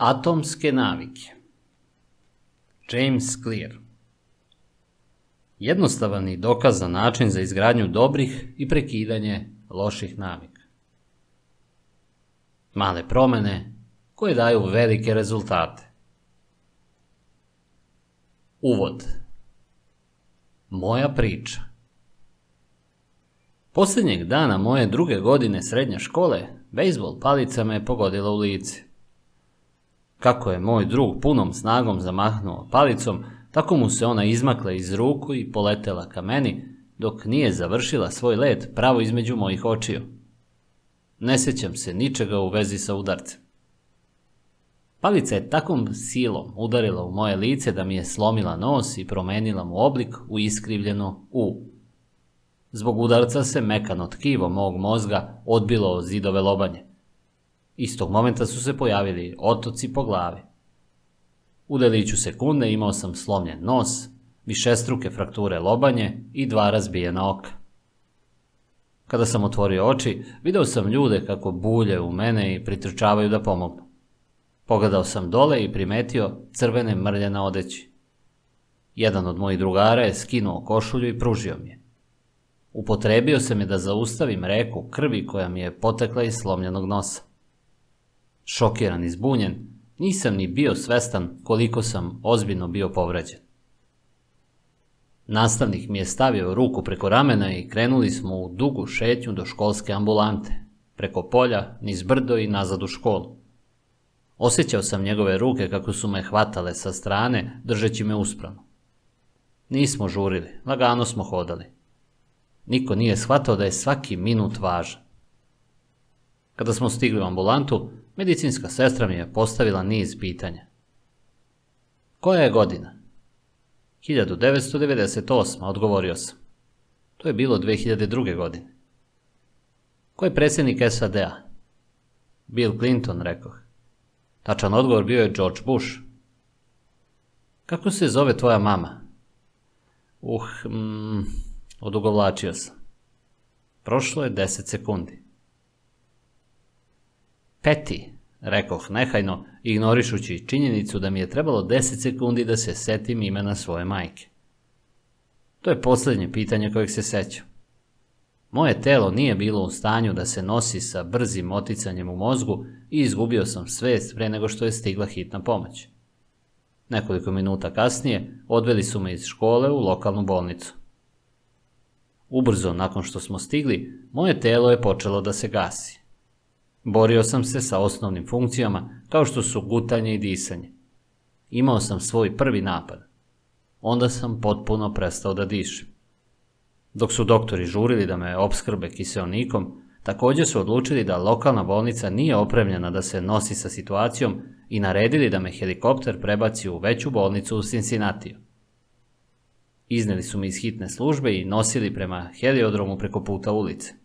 Atomske navike James Clear Jednostavan i dokazan način za izgradnju dobrih i prekidanje loših navika. Male promene koje daju velike rezultate. Uvod Moja priča Posljednjeg dana moje druge godine srednje škole, bejsbol palica me je pogodila u lice. Kako je moj drug punom snagom zamahnuo palicom, tako mu se ona izmakla iz ruku i poletela ka meni, dok nije završila svoj let pravo između mojih očiju. Ne sjećam se ničega u vezi sa udarcem. Palica je takvom silom udarila u moje lice da mi je slomila nos i promenila mu oblik u iskrivljeno U. Zbog udarca se mekano tkivo mog mozga odbilo od zidove lobanje. Istog momenta su se pojavili otoci po glavi. U deliću sekunde imao sam slomljen nos, višestruke frakture lobanje i dva razbijena oka. Kada sam otvorio oči, video sam ljude kako bulje u mene i pritrčavaju da pomognu. Pogledao sam dole i primetio crvene mrlje na odeći. Jedan od mojih drugara je skinuo košulju i pružio mi je. Upotrebio sam je da zaustavim reku krvi koja mi je potekla iz slomljenog nosa. Šokiran i zbunjen, nisam ni bio svestan koliko sam ozbiljno bio povređen. Nastavnik mi je stavio ruku preko ramena i krenuli smo u dugu šetnju do školske ambulante, preko polja, niz brdo i nazad u školu. Osjećao sam njegove ruke kako su me hvatale sa strane, držeći me uspravno. Nismo žurili, lagano smo hodali. Niko nije shvatao da je svaki minut važan. Kada smo stigli u ambulantu, medicinska sestra mi je postavila niz pitanja. Koja je godina? 1998. odgovorio sam. To je bilo 2002. godine. Ko je predsjednik SAD-a? Bill Clinton, rekoh. Tačan odgovor bio je George Bush. Kako se zove tvoja mama? Uh, mm, odugovlačio sam. Prošlo je deset sekundi. Peti, rekoh nehajno, ignorišući činjenicu da mi je trebalo deset sekundi da se setim imena svoje majke. To je posljednje pitanje kojeg se sećam. Moje telo nije bilo u stanju da se nosi sa brzim oticanjem u mozgu i izgubio sam svest pre nego što je stigla hitna pomoć. Nekoliko minuta kasnije odveli su me iz škole u lokalnu bolnicu. Ubrzo nakon što smo stigli, moje telo je počelo da se gasi. Borio sam se sa osnovnim funkcijama kao što su gutanje i disanje. Imao sam svoj prvi napad. Onda sam potpuno prestao da dišem. Dok su doktori žurili da me opskrbe kiseonikom, također su odlučili da lokalna bolnica nije opremljena da se nosi sa situacijom i naredili da me helikopter prebaci u veću bolnicu u Cincinnatiju. Izneli su me iz hitne službe i nosili prema heliodromu preko puta ulice.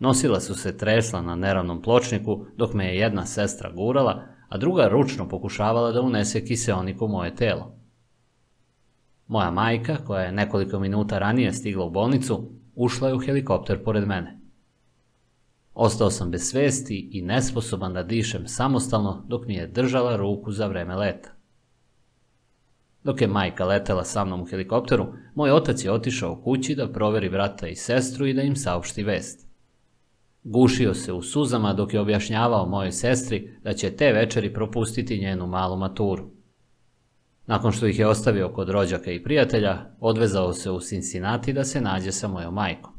Nosila su se tresla na neravnom pločniku dok me je jedna sestra gurala, a druga ručno pokušavala da unese kiseonik u moje telo. Moja majka, koja je nekoliko minuta ranije stigla u bolnicu, ušla je u helikopter pored mene. Ostao sam bez svesti i nesposoban da dišem samostalno dok mi je držala ruku za vreme leta. Dok je majka letela sa mnom u helikopteru, moj otac je otišao kući da proveri brata i sestru i da im saopšti vest. Gušio se u suzama dok je objašnjavao mojoj sestri da će te večeri propustiti njenu malu maturu. Nakon što ih je ostavio kod rođaka i prijatelja, odvezao se u Cincinnati da se nađe sa mojom majkom.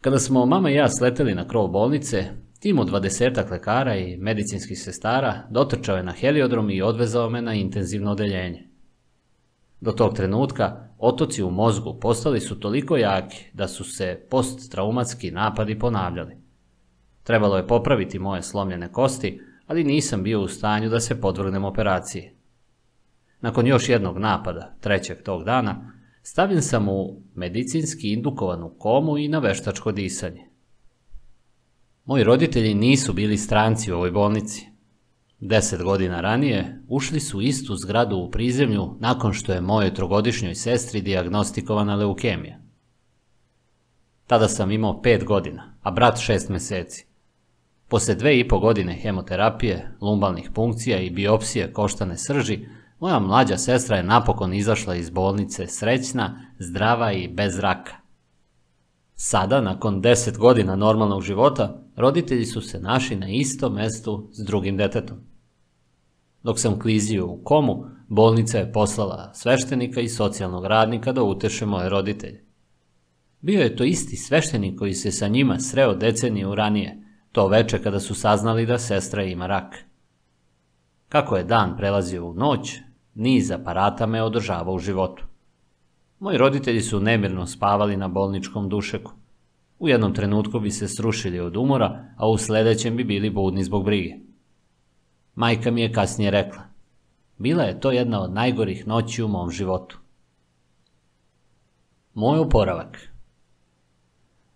Kada smo mama i ja sleteli na krov bolnice, tim od dvadesetak lekara i medicinskih sestara dotrčao je na heliodrom i odvezao me na intenzivno odeljenje. Do tog trenutka otoci u mozgu postali su toliko jaki da su se posttraumatski napadi ponavljali. Trebalo je popraviti moje slomljene kosti, ali nisam bio u stanju da se podvrgnem operaciji. Nakon još jednog napada, trećeg tog dana, stavljen sam u medicinski indukovanu komu i na veštačko disanje. Moji roditelji nisu bili stranci u ovoj bolnici. Deset godina ranije ušli su istu zgradu u prizemlju nakon što je mojoj trogodišnjoj sestri dijagnostikovana leukemija. Tada sam imao pet godina, a brat šest meseci. Posle dve i po godine hemoterapije, lumbalnih punkcija i biopsije koštane srži, moja mlađa sestra je napokon izašla iz bolnice srećna, zdrava i bez raka. Sada, nakon deset godina normalnog života, roditelji su se našli na istom mestu s drugim detetom. Dok sam klizio u komu, bolnica je poslala sveštenika i socijalnog radnika da uteše moje roditelje. Bio je to isti sveštenik koji se sa njima sreo deceniju ranije, to veče kada su saznali da sestra ima rak. Kako je dan prelazio u noć, niz aparata me održava u životu. Moji roditelji su nemirno spavali na bolničkom dušeku. U jednom trenutku bi se srušili od umora, a u sledećem bi bili budni zbog brige. Majka mi je kasnije rekla, bila je to jedna od najgorih noći u mom životu. Moj oporavak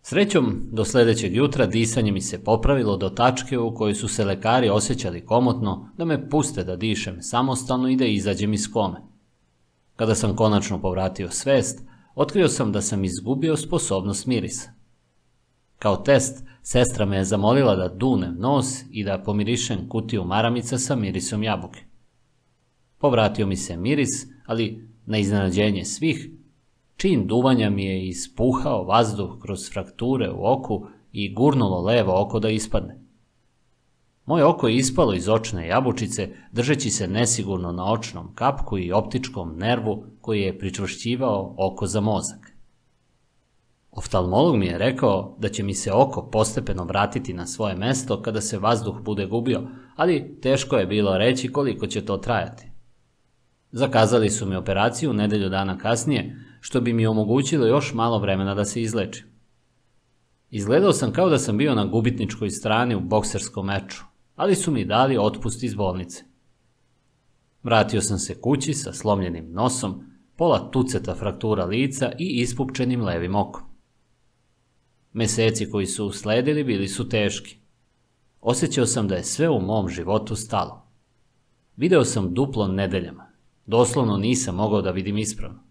Srećom, do sledećeg jutra disanje mi se popravilo do tačke u kojoj su se lekari osjećali komotno da me puste da dišem samostalno i da izađem iz kome. Kada sam konačno povratio svest, otkrio sam da sam izgubio sposobnost mirisa. Kao test, sestra me je zamolila da dunem nos i da pomirišem kutiju maramica sa mirisom jabuke. Povratio mi se miris, ali na iznenađenje svih, Čin duvanja mi je ispuhao vazduh kroz frakture u oku i gurnulo levo oko da ispadne. Moje oko je ispalo iz očne jabučice, držeći se nesigurno na očnom kapku i optičkom nervu koji je pričvršćivao oko za mozak. Oftalmolog mi je rekao da će mi se oko postepeno vratiti na svoje mesto kada se vazduh bude gubio, ali teško je bilo reći koliko će to trajati. Zakazali su mi operaciju nedelju dana kasnije, što bi mi omogućilo još malo vremena da se izlečim. Izgledao sam kao da sam bio na gubitničkoj strani u bokserskom meču, ali su mi dali otpust iz bolnice. Vratio sam se kući sa slomljenim nosom, pola tuceta fraktura lica i ispupčenim levim okom. Meseci koji su usledili bili su teški. Osjećao sam da je sve u mom životu stalo. Video sam duplo nedeljama. Doslovno nisam mogao da vidim ispravno.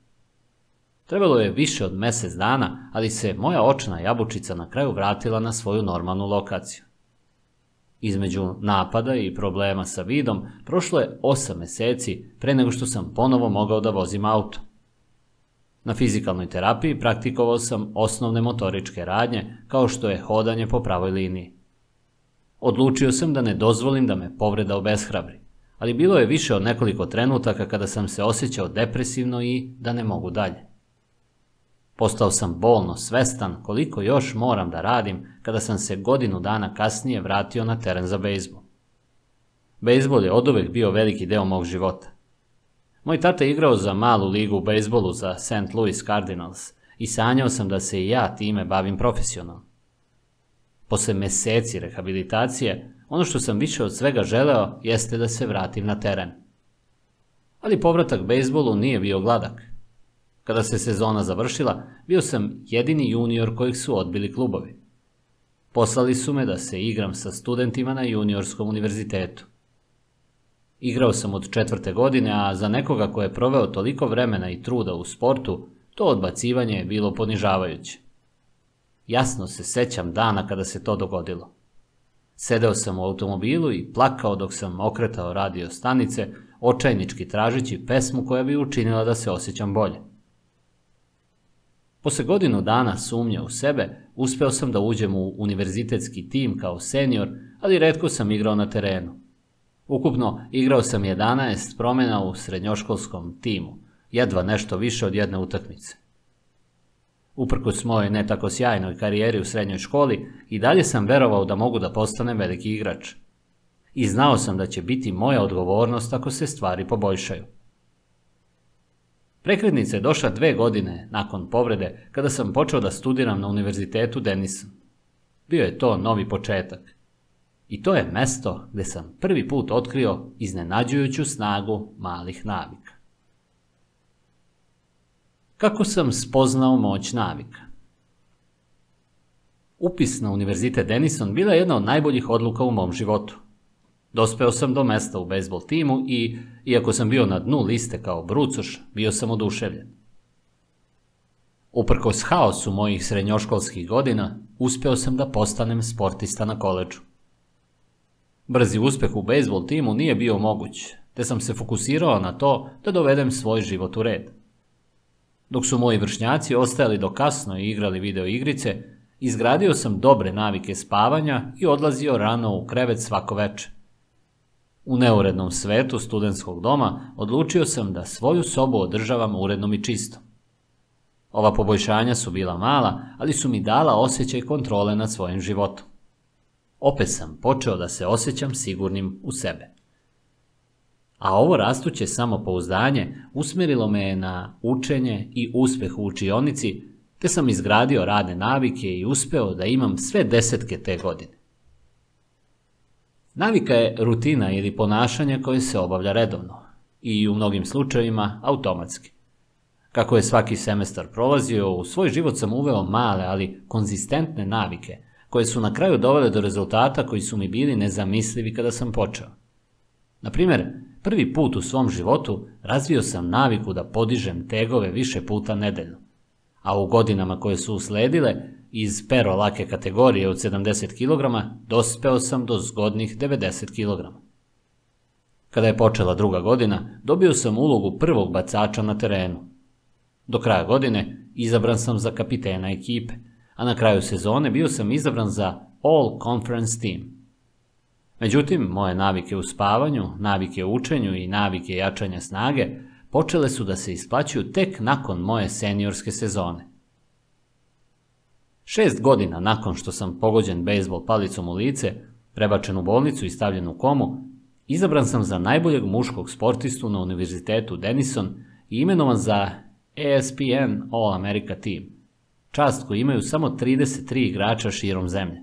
Trebalo je više od mesec dana, ali se moja očna jabučica na kraju vratila na svoju normalnu lokaciju. Između napada i problema sa vidom prošlo je osam meseci pre nego što sam ponovo mogao da vozim auto. Na fizikalnoj terapiji praktikovao sam osnovne motoričke radnje kao što je hodanje po pravoj liniji. Odlučio sam da ne dozvolim da me povreda obeshrabri, ali bilo je više od nekoliko trenutaka kada sam se osjećao depresivno i da ne mogu dalje. Postao sam bolno svestan koliko još moram da radim kada sam se godinu dana kasnije vratio na teren za bejzbol. Bejzbol je oduvek bio veliki deo mog života. Moj tata je igrao za malu ligu u bejzbolu za St. Louis Cardinals i sanjao sam da se i ja time bavim profesionalno. Posle meseci rehabilitacije, ono što sam više od svega želeo jeste da se vratim na teren. Ali povratak bejzbolu nije bio gladak. Kada se sezona završila, bio sam jedini junior kojeg su odbili klubovi. Poslali su me da se igram sa studentima na juniorskom univerzitetu. Igrao sam od četvrte godine, a za nekoga ko je proveo toliko vremena i truda u sportu, to odbacivanje je bilo ponižavajuće. Jasno se sećam dana kada se to dogodilo. Sedeo sam u automobilu i plakao dok sam okretao radio stanice, očajnički tražeći pesmu koja bi učinila da se osjećam bolje. Posle godinu dana sumnje u sebe, uspeo sam da uđem u univerzitetski tim kao senior, ali redko sam igrao na terenu. Ukupno igrao sam 11 promena u srednjoškolskom timu, jedva nešto više od jedne utakmice. Uprkos mojoj ne tako sjajnoj karijeri u srednjoj školi, i dalje sam verovao da mogu da postanem veliki igrač. I znao sam da će biti moja odgovornost ako se stvari poboljšaju. Prekrednica je došla dve godine nakon povrede kada sam počeo da studiram na univerzitetu Denison. Bio je to novi početak. I to je mesto gde sam prvi put otkrio iznenađujuću snagu malih navika. Kako sam spoznao moć navika? Upis na univerzitet Denison bila je jedna od najboljih odluka u mom životu. Dospeo sam do mesta u bejsbol timu i, iako sam bio na dnu liste kao brucoš, bio sam oduševljen. Uprkos haosu mojih srednjoškolskih godina, uspeo sam da postanem sportista na koleđu. Brzi uspeh u bejsbol timu nije bio moguć, te sam se fokusirao na to da dovedem svoj život u red. Dok su moji vršnjaci ostajali do kasno i igrali video igrice, izgradio sam dobre navike spavanja i odlazio rano u krevet svako veče. U neurednom svetu studentskog doma odlučio sam da svoju sobu održavam urednom i čistom. Ova poboljšanja su bila mala, ali su mi dala osjećaj kontrole nad svojim životom. Opet sam počeo da se osjećam sigurnim u sebe. A ovo rastuće samopouzdanje usmerilo me je na učenje i uspeh u učionici, te sam izgradio radne navike i uspeo da imam sve desetke te godine. Navika je rutina ili ponašanje koje se obavlja redovno i u mnogim slučajevima automatski. Kako je svaki semestar prolazio, u svoj život sam uveo male, ali konzistentne navike, koje su na kraju dovele do rezultata koji su mi bili nezamislivi kada sam počeo. Na primjer, prvi put u svom životu razvio sam naviku da podižem tegove više puta nedeljno, a u godinama koje su usledile, iz pero lake kategorije od 70 kg, dospeo sam do zgodnih 90 kg. Kada je počela druga godina, dobio sam ulogu prvog bacača na terenu. Do kraja godine izabran sam za kapitena ekipe, a na kraju sezone bio sam izabran za All Conference Team. Međutim, moje navike u spavanju, navike u učenju i navike jačanja snage počele su da se isplaćuju tek nakon moje seniorske sezone. Šest godina nakon što sam pogođen bejsbol palicom u lice, prebačen u bolnicu i stavljen u komu, izabran sam za najboljeg muškog sportistu na univerzitetu Denison i imenovan za ESPN All America Team, čast koju imaju samo 33 igrača širom zemlje.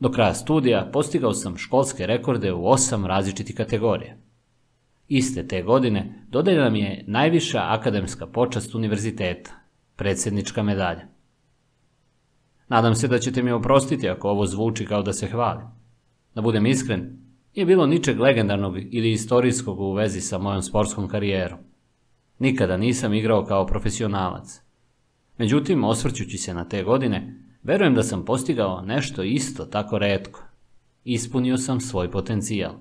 Do kraja studija postigao sam školske rekorde u osam različitih kategorija. Iste te godine dodeljena mi je najviša akademska počast univerziteta, predsjednička medalja. Nadam se da ćete mi oprostiti ako ovo zvuči kao da se hvali. Da budem iskren, nije bilo ničeg legendarnog ili istorijskog u vezi sa mojom sportskom karijerom. Nikada nisam igrao kao profesionalac. Međutim, osvrćući se na te godine, verujem da sam postigao nešto isto tako redko. Ispunio sam svoj potencijal.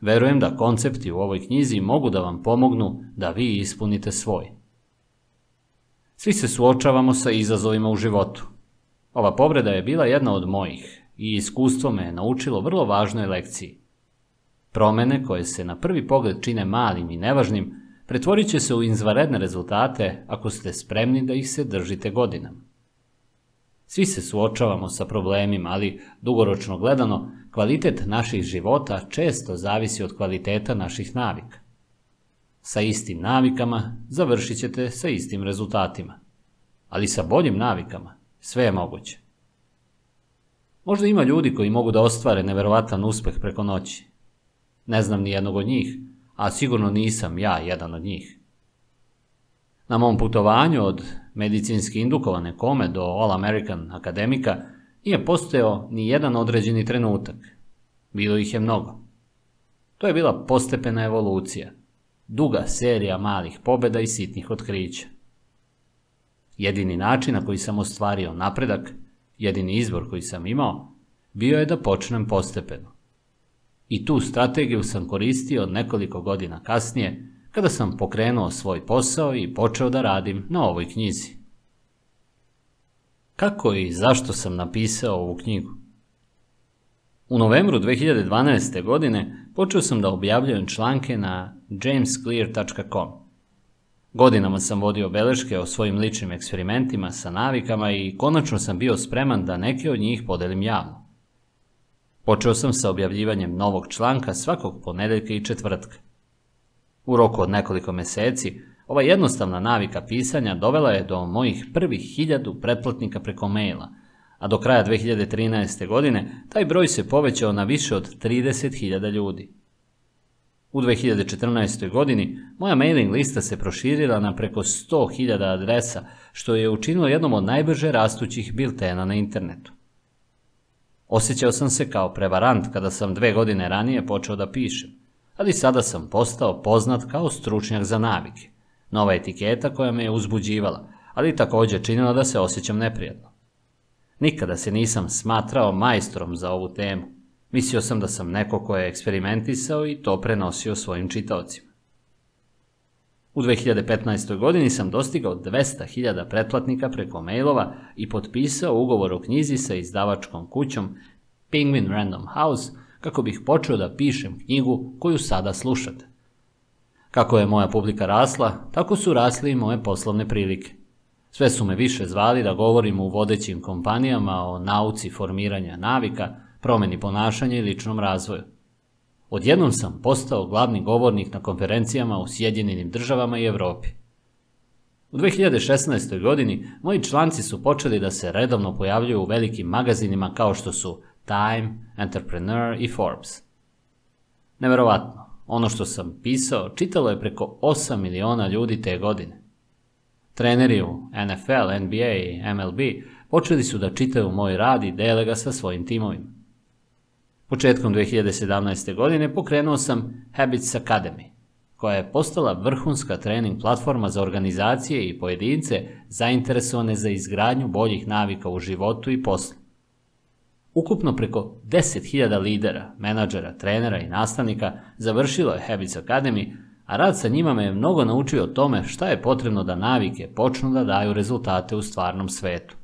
Verujem da koncepti u ovoj knjizi mogu da vam pomognu da vi ispunite svoj. Svi se suočavamo sa izazovima u životu. Ova povreda je bila jedna od mojih i iskustvo me je naučilo vrlo važnoj lekciji. Promene koje se na prvi pogled čine malim i nevažnim, pretvorit će se u izvaredne rezultate ako ste spremni da ih se držite godinama. Svi se suočavamo sa problemima, ali dugoročno gledano, kvalitet naših života često zavisi od kvaliteta naših navika. Sa istim navikama završit ćete sa istim rezultatima, ali sa boljim navikama sve je moguće. Možda ima ljudi koji mogu da ostvare neverovatan uspeh preko noći. Ne znam ni jednog od njih, a sigurno nisam ja jedan od njih. Na mom putovanju od medicinski indukovane kome do All American akademika nije postojao ni jedan određeni trenutak. Bilo ih je mnogo. To je bila postepena evolucija, duga serija malih pobeda i sitnih otkrića. Jedini način na koji sam ostvario napredak, jedini izbor koji sam imao, bio je da počnem postepeno. I tu strategiju sam koristio nekoliko godina kasnije, kada sam pokrenuo svoj posao i počeo da radim na ovoj knjizi. Kako i zašto sam napisao ovu knjigu? U novembru 2012. godine počeo sam da objavljujem članke na jamesclear.com. Godinama sam vodio beleške o svojim ličnim eksperimentima sa navikama i konačno sam bio spreman da neke od njih podelim javno. Počeo sam sa objavljivanjem novog članka svakog ponedeljka i četvrtka. U roku od nekoliko meseci, ova jednostavna navika pisanja dovela je do mojih prvih hiljadu pretplatnika preko maila, a do kraja 2013. godine taj broj se povećao na više od 30.000 ljudi. U 2014. godini moja mailing lista se proširila na preko 100.000 adresa, što je učinilo jednom od najbrže rastućih biltena na internetu. Osjećao sam se kao prevarant kada sam dve godine ranije počeo da pišem, ali sada sam postao poznat kao stručnjak za navike. Nova etiketa koja me je uzbuđivala, ali također činila da se osjećam neprijatno. Nikada se nisam smatrao majstorom za ovu temu. Mislio sam da sam neko ko je eksperimentisao i to prenosio svojim čitaocima. U 2015. godini sam dostigao 200.000 pretplatnika preko mailova i potpisao ugovor o knjizi sa izdavačkom kućom Penguin Random House kako bih počeo da pišem knjigu koju sada slušate. Kako je moja publika rasla, tako su rasli i moje poslovne prilike. Sve su me više zvali da govorim u vodećim kompanijama o nauci formiranja navika, promeni ponašanja i ličnom razvoju. Odjednom sam postao glavni govornik na konferencijama u Sjedinjenim državama i Evropi. U 2016. godini moji članci su počeli da se redovno pojavljuju u velikim magazinima kao što su Time, Entrepreneur i Forbes. Neverovatno, ono što sam pisao čitalo je preko 8 miliona ljudi te godine. Treneri u NFL, NBA i MLB počeli su da čitaju moj rad i dele ga sa svojim timovima. Početkom 2017. godine pokrenuo sam Habits Academy, koja je postala vrhunska trening platforma za organizacije i pojedince zainteresovane za izgradnju boljih navika u životu i poslu. Ukupno preko 10.000 lidera, menadžera, trenera i nastavnika završilo je Habits Academy, a rad sa njima me je mnogo naučio o tome šta je potrebno da navike počnu da daju rezultate u stvarnom svetu.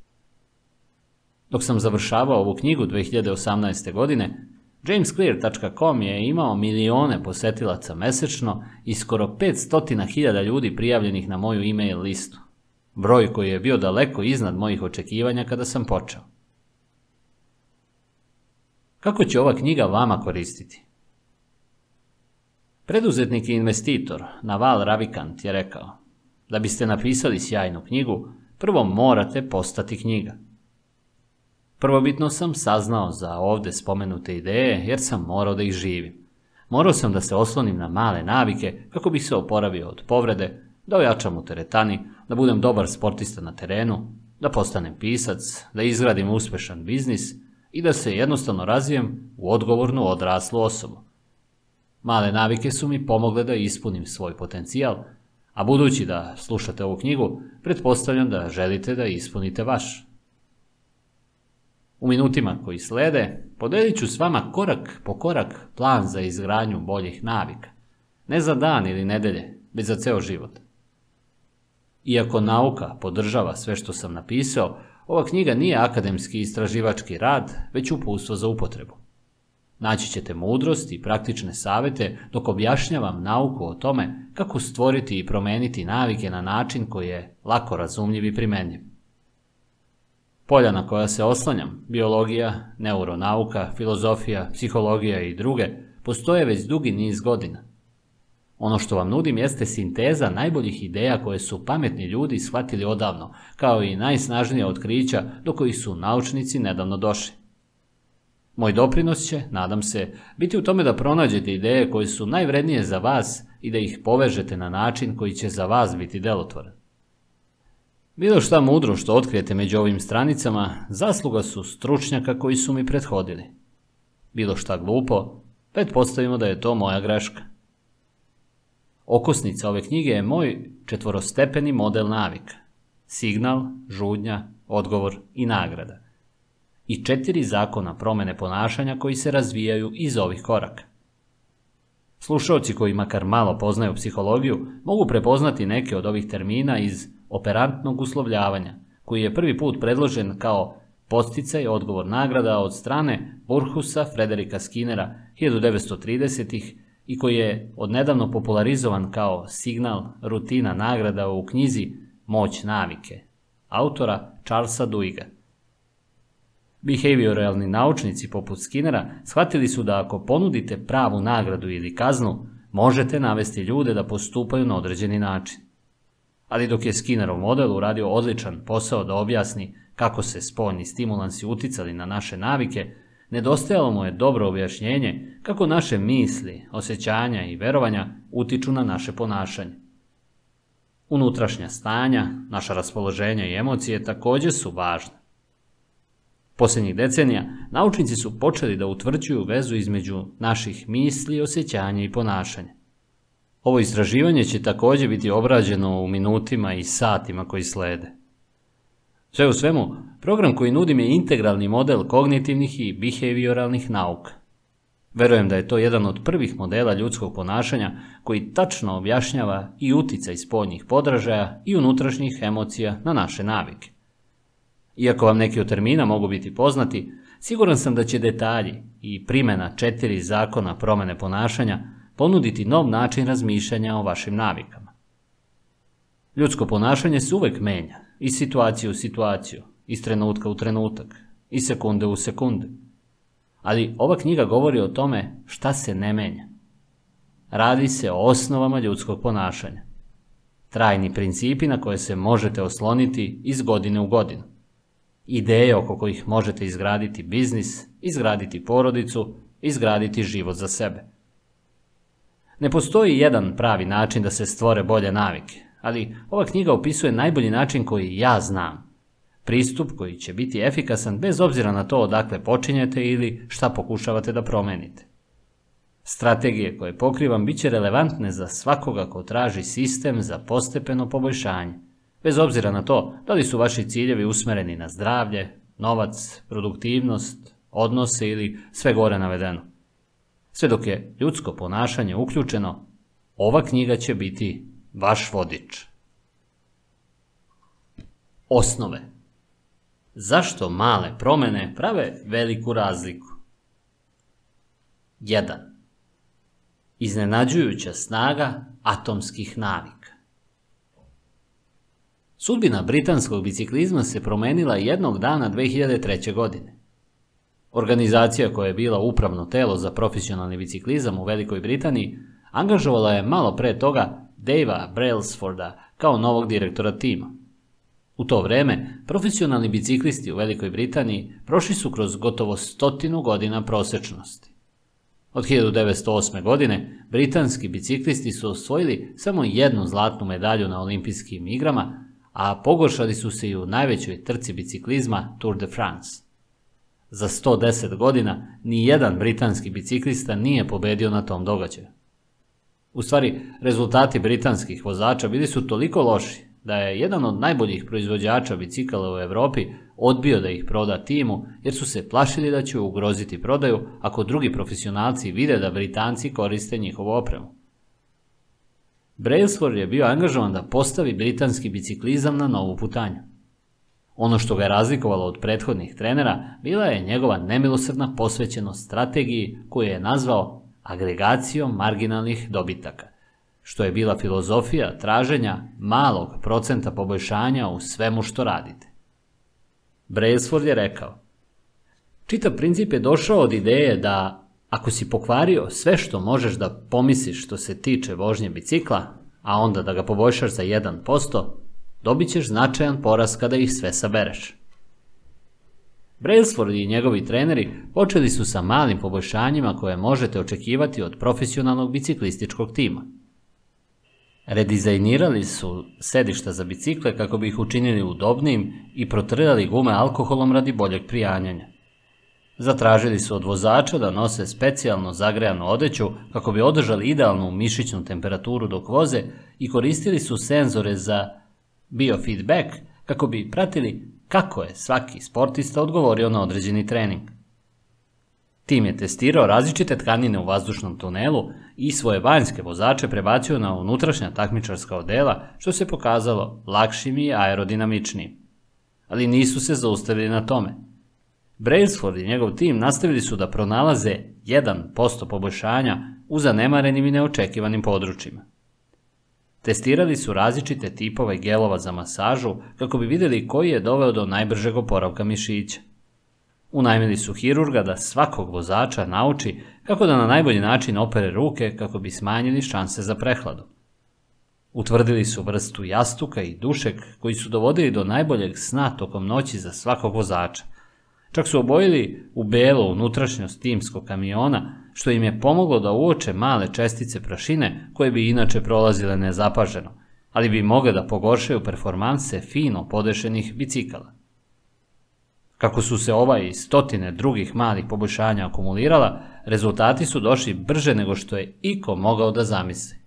Dok sam završavao ovu knjigu 2018. godine, Jamesclear.com je imao milione posetilaca mesečno i skoro 500.000 ljudi prijavljenih na moju e-mail listu. Broj koji je bio daleko iznad mojih očekivanja kada sam počeo. Kako će ova knjiga vama koristiti? Preduzetnik i investitor Naval Ravikant je rekao da biste napisali sjajnu knjigu, prvo morate postati knjiga. Prvobitno sam saznao za ovde spomenute ideje jer sam morao da ih živim. Morao sam da se oslonim na male navike kako bih se oporavio od povrede, da ojačam u teretani, da budem dobar sportista na terenu, da postanem pisac, da izgradim uspešan biznis i da se jednostavno razvijem u odgovornu odraslu osobu. Male navike su mi pomogle da ispunim svoj potencijal, a budući da slušate ovu knjigu, pretpostavljam da želite da ispunite vaš. U minutima koji slede, podelit ću s vama korak po korak plan za izgradnju boljih navika. Ne za dan ili nedelje, već za ceo život. Iako nauka podržava sve što sam napisao, ova knjiga nije akademski istraživački rad, već uputstvo za upotrebu. Naći ćete mudrost i praktične savete dok objašnjavam nauku o tome kako stvoriti i promeniti navike na način koji je lako razumljiv i primenljiv. Polja na koja se oslanjam, biologija, neuronauka, filozofija, psihologija i druge, postoje već dugi niz godina. Ono što vam nudim jeste sinteza najboljih ideja koje su pametni ljudi shvatili odavno, kao i najsnažnija otkrića do kojih su naučnici nedavno došli. Moj doprinos će, nadam se, biti u tome da pronađete ideje koje su najvrednije za vas i da ih povežete na način koji će za vas biti delotvoran. Bilo šta mudro što otkrijete među ovim stranicama, zasluga su stručnjaka koji su mi prethodili. Bilo šta glupo, pretpostavimo da je to moja greška. Okosnica ove knjige je moj četvorostepeni model navika. Signal, žudnja, odgovor i nagrada. I četiri zakona promene ponašanja koji se razvijaju iz ovih koraka. Slušalci koji makar malo poznaju psihologiju mogu prepoznati neke od ovih termina iz operantnog uslovljavanja, koji je prvi put predložen kao posticaj odgovor nagrada od strane Burhusa Frederika Skinnera 1930-ih i koji je odnedavno popularizovan kao signal rutina nagrada u knjizi Moć navike, autora Charlesa Duiga. Behavioralni naučnici poput Skinnera shvatili su da ako ponudite pravu nagradu ili kaznu, možete navesti ljude da postupaju na određeni način. Ali dok je Skinnerov model uradio odličan posao da objasni kako se spoljni stimulansi uticali na naše navike, nedostajalo mu je dobro objašnjenje kako naše misli, osjećanja i verovanja utiču na naše ponašanje. Unutrašnja stanja, naša raspoloženja i emocije takođe su važne. Posljednjih decenija naučnici su počeli da utvrđuju vezu između naših misli, osjećanja i ponašanja. Ovo istraživanje će takođe biti obrađeno u minutima i satima koji slede. Sve u svemu, program koji nudim je integralni model kognitivnih i behavioralnih nauka, Verujem da je to jedan od prvih modela ljudskog ponašanja koji tačno objašnjava i uticaj spoljnih podražaja i unutrašnjih emocija na naše navike. Iako vam neki od termina mogu biti poznati, siguran sam da će detalji i primjena četiri zakona promene ponašanja ponuditi nov način razmišljanja o vašim navikama. Ljudsko ponašanje se uvek menja, iz situacije u situaciju, iz trenutka u trenutak, iz sekunde u sekunde. Ali ova knjiga govori o tome šta se ne menja. Radi se o osnovama ljudskog ponašanja. Trajni principi na koje se možete osloniti iz godine u godinu. Ideje oko kojih možete izgraditi biznis, izgraditi porodicu, izgraditi život za sebe. Ne postoji jedan pravi način da se stvore bolje navike, ali ova knjiga opisuje najbolji način koji ja znam. Pristup koji će biti efikasan bez obzira na to odakle počinjete ili šta pokušavate da promenite. Strategije koje pokrivam bit će relevantne za svakoga ko traži sistem za postepeno poboljšanje, bez obzira na to da li su vaši ciljevi usmereni na zdravlje, novac, produktivnost, odnose ili sve gore navedeno. Sve dok je ljudsko ponašanje uključeno, ova knjiga će biti vaš vodič. Osnove Zašto male promene prave veliku razliku? 1. Iznenađujuća snaga atomskih navika Sudbina britanskog biciklizma se promenila jednog dana 2003. godine. Organizacija koja je bila upravno telo za profesionalni biciklizam u Velikoj Britaniji angažovala je malo pre toga Davea Brailsforda kao novog direktora tima. U to vreme, profesionalni biciklisti u Velikoj Britaniji prošli su kroz gotovo stotinu godina prosečnosti. Od 1908. godine britanski biciklisti su osvojili samo jednu zlatnu medalju na olimpijskim igrama, a pogoršali su se i u najvećoj trci biciklizma Tour de France. Za 110 godina ni jedan britanski biciklista nije pobedio na tom događaju. U stvari, rezultati britanskih vozača bili su toliko loši da je jedan od najboljih proizvođača bicikala u Europi odbio da ih proda timu jer su se plašili da će ugroziti prodaju ako drugi profesionalci vide da Britanci koriste njihovu opremu. Brailsford je bio angažovan da postavi britanski biciklizam na novu putanju. Ono što ga je razlikovalo od prethodnih trenera bila je njegova nemilosrdna posvećenost strategiji koju je nazvao agregacijom marginalnih dobitaka – što je bila filozofija traženja malog procenta poboljšanja u svemu što radite. Brailsford je rekao, čitav princip je došao od ideje da ako si pokvario sve što možeš da pomisliš što se tiče vožnje bicikla, a onda da ga poboljšaš za 1%, dobit ćeš značajan poraz kada ih sve sabereš. Brailsford i njegovi treneri počeli su sa malim poboljšanjima koje možete očekivati od profesionalnog biciklističkog tima – Redizajnirali su sedišta za bicikle kako bi ih učinili udobnijim i protrljali gume alkoholom radi boljeg prijanjanja. Zatražili su od vozača da nose specijalno zagrejanu odeću kako bi održali idealnu mišićnu temperaturu dok voze i koristili su senzore za biofeedback kako bi pratili kako je svaki sportista odgovorio na određeni trening. Tim je testirao različite tkanine u vazdušnom tunelu i svoje vanjske vozače prebacio na unutrašnja takmičarska odela, što se pokazalo lakšim i aerodinamičnijim. Ali nisu se zaustavili na tome. Brailsford i njegov tim nastavili su da pronalaze 1% poboljšanja u zanemarenim i neočekivanim područjima. Testirali su različite tipove gelova za masažu kako bi videli koji je doveo do najbržeg oporavka mišića. Unajmili su hirurga da svakog vozača nauči kako da na najbolji način opere ruke kako bi smanjili šanse za prehladu. Utvrdili su vrstu jastuka i dušek koji su dovodili do najboljeg sna tokom noći za svakog vozača. Čak su obojili u belo unutrašnjost timskog kamiona, što im je pomoglo da uoče male čestice prašine koje bi inače prolazile nezapaženo, ali bi mogle da pogoršaju performanse fino podešenih bicikala. Kako su se ova i stotine drugih malih poboljšanja akumulirala, rezultati su došli brže nego što je iko mogao da zamisli.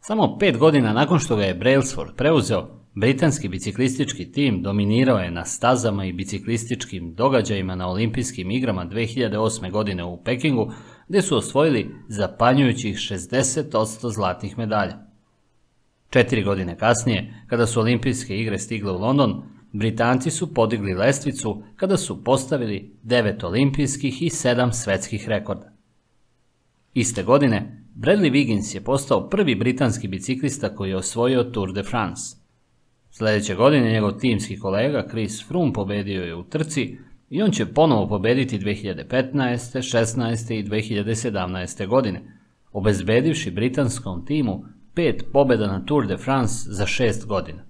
Samo pet godina nakon što ga je Brailsford preuzeo, britanski biciklistički tim dominirao je na stazama i biciklističkim događajima na olimpijskim igrama 2008. godine u Pekingu, gdje su osvojili zapanjujućih 60% zlatnih medalja. Četiri godine kasnije, kada su olimpijske igre stigle u London, Britanci su podigli lestvicu kada su postavili devet olimpijskih i sedam svetskih rekorda. Iste godine, Bradley Wiggins je postao prvi britanski biciklista koji je osvojio Tour de France. Sljedeće godine njegov timski kolega Chris Froome pobedio je u trci i on će ponovo pobediti 2015., 16. i 2017. godine, obezbedivši britanskom timu pet pobjeda na Tour de France za šest godina.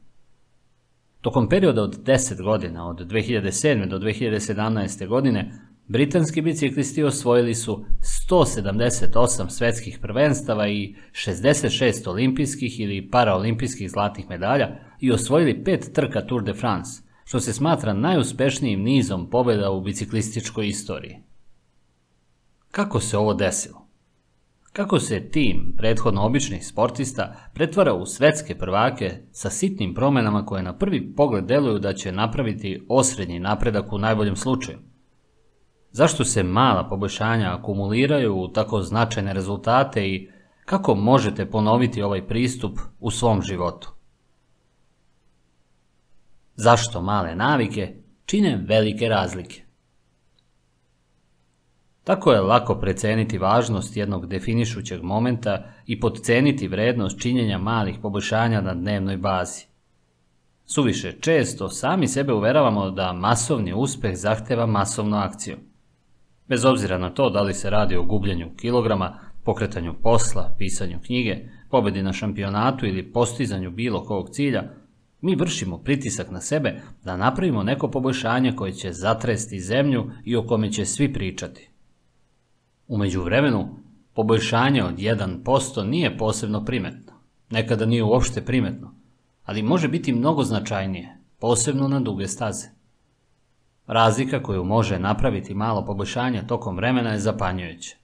Tokom perioda od 10 godina, od 2007. do 2017. godine, britanski biciklisti osvojili su 178 svetskih prvenstava i 66 olimpijskih ili paraolimpijskih zlatnih medalja i osvojili pet trka Tour de France, što se smatra najuspješnijim nizom pobjeda u biciklističkoj istoriji. Kako se ovo desilo? Kako se tim, prethodno običnih sportista, pretvara u svetske prvake sa sitnim promjenama koje na prvi pogled deluju da će napraviti osrednji napredak u najboljem slučaju? Zašto se mala poboljšanja akumuliraju u tako značajne rezultate i kako možete ponoviti ovaj pristup u svom životu? Zašto male navike čine velike razlike? Tako je lako preceniti važnost jednog definišućeg momenta i podceniti vrednost činjenja malih poboljšanja na dnevnoj bazi. Suviše često sami sebe uveravamo da masovni uspeh zahteva masovnu akciju. Bez obzira na to da li se radi o gubljenju kilograma, pokretanju posla, pisanju knjige, pobedi na šampionatu ili postizanju bilo kog cilja, mi vršimo pritisak na sebe da napravimo neko poboljšanje koje će zatresti zemlju i o kome će svi pričati. U međuvremenu, poboljšanje od 1% nije posebno primetno. Nekada nije uopšte primetno, ali može biti mnogo značajnije, posebno na duge staze. Razlika koju može napraviti malo poboljšanja tokom vremena je zapanjujuća.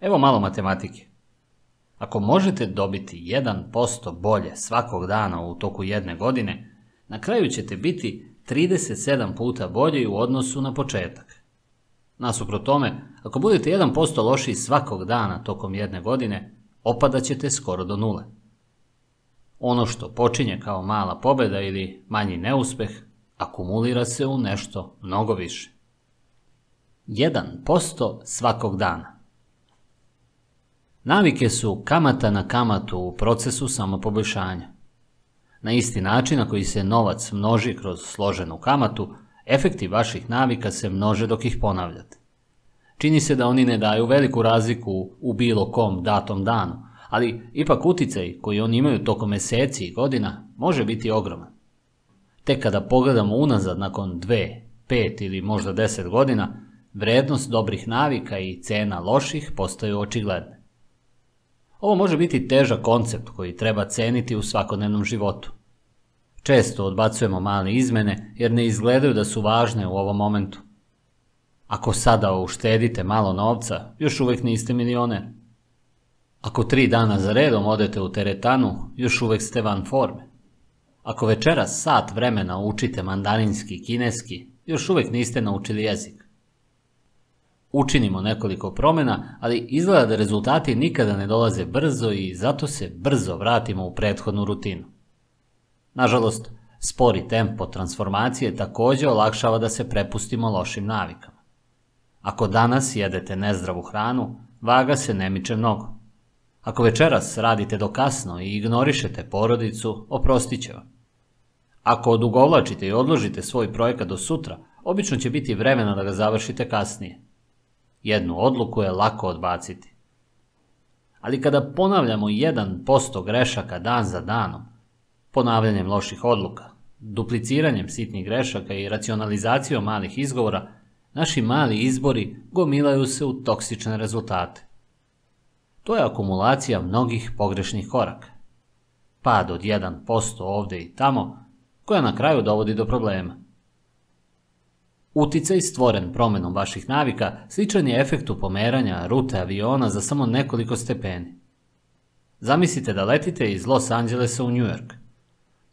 Evo malo matematike. Ako možete dobiti 1% bolje svakog dana u toku jedne godine, na kraju ćete biti 37 puta bolji u odnosu na početak. Nasuprot tome, ako budete 1% lošiji svakog dana tokom jedne godine, opadat ćete skoro do nule. Ono što počinje kao mala pobjeda ili manji neuspeh, akumulira se u nešto mnogo više. 1% svakog dana. Navike su kamata na kamatu u procesu samopoboljšanja. Na isti način na koji se novac množi kroz složenu kamatu, efekti vaših navika se množe dok ih ponavljate. Čini se da oni ne daju veliku razliku u bilo kom datom danu, ali ipak uticaj koji oni imaju tokom meseci i godina može biti ogroman. Tek kada pogledamo unazad nakon dve, pet ili možda deset godina, vrednost dobrih navika i cena loših postaju očigledne. Ovo može biti težak koncept koji treba ceniti u svakodnevnom životu. Često odbacujemo male izmene jer ne izgledaju da su važne u ovom momentu. Ako sada uštedite malo novca, još uvijek niste milioner. Ako tri dana za redom odete u teretanu, još uvijek ste van forme. Ako večeras sat vremena učite mandarinski i kineski, još uvijek niste naučili jezik. Učinimo nekoliko promjena, ali izgleda da rezultati nikada ne dolaze brzo i zato se brzo vratimo u prethodnu rutinu. Nažalost, spori tempo transformacije također olakšava da se prepustimo lošim navikama. Ako danas jedete nezdravu hranu, vaga se ne miče mnogo. Ako večeras radite do kasno i ignorišete porodicu, oprostit će vam. Ako odugovlačite i odložite svoj projekat do sutra, obično će biti vremena da ga završite kasnije. Jednu odluku je lako odbaciti. Ali kada ponavljamo 1% grešaka dan za danom, ponavljanjem loših odluka, dupliciranjem sitnih grešaka i racionalizacijom malih izgovora, naši mali izbori gomilaju se u toksične rezultate. To je akumulacija mnogih pogrešnih koraka. Pad od 1% ovdje i tamo, koja na kraju dovodi do problema. Uticaj stvoren promjenom vaših navika sličan je efektu pomeranja rute aviona za samo nekoliko stepeni. Zamislite da letite iz Los Angelesa u New York.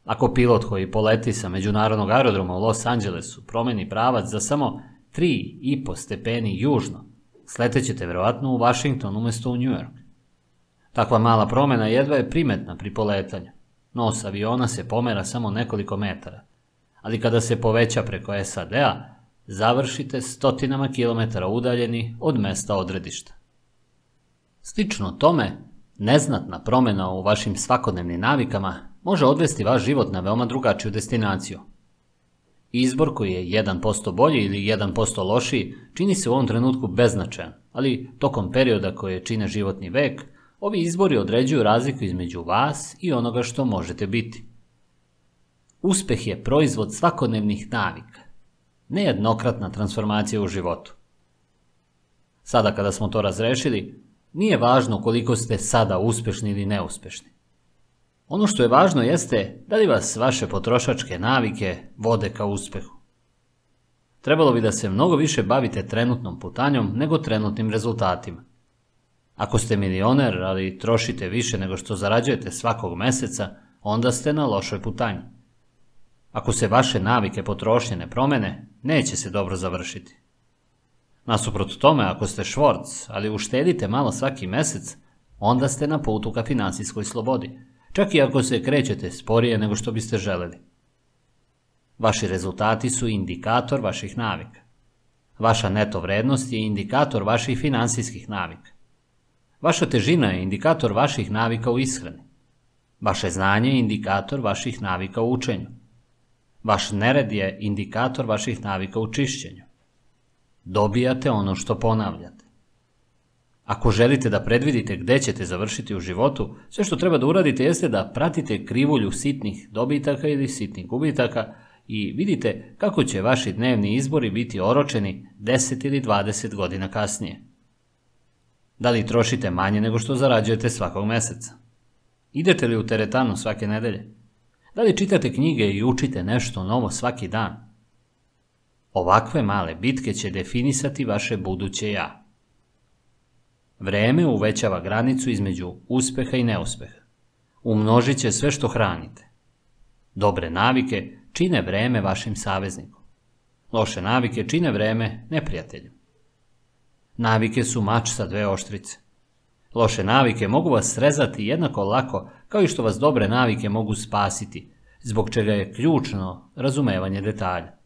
Ako pilot koji poleti sa međunarodnog aerodroma u Los Angelesu promeni pravac za samo 3,5 stepeni južno, sletećete verovatno u Washington umjesto u New York. Takva mala promjena jedva je primetna pri poletanju. Nos aviona se pomera samo nekoliko metara, ali kada se poveća preko SAD-a, završite stotinama kilometara udaljeni od mesta odredišta. Slično tome, neznatna promjena u vašim svakodnevnim navikama može odvesti vaš život na veoma drugačiju destinaciju. Izbor koji je 1% bolji ili 1% lošiji čini se u ovom trenutku beznačajan, ali tokom perioda koje čine životni vek, ovi izbori određuju razliku između vas i onoga što možete biti. Uspeh je proizvod svakodnevnih navika, nejednokratna transformacija u životu. Sada kada smo to razrešili, nije važno koliko ste sada uspešni ili neuspešni. Ono što je važno jeste da li vas vaše potrošačke navike vode ka uspehu. Trebalo bi da se mnogo više bavite trenutnom putanjom nego trenutnim rezultatima. Ako ste milioner, ali trošite više nego što zarađujete svakog meseca, onda ste na lošoj putanji. Ako se vaše navike potrošnje ne promene, neće se dobro završiti. Nasuprot tome, ako ste švorc, ali uštedite malo svaki mesec, onda ste na putu ka financijskoj slobodi, čak i ako se krećete sporije nego što biste želeli. Vaši rezultati su indikator vaših navika. Vaša neto vrednost je indikator vaših financijskih navika. Vaša težina je indikator vaših navika u ishrani. Vaše znanje je indikator vaših navika u učenju. Vaš nered je indikator vaših navika u čišćenju. Dobijate ono što ponavljate. Ako želite da predvidite gde ćete završiti u životu, sve što treba da uradite jeste da pratite krivulju sitnih dobitaka ili sitnih gubitaka i vidite kako će vaši dnevni izbori biti oročeni 10 ili 20 godina kasnije. Da li trošite manje nego što zarađujete svakog meseca? Idete li u teretanu svake nedelje? Da li čitate knjige i učite nešto novo svaki dan? Ovakve male bitke će definisati vaše buduće ja. Vreme uvećava granicu između uspeha i neuspeha. Umnožit će sve što hranite. Dobre navike čine vreme vašim saveznikom. Loše navike čine vreme neprijateljem. Navike su mač sa dve oštrice. Loše navike mogu vas srezati jednako lako kao i što vas dobre navike mogu spasiti, zbog čega je ključno razumevanje detalja.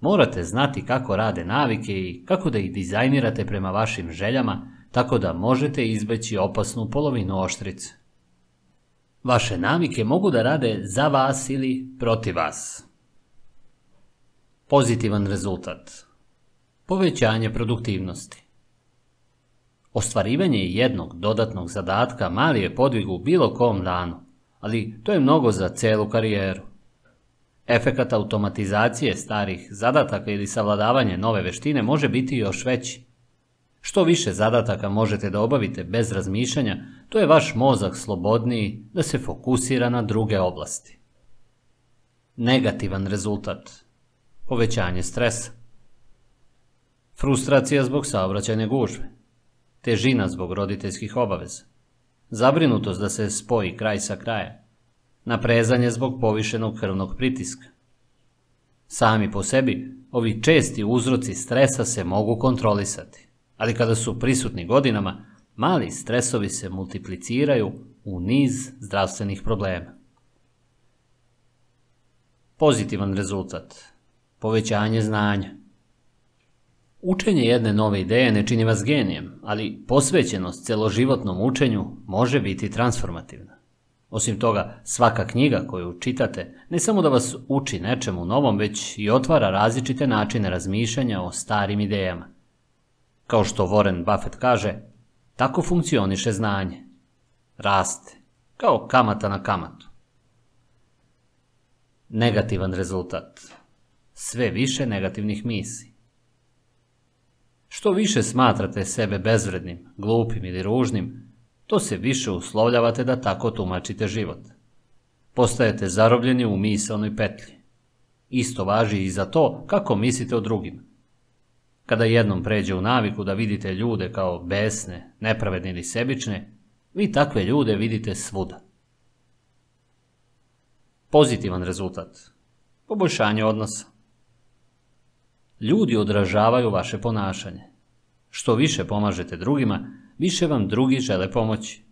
Morate znati kako rade navike i kako da ih dizajnirate prema vašim željama, tako da možete izbeći opasnu polovinu oštrice. Vaše navike mogu da rade za vas ili protiv vas. Pozitivan rezultat. Povećanje produktivnosti. Ostvarivanje jednog dodatnog zadatka mali je podvig u bilo kom danu, ali to je mnogo za celu karijeru. Efekat automatizacije starih zadataka ili savladavanje nove veštine može biti još veći. Što više zadataka možete da obavite bez razmišljanja, to je vaš mozak slobodniji da se fokusira na druge oblasti. Negativan rezultat. Povećanje stresa. Frustracija zbog saobraćajne gužve. Težina zbog roditeljskih obaveza. Zabrinutost da se spoji kraj sa krajem naprezanje zbog povišenog krvnog pritiska. Sami po sebi, ovi česti uzroci stresa se mogu kontrolisati, ali kada su prisutni godinama, mali stresovi se multipliciraju u niz zdravstvenih problema. Pozitivan rezultat. Povećanje znanja. Učenje jedne nove ideje ne čini vas genijem, ali posvećenost celoživotnom učenju može biti transformativna. Osim toga, svaka knjiga koju čitate ne samo da vas uči nečemu novom, već i otvara različite načine razmišljanja o starim idejama. Kao što Warren Buffett kaže, tako funkcioniše znanje. Raste, kao kamata na kamatu. Negativan rezultat. Sve više negativnih misli. Što više smatrate sebe bezvrednim, glupim ili ružnim, to se više uslovljavate da tako tumačite život. Postajete zarobljeni u misalnoj petlji. Isto važi i za to kako mislite o drugima. Kada jednom pređe u naviku da vidite ljude kao besne, nepravedne ili sebične, vi takve ljude vidite svuda. Pozitivan rezultat. Poboljšanje odnosa. Ljudi odražavaju vaše ponašanje. Što više pomažete drugima, više vam drugi žele pomoći.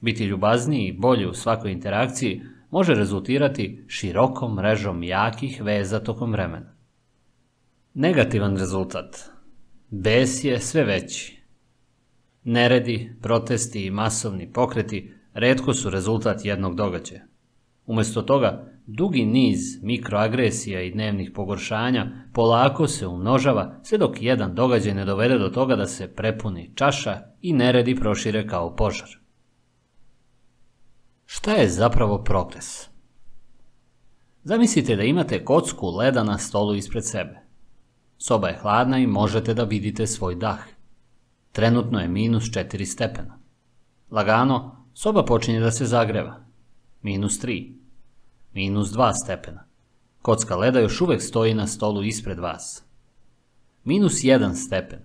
Biti ljubazniji i bolji u svakoj interakciji može rezultirati širokom mrežom jakih veza tokom vremena. Negativan rezultat. Bes je sve veći. Neredi, protesti i masovni pokreti redko su rezultat jednog događaja. Umjesto toga, dugi niz mikroagresija i dnevnih pogoršanja polako se umnožava sve dok jedan događaj ne dovede do toga da se prepuni čaša i neredi prošire kao požar. Šta je zapravo progres? Zamislite da imate kocku leda na stolu ispred sebe. Soba je hladna i možete da vidite svoj dah. Trenutno je minus 4 stepena. Lagano, soba počinje da se zagreva. Minus 3. Minus 2 stepena. Kocka leda još uvek stoji na stolu ispred vas. Minus 1 stepen.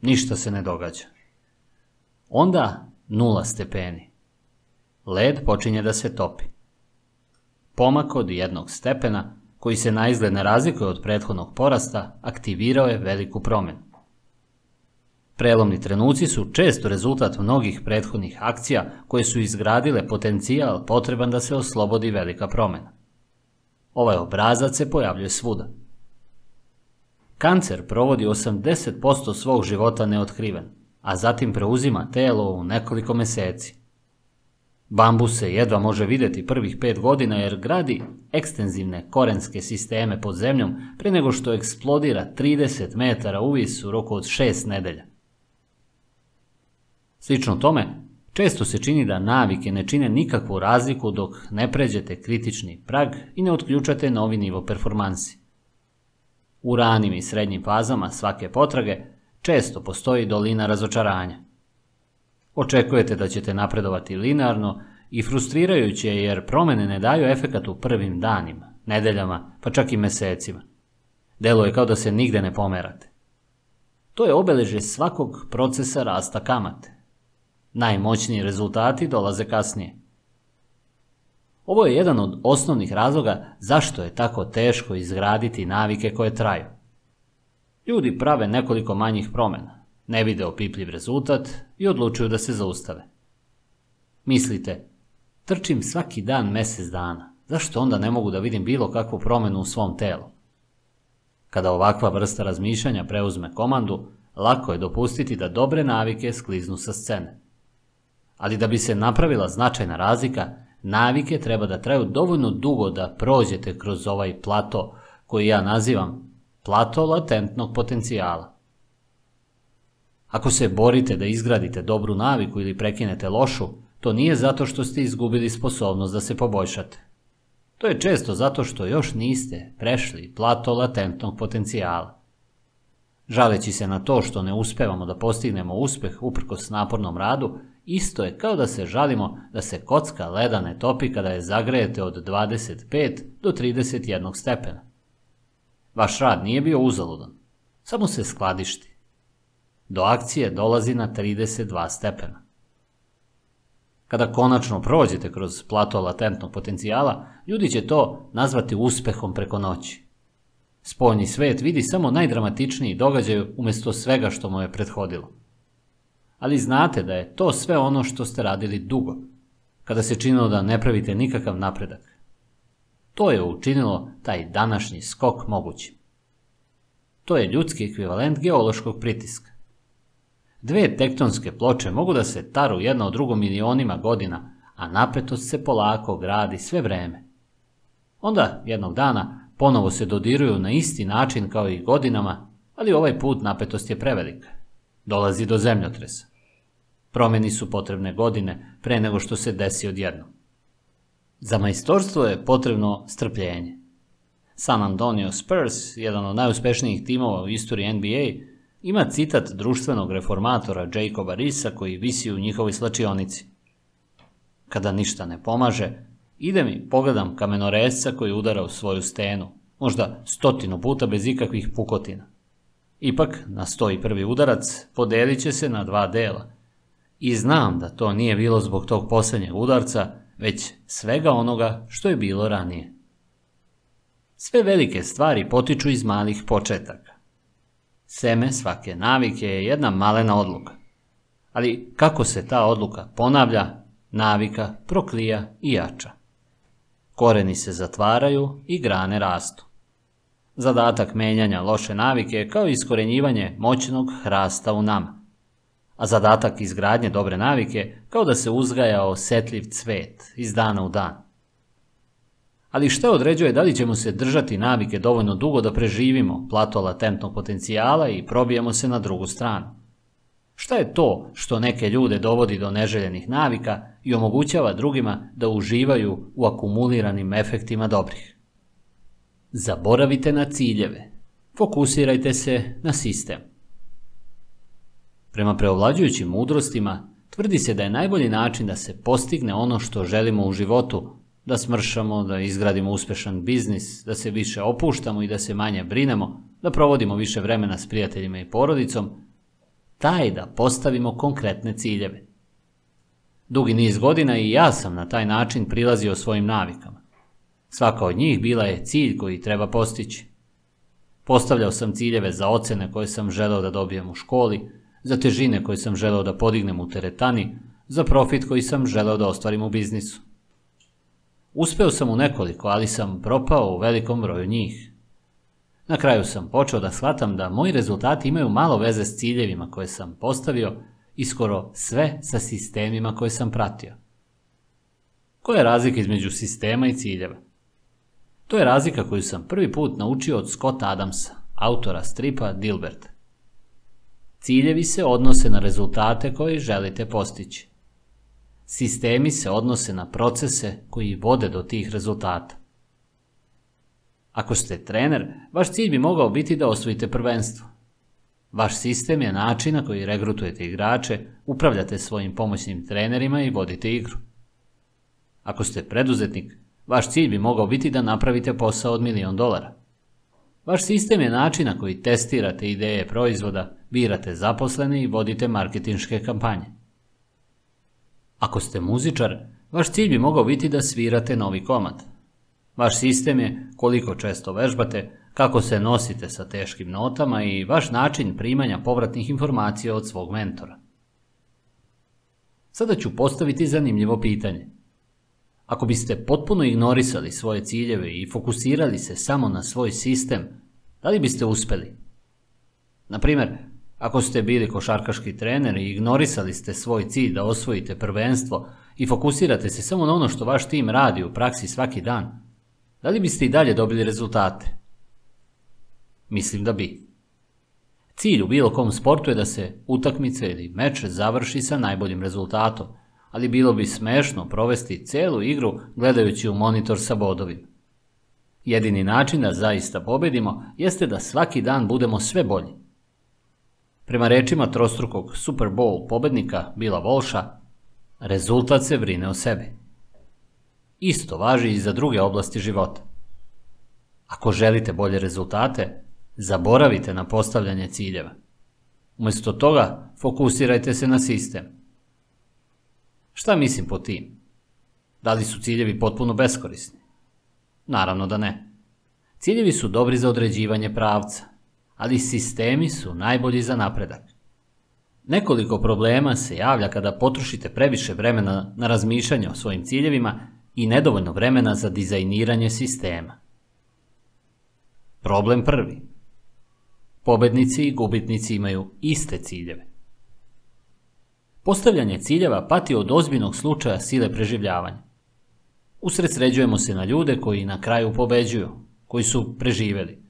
Ništa se ne događa. Onda nula stepeni. Led počinje da se topi. Pomak od jednog stepena, koji se na izgled ne razlikuje od prethodnog porasta, aktivirao je veliku promjenu. Prelomni trenuci su često rezultat mnogih prethodnih akcija koje su izgradile potencijal potreban da se oslobodi velika promjena. Ovaj obrazac se pojavljuje svuda. Kancer provodi 80% svog života neotkriven, a zatim preuzima telo u nekoliko meseci. Bambus se jedva može vidjeti prvih pet godina jer gradi ekstenzivne korenske sisteme pod zemljom pre nego što eksplodira 30 metara uvis u roku od 6 nedelja. Slično tome, često se čini da navike ne čine nikakvu razliku dok ne pređete kritični prag i ne otključate novi nivo performansi. U ranim i srednjim fazama svake potrage često postoji dolina razočaranja. Očekujete da ćete napredovati linearno i frustrirajuće je jer promjene ne daju efekat u prvim danima, nedeljama, pa čak i mesecima. Delo je kao da se nigde ne pomerate. To je obeležje svakog procesa rasta kamate. Najmoćniji rezultati dolaze kasnije. Ovo je jedan od osnovnih razloga zašto je tako teško izgraditi navike koje traju. Ljudi prave nekoliko manjih promjena, ne vide opipljiv rezultat i odlučuju da se zaustave. Mislite, trčim svaki dan mjesec dana, zašto onda ne mogu da vidim bilo kakvu promjenu u svom telu? Kada ovakva vrsta razmišljanja preuzme komandu, lako je dopustiti da dobre navike skliznu sa scene. Ali da bi se napravila značajna razlika, navike treba da traju dovoljno dugo da prođete kroz ovaj plato koji ja nazivam plato latentnog potencijala. Ako se borite da izgradite dobru naviku ili prekinete lošu, to nije zato što ste izgubili sposobnost da se poboljšate. To je često zato što još niste prešli plato latentnog potencijala. Žaleći se na to što ne uspevamo da postignemo uspeh uprkos napornom radu, isto je kao da se žalimo da se kocka leda ne topi kada je zagrejete od 25 do 31 stepena. Vaš rad nije bio uzaludan, samo se skladišti. Do akcije dolazi na 32 stepena. Kada konačno prođete kroz plato latentnog potencijala, ljudi će to nazvati uspehom preko noći. Spoljni svet vidi samo najdramatičniji događaj umjesto svega što mu je prethodilo. Ali znate da je to sve ono što ste radili dugo, kada se činilo da ne pravite nikakav napredak. To je učinilo taj današnji skok mogućim. To je ljudski ekvivalent geološkog pritiska. Dve tektonske ploče mogu da se taru jedna od drugom milionima godina, a napetost se polako gradi sve vreme. Onda, jednog dana, ponovo se dodiruju na isti način kao i godinama, ali ovaj put napetost je prevelika. Dolazi do zemljotresa. Promjeni su potrebne godine pre nego što se desi odjednom. Za majstorstvo je potrebno strpljenje. San Antonio Spurs, jedan od najuspešnijih timova u istoriji NBA, ima citat društvenog reformatora Jacoba Risa koji visi u njihovoj slačionici. Kada ništa ne pomaže, ide mi pogledam kamenoresca koji udara u svoju stenu, možda stotinu puta bez ikakvih pukotina. Ipak, na stoji prvi udarac podelit će se na dva dela. I znam da to nije bilo zbog tog posljednjeg udarca, već svega onoga što je bilo ranije. Sve velike stvari potiču iz malih početaka. Seme svake navike je jedna malena odluka. Ali kako se ta odluka ponavlja, navika proklija i jača. Koreni se zatvaraju i grane rastu. Zadatak menjanja loše navike je kao iskorenjivanje moćnog hrasta u nama. A zadatak izgradnje dobre navike kao da se uzgaja osetljiv cvet iz dana u dan. Ali što određuje da li ćemo se držati navike dovoljno dugo da preživimo plato latentnog potencijala i probijemo se na drugu stranu? Šta je to što neke ljude dovodi do neželjenih navika i omogućava drugima da uživaju u akumuliranim efektima dobrih? Zaboravite na ciljeve. Fokusirajte se na sistem. Prema preovlađujućim mudrostima, tvrdi se da je najbolji način da se postigne ono što želimo u životu da smršamo, da izgradimo uspešan biznis, da se više opuštamo i da se manje brinemo, da provodimo više vremena s prijateljima i porodicom, taj da postavimo konkretne ciljeve. Dugi niz godina i ja sam na taj način prilazio svojim navikama. Svaka od njih bila je cilj koji treba postići. Postavljao sam ciljeve za ocene koje sam želeo da dobijem u školi, za težine koje sam želeo da podignem u teretani, za profit koji sam želeo da ostvarim u biznisu. Uspeo sam u nekoliko, ali sam propao u velikom broju njih. Na kraju sam počeo da shvatam da moji rezultati imaju malo veze s ciljevima koje sam postavio i skoro sve sa sistemima koje sam pratio. Koja je razlika između sistema i ciljeva? To je razlika koju sam prvi put naučio od Scotta Adamsa, autora stripa Dilbert. Ciljevi se odnose na rezultate koje želite postići. Sistemi se odnose na procese koji vode do tih rezultata. Ako ste trener, vaš cilj bi mogao biti da osvojite prvenstvo. Vaš sistem je način na koji regrutujete igrače, upravljate svojim pomoćnim trenerima i vodite igru. Ako ste preduzetnik, vaš cilj bi mogao biti da napravite posao od milion dolara. Vaš sistem je način na koji testirate ideje proizvoda, birate zaposlene i vodite marketinške kampanje. Ako ste muzičar, vaš cilj bi mogao biti da svirate novi komad. Vaš sistem je koliko često vežbate, kako se nosite sa teškim notama i vaš način primanja povratnih informacija od svog mentora. Sada ću postaviti zanimljivo pitanje. Ako biste potpuno ignorisali svoje ciljeve i fokusirali se samo na svoj sistem, da li biste uspeli? Na primjer, ako ste bili košarkaški trener i ignorisali ste svoj cilj da osvojite prvenstvo i fokusirate se samo na ono što vaš tim radi u praksi svaki dan, da li biste i dalje dobili rezultate? Mislim da bi. Cilj u bilo kom sportu je da se utakmica ili meč završi sa najboljim rezultatom, ali bilo bi smešno provesti celu igru gledajući u monitor sa bodovima. Jedini način da zaista pobedimo jeste da svaki dan budemo sve bolji. Prema rečima trostrukog Super Bowl pobednika Bila Volša, rezultat se brine o sebi. Isto važi i za druge oblasti života. Ako želite bolje rezultate, zaboravite na postavljanje ciljeva. Umesto toga, fokusirajte se na sistem. Šta mislim po tim? Da li su ciljevi potpuno beskorisni? Naravno da ne. Ciljevi su dobri za određivanje pravca, ali sistemi su najbolji za napredak. Nekoliko problema se javlja kada potrošite previše vremena na razmišljanje o svojim ciljevima i nedovoljno vremena za dizajniranje sistema. Problem prvi. Pobednici i gubitnici imaju iste ciljeve. Postavljanje ciljeva pati od ozbiljnog slučaja sile preživljavanja. Usredsređujemo se na ljude koji na kraju pobeđuju, koji su preživeli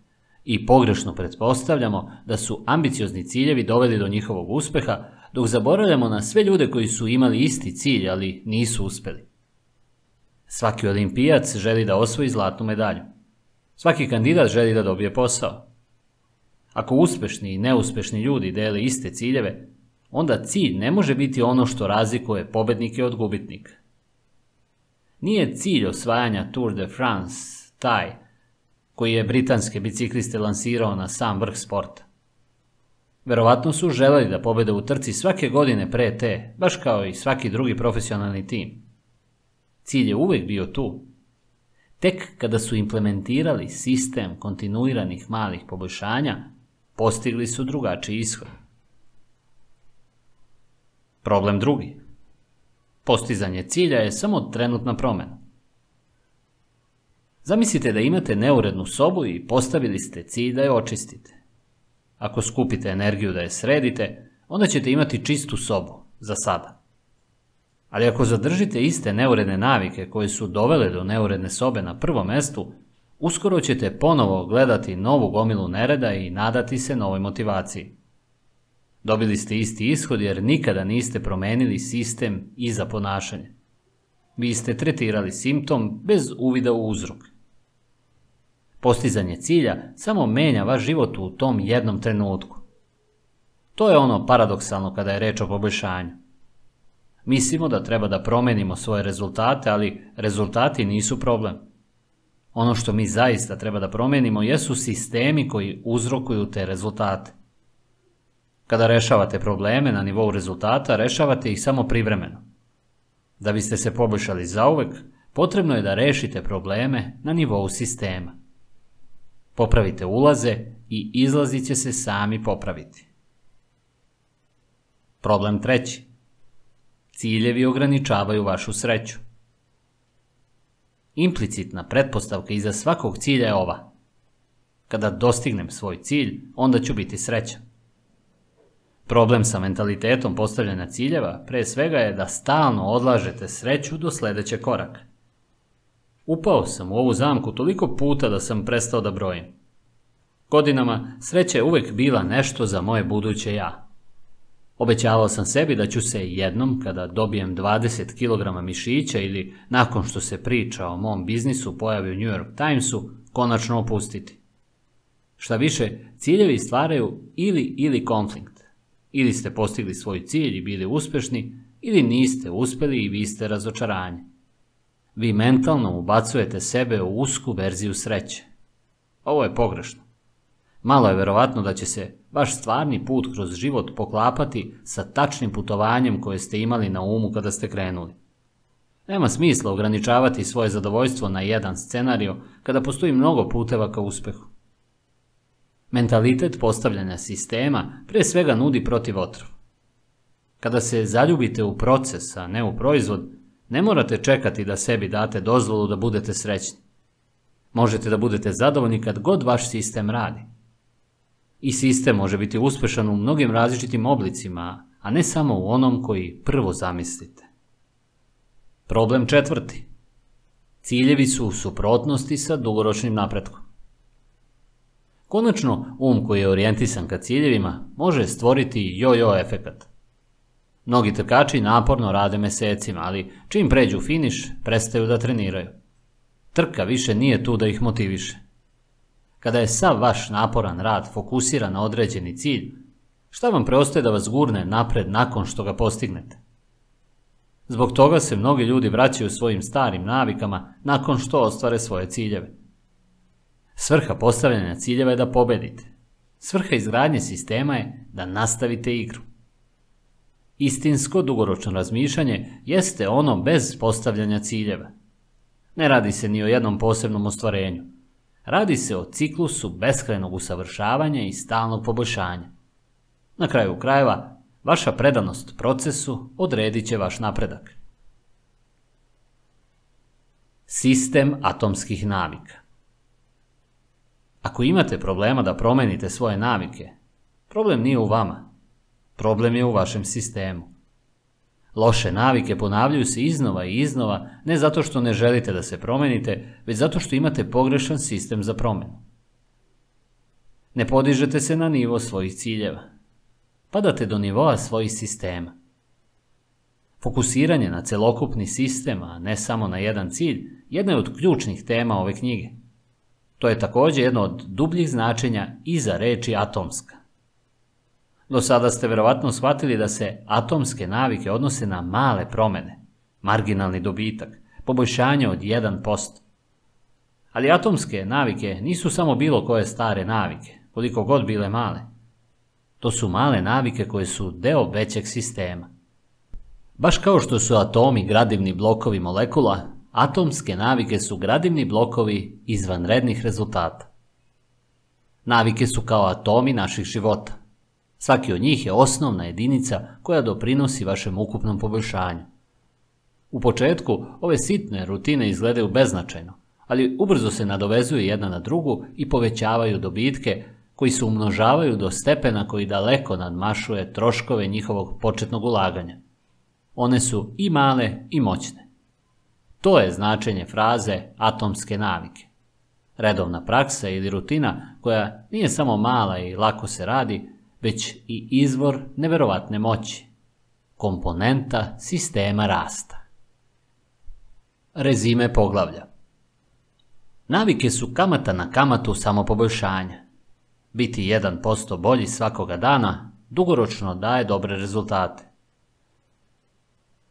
i pogrešno pretpostavljamo da su ambiciozni ciljevi doveli do njihovog uspeha, dok zaboravljamo na sve ljude koji su imali isti cilj, ali nisu uspeli. Svaki olimpijac želi da osvoji zlatnu medalju. Svaki kandidat želi da dobije posao. Ako uspešni i neuspešni ljudi dele iste ciljeve, onda cilj ne može biti ono što razlikuje pobednike od gubitnika. Nije cilj osvajanja Tour de France taj koji je britanske bicikliste lansirao na sam vrh sporta. Verovatno su želeli da pobede u trci svake godine pre te, baš kao i svaki drugi profesionalni tim. Cilj je uvijek bio tu. Tek kada su implementirali sistem kontinuiranih malih poboljšanja, postigli su drugačiji ishod. Problem drugi. Postizanje cilja je samo trenutna promjena. Zamislite da imate neurednu sobu i postavili ste cilj da je očistite. Ako skupite energiju da je sredite, onda ćete imati čistu sobu, za sada. Ali ako zadržite iste neuredne navike koje su dovele do neuredne sobe na prvom mestu, uskoro ćete ponovo gledati novu gomilu nereda i nadati se novoj motivaciji. Dobili ste isti ishod jer nikada niste promenili sistem iza ponašanja. Vi ste tretirali simptom bez uvida u uzrok. Postizanje cilja samo menja vaš život u tom jednom trenutku. To je ono paradoksalno kada je reč o poboljšanju. Mislimo da treba da promenimo svoje rezultate, ali rezultati nisu problem. Ono što mi zaista treba da promenimo jesu sistemi koji uzrokuju te rezultate. Kada rešavate probleme na nivou rezultata, rešavate ih samo privremeno. Da biste se poboljšali zauvek, potrebno je da rešite probleme na nivou sistema. Popravite ulaze i izlazi će se sami popraviti. Problem treći. Ciljevi ograničavaju vašu sreću. Implicitna pretpostavka iza svakog cilja je ova. Kada dostignem svoj cilj, onda ću biti srećan. Problem sa mentalitetom postavljanja ciljeva pre svega je da stalno odlažete sreću do sljedećeg koraka. Upao sam u ovu zamku toliko puta da sam prestao da brojim. Godinama sreća je uvijek bila nešto za moje buduće ja. Obećavao sam sebi da ću se jednom, kada dobijem 20 kg mišića ili nakon što se priča o mom biznisu pojavi u New York Timesu, konačno opustiti. Šta više, ciljevi stvaraju ili ili konflikt. Ili ste postigli svoj cilj i bili uspješni, ili niste uspjeli i vi ste razočaranje. Vi mentalno ubacujete sebe u usku verziju sreće. Ovo je pogrešno. Malo je verovatno da će se vaš stvarni put kroz život poklapati sa tačnim putovanjem koje ste imali na umu kada ste krenuli. Nema smisla ograničavati svoje zadovoljstvo na jedan scenario kada postoji mnogo puteva ka uspjehu. Mentalitet postavljanja sistema pre svega nudi protiv otrov. Kada se zaljubite u proces, a ne u proizvod, ne morate čekati da sebi date dozvolu da budete srećni. Možete da budete zadovoljni kad god vaš sistem radi. I sistem može biti uspešan u mnogim različitim oblicima, a ne samo u onom koji prvo zamislite. Problem četvrti. Ciljevi su u suprotnosti sa dugoročnim napretkom. Konačno, um koji je orijentisan ka ciljevima može stvoriti jo-jo efekat. Mnogi trkači naporno rade mesecima, ali čim pređu finiš, prestaju da treniraju. Trka više nije tu da ih motiviše. Kada je sav vaš naporan rad fokusiran na određeni cilj, šta vam preostaje da vas gurne napred nakon što ga postignete? Zbog toga se mnogi ljudi vraćaju svojim starim navikama nakon što ostvare svoje ciljeve. Svrha postavljanja ciljeva je da pobedite. Svrha izgradnje sistema je da nastavite igru. Istinsko dugoročno razmišljanje jeste ono bez postavljanja ciljeva. Ne radi se ni o jednom posebnom ostvarenju. Radi se o ciklusu beskrenog usavršavanja i stalnog poboljšanja. Na kraju krajeva, vaša predanost procesu odredit će vaš napredak. Sistem atomskih navika Ako imate problema da promenite svoje navike, problem nije u vama. Problem je u vašem sistemu. Loše navike ponavljaju se iznova i iznova, ne zato što ne želite da se promenite, već zato što imate pogrešan sistem za promjenu. Ne podižete se na nivo svojih ciljeva. Padate do nivoa svojih sistema. Fokusiranje na celokupni sistem, a ne samo na jedan cilj, jedna je od ključnih tema ove knjige. To je također jedno od dubljih značenja iza reči atomska. Do sada ste verovatno shvatili da se atomske navike odnose na male promjene, marginalni dobitak, poboljšanje od 1%. Ali atomske navike nisu samo bilo koje stare navike, koliko god bile male. To su male navike koje su deo većeg sistema. Baš kao što su atomi gradivni blokovi molekula, atomske navike su gradivni blokovi izvanrednih rezultata. Navike su kao atomi naših života. Svaki od njih je osnovna jedinica koja doprinosi vašem ukupnom poboljšanju. U početku ove sitne rutine izgledaju beznačajno, ali ubrzo se nadovezuju jedna na drugu i povećavaju dobitke koji se umnožavaju do stepena koji daleko nadmašuje troškove njihovog početnog ulaganja. One su i male i moćne. To je značenje fraze atomske navike. Redovna praksa ili rutina koja nije samo mala i lako se radi, već i izvor neverovatne moći. Komponenta sistema rasta. Rezime poglavlja Navike su kamata na kamatu samopoboljšanja. Biti 1% bolji svakoga dana dugoročno daje dobre rezultate.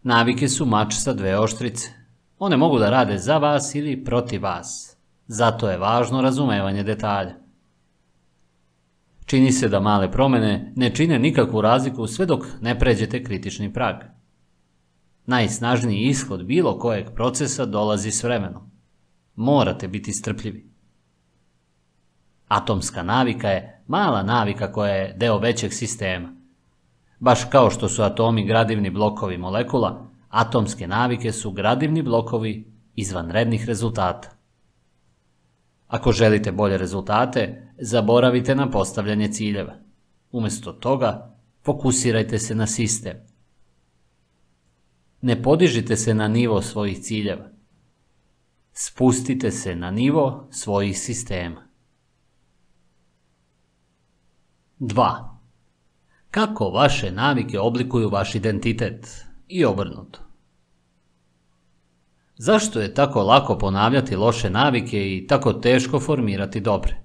Navike su mač sa dve oštrice. One mogu da rade za vas ili protiv vas. Zato je važno razumevanje detalja. Čini se da male promene ne čine nikakvu razliku sve dok ne pređete kritični prag. Najsnažniji ishod bilo kojeg procesa dolazi s vremenom. Morate biti strpljivi. Atomska navika je mala navika koja je deo većeg sistema. Baš kao što su atomi gradivni blokovi molekula, atomske navike su gradivni blokovi izvanrednih rezultata. Ako želite bolje rezultate, zaboravite na postavljanje ciljeva. Umesto toga, fokusirajte se na sistem. Ne podižite se na nivo svojih ciljeva. Spustite se na nivo svojih sistema. 2. Kako vaše navike oblikuju vaš identitet i obrnuto? Zašto je tako lako ponavljati loše navike i tako teško formirati dobre?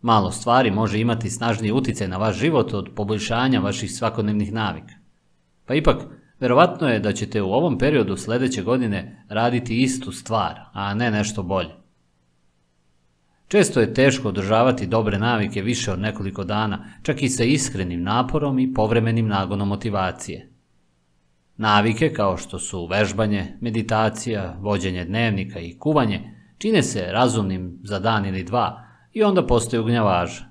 Malo stvari može imati snažniji utjecaj na vaš život od poboljšanja vaših svakodnevnih navika. Pa ipak, verovatno je da ćete u ovom periodu sledeće godine raditi istu stvar, a ne nešto bolje. Često je teško održavati dobre navike više od nekoliko dana, čak i sa iskrenim naporom i povremenim nagonom motivacije. Navike kao što su vežbanje, meditacija, vođenje dnevnika i kuvanje čine se razumnim za dan ili dva i onda postaju gnjavaža.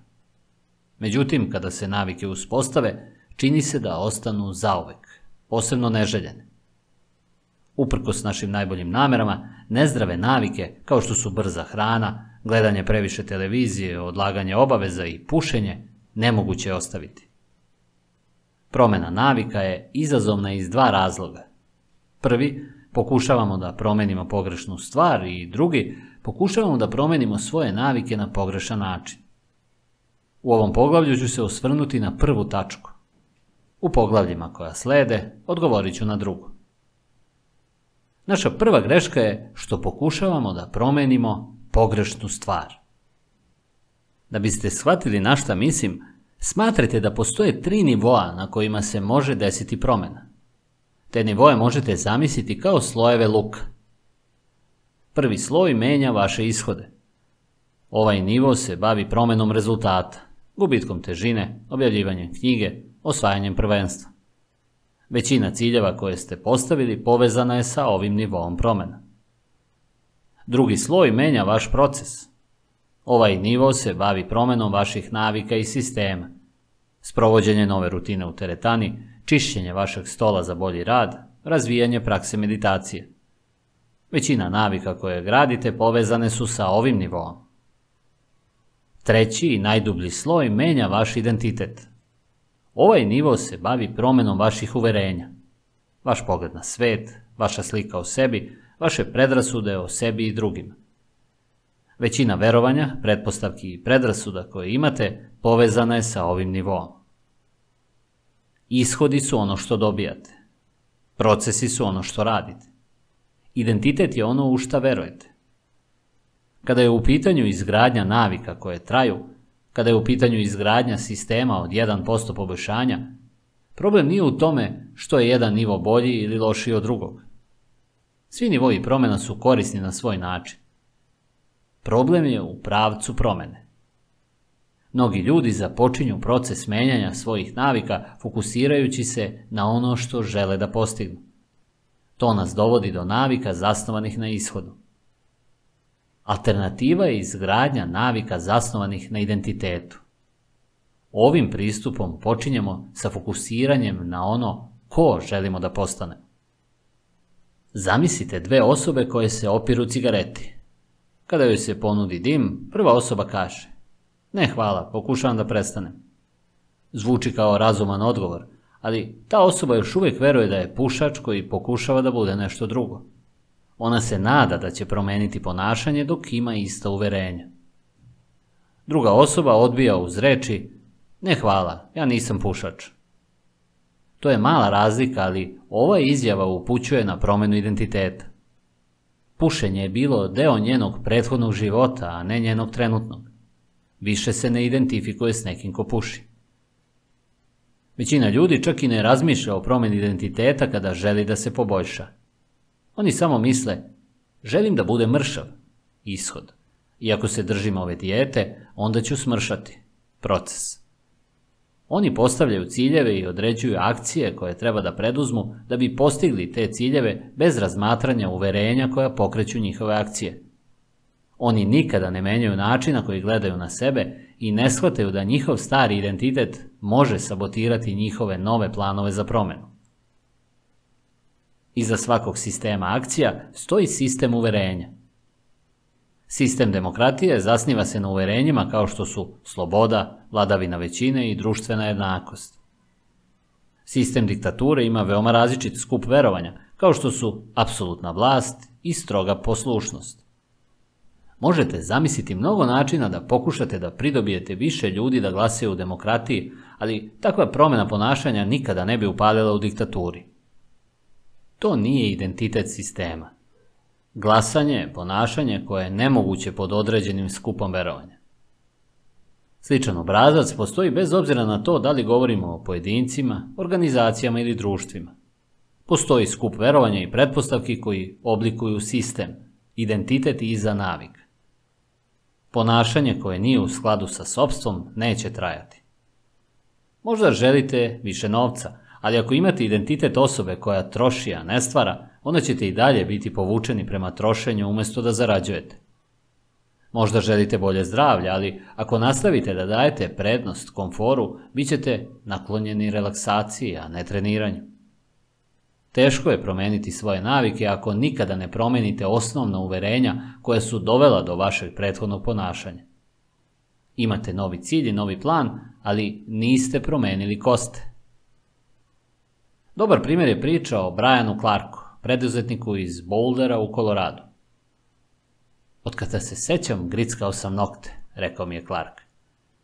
Međutim, kada se navike uspostave, čini se da ostanu zauvek, posebno neželjene. Uprkos našim najboljim namerama, nezdrave navike, kao što su brza hrana, gledanje previše televizije, odlaganje obaveza i pušenje, nemoguće je ostaviti. Promena navika je izazovna iz dva razloga. Prvi, pokušavamo da promenimo pogrešnu stvar i drugi, pokušavamo da promenimo svoje navike na pogrešan način. U ovom poglavlju ću se osvrnuti na prvu tačku. U poglavljima koja slede odgovorit ću na drugu. Naša prva greška je što pokušavamo da promenimo pogrešnu stvar. Da biste shvatili na šta mislim, smatrajte da postoje tri nivoa na kojima se može desiti promena. Te nivoje možete zamisliti kao slojeve luka. Prvi sloj menja vaše ishode. Ovaj nivo se bavi promenom rezultata, gubitkom težine, objavljivanjem knjige, osvajanjem prvenstva. Većina ciljeva koje ste postavili povezana je sa ovim nivom promena. Drugi sloj menja vaš proces. Ovaj nivo se bavi promenom vaših navika i sistema. Sprovođenje nove rutine u teretani, čišćenje vašeg stola za bolji rad, razvijanje prakse meditacije. Većina navika koje gradite povezane su sa ovim nivom. Treći i najdublji sloj menja vaš identitet. Ovaj nivo se bavi promenom vaših uverenja. Vaš pogled na svet, vaša slika o sebi, vaše predrasude o sebi i drugima. Većina verovanja, pretpostavki i predrasuda koje imate povezana je sa ovim nivom. Ishodi su ono što dobijate. Procesi su ono što radite. Identitet je ono u šta verujete. Kada je u pitanju izgradnja navika koje traju, kada je u pitanju izgradnja sistema od 1% poboljšanja, problem nije u tome što je jedan nivo bolji ili lošiji od drugog. Svi nivoji promjena su korisni na svoj način. Problem je u pravcu promene. Mnogi ljudi započinju proces menjanja svojih navika fokusirajući se na ono što žele da postignu. To nas dovodi do navika zasnovanih na ishodu. Alternativa je izgradnja navika zasnovanih na identitetu. Ovim pristupom počinjemo sa fokusiranjem na ono ko želimo da postane. Zamislite dve osobe koje se opiru cigareti. Kada joj se ponudi dim, prva osoba kaže Ne hvala, pokušavam da prestanem. Zvuči kao razuman odgovor, ali ta osoba još uvijek veruje da je pušač koji pokušava da bude nešto drugo. Ona se nada da će promeniti ponašanje dok ima ista uverenja. Druga osoba odbija uz reči Ne hvala, ja nisam pušač. To je mala razlika, ali ova izjava upućuje na promenu identiteta. Pušenje je bilo deo njenog prethodnog života, a ne njenog trenutnog. Više se ne identifikuje s nekim ko puši. Većina ljudi čak i ne razmišlja o promjeni identiteta kada želi da se poboljša. Oni samo misle, želim da bude mršav, ishod. I ako se držim ove dijete, onda ću smršati, proces. Oni postavljaju ciljeve i određuju akcije koje treba da preduzmu da bi postigli te ciljeve bez razmatranja uverenja koja pokreću njihove akcije. Oni nikada ne menjaju način na koji gledaju na sebe i ne shvataju da njihov stari identitet može sabotirati njihove nove planove za promenu. Iza svakog sistema akcija stoji sistem uverenja. Sistem demokratije zasniva se na uverenjima kao što su sloboda, vladavina većine i društvena jednakost. Sistem diktature ima veoma različit skup verovanja, kao što su apsolutna vlast i stroga poslušnost. Možete zamisliti mnogo načina da pokušate da pridobijete više ljudi da glasaju u demokratiji, ali takva promjena ponašanja nikada ne bi upalila u diktaturi. To nije identitet sistema. Glasanje je ponašanje koje je nemoguće pod određenim skupom verovanja. Sličan obrazac postoji bez obzira na to da li govorimo o pojedincima, organizacijama ili društvima. Postoji skup verovanja i pretpostavki koji oblikuju sistem, identitet i iza navik. Ponašanje koje nije u skladu sa sobstvom neće trajati. Možda želite više novca, ali ako imate identitet osobe koja troši, a ne stvara, onda ćete i dalje biti povučeni prema trošenju umjesto da zarađujete. Možda želite bolje zdravlje, ali ako nastavite da dajete prednost komforu, bit ćete naklonjeni relaksaciji, a ne treniranju. Teško je promeniti svoje navike ako nikada ne promenite osnovna uverenja koja su dovela do vašeg prethodnog ponašanja. Imate novi cilj i novi plan, ali niste promenili koste. Dobar primjer je priča o Brianu Clarku, preduzetniku iz Bouldera u Koloradu. Od kada se sećam, grickao sam nokte, rekao mi je Clark.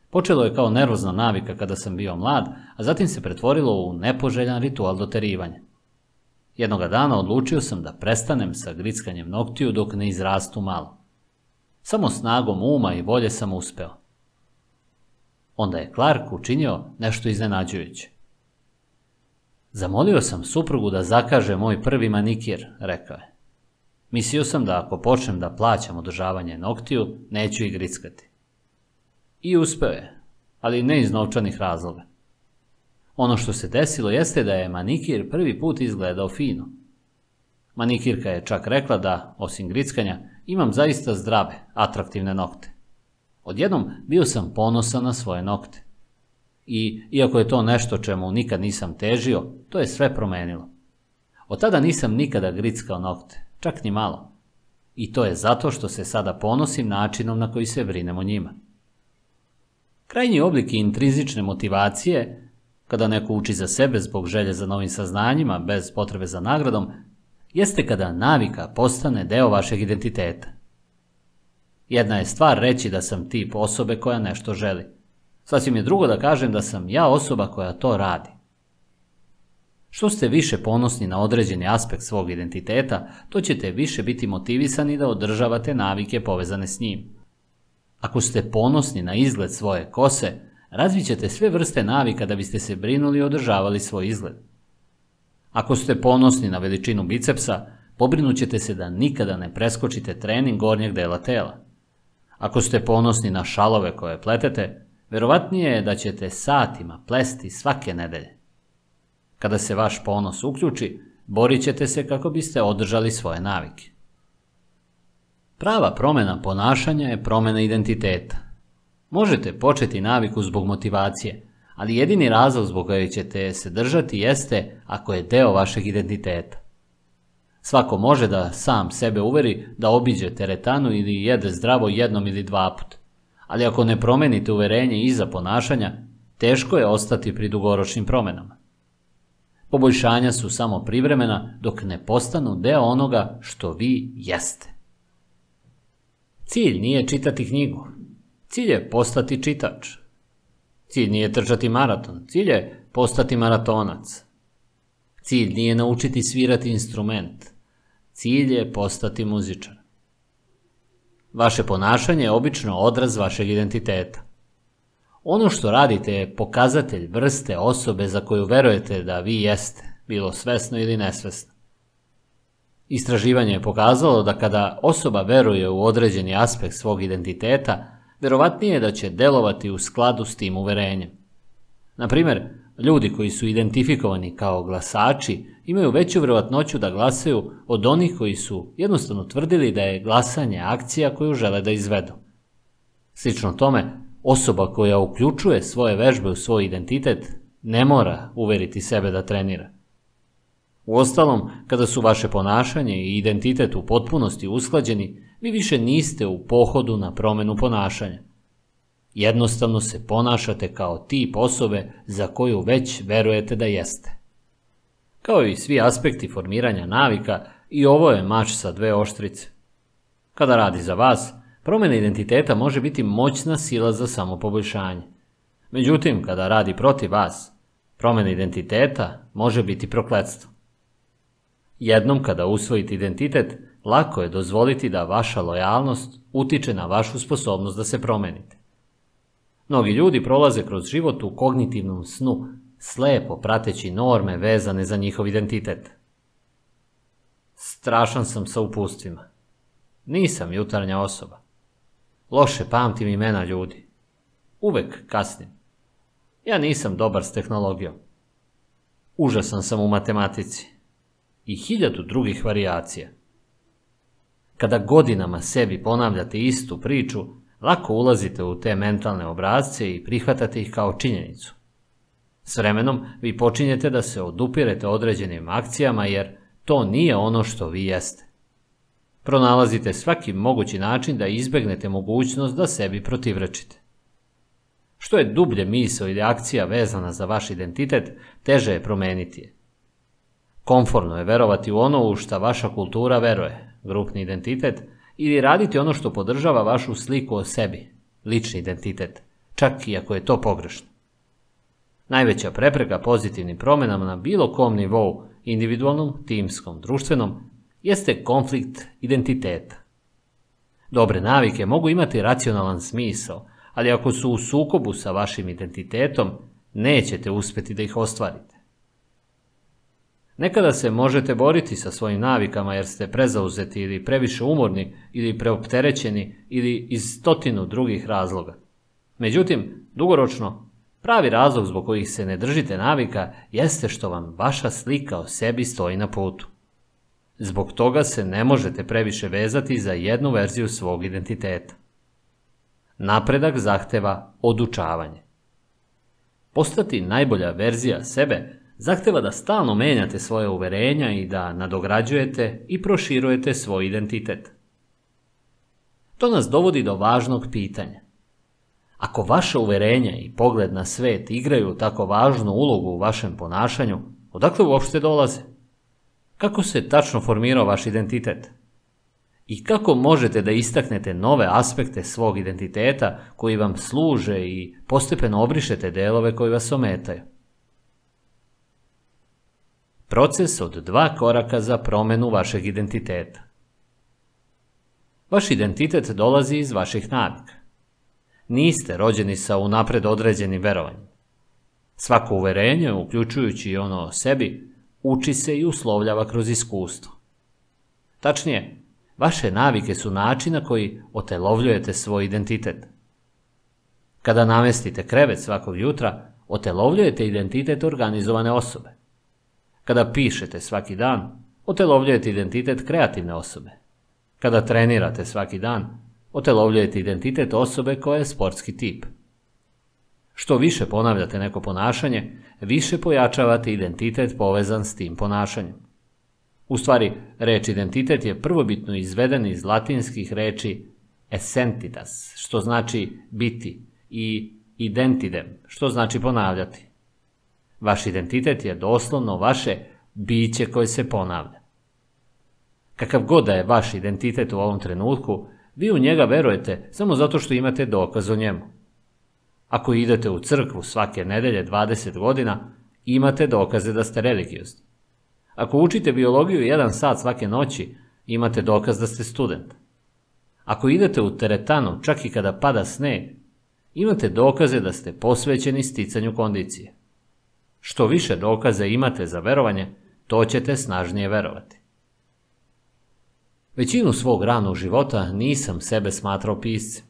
Počelo je kao nervozna navika kada sam bio mlad, a zatim se pretvorilo u nepoželjan ritual doterivanja. Jednoga dana odlučio sam da prestanem sa grickanjem noktiju dok ne izrastu malo. Samo snagom uma i volje sam uspeo. Onda je Clark učinio nešto iznenađujuće. Zamolio sam suprugu da zakaže moj prvi manikir, rekao je. Mislio sam da ako počnem da plaćam održavanje noktiju, neću ih grickati. I uspeo je, ali ne iz novčanih razloga. Ono što se desilo jeste da je manikir prvi put izgledao fino. Manikirka je čak rekla da, osim grickanja, imam zaista zdrave, atraktivne nokte. Odjednom bio sam ponosan na svoje nokte. I, iako je to nešto čemu nikad nisam težio, to je sve promenilo. Od tada nisam nikada grickao nokte, čak ni malo. I to je zato što se sada ponosim načinom na koji se brinem o njima. Krajnji oblik intrizične motivacije kada neko uči za sebe zbog želje za novim saznanjima, bez potrebe za nagradom, jeste kada navika postane deo vašeg identiteta. Jedna je stvar reći da sam tip osobe koja nešto želi. Sasvim je drugo da kažem da sam ja osoba koja to radi. Što ste više ponosni na određeni aspekt svog identiteta, to ćete više biti motivisani da održavate navike povezane s njim. Ako ste ponosni na izgled svoje kose, ćete sve vrste navika da biste se brinuli i održavali svoj izgled. Ako ste ponosni na veličinu bicepsa, pobrinut ćete se da nikada ne preskočite trening gornjeg dela tela. Ako ste ponosni na šalove koje pletete, verovatnije je da ćete satima plesti svake nedelje. Kada se vaš ponos uključi, borit ćete se kako biste održali svoje navike. Prava promjena ponašanja je promjena identiteta. Možete početi naviku zbog motivacije, ali jedini razlog zbog kojeg ćete se držati jeste ako je deo vašeg identiteta. Svako može da sam sebe uveri da obiđe teretanu ili jede zdravo jednom ili dva put. Ali ako ne promenite uverenje iza ponašanja, teško je ostati pri dugoročnim promjenama. Poboljšanja su samo privremena dok ne postanu deo onoga što vi jeste. Cilj nije čitati knjigu. Cilj je postati čitač. Cilj nije trčati maraton. Cilj je postati maratonac. Cilj nije naučiti svirati instrument. Cilj je postati muzičar. Vaše ponašanje je obično odraz vašeg identiteta. Ono što radite je pokazatelj vrste osobe za koju verujete da vi jeste, bilo svesno ili nesvesno. Istraživanje je pokazalo da kada osoba veruje u određeni aspekt svog identiteta, verovatnije je da će delovati u skladu s tim uverenjem. Na primjer, ljudi koji su identifikovani kao glasači imaju veću vjerovatnoću da glasaju od onih koji su jednostavno tvrdili da je glasanje akcija koju žele da izvedu. Slično tome, osoba koja uključuje svoje vežbe u svoj identitet ne mora uveriti sebe da trenira. Uostalom, kada su vaše ponašanje i identitet u potpunosti usklađeni, vi više niste u pohodu na promjenu ponašanja. Jednostavno se ponašate kao tip osobe za koju već verujete da jeste. Kao i svi aspekti formiranja navika, i ovo je mač sa dve oštrice. Kada radi za vas, promjena identiteta može biti moćna sila za samopoboljšanje. Međutim, kada radi protiv vas, promjena identiteta može biti prokletstvo. Jednom kada usvojite identitet, lako je dozvoliti da vaša lojalnost utiče na vašu sposobnost da se promenite. Mnogi ljudi prolaze kroz život u kognitivnom snu, slepo prateći norme vezane za njihov identitet. Strašan sam sa upustvima. Nisam jutarnja osoba. Loše pamtim imena ljudi. Uvek kasnim. Ja nisam dobar s tehnologijom. Užasan sam u matematici. I hiljadu drugih varijacija. Kada godinama sebi ponavljate istu priču, lako ulazite u te mentalne obrazce i prihvatate ih kao činjenicu. S vremenom vi počinjete da se odupirete određenim akcijama jer to nije ono što vi jeste. Pronalazite svaki mogući način da izbegnete mogućnost da sebi protivrečite. Što je dublje misao ili akcija vezana za vaš identitet, teže je promeniti je. Komforno je verovati u ono u što vaša kultura veruje, grupni identitet, ili raditi ono što podržava vašu sliku o sebi, lični identitet, čak i ako je to pogrešno. Najveća prepreka pozitivnim promjenama na bilo kom nivou, individualnom, timskom, društvenom, jeste konflikt identiteta. Dobre navike mogu imati racionalan smisao, ali ako su u sukobu sa vašim identitetom, nećete uspjeti da ih ostvarite. Nekada se možete boriti sa svojim navikama jer ste prezauzeti ili previše umorni ili preopterećeni ili iz stotinu drugih razloga. Međutim, dugoročno, pravi razlog zbog kojih se ne držite navika jeste što vam vaša slika o sebi stoji na putu. Zbog toga se ne možete previše vezati za jednu verziju svog identiteta. Napredak zahteva odučavanje. Postati najbolja verzija sebe zahteva da stalno menjate svoje uverenja i da nadograđujete i proširujete svoj identitet. To nas dovodi do važnog pitanja. Ako vaše uverenja i pogled na svet igraju tako važnu ulogu u vašem ponašanju, odakle uopšte dolaze? Kako se tačno formirao vaš identitet? I kako možete da istaknete nove aspekte svog identiteta koji vam služe i postepeno obrišete delove koji vas ometaju? Proces od dva koraka za promjenu vašeg identiteta. Vaš identitet dolazi iz vaših navika. Niste rođeni sa unapred određenim verovanjem. Svako uverenje, uključujući i ono o sebi, uči se i uslovljava kroz iskustvo. Tačnije, vaše navike su način na koji otelovljujete svoj identitet. Kada namestite krevet svakog jutra, otelovljujete identitet organizovane osobe. Kada pišete svaki dan, otelovljujete identitet kreativne osobe. Kada trenirate svaki dan, otelovljujete identitet osobe koja je sportski tip. Što više ponavljate neko ponašanje, više pojačavate identitet povezan s tim ponašanjem. U stvari, reč identitet je prvobitno izveden iz latinskih reči essentitas, što znači biti, i identidem, što znači ponavljati. Vaš identitet je doslovno vaše biće koje se ponavlja. Kakav god da je vaš identitet u ovom trenutku, vi u njega verujete samo zato što imate dokaz o njemu. Ako idete u crkvu svake nedelje 20 godina, imate dokaze da ste religiozni. Ako učite biologiju jedan sat svake noći, imate dokaz da ste student. Ako idete u teretanu čak i kada pada sneg, imate dokaze da ste posvećeni sticanju kondicije. Što više dokaze imate za verovanje, to ćete snažnije verovati. Većinu svog ranog života nisam sebe smatrao piscem.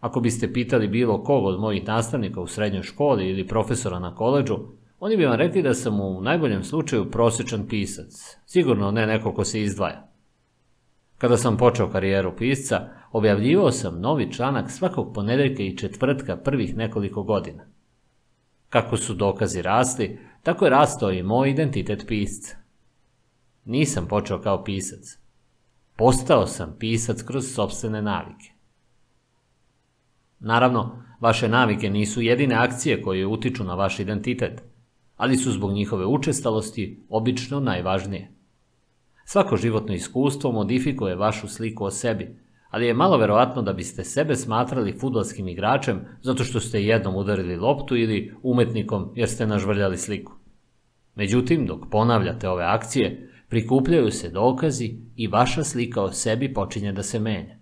Ako biste pitali bilo kog od mojih nastavnika u srednjoj školi ili profesora na koleđu, oni bi vam rekli da sam u najboljem slučaju prosječan pisac, sigurno ne neko ko se izdvaja. Kada sam počeo karijeru pisca, objavljivao sam novi članak svakog ponedeljka i četvrtka prvih nekoliko godina. Kako su dokazi rasli, tako je rastao i moj identitet pisca. Nisam počeo kao pisac. Postao sam pisac kroz sobstvene navike. Naravno, vaše navike nisu jedine akcije koje utiču na vaš identitet, ali su zbog njihove učestalosti obično najvažnije. Svako životno iskustvo modifikuje vašu sliku o sebi, ali je malo verovatno da biste sebe smatrali futbolskim igračem zato što ste jednom udarili loptu ili umetnikom jer ste nažvrljali sliku. Međutim, dok ponavljate ove akcije, prikupljaju se dokazi i vaša slika o sebi počinje da se menja.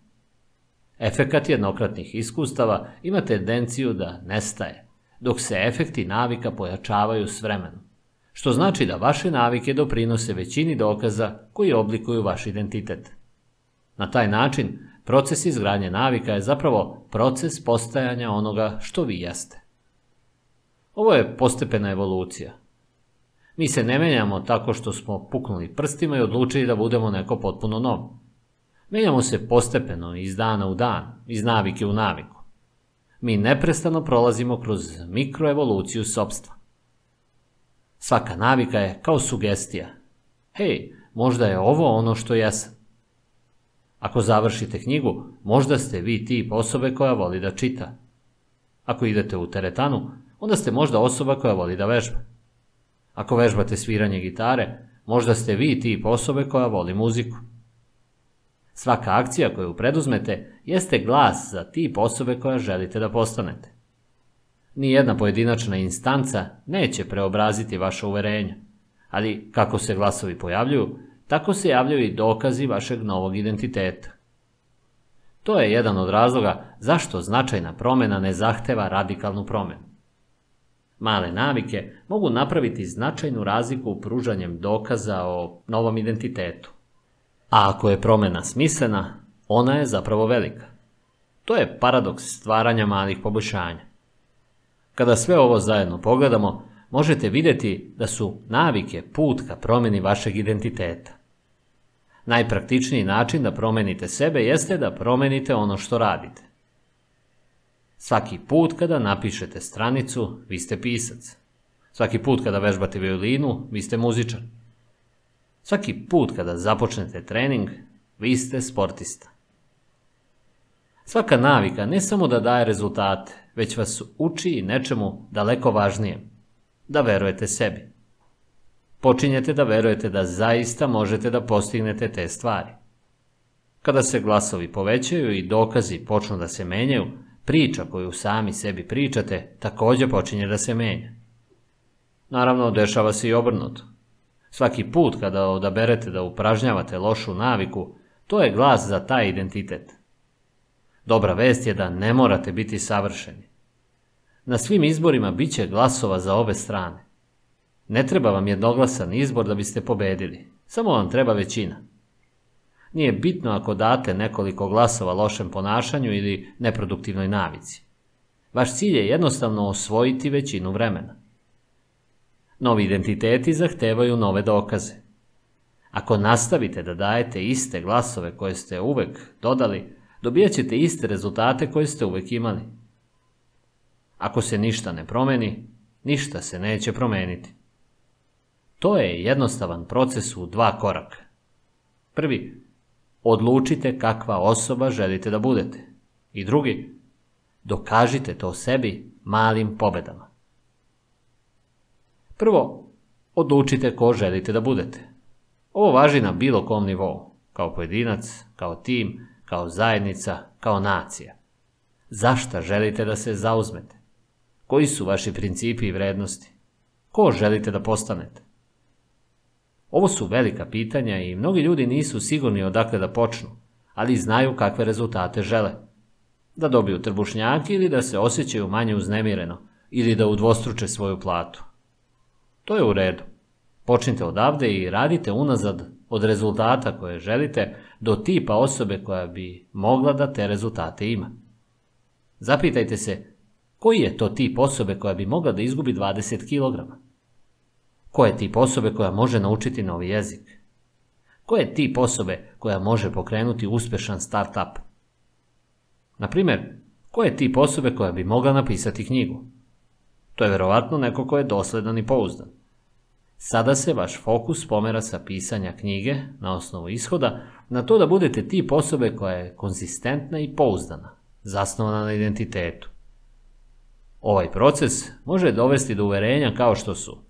Efekat jednokratnih iskustava ima tendenciju da nestaje, dok se efekti navika pojačavaju s vremenom, što znači da vaše navike doprinose većini dokaza koji oblikuju vaš identitet. Na taj način Proces izgradnje navika je zapravo proces postajanja onoga što vi jeste. Ovo je postepena evolucija. Mi se ne menjamo tako što smo puknuli prstima i odlučili da budemo neko potpuno novo. Menjamo se postepeno iz dana u dan, iz navike u naviku. Mi neprestano prolazimo kroz mikroevoluciju sobstva. Svaka navika je kao sugestija. Hej, možda je ovo ono što jesam. Ako završite knjigu, možda ste vi tip osobe koja voli da čita. Ako idete u teretanu, onda ste možda osoba koja voli da vežba. Ako vežbate sviranje gitare, možda ste vi tip osobe koja voli muziku. Svaka akcija koju preduzmete jeste glas za tip osobe koja želite da postanete. Nijedna pojedinačna instanca neće preobraziti vaše uverenje, ali kako se glasovi pojavljuju, tako se javljaju i dokazi vašeg novog identiteta. To je jedan od razloga zašto značajna promjena ne zahteva radikalnu promjenu. Male navike mogu napraviti značajnu razliku u pružanjem dokaza o novom identitetu. A ako je promjena smislena, ona je zapravo velika. To je paradoks stvaranja malih poboljšanja. Kada sve ovo zajedno pogledamo, možete vidjeti da su navike put ka promjeni vašeg identiteta. Najpraktičniji način da promenite sebe jeste da promenite ono što radite. Svaki put kada napišete stranicu, vi ste pisac. Svaki put kada vežbate violinu, vi ste muzičar. Svaki put kada započnete trening, vi ste sportista. Svaka navika ne samo da daje rezultate, već vas uči i nečemu daleko važnijem, da verujete sebi počinjete da verujete da zaista možete da postignete te stvari. Kada se glasovi povećaju i dokazi počnu da se menjaju, priča koju sami sebi pričate također počinje da se menja. Naravno, dešava se i obrnuto. Svaki put kada odaberete da upražnjavate lošu naviku, to je glas za taj identitet. Dobra vest je da ne morate biti savršeni. Na svim izborima bit će glasova za obe strane. Ne treba vam jednoglasan izbor da biste pobedili, samo vam treba većina. Nije bitno ako date nekoliko glasova lošem ponašanju ili neproduktivnoj navici. Vaš cilj je jednostavno osvojiti većinu vremena. Novi identiteti zahtevaju nove dokaze. Ako nastavite da dajete iste glasove koje ste uvek dodali, dobijat ćete iste rezultate koje ste uvek imali. Ako se ništa ne promeni, ništa se neće promeniti. To je jednostavan proces u dva koraka. Prvi, odlučite kakva osoba želite da budete. I drugi, dokažite to sebi malim pobedama. Prvo, odlučite ko želite da budete. Ovo važi na bilo kom nivou, kao pojedinac, kao tim, kao zajednica, kao nacija. Zašta želite da se zauzmete? Koji su vaši principi i vrednosti? Ko želite da postanete? Ovo su velika pitanja i mnogi ljudi nisu sigurni odakle da počnu, ali znaju kakve rezultate žele. Da dobiju trbušnjaki ili da se osjećaju manje uznemireno ili da udvostruče svoju platu. To je u redu. Počnite odavde i radite unazad od rezultata koje želite do tipa osobe koja bi mogla da te rezultate ima. Zapitajte se koji je to tip osobe koja bi mogla da izgubi 20 kg? Ko je tip osobe koja može naučiti novi jezik? Ko je tip osobe koja može pokrenuti uspešan start-up? Naprimjer, ko je tip osobe koja bi mogla napisati knjigu? To je verovatno neko ko je dosledan i pouzdan. Sada se vaš fokus pomera sa pisanja knjige na osnovu ishoda na to da budete tip osobe koja je konzistentna i pouzdana, zasnovana na identitetu. Ovaj proces može dovesti do uverenja kao što su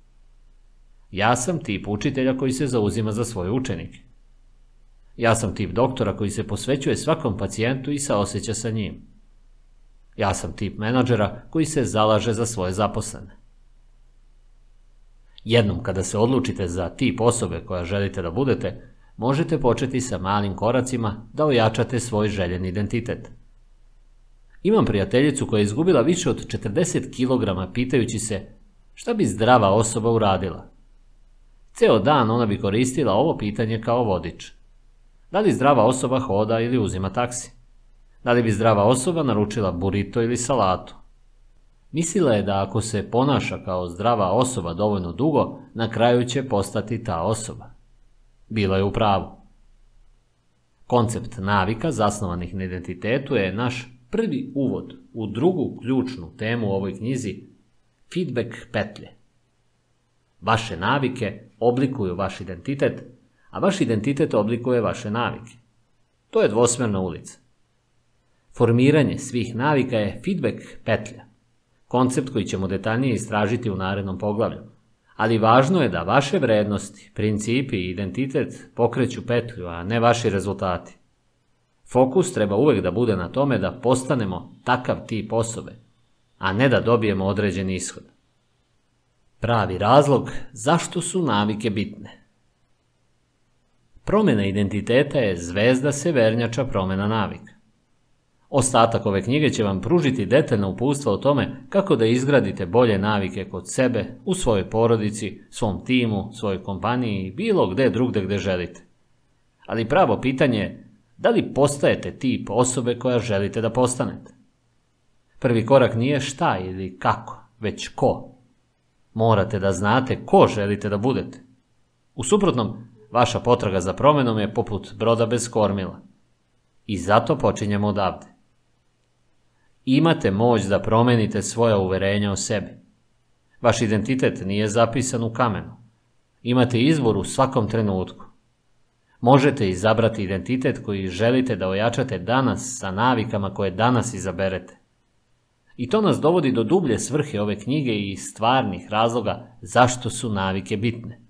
Ja sam tip učitelja koji se zauzima za svoje učenike. Ja sam tip doktora koji se posvećuje svakom pacijentu i saoseća sa njim. Ja sam tip menadžera koji se zalaže za svoje zaposlene. Jednom kada se odlučite za tip osobe koja želite da budete, možete početi sa malim koracima da ojačate svoj željen identitet. Imam prijateljicu koja je izgubila više od 40 kg pitajući se šta bi zdrava osoba uradila. Ceo dan ona bi koristila ovo pitanje kao vodič. Da li zdrava osoba hoda ili uzima taksi? Da li bi zdrava osoba naručila burito ili salatu? Mislila je da ako se ponaša kao zdrava osoba dovoljno dugo, na kraju će postati ta osoba. Bila je u pravu. Koncept navika zasnovanih na identitetu je naš prvi uvod u drugu ključnu temu u ovoj knjizi feedback petlje. Vaše navike oblikuju vaš identitet, a vaš identitet oblikuje vaše navike. To je dvosmerna ulica. Formiranje svih navika je feedback petlja, koncept koji ćemo detaljnije istražiti u narednom poglavlju. Ali važno je da vaše vrednosti, principi i identitet pokreću petlju, a ne vaši rezultati. Fokus treba uvek da bude na tome da postanemo takav tip osobe, a ne da dobijemo određeni ishod. Pravi razlog zašto su navike bitne. Promjena identiteta je zvezda severnjača promjena navika. Ostatak ove knjige će vam pružiti detaljna upustva o tome kako da izgradite bolje navike kod sebe, u svojoj porodici, svom timu, svojoj kompaniji i bilo gde drugde gde želite. Ali pravo pitanje je da li postajete tip osobe koja želite da postanete. Prvi korak nije šta ili kako, već ko. Morate da znate ko želite da budete. U suprotnom, vaša potraga za promenom je poput broda bez kormila. I zato počinjemo odavde. Imate moć da promenite svoja uverenja o sebi. Vaš identitet nije zapisan u kamenu. Imate izbor u svakom trenutku. Možete izabrati identitet koji želite da ojačate danas sa navikama koje danas izaberete. I to nas dovodi do dublje svrhe ove knjige i stvarnih razloga zašto su navike bitne.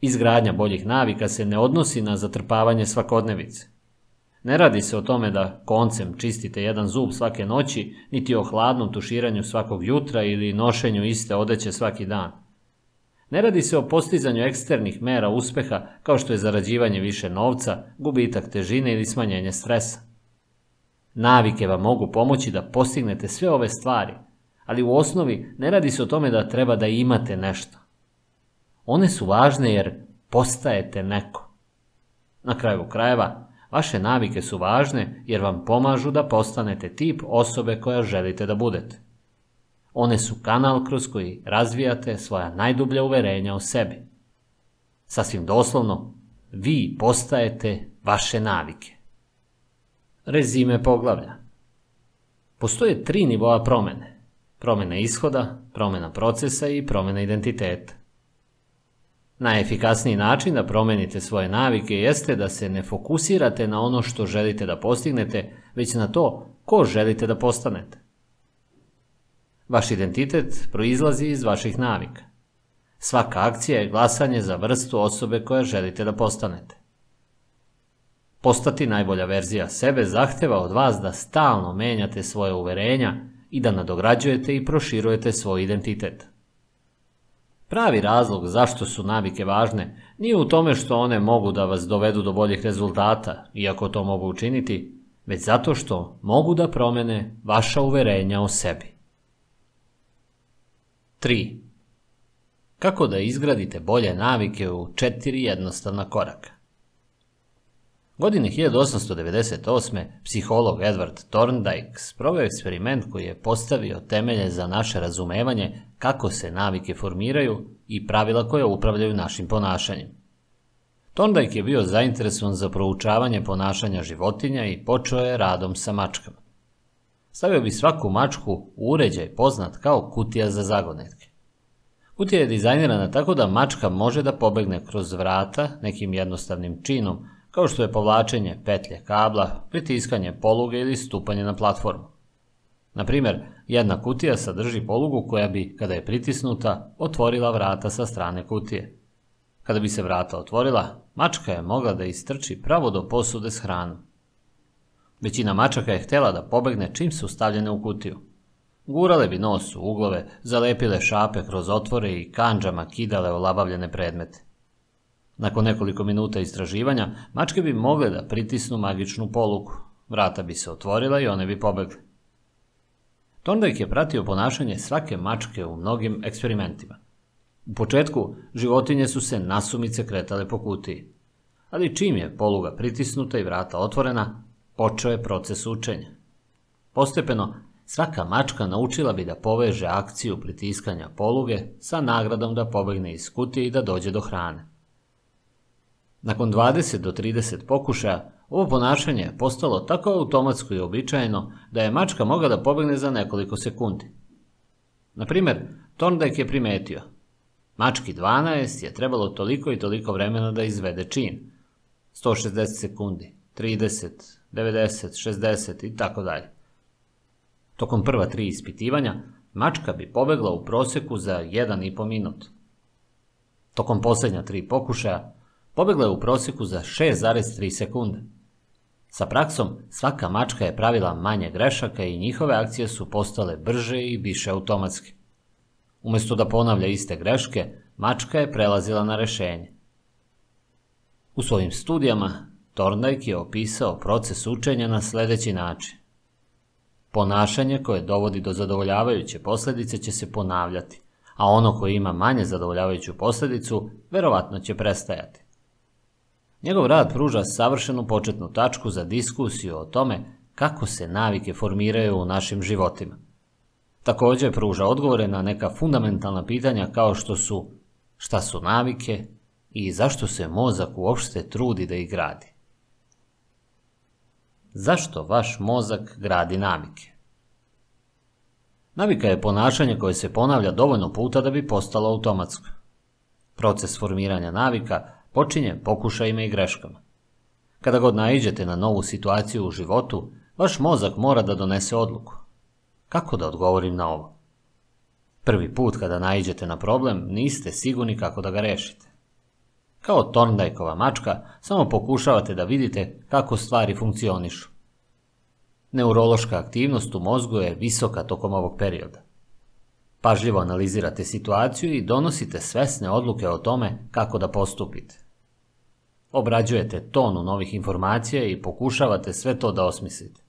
Izgradnja boljih navika se ne odnosi na zatrpavanje svakodnevice. Ne radi se o tome da koncem čistite jedan zub svake noći, niti o hladnom tuširanju svakog jutra ili nošenju iste odeće svaki dan. Ne radi se o postizanju eksternih mera uspeha kao što je zarađivanje više novca, gubitak težine ili smanjenje stresa. Navike vam mogu pomoći da postignete sve ove stvari, ali u osnovi ne radi se o tome da treba da imate nešto. One su važne jer postajete neko. Na kraju krajeva, vaše navike su važne jer vam pomažu da postanete tip osobe koja želite da budete. One su kanal kroz koji razvijate svoja najdublja uverenja o sebi. Sasvim doslovno, vi postajete vaše navike. Rezime poglavlja. Postoje tri nivoa promene. Promena ishoda, promena procesa i promena identiteta. Najefikasniji način da promenite svoje navike jeste da se ne fokusirate na ono što želite da postignete, već na to ko želite da postanete. Vaš identitet proizlazi iz vaših navika. Svaka akcija je glasanje za vrstu osobe koja želite da postanete. Postati najbolja verzija sebe zahteva od vas da stalno menjate svoje uverenja i da nadograđujete i proširujete svoj identitet. Pravi razlog zašto su navike važne nije u tome što one mogu da vas dovedu do boljih rezultata, iako to mogu učiniti, već zato što mogu da promene vaša uverenja o sebi. 3. Kako da izgradite bolje navike u četiri jednostavna koraka? Godine 1898. psiholog Edward Thorndike sproveo eksperiment koji je postavio temelje za naše razumevanje kako se navike formiraju i pravila koje upravljaju našim ponašanjem. Thorndike je bio zainteresovan za proučavanje ponašanja životinja i počeo je radom sa mačkama. Stavio bi svaku mačku u uređaj poznat kao kutija za zagonetke. Kutija je dizajnirana tako da mačka može da pobegne kroz vrata nekim jednostavnim činom, kao što je povlačenje petlje kabla, pritiskanje poluge ili stupanje na platformu. Na primer, jedna kutija sadrži polugu koja bi, kada je pritisnuta, otvorila vrata sa strane kutije. Kada bi se vrata otvorila, mačka je mogla da istrči pravo do posude s hranom. Većina mačaka je htjela da pobegne čim su stavljene u kutiju. Gurale bi nos u uglove, zalepile šape kroz otvore i kanđama kidale olabavljene predmete. Nakon nekoliko minuta istraživanja, mačke bi mogle da pritisnu magičnu polugu. Vrata bi se otvorila i one bi pobegle. Thorndike je pratio ponašanje svake mačke u mnogim eksperimentima. U početku životinje su se nasumice kretale po kutiji, ali čim je poluga pritisnuta i vrata otvorena, počeo je proces učenja. Postepeno, svaka mačka naučila bi da poveže akciju pritiskanja poluge sa nagradom da pobegne iz kutije i da dođe do hrane. Nakon 20 do 30 pokušaja, ovo ponašanje je postalo tako automatsko i običajeno da je mačka mogla da pobegne za nekoliko sekundi. Na primjer, Thorndike je primetio. Mački 12 je trebalo toliko i toliko vremena da izvede čin. 160 sekundi, 30, 90, 60 i tako dalje. Tokom prva tri ispitivanja, mačka bi pobegla u proseku za 1,5 minut. Tokom posljednja tri pokušaja, pobegla je u prosjeku za 6,3 sekunde. Sa praksom, svaka mačka je pravila manje grešaka i njihove akcije su postale brže i više automatske. Umjesto da ponavlja iste greške, mačka je prelazila na rešenje. U svojim studijama Thorndike je opisao proces učenja na sljedeći način. Ponašanje koje dovodi do zadovoljavajuće posljedice će se ponavljati, a ono koje ima manje zadovoljavajuću posljedicu, verovatno će prestajati. Njegov rad pruža savršenu početnu tačku za diskusiju o tome kako se navike formiraju u našim životima. Također pruža odgovore na neka fundamentalna pitanja kao što su šta su navike i zašto se mozak uopšte trudi da ih gradi. Zašto vaš mozak gradi navike? Navika je ponašanje koje se ponavlja dovoljno puta da bi postalo automatsko. Proces formiranja navika počinje pokušajima i greškama. Kada god naiđete na novu situaciju u životu, vaš mozak mora da donese odluku. Kako da odgovorim na ovo? Prvi put kada naiđete na problem, niste sigurni kako da ga rešite. Kao Torndajkova mačka, samo pokušavate da vidite kako stvari funkcionišu. Neurološka aktivnost u mozgu je visoka tokom ovog perioda. Pažljivo analizirate situaciju i donosite svesne odluke o tome kako da postupite. Obrađujete tonu novih informacija i pokušavate sve to da osmislite.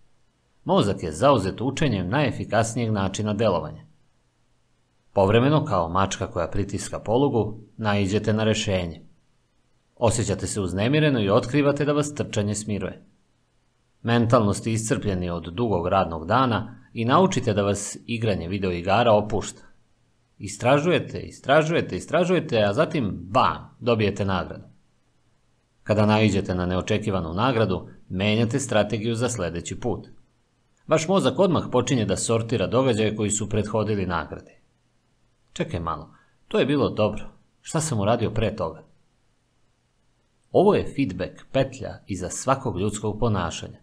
Mozak je zauzet učenjem najefikasnijeg načina delovanja. Povremeno, kao mačka koja pritiska polugu, naiđete na rešenje. Osjećate se uznemireno i otkrivate da vas trčanje smiruje. Mentalno ste iscrpljeni od dugog radnog dana i naučite da vas igranje videoigara opušta. Istražujete, istražujete, istražujete, a zatim bam, dobijete nagradu. Kada naiđete na neočekivanu nagradu, menjate strategiju za sljedeći put. Vaš mozak odmah počinje da sortira događaje koji su prethodili nagrade. Čekaj malo, to je bilo dobro. Šta sam uradio pre toga? Ovo je feedback petlja iza svakog ljudskog ponašanja.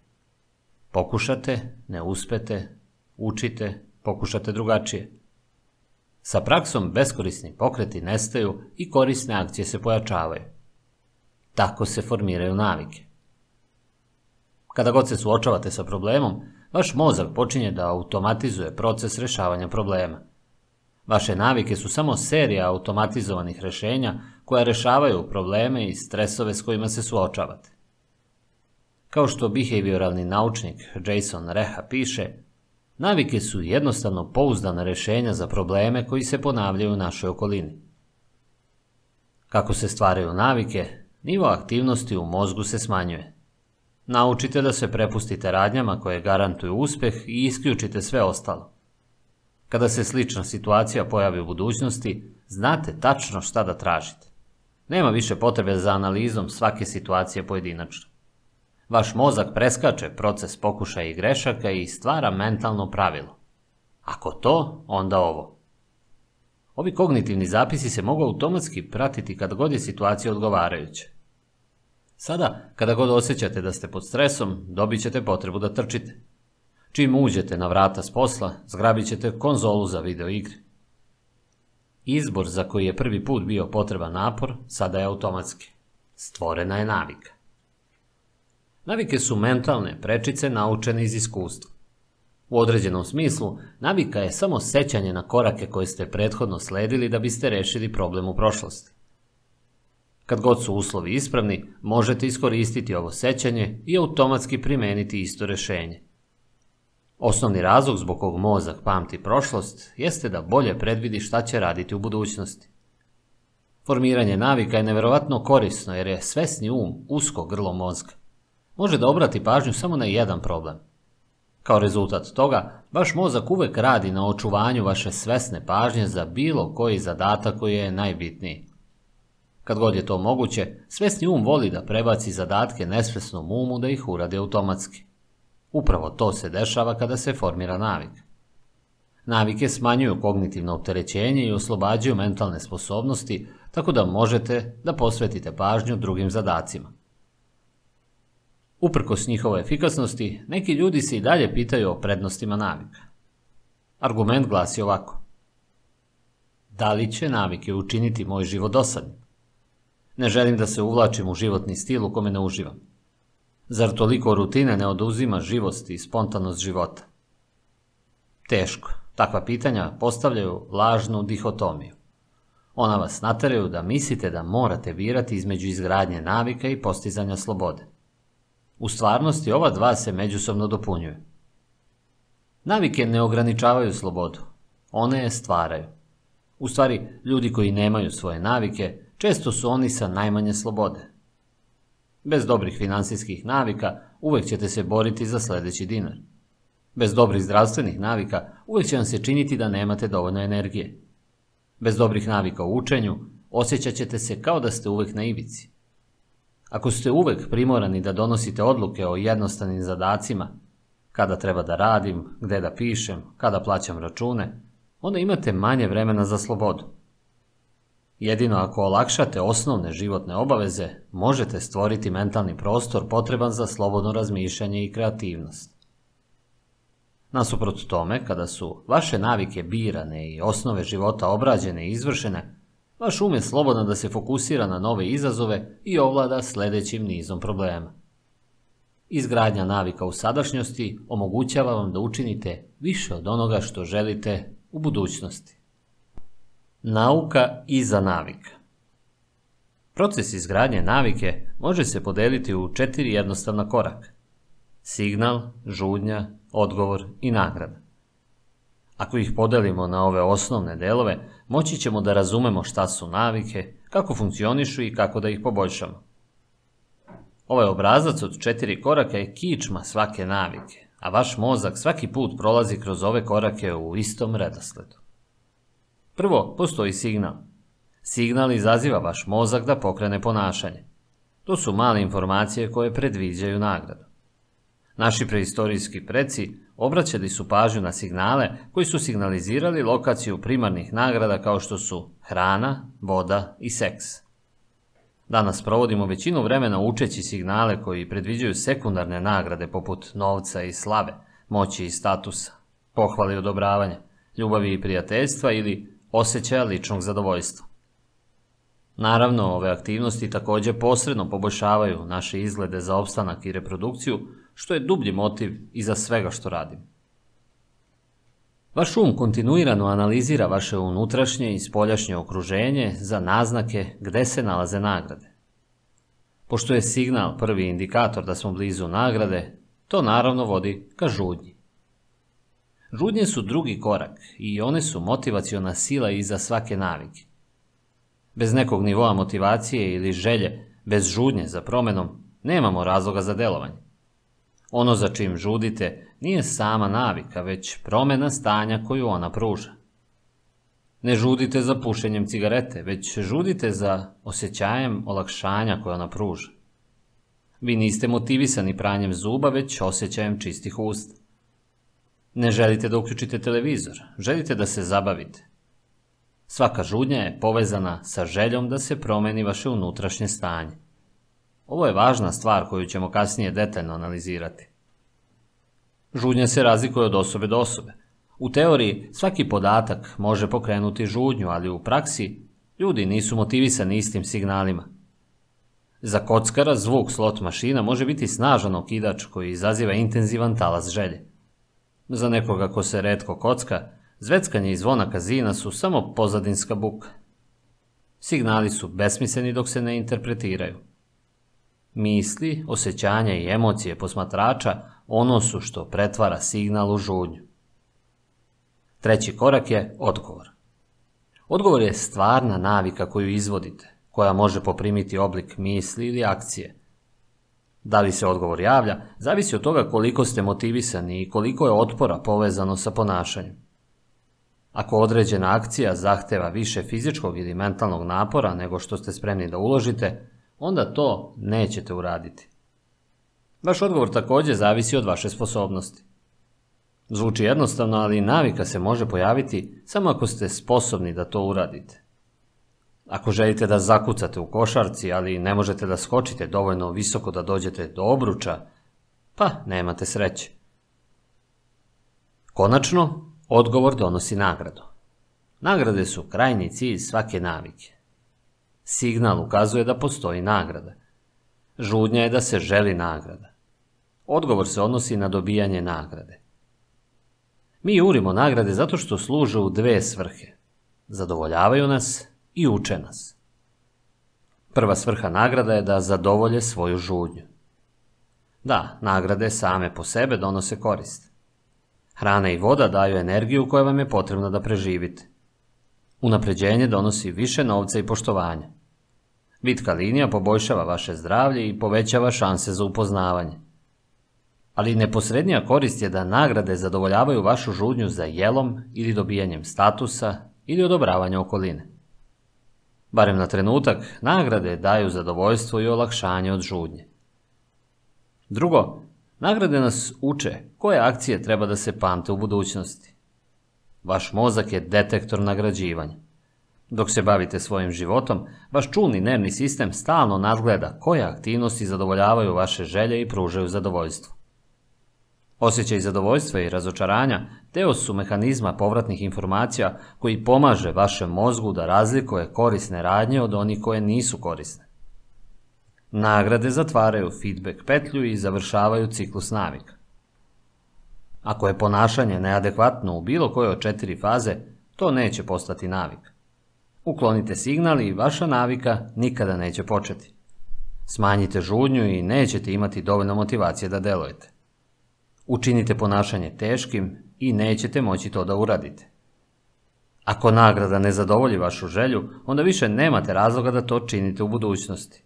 Pokušate, ne uspete, učite, pokušate drugačije. Sa praksom beskorisni pokreti nestaju i korisne akcije se pojačavaju. Tako se formiraju navike. Kada god se suočavate sa problemom, vaš mozak počinje da automatizuje proces rešavanja problema. Vaše navike su samo serija automatizovanih rešenja koja rešavaju probleme i stresove s kojima se suočavate. Kao što behavioralni naučnik Jason Reha piše, navike su jednostavno pouzdana rešenja za probleme koji se ponavljaju u našoj okolini. Kako se stvaraju navike, nivo aktivnosti u mozgu se smanjuje. Naučite da se prepustite radnjama koje garantuju uspeh i isključite sve ostalo. Kada se slična situacija pojavi u budućnosti, znate tačno šta da tražite. Nema više potrebe za analizom svake situacije pojedinačno. Vaš mozak preskače proces pokušaja i grešaka i stvara mentalno pravilo. Ako to, onda ovo. Ovi kognitivni zapisi se mogu automatski pratiti kad god je situacija odgovarajuća. Sada, kada god osjećate da ste pod stresom, dobit ćete potrebu da trčite. Čim uđete na vrata s posla, zgrabit ćete konzolu za video igre. Izbor za koji je prvi put bio potreban napor, sada je automatski. Stvorena je navika. Navike su mentalne prečice naučene iz iskustva. U određenom smislu, navika je samo sećanje na korake koje ste prethodno sledili da biste rešili problem u prošlosti. Kad god su uslovi ispravni, možete iskoristiti ovo sećanje i automatski primeniti isto rešenje. Osnovni razlog zbog kog mozak pamti prošlost jeste da bolje predvidi šta će raditi u budućnosti. Formiranje navika je neverovatno korisno jer je svesni um usko grlo mozga. Može da obrati pažnju samo na jedan problem. Kao rezultat toga, vaš mozak uvek radi na očuvanju vaše svesne pažnje za bilo koji zadatak koji je najbitniji. Kad god je to moguće, svesni um voli da prebaci zadatke nesvesnom umu da ih uradi automatski. Upravo to se dešava kada se formira navik. Navike smanjuju kognitivno opterećenje i oslobađaju mentalne sposobnosti, tako da možete da posvetite pažnju drugim zadacima. Uprkos njihovoj efikasnosti, neki ljudi se i dalje pitaju o prednostima navika. Argument glasi ovako. Da li će navike učiniti moj život dosadnim? Ne želim da se uvlačim u životni stil u kome ne uživam. Zar toliko rutine ne oduzima živost i spontanost života? Teško. Takva pitanja postavljaju lažnu dihotomiju. Ona vas nateraju da mislite da morate birati između izgradnje navika i postizanja slobode. U stvarnosti ova dva se međusobno dopunjuju. Navike ne ograničavaju slobodu, one je stvaraju. U stvari, ljudi koji nemaju svoje navike, često su oni sa najmanje slobode. Bez dobrih financijskih navika uvek ćete se boriti za sljedeći dinar. Bez dobrih zdravstvenih navika uvek će vam se činiti da nemate dovoljno energije. Bez dobrih navika u učenju osjećat ćete se kao da ste uvek na ivici. Ako ste uvek primorani da donosite odluke o jednostavnim zadacima, kada treba da radim, gde da pišem, kada plaćam račune, onda imate manje vremena za slobodu. Jedino ako olakšate osnovne životne obaveze, možete stvoriti mentalni prostor potreban za slobodno razmišljanje i kreativnost. Nasuprot tome, kada su vaše navike birane i osnove života obrađene i izvršene, vaš um je slobodan da se fokusira na nove izazove i ovlada sljedećim nizom problema. Izgradnja navika u sadašnjosti omogućava vam da učinite više od onoga što želite u budućnosti. Nauka iza navika Proces izgradnje navike može se podeliti u četiri jednostavna koraka. Signal, žudnja, odgovor i nagrada. Ako ih podelimo na ove osnovne delove, moći ćemo da razumemo šta su navike, kako funkcionišu i kako da ih poboljšamo. Ovaj obrazac od četiri koraka je kičma svake navike, a vaš mozak svaki put prolazi kroz ove korake u istom redosledu. Prvo, postoji signal. Signal izaziva vaš mozak da pokrene ponašanje. To su male informacije koje predviđaju nagradu. Naši preistorijski preci obraćali su pažnju na signale koji su signalizirali lokaciju primarnih nagrada kao što su hrana, voda i seks. Danas provodimo većinu vremena učeći signale koji predviđaju sekundarne nagrade poput novca i slave, moći i statusa, pohvali i odobravanja, ljubavi i prijateljstva ili osjećaja ličnog zadovoljstva. Naravno, ove aktivnosti također posredno poboljšavaju naše izglede za opstanak i reprodukciju, što je dublji motiv iza svega što radim. Vaš um kontinuirano analizira vaše unutrašnje i spoljašnje okruženje za naznake gde se nalaze nagrade. Pošto je signal prvi indikator da smo blizu nagrade, to naravno vodi ka žudnji. Žudnje su drugi korak i one su motivaciona sila iza svake navike. Bez nekog nivoa motivacije ili želje, bez žudnje za promenom, nemamo razloga za delovanje. Ono za čim žudite nije sama navika, već promjena stanja koju ona pruža. Ne žudite za pušenjem cigarete, već žudite za osjećajem olakšanja koje ona pruža. Vi niste motivisani pranjem zuba, već osjećajem čistih usta. Ne želite da uključite televizor, želite da se zabavite. Svaka žudnja je povezana sa željom da se promeni vaše unutrašnje stanje. Ovo je važna stvar koju ćemo kasnije detaljno analizirati. Žudnja se razlikuje od osobe do osobe. U teoriji svaki podatak može pokrenuti žudnju, ali u praksi ljudi nisu motivisani istim signalima. Za kockara zvuk slot mašina može biti snažan okidač koji izaziva intenzivan talas želje. Za nekoga ko se redko kocka, zveckanje i zvona kazina su samo pozadinska buka. Signali su besmisleni dok se ne interpretiraju. Misli, osjećanja i emocije posmatrača ono su što pretvara signal u žudnju. Treći korak je odgovor. Odgovor je stvarna navika koju izvodite, koja može poprimiti oblik misli ili akcije. Da li se odgovor javlja, zavisi od toga koliko ste motivisani i koliko je otpora povezano sa ponašanjem. Ako određena akcija zahteva više fizičkog ili mentalnog napora nego što ste spremni da uložite, onda to nećete uraditi. Vaš odgovor također zavisi od vaše sposobnosti. Zvuči jednostavno, ali navika se može pojaviti samo ako ste sposobni da to uradite. Ako želite da zakucate u košarci, ali ne možete da skočite dovoljno visoko da dođete do obruča, pa nemate sreće. Konačno, odgovor donosi nagradu. Nagrade su krajni cilj svake navike. Signal ukazuje da postoji nagrada. Žudnja je da se želi nagrada. Odgovor se odnosi na dobijanje nagrade. Mi urimo nagrade zato što služe u dve svrhe. Zadovoljavaju nas i uče nas. Prva svrha nagrada je da zadovolje svoju žudnju. Da, nagrade same po sebe donose korist. Hrana i voda daju energiju koja vam je potrebna da preživite. Unapređenje donosi više novca i poštovanja. Vitka linija poboljšava vaše zdravlje i povećava šanse za upoznavanje. Ali neposrednija korist je da nagrade zadovoljavaju vašu žudnju za jelom ili dobijanjem statusa ili odobravanja okoline. Barem na trenutak, nagrade daju zadovoljstvo i olakšanje od žudnje. Drugo, nagrade nas uče koje akcije treba da se pamte u budućnosti. Vaš mozak je detektor nagrađivanja. Dok se bavite svojim životom, vaš čulni nervni sistem stalno nadgleda koje aktivnosti zadovoljavaju vaše želje i pružaju zadovoljstvo. Osjećaj zadovoljstva i razočaranja deo su mehanizma povratnih informacija koji pomaže vašem mozgu da razlikuje korisne radnje od onih koje nisu korisne. Nagrade zatvaraju feedback petlju i završavaju ciklus navika. Ako je ponašanje neadekvatno u bilo kojoj od četiri faze, to neće postati navik. Uklonite signal i vaša navika nikada neće početi. Smanjite žudnju i nećete imati dovoljno motivacije da delujete. Učinite ponašanje teškim i nećete moći to da uradite. Ako nagrada ne zadovolji vašu želju, onda više nemate razloga da to činite u budućnosti.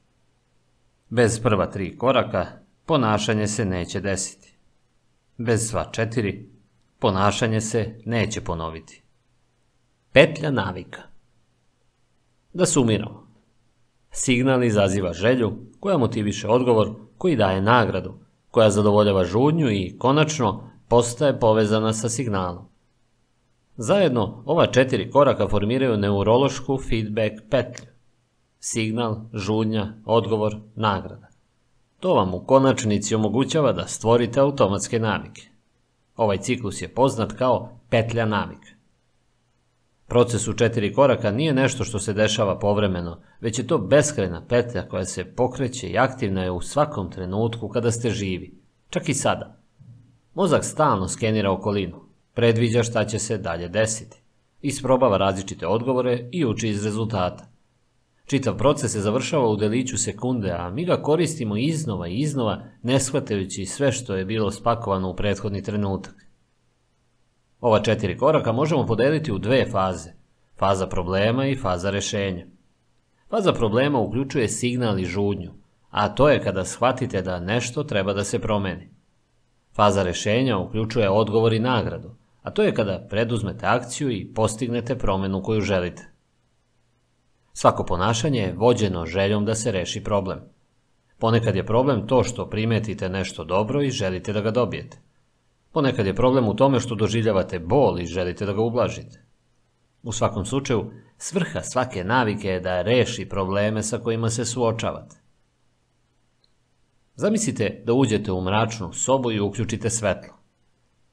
Bez prva tri koraka ponašanje se neće desiti. Bez sva četiri ponašanje se neće ponoviti. Petlja navika Da sumiramo. Signal izaziva želju koja motiviše odgovor koji daje nagradu, koja zadovoljava žudnju i konačno postaje povezana sa signalom. Zajedno ova četiri koraka formiraju neurološku feedback petlju. Signal, žudnja, odgovor, nagrada. To vam u konačnici omogućava da stvorite automatske navike. Ovaj ciklus je poznat kao petlja navika. Proces u četiri koraka nije nešto što se dešava povremeno, već je to beskrajna petlja koja se pokreće i aktivna je u svakom trenutku kada ste živi, čak i sada. Mozak stalno skenira okolinu, predviđa šta će se dalje desiti, isprobava različite odgovore i uči iz rezultata. Čitav proces se završava u deliću sekunde, a mi ga koristimo iznova i iznova, ne shvatajući sve što je bilo spakovano u prethodni trenutak. Ova četiri koraka možemo podeliti u dve faze, faza problema i faza rešenja. Faza problema uključuje signal i žudnju, a to je kada shvatite da nešto treba da se promeni. Faza rešenja uključuje odgovor i nagradu, a to je kada preduzmete akciju i postignete promenu koju želite. Svako ponašanje je vođeno željom da se reši problem. Ponekad je problem to što primetite nešto dobro i želite da ga dobijete. Ponekad je problem u tome što doživljavate bol i želite da ga ublažite. U svakom slučaju, svrha svake navike je da reši probleme sa kojima se suočavate. Zamislite da uđete u mračnu sobu i uključite svetlo.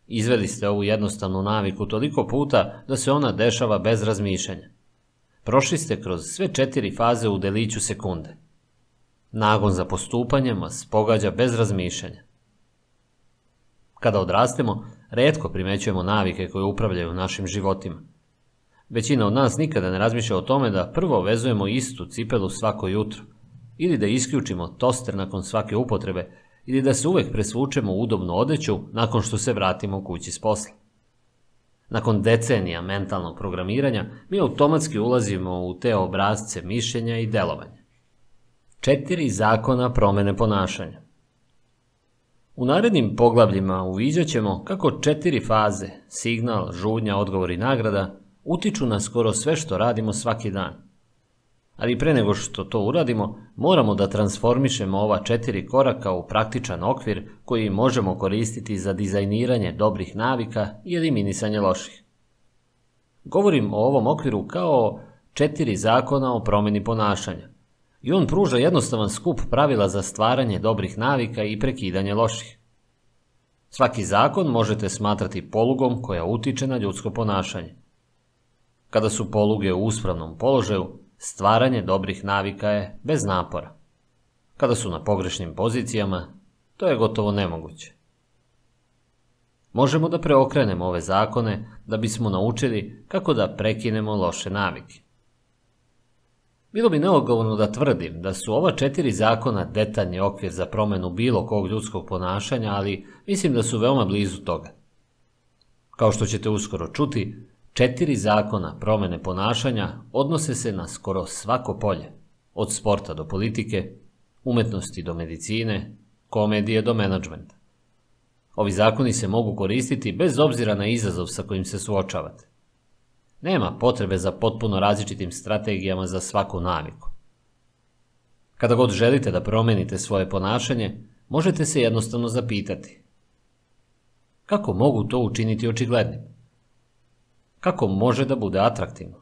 Izveli ste ovu jednostavnu naviku toliko puta da se ona dešava bez razmišljanja. Prošli ste kroz sve četiri faze u deliću sekunde. Nagon za postupanjem vas pogađa bez razmišljanja. Kada odrastemo, redko primećujemo navike koje upravljaju našim životima. Većina od nas nikada ne razmišlja o tome da prvo vezujemo istu cipelu svako jutro, ili da isključimo toster nakon svake upotrebe, ili da se uvek presvučemo u udobnu odeću nakon što se vratimo kući s posla. Nakon decenija mentalnog programiranja, mi automatski ulazimo u te obrazce mišljenja i delovanja. Četiri zakona promene ponašanja. U narednim poglavljima uviđat ćemo kako četiri faze, signal, žudnja, odgovor i nagrada, utiču na skoro sve što radimo svaki dan. Ali pre nego što to uradimo, moramo da transformišemo ova četiri koraka u praktičan okvir koji možemo koristiti za dizajniranje dobrih navika i eliminisanje loših. Govorim o ovom okviru kao četiri zakona o promeni ponašanja. I on pruža jednostavan skup pravila za stvaranje dobrih navika i prekidanje loših. Svaki zakon možete smatrati polugom koja utiče na ljudsko ponašanje. Kada su poluge u uspravnom položaju, stvaranje dobrih navika je bez napora. Kada su na pogrešnim pozicijama, to je gotovo nemoguće. Možemo da preokrenemo ove zakone da bismo naučili kako da prekinemo loše navike. Bilo bi neodgovorno da tvrdim da su ova četiri zakona detaljni okvir za promenu bilo kog ljudskog ponašanja, ali mislim da su veoma blizu toga. Kao što ćete uskoro čuti, četiri zakona promene ponašanja odnose se na skoro svako polje, od sporta do politike, umetnosti do medicine, komedije do menadžmenta. Ovi zakoni se mogu koristiti bez obzira na izazov sa kojim se suočavate. Nema potrebe za potpuno različitim strategijama za svaku naviku. Kada god želite da promenite svoje ponašanje, možete se jednostavno zapitati kako mogu to učiniti očiglednim? Kako može da bude atraktivno?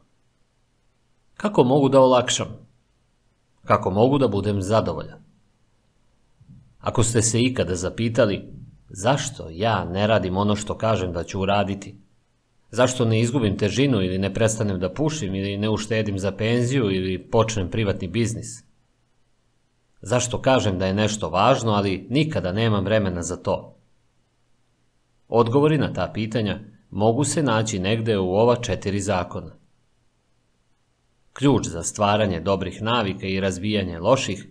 Kako mogu da olakšam? Kako mogu da budem zadovoljan? Ako ste se ikada zapitali zašto ja ne radim ono što kažem da ću uraditi, Zašto ne izgubim težinu ili ne prestanem da pušim ili ne uštedim za penziju ili počnem privatni biznis? Zašto kažem da je nešto važno, ali nikada nemam vremena za to? Odgovori na ta pitanja mogu se naći negde u ova četiri zakona. Ključ za stvaranje dobrih navika i razvijanje loših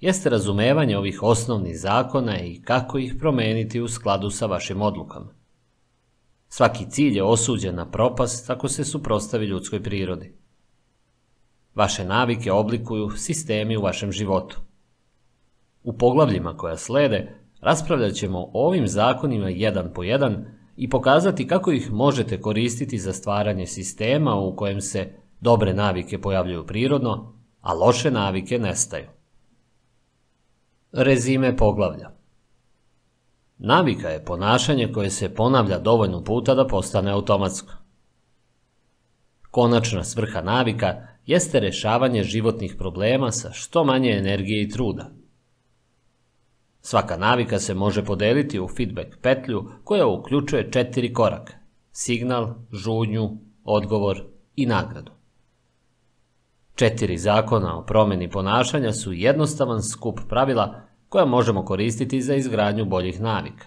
jeste razumevanje ovih osnovnih zakona i kako ih promeniti u skladu sa vašim odlukama. Svaki cilj je osuđen na propast ako se suprostavi ljudskoj prirodi. Vaše navike oblikuju sistemi u vašem životu. U poglavljima koja slede raspravljat ćemo o ovim zakonima jedan po jedan i pokazati kako ih možete koristiti za stvaranje sistema u kojem se dobre navike pojavljuju prirodno, a loše navike nestaju. Rezime poglavlja Navika je ponašanje koje se ponavlja dovoljno puta da postane automatsko. Konačna svrha navika jeste rešavanje životnih problema sa što manje energije i truda. Svaka navika se može podeliti u feedback petlju koja uključuje četiri koraka – signal, žudnju, odgovor i nagradu. Četiri zakona o promeni ponašanja su jednostavan skup pravila koja možemo koristiti za izgradnju boljih navika.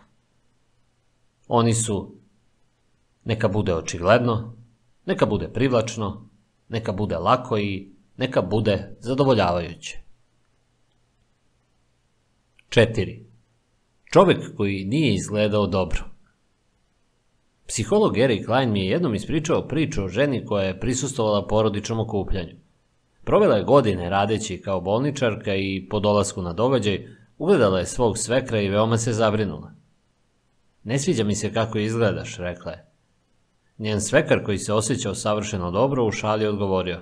Oni su neka bude očigledno, neka bude privlačno, neka bude lako i neka bude zadovoljavajuće. 4. Čovek koji nije izgledao dobro. Psiholog Eric Klein mi je jednom ispričao priču o ženi koja je prisustovala porodičnom okupljanju. Provela je godine radeći kao bolničarka i po dolasku na događaj ugledala je svog svekra i veoma se zabrinula. Ne sviđa mi se kako izgledaš, rekla je. Njen svekar koji se osjećao savršeno dobro u šali odgovorio.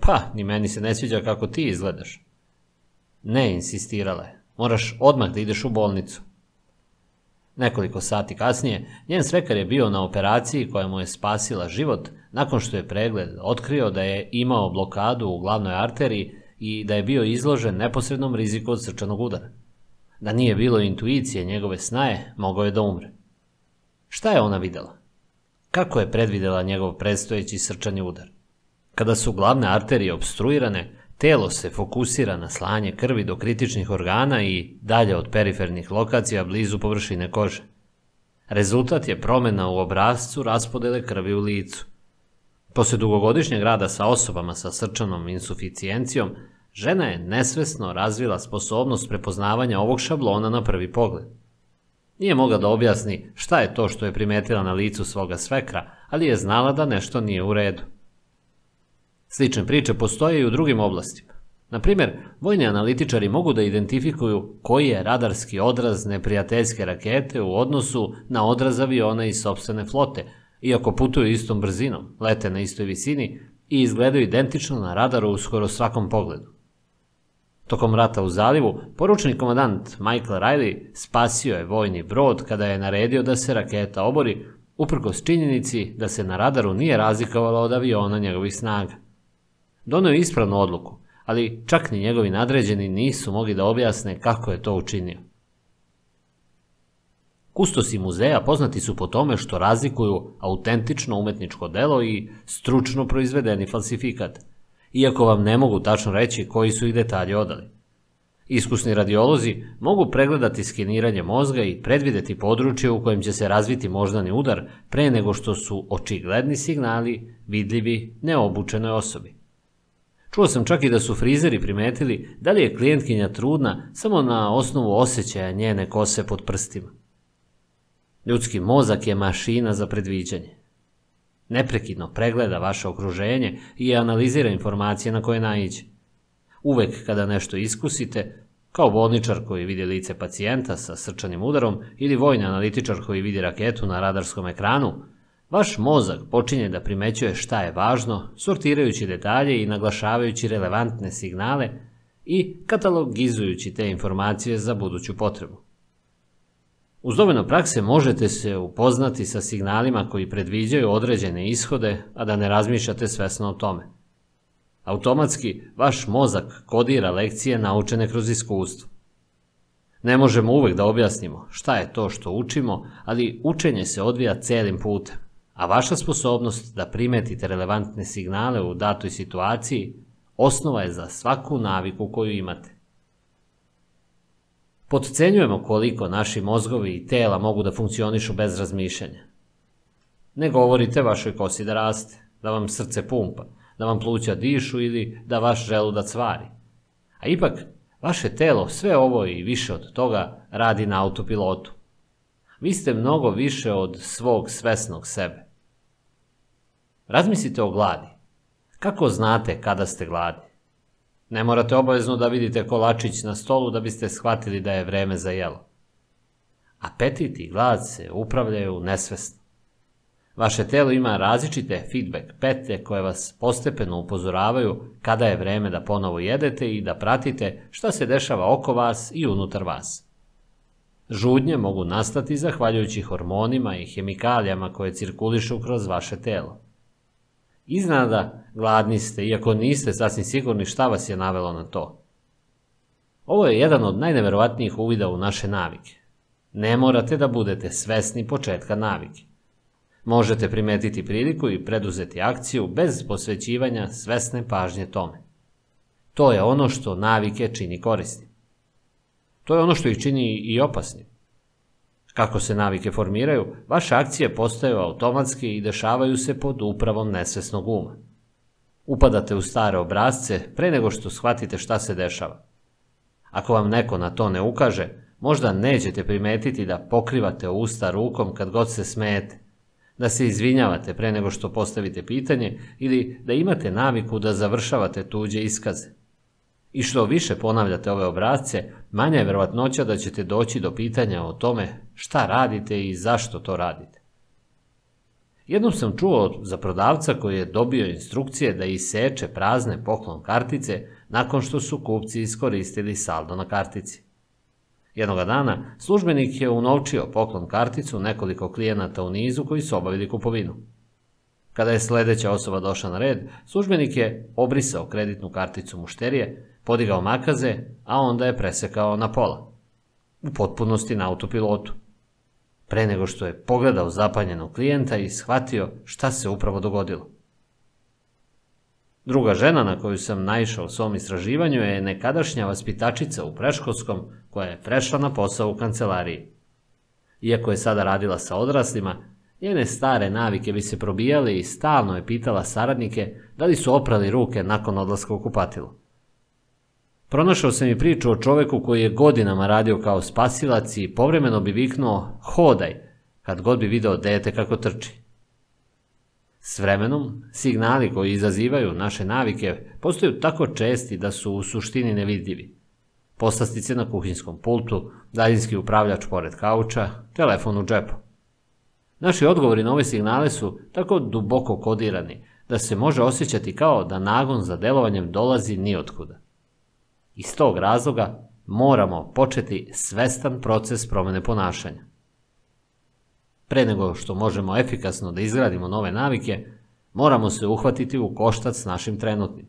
Pa, ni meni se ne sviđa kako ti izgledaš. Ne, insistirala je. Moraš odmah da ideš u bolnicu. Nekoliko sati kasnije, njen svekar je bio na operaciji koja mu je spasila život nakon što je pregled otkrio da je imao blokadu u glavnoj arteriji i da je bio izložen neposrednom riziku od srčanog udara. Da nije bilo intuicije njegove snaje, mogao je da umre. Šta je ona videla? Kako je predvidela njegov predstojeći srčani udar? Kada su glavne arterije obstruirane, telo se fokusira na slanje krvi do kritičnih organa i dalje od perifernih lokacija blizu površine kože. Rezultat je promena u obrazcu raspodele krvi u licu. Posle dugogodišnjeg rada sa osobama sa srčanom insuficijencijom, žena je nesvesno razvila sposobnost prepoznavanja ovog šablona na prvi pogled. Nije mogla da objasni šta je to što je primetila na licu svoga svekra, ali je znala da nešto nije u redu. Slične priče postoje i u drugim oblastima. Na primjer, vojni analitičari mogu da identifikuju koji je radarski odraz neprijateljske rakete u odnosu na odraz aviona iz sobstvene flote, iako putuju istom brzinom, lete na istoj visini i izgledaju identično na radaru u skoro svakom pogledu. Tokom rata u zalivu, poručni komandant Michael Riley spasio je vojni brod kada je naredio da se raketa obori, uprkos činjenici da se na radaru nije razlikovala od aviona njegovih snaga. Donio je ispravnu odluku, ali čak ni njegovi nadređeni nisu mogli da objasne kako je to učinio. Kustosi muzeja poznati su po tome što razlikuju autentično umetničko delo i stručno proizvedeni falsifikat – iako vam ne mogu tačno reći koji su ih detalji odali. Iskusni radiolozi mogu pregledati skeniranje mozga i predvideti područje u kojem će se razviti moždani udar pre nego što su očigledni signali vidljivi neobučenoj osobi. Čuo sam čak i da su frizeri primetili da li je klijentkinja trudna samo na osnovu osjećaja njene kose pod prstima. Ljudski mozak je mašina za predviđanje. Neprekidno pregleda vaše okruženje i analizira informacije na koje naiđe. Uvek kada nešto iskusite, kao bolničar koji vidi lice pacijenta sa srčanim udarom ili vojni analitičar koji vidi raketu na radarskom ekranu, vaš mozak počinje da primećuje šta je važno, sortirajući detalje i naglašavajući relevantne signale i katalogizujući te informacije za buduću potrebu. Uz dovoljno prakse možete se upoznati sa signalima koji predviđaju određene ishode, a da ne razmišljate svesno o tome. Automatski, vaš mozak kodira lekcije naučene kroz iskustvo. Ne možemo uvek da objasnimo šta je to što učimo, ali učenje se odvija celim putem, a vaša sposobnost da primetite relevantne signale u datoj situaciji osnova je za svaku naviku koju imate. Podcenjujemo koliko naši mozgovi i tela mogu da funkcionišu bez razmišljanja. Ne govorite vašoj kosi da raste, da vam srce pumpa, da vam pluća dišu ili da vaš želudac vari. A ipak, vaše telo sve ovo i više od toga radi na autopilotu. Vi ste mnogo više od svog svesnog sebe. Razmislite o gladi. Kako znate kada ste gladni? Ne morate obavezno da vidite kolačić na stolu da biste shvatili da je vreme za jelo. Apetit i glad se upravljaju nesvesno. Vaše telo ima različite feedback pete koje vas postepeno upozoravaju kada je vreme da ponovo jedete i da pratite šta se dešava oko vas i unutar vas. Žudnje mogu nastati zahvaljujući hormonima i hemikalijama koje cirkulišu kroz vaše telo. Iznada gladni ste, iako niste sasvim sigurni šta vas je navelo na to. Ovo je jedan od najneverovatnijih uvida u naše navike. Ne morate da budete svesni početka navike. Možete primetiti priliku i preduzeti akciju bez posvećivanja svesne pažnje tome. To je ono što navike čini korisnim. To je ono što ih čini i opasnim. Kako se navike formiraju, vaše akcije postaju automatski i dešavaju se pod upravom nesvesnog uma. Upadate u stare obrazce pre nego što shvatite šta se dešava. Ako vam neko na to ne ukaže, možda nećete primetiti da pokrivate usta rukom kad god se smete, da se izvinjavate pre nego što postavite pitanje ili da imate naviku da završavate tuđe iskaze. I što više ponavljate ove obrazce, manja je verovatnoća da ćete doći do pitanja o tome šta radite i zašto to radite. Jednom sam čuo za prodavca koji je dobio instrukcije da iseče prazne poklon kartice nakon što su kupci iskoristili saldo na kartici. Jednoga dana službenik je unovčio poklon karticu nekoliko klijenata u nizu koji su obavili kupovinu. Kada je sledeća osoba došla na red, službenik je obrisao kreditnu karticu mušterije, podigao makaze, a onda je presekao na pola. U potpunosti na autopilotu. Pre nego što je pogledao zapanjenog klijenta i shvatio šta se upravo dogodilo. Druga žena na koju sam naišao u svom istraživanju je nekadašnja vaspitačica u preškolskom koja je prešla na posao u kancelariji. Iako je sada radila sa odraslima, njene stare navike bi se probijale i stalno je pitala saradnike da li su oprali ruke nakon odlaska u kupatilo. Pronašao sam i priču o čoveku koji je godinama radio kao spasilac i povremeno bi viknuo hodaj kad god bi video dete kako trči. S vremenom, signali koji izazivaju naše navike postaju tako česti da su u suštini nevidljivi. Poslastice na kuhinskom pultu, daljinski upravljač pored kauča, telefon u džepu. Naši odgovori na ove signale su tako duboko kodirani da se može osjećati kao da nagon za delovanjem dolazi niotkuda. Iz tog razloga moramo početi svestan proces promene ponašanja. Pre nego što možemo efikasno da izgradimo nove navike, moramo se uhvatiti u koštac s našim trenutnim.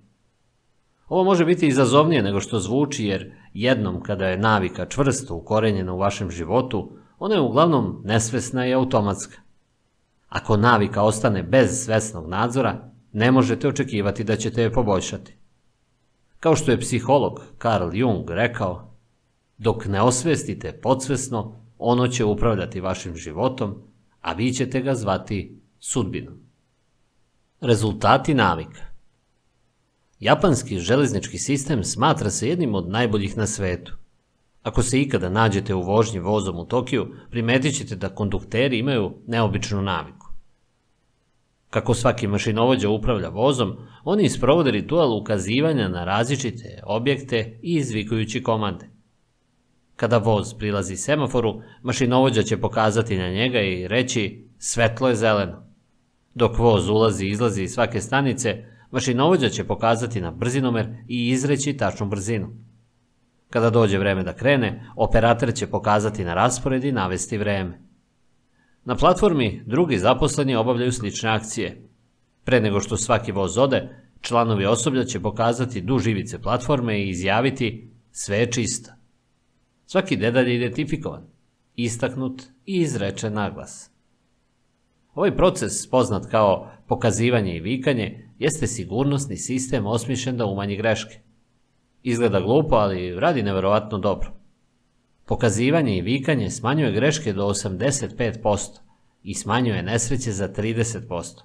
Ovo može biti izazovnije nego što zvuči jer jednom kada je navika čvrsto ukorenjena u vašem životu, ona je uglavnom nesvesna i automatska. Ako navika ostane bez svesnog nadzora, ne možete očekivati da ćete je poboljšati. Kao što je psiholog Carl Jung rekao, dok ne osvestite podsvesno, ono će upravljati vašim životom, a vi ćete ga zvati sudbinom. Rezultati navika Japanski železnički sistem smatra se jednim od najboljih na svetu. Ako se ikada nađete u vožnji vozom u Tokiju, primetit ćete da kondukteri imaju neobičnu naviku. Kako svaki mašinovođa upravlja vozom, oni isprovode ritual ukazivanja na različite objekte i izvikujući komande. Kada voz prilazi semaforu, mašinovođa će pokazati na njega i reći svetlo je zeleno. Dok voz ulazi i izlazi iz svake stanice, mašinovođa će pokazati na brzinomer i izreći tačnu brzinu. Kada dođe vreme da krene, operator će pokazati na raspored i navesti vreme. Na platformi drugi zaposleni obavljaju slične akcije. Pre nego što svaki voz ode, članovi osoblja će pokazati duž ivice platforme i izjaviti sve je čisto. Svaki dedalj je identifikovan, istaknut i izrečen naglas. Ovaj proces, poznat kao pokazivanje i vikanje, jeste sigurnosni sistem osmišljen da umanji greške. Izgleda glupo, ali radi neverovatno dobro. Pokazivanje i vikanje smanjuje greške do 85% i smanjuje nesreće za 30%.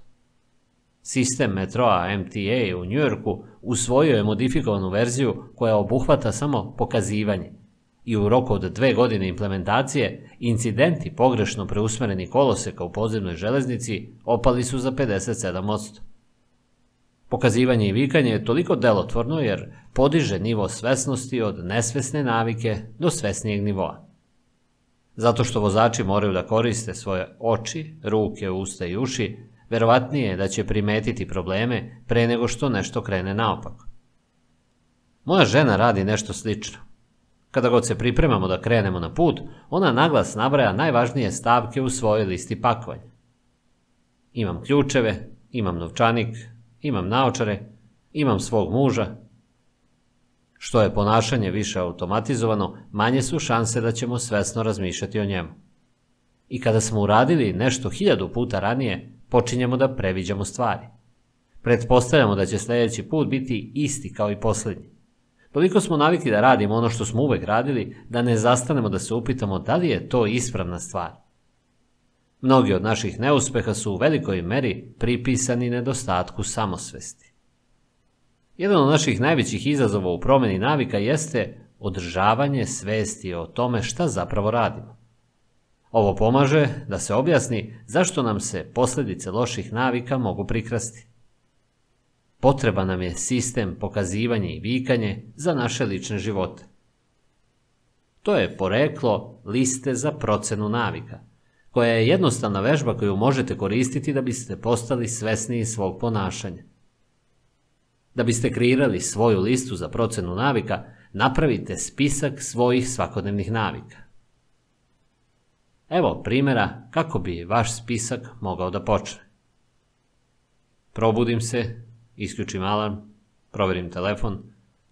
Sistem metroa MTA u Njujorku usvojio je modifikovanu verziju koja obuhvata samo pokazivanje i u roku od dve godine implementacije incidenti pogrešno preusmereni koloseka u podzemnoj železnici opali su za 57%. Pokazivanje i vikanje je toliko delotvorno jer podiže nivo svesnosti od nesvesne navike do svesnijeg nivoa. Zato što vozači moraju da koriste svoje oči, ruke, usta i uši, verovatnije je da će primetiti probleme pre nego što nešto krene naopako. Moja žena radi nešto slično. Kada god se pripremamo da krenemo na put, ona naglas nabraja najvažnije stavke u svojoj listi pakovanja. Imam ključeve, imam novčanik, imam naočare, imam svog muža. Što je ponašanje više automatizovano, manje su šanse da ćemo svesno razmišljati o njemu. I kada smo uradili nešto hiljadu puta ranije, počinjemo da previđamo stvari. Pretpostavljamo da će sledeći put biti isti kao i poslednji. Toliko smo navikli da radimo ono što smo uvek radili, da ne zastanemo da se upitamo da li je to ispravna stvar. Mnogi od naših neuspeha su u velikoj meri pripisani nedostatku samosvesti. Jedan od naših najvećih izazova u promeni navika jeste održavanje svesti o tome šta zapravo radimo. Ovo pomaže da se objasni zašto nam se posledice loših navika mogu prikrasti. Potreba nam je sistem pokazivanja i vikanje za naše lične živote. To je poreklo liste za procenu navika, koja je jednostavna vežba koju možete koristiti da biste postali svesniji svog ponašanja. Da biste kreirali svoju listu za procenu navika, napravite spisak svojih svakodnevnih navika. Evo primjera kako bi vaš spisak mogao da počne. Probudim se, isključim alarm, proverim telefon,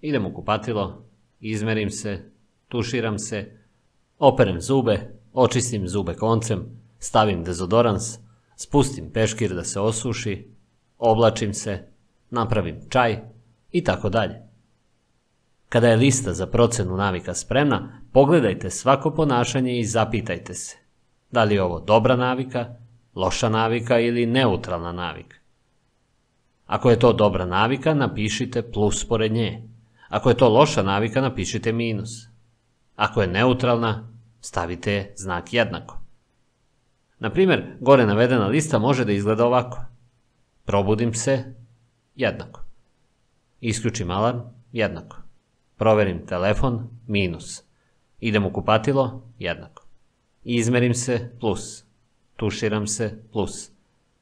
idem u kupatilo, izmerim se, tuširam se, operem zube, očistim zube koncem, stavim dezodorans, spustim peškir da se osuši, oblačim se, napravim čaj i tako dalje. Kada je lista za procenu navika spremna, pogledajte svako ponašanje i zapitajte se da li je ovo dobra navika, loša navika ili neutralna navika. Ako je to dobra navika, napišite plus pored nje. Ako je to loša navika, napišite minus. Ako je neutralna, stavite znak jednako. Na primjer, gore navedena lista može da izgleda ovako. Probudim se, jednako. Isključim alarm, jednako. Proverim telefon, minus. Idem u kupatilo, jednako. Izmerim se, plus. Tuširam se, plus.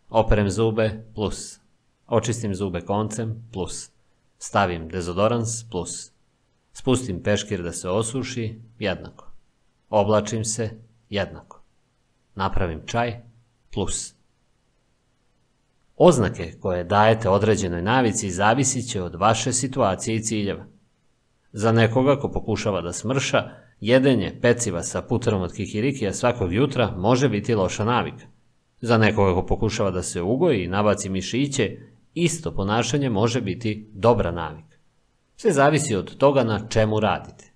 Operem zube, plus. Očistim zube koncem, plus. Stavim dezodorans, plus. Spustim peškir da se osuši, jednako. Oblačim se, jednako. Napravim čaj, plus. Oznake koje dajete određenoj navici zavisit će od vaše situacije i ciljeva. Za nekoga ko pokušava da smrša, jedenje peciva sa puterom od kikirikija svakog jutra može biti loša navika. Za nekoga ko pokušava da se ugoji i nabaci mišiće, isto ponašanje može biti dobra navika. Sve zavisi od toga na čemu radite.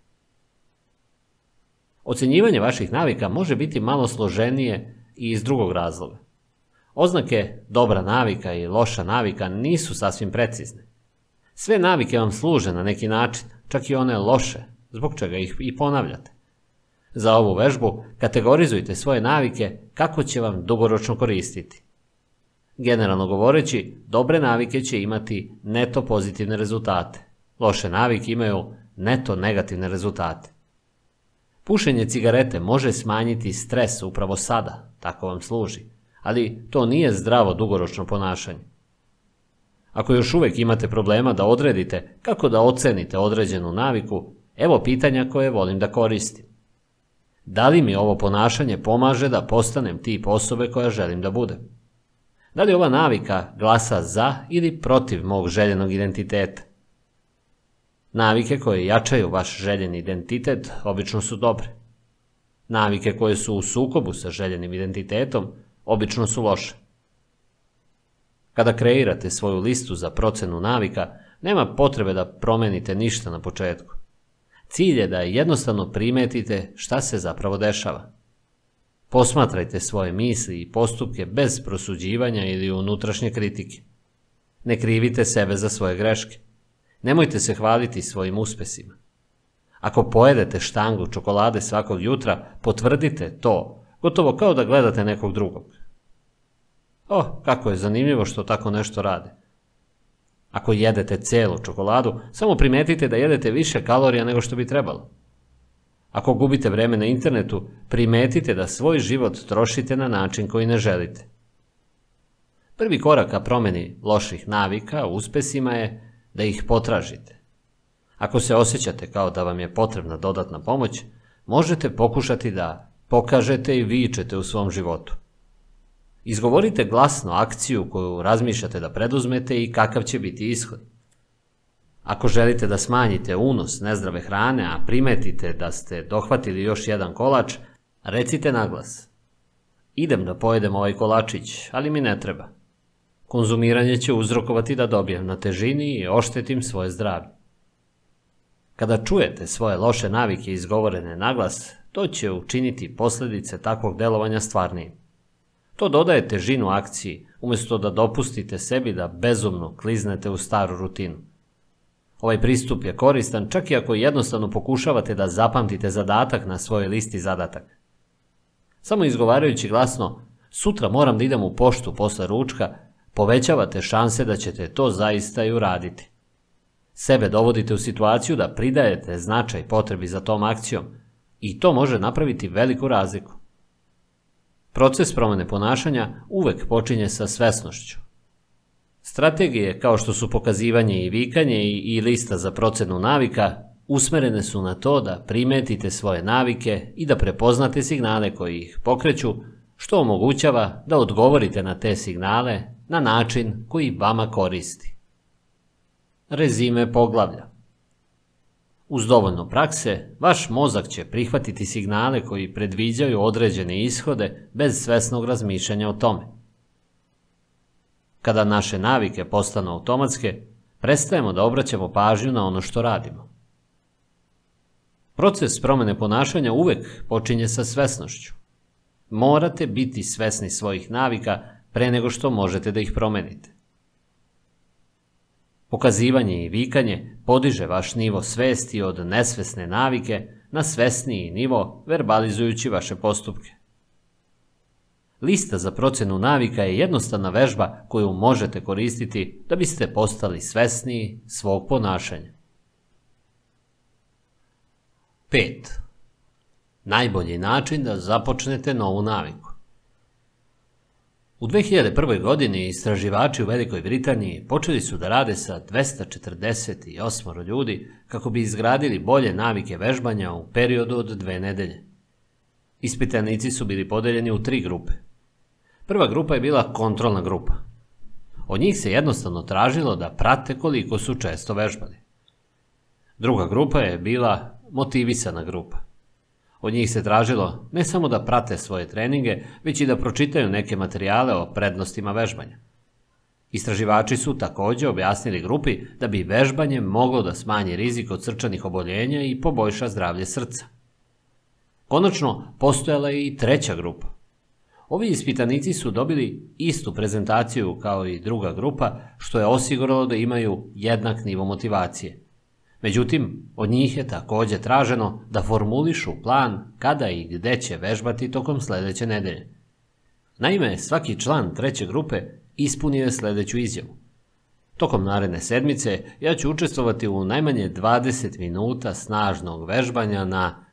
Ocenjivanje vaših navika može biti malo složenije i iz drugog razloga. Oznake dobra navika i loša navika nisu sasvim precizne. Sve navike vam služe na neki način, čak i one loše, zbog čega ih i ponavljate. Za ovu vežbu kategorizujte svoje navike kako će vam dugoročno koristiti. Generalno govoreći, dobre navike će imati neto pozitivne rezultate. Loše navike imaju neto negativne rezultate. Pušenje cigarete može smanjiti stres upravo sada, tako vam služi, ali to nije zdravo dugoročno ponašanje. Ako još uvek imate problema da odredite kako da ocenite određenu naviku, evo pitanja koje volim da koristim. Da li mi ovo ponašanje pomaže da postanem tip osobe koja želim da budem? Da li ova navika glasa za ili protiv mog željenog identiteta? Navike koje jačaju vaš željeni identitet obično su dobre. Navike koje su u sukobu sa željenim identitetom obično su loše. Kada kreirate svoju listu za procenu navika, nema potrebe da promenite ništa na početku. Cilj je da jednostavno primetite šta se zapravo dešava. Posmatrajte svoje misli i postupke bez prosuđivanja ili unutrašnje kritike. Ne krivite sebe za svoje greške. Nemojte se hvaliti svojim uspesima. Ako pojedete štangu čokolade svakog jutra, potvrdite to, gotovo kao da gledate nekog drugog. O, kako je zanimljivo što tako nešto rade. Ako jedete celu čokoladu, samo primetite da jedete više kalorija nego što bi trebalo. Ako gubite vreme na internetu, primetite da svoj život trošite na način koji ne želite. Prvi korak ka promeni loših navika u uspesima je da ih potražite. Ako se osjećate kao da vam je potrebna dodatna pomoć, možete pokušati da pokažete i vičete u svom životu. Izgovorite glasno akciju koju razmišljate da preduzmete i kakav će biti ishod. Ako želite da smanjite unos nezdrave hrane, a primetite da ste dohvatili još jedan kolač, recite naglas. Idem da pojedem ovaj kolačić, ali mi ne treba. Konzumiranje će uzrokovati da dobijem na težini i oštetim svoje zdravlje. Kada čujete svoje loše navike izgovorene naglas, to će učiniti posljedice takvog delovanja stvarnijim. To dodaje težinu akciji, umjesto da dopustite sebi da bezumno kliznete u staru rutinu. Ovaj pristup je koristan čak i ako jednostavno pokušavate da zapamtite zadatak na svojoj listi zadatak. Samo izgovarajući glasno, sutra moram da idem u poštu posle ručka, povećavate šanse da ćete to zaista i uraditi. Sebe dovodite u situaciju da pridajete značaj potrebi za tom akcijom i to može napraviti veliku razliku. Proces promene ponašanja uvek počinje sa svesnošću. Strategije kao što su pokazivanje i vikanje i lista za procenu navika usmerene su na to da primetite svoje navike i da prepoznate signale koji ih pokreću, što omogućava da odgovorite na te signale na način koji vama koristi. Rezime poglavlja Uz dovoljno prakse, vaš mozak će prihvatiti signale koji predviđaju određene ishode bez svesnog razmišljanja o tome. Kada naše navike postanu automatske, prestajemo da obraćamo pažnju na ono što radimo. Proces promene ponašanja uvek počinje sa svesnošću. Morate biti svesni svojih navika pre nego što možete da ih promenite. Pokazivanje i vikanje podiže vaš nivo svesti od nesvesne navike na svesniji nivo verbalizujući vaše postupke. Lista za procenu navika je jednostavna vežba koju možete koristiti da biste postali svesniji svog ponašanja. 5. Najbolji način da započnete novu naviku. U 2001. godini istraživači u Velikoj Britaniji počeli su da rade sa 248 ljudi kako bi izgradili bolje navike vežbanja u periodu od dve nedelje. Ispitanici su bili podeljeni u tri grupe. Prva grupa je bila kontrolna grupa. Od njih se jednostavno tražilo da prate koliko su često vežbali. Druga grupa je bila motivisana grupa. Od njih se tražilo ne samo da prate svoje treninge, već i da pročitaju neke materijale o prednostima vežbanja. Istraživači su također objasnili grupi da bi vežbanje moglo da smanji rizik od srčanih oboljenja i poboljša zdravlje srca. Konačno, postojala je i treća grupa. Ovi ispitanici su dobili istu prezentaciju kao i druga grupa, što je osiguralo da imaju jednak nivo motivacije. Međutim, od njih je također traženo da formulišu plan kada i gde će vežbati tokom sljedeće nedelje. Naime, svaki član treće grupe ispunio je sljedeću izjavu. Tokom naredne sedmice ja ću učestvovati u najmanje 20 minuta snažnog vežbanja na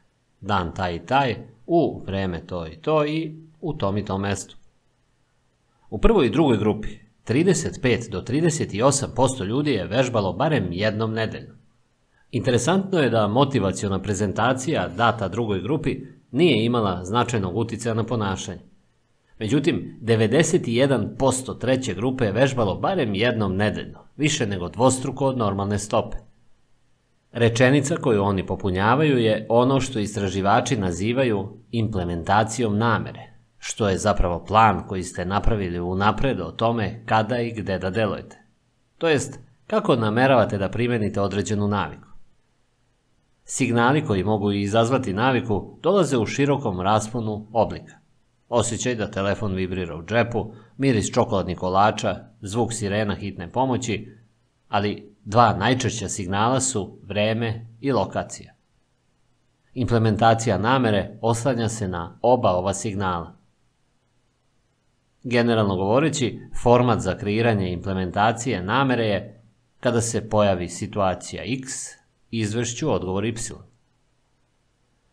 dan taj i taj, u vreme to i to i u tom i tom mestu. U prvoj i drugoj grupi 35 do 38% ljudi je vežbalo barem jednom nedeljno. Interesantno je da motivaciona prezentacija data drugoj grupi nije imala značajnog utjecaja na ponašanje. Međutim, 91% treće grupe je vežbalo barem jednom nedeljno, više nego dvostruko od normalne stope. Rečenica koju oni popunjavaju je ono što istraživači nazivaju implementacijom namere, što je zapravo plan koji ste napravili unapred o tome kada i gde da delujete. To jest, kako nameravate da primenite određenu naviku. Signali koji mogu izazvati naviku dolaze u širokom rasponu oblika. Osjećaj da telefon vibrira u džepu, miris čokoladnih kolača, zvuk sirena hitne pomoći, ali dva najčešća signala su vreme i lokacija. Implementacija namere oslanja se na oba ova signala. Generalno govoreći, format za kreiranje implementacije namere je Kada se pojavi situacija X, izvešću odgovor Y.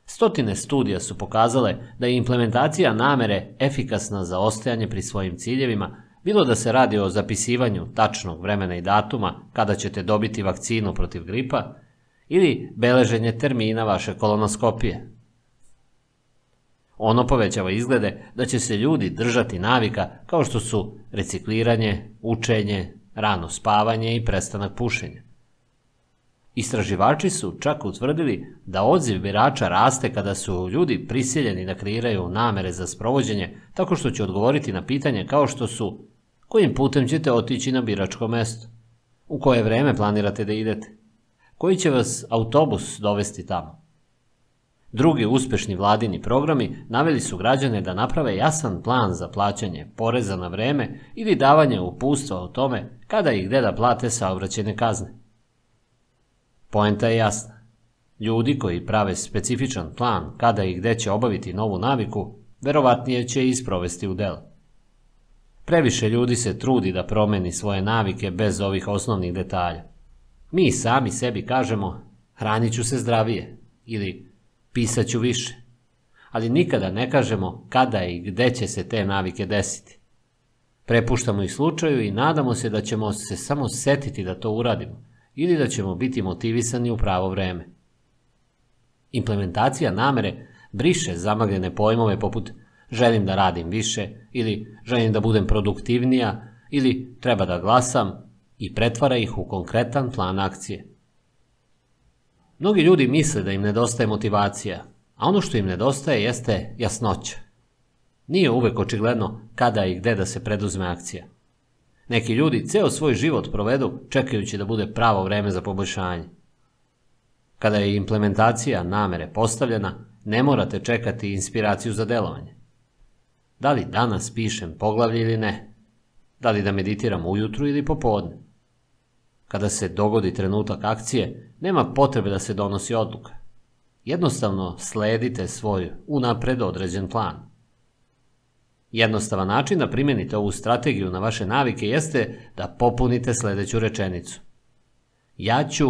Stotine studija su pokazale da je implementacija namere efikasna za ostajanje pri svojim ciljevima, bilo da se radi o zapisivanju tačnog vremena i datuma kada ćete dobiti vakcinu protiv gripa ili beleženje termina vaše kolonoskopije. Ono povećava izglede da će se ljudi držati navika kao što su recikliranje, učenje, rano spavanje i prestanak pušenja. Istraživači su čak utvrdili da odziv birača raste kada su ljudi prisiljeni da kreiraju namere za sprovođenje tako što će odgovoriti na pitanje kao što su kojim putem ćete otići na biračko mesto, u koje vreme planirate da idete, koji će vas autobus dovesti tamo. Drugi uspešni vladini programi naveli su građane da naprave jasan plan za plaćanje poreza na vreme ili davanje upustva o tome kada i gde da plate saobraćene kazne. Poenta je jasna. Ljudi koji prave specifičan plan kada i gde će obaviti novu naviku, verovatnije će isprovesti u delo. Previše ljudi se trudi da promeni svoje navike bez ovih osnovnih detalja. Mi sami sebi kažemo hranit ću se zdravije ili pisat ću više, ali nikada ne kažemo kada i gde će se te navike desiti. Prepuštamo ih slučaju i nadamo se da ćemo se samo setiti da to uradimo ili da ćemo biti motivisani u pravo vreme. Implementacija namere briše zamagljene pojmove poput želim da radim više ili želim da budem produktivnija ili treba da glasam i pretvara ih u konkretan plan akcije. Mnogi ljudi misle da im nedostaje motivacija, a ono što im nedostaje jeste jasnoća. Nije uvek očigledno kada i gde da se preduzme akcija. Neki ljudi ceo svoj život provedu čekajući da bude pravo vreme za poboljšanje. Kada je implementacija namere postavljena, ne morate čekati inspiraciju za delovanje. Da li danas pišem poglavlje ili ne? Da li da meditiram ujutru ili popodne? Kada se dogodi trenutak akcije, nema potrebe da se donosi odluka. Jednostavno sledite svoj unapred određen plan. Jednostavan način da primenite ovu strategiju na vaše navike jeste da popunite sledeću rečenicu. Ja ću,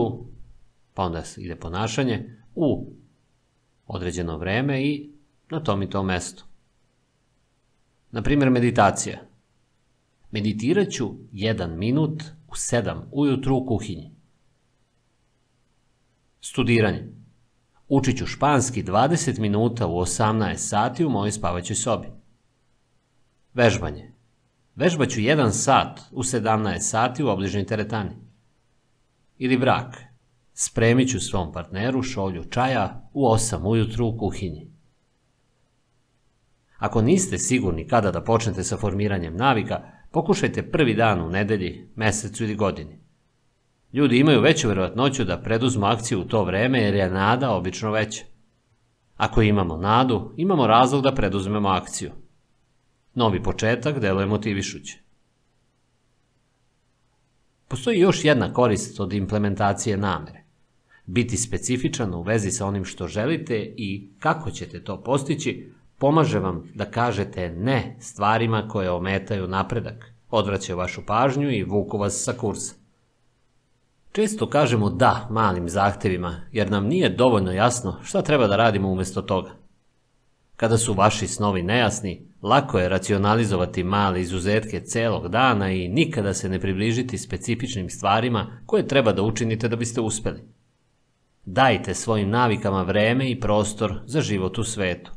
pa onda ide ponašanje, u određeno vreme i na tom i tom mestu. Na primjer, meditacija. Meditirat ću jedan minut u sedam ujutru u kuhinji. Studiranje. Učit ću španski 20 minuta u 18 sati u mojoj spavaćoj sobi. Vežbanje. Vežbaću jedan sat u 17 sati u obližnjoj teretani. Ili brak. Spremit ću svom partneru šolju čaja u 8 ujutru u kuhinji. Ako niste sigurni kada da počnete sa formiranjem navika, pokušajte prvi dan u nedelji, mesecu ili godini. Ljudi imaju veću verovatnoću da preduzmu akciju u to vreme jer je nada obično veća. Ako imamo nadu, imamo razlog da preduzmemo akciju. Novi početak deluje motivišuće. Postoji još jedna korist od implementacije namere. Biti specifičan u vezi sa onim što želite i kako ćete to postići, pomaže vam da kažete ne stvarima koje ometaju napredak, odvraćaju vašu pažnju i vuku vas sa kursa. Često kažemo da malim zahtevima, jer nam nije dovoljno jasno šta treba da radimo umesto toga. Kada su vaši snovi nejasni, lako je racionalizovati male izuzetke celog dana i nikada se ne približiti specifičnim stvarima koje treba da učinite da biste uspeli. Dajte svojim navikama vreme i prostor za život u svetu.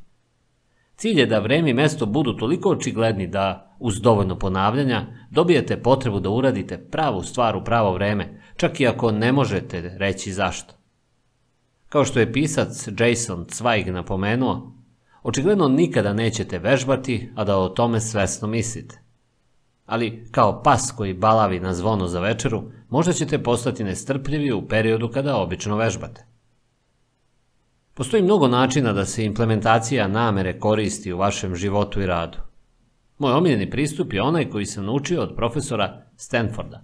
Cilj je da vreme i mesto budu toliko očigledni da, uz dovoljno ponavljanja, dobijete potrebu da uradite pravu stvar u pravo vreme, čak i ako ne možete reći zašto. Kao što je pisac Jason Zweig napomenuo, očigledno nikada nećete vežbati, a da o tome svesno mislite. Ali, kao pas koji balavi na zvono za večeru, možda ćete postati nestrpljivi u periodu kada obično vežbate. Postoji mnogo načina da se implementacija namere koristi u vašem životu i radu. Moj omiljeni pristup je onaj koji sam naučio od profesora Stanforda,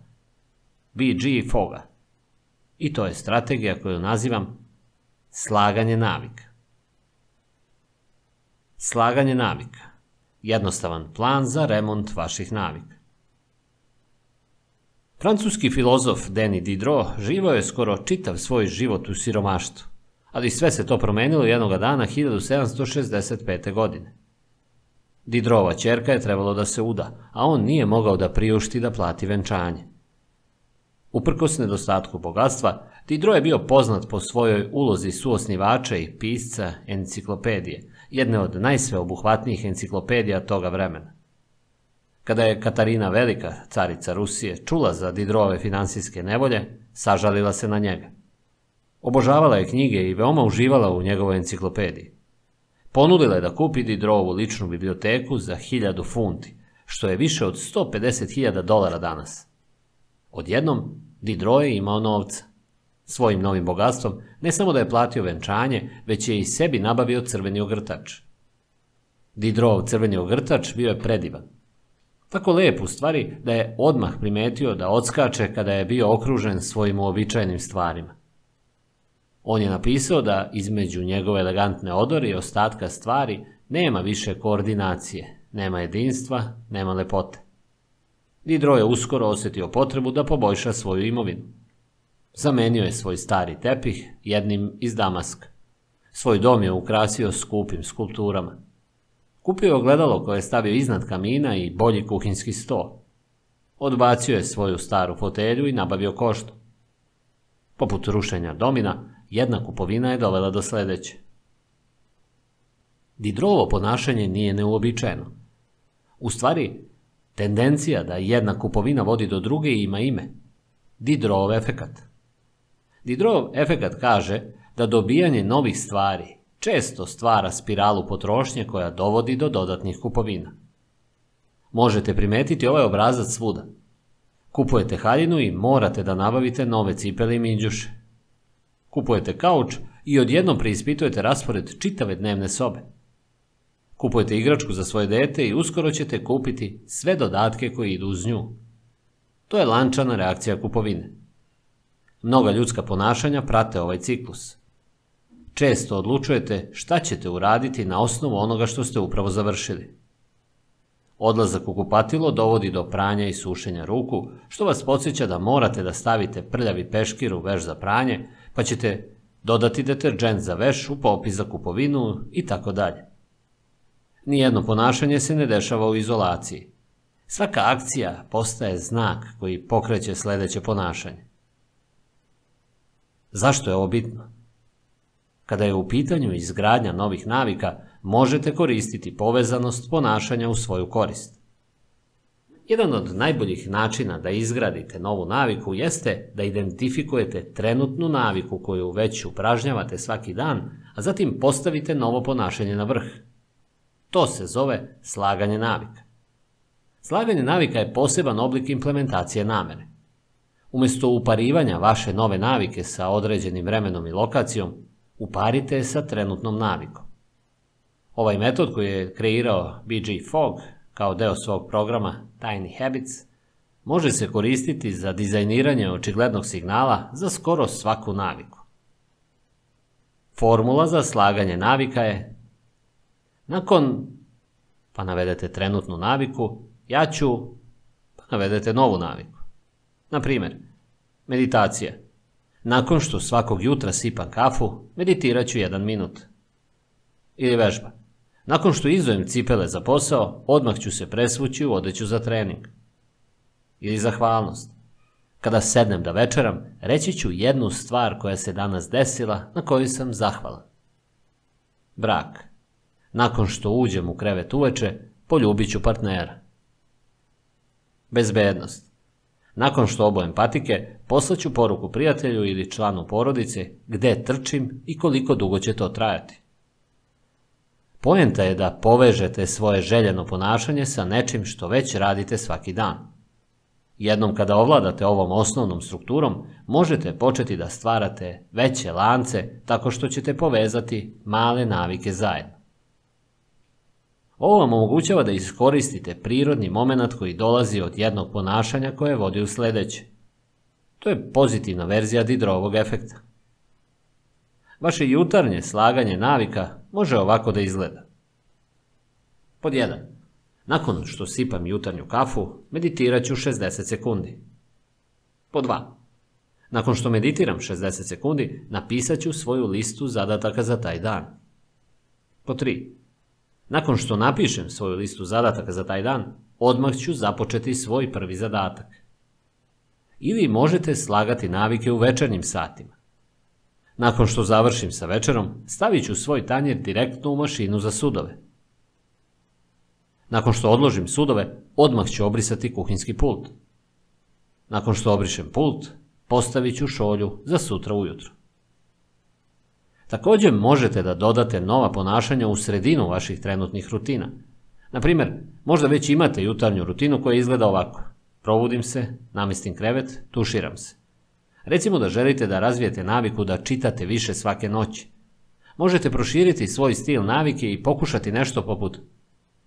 B.G. Foga. I to je strategija koju nazivam slaganje navika. Slaganje navika. Jednostavan plan za remont vaših navika. Francuski filozof Denis Diderot živao je skoro čitav svoj život u siromaštvu, ali sve se to promenilo jednoga dana 1765. godine. Didrova čerka je trebalo da se uda, a on nije mogao da priušti da plati venčanje. Uprkos nedostatku bogatstva, Didro je bio poznat po svojoj ulozi suosnivača i pisca enciklopedije, jedne od najsveobuhvatnijih enciklopedija toga vremena. Kada je Katarina Velika, carica Rusije, čula za Didrove finansijske nevolje, sažalila se na njega. Obožavala je knjige i veoma uživala u njegovoj enciklopediji. Ponudila je da kupi Didrovu ličnu biblioteku za hiljadu funti, što je više od 150.000 dolara danas. Odjednom, Didro je imao novca. Svojim novim bogatstvom ne samo da je platio venčanje, već je i sebi nabavio crveni ogrtač. Didrov crveni ogrtač bio je predivan. Tako lep u stvari da je odmah primetio da odskače kada je bio okružen svojim uobičajenim stvarima. On je napisao da između njegove elegantne odore i ostatka stvari nema više koordinacije, nema jedinstva, nema lepote. Didro je uskoro osjetio potrebu da poboljša svoju imovinu. Zamenio je svoj stari tepih jednim iz Damaska. Svoj dom je ukrasio skupim skulpturama. Kupio je ogledalo koje je stavio iznad kamina i bolji kuhinski sto. Odbacio je svoju staru fotelju i nabavio koštu. Poput rušenja domina, jedna kupovina je dovela do sledeće. Didrovo ponašanje nije neuobičajeno. U stvari, tendencija da jedna kupovina vodi do druge ima ime. Didrov efekat. Didrov efekat kaže da dobijanje novih stvari često stvara spiralu potrošnje koja dovodi do dodatnih kupovina. Možete primetiti ovaj obrazac svuda. Kupujete haljinu i morate da nabavite nove cipele i minđuše. Kupujete kauč i odjednom preispitujete raspored čitave dnevne sobe. Kupujete igračku za svoje dete i uskoro ćete kupiti sve dodatke koji idu uz nju. To je lančana reakcija kupovine. Mnoga ljudska ponašanja prate ovaj ciklus. Često odlučujete šta ćete uraditi na osnovu onoga što ste upravo završili. Odlazak u kupatilo dovodi do pranja i sušenja ruku, što vas podsjeća da morate da stavite prljavi peškir u veš za pranje, pa ćete dodati deterđent za veš u popis za kupovinu i tako dalje. Nijedno ponašanje se ne dešava u izolaciji. Svaka akcija postaje znak koji pokreće sledeće ponašanje. Zašto je ovo bitno? Kada je u pitanju izgradnja novih navika, možete koristiti povezanost ponašanja u svoju korist. Jedan od najboljih načina da izgradite novu naviku jeste da identifikujete trenutnu naviku koju već upražnjavate svaki dan, a zatim postavite novo ponašanje na vrh. To se zove slaganje navika. Slaganje navika je poseban oblik implementacije namere. Umesto uparivanja vaše nove navike sa određenim vremenom i lokacijom, uparite je sa trenutnom navikom. Ovaj metod koji je kreirao BG Fogg kao deo svog programa Tiny Habits može se koristiti za dizajniranje očiglednog signala za skoro svaku naviku. Formula za slaganje navika je nakon, pa navedete trenutnu naviku, ja ću, pa navedete novu naviku. Na primjer, meditacija – Nakon što svakog jutra sipam kafu, meditirat ću jedan minut. Ili vežba. Nakon što izujem cipele za posao, odmah ću se presvući u odeću za trening. Ili zahvalnost. Kada sednem da večeram, reći ću jednu stvar koja se danas desila na koju sam zahvalan. Brak. Nakon što uđem u krevet uveče, poljubit ću partnera. Bezbednost. Nakon što obojem patike, poslaću poruku prijatelju ili članu porodice gde trčim i koliko dugo će to trajati. Poenta je da povežete svoje željeno ponašanje sa nečim što već radite svaki dan. Jednom kada ovladate ovom osnovnom strukturom, možete početi da stvarate veće lance tako što ćete povezati male navike zajedno. Ovo vam omogućava da iskoristite prirodni moment koji dolazi od jednog ponašanja koje vodi u sledeće. To je pozitivna verzija Didrovog efekta. Vaše jutarnje slaganje navika može ovako da izgleda. Pod 1. Nakon što sipam jutarnju kafu, meditirat ću 60 sekundi. Po 2. Nakon što meditiram 60 sekundi, napisat ću svoju listu zadataka za taj dan. Po 3. Nakon što napišem svoju listu zadataka za taj dan, odmah ću započeti svoj prvi zadatak. Ili možete slagati navike u večernjim satima. Nakon što završim sa večerom, stavit ću svoj tanjer direktno u mašinu za sudove. Nakon što odložim sudove, odmah ću obrisati kuhinski pult. Nakon što obrišem pult, postavit ću šolju za sutra ujutro. Također možete da dodate nova ponašanja u sredinu vaših trenutnih rutina. Na primjer, možda već imate jutarnju rutinu koja izgleda ovako. Probudim se, namestim krevet, tuširam se. Recimo da želite da razvijete naviku da čitate više svake noći. Možete proširiti svoj stil navike i pokušati nešto poput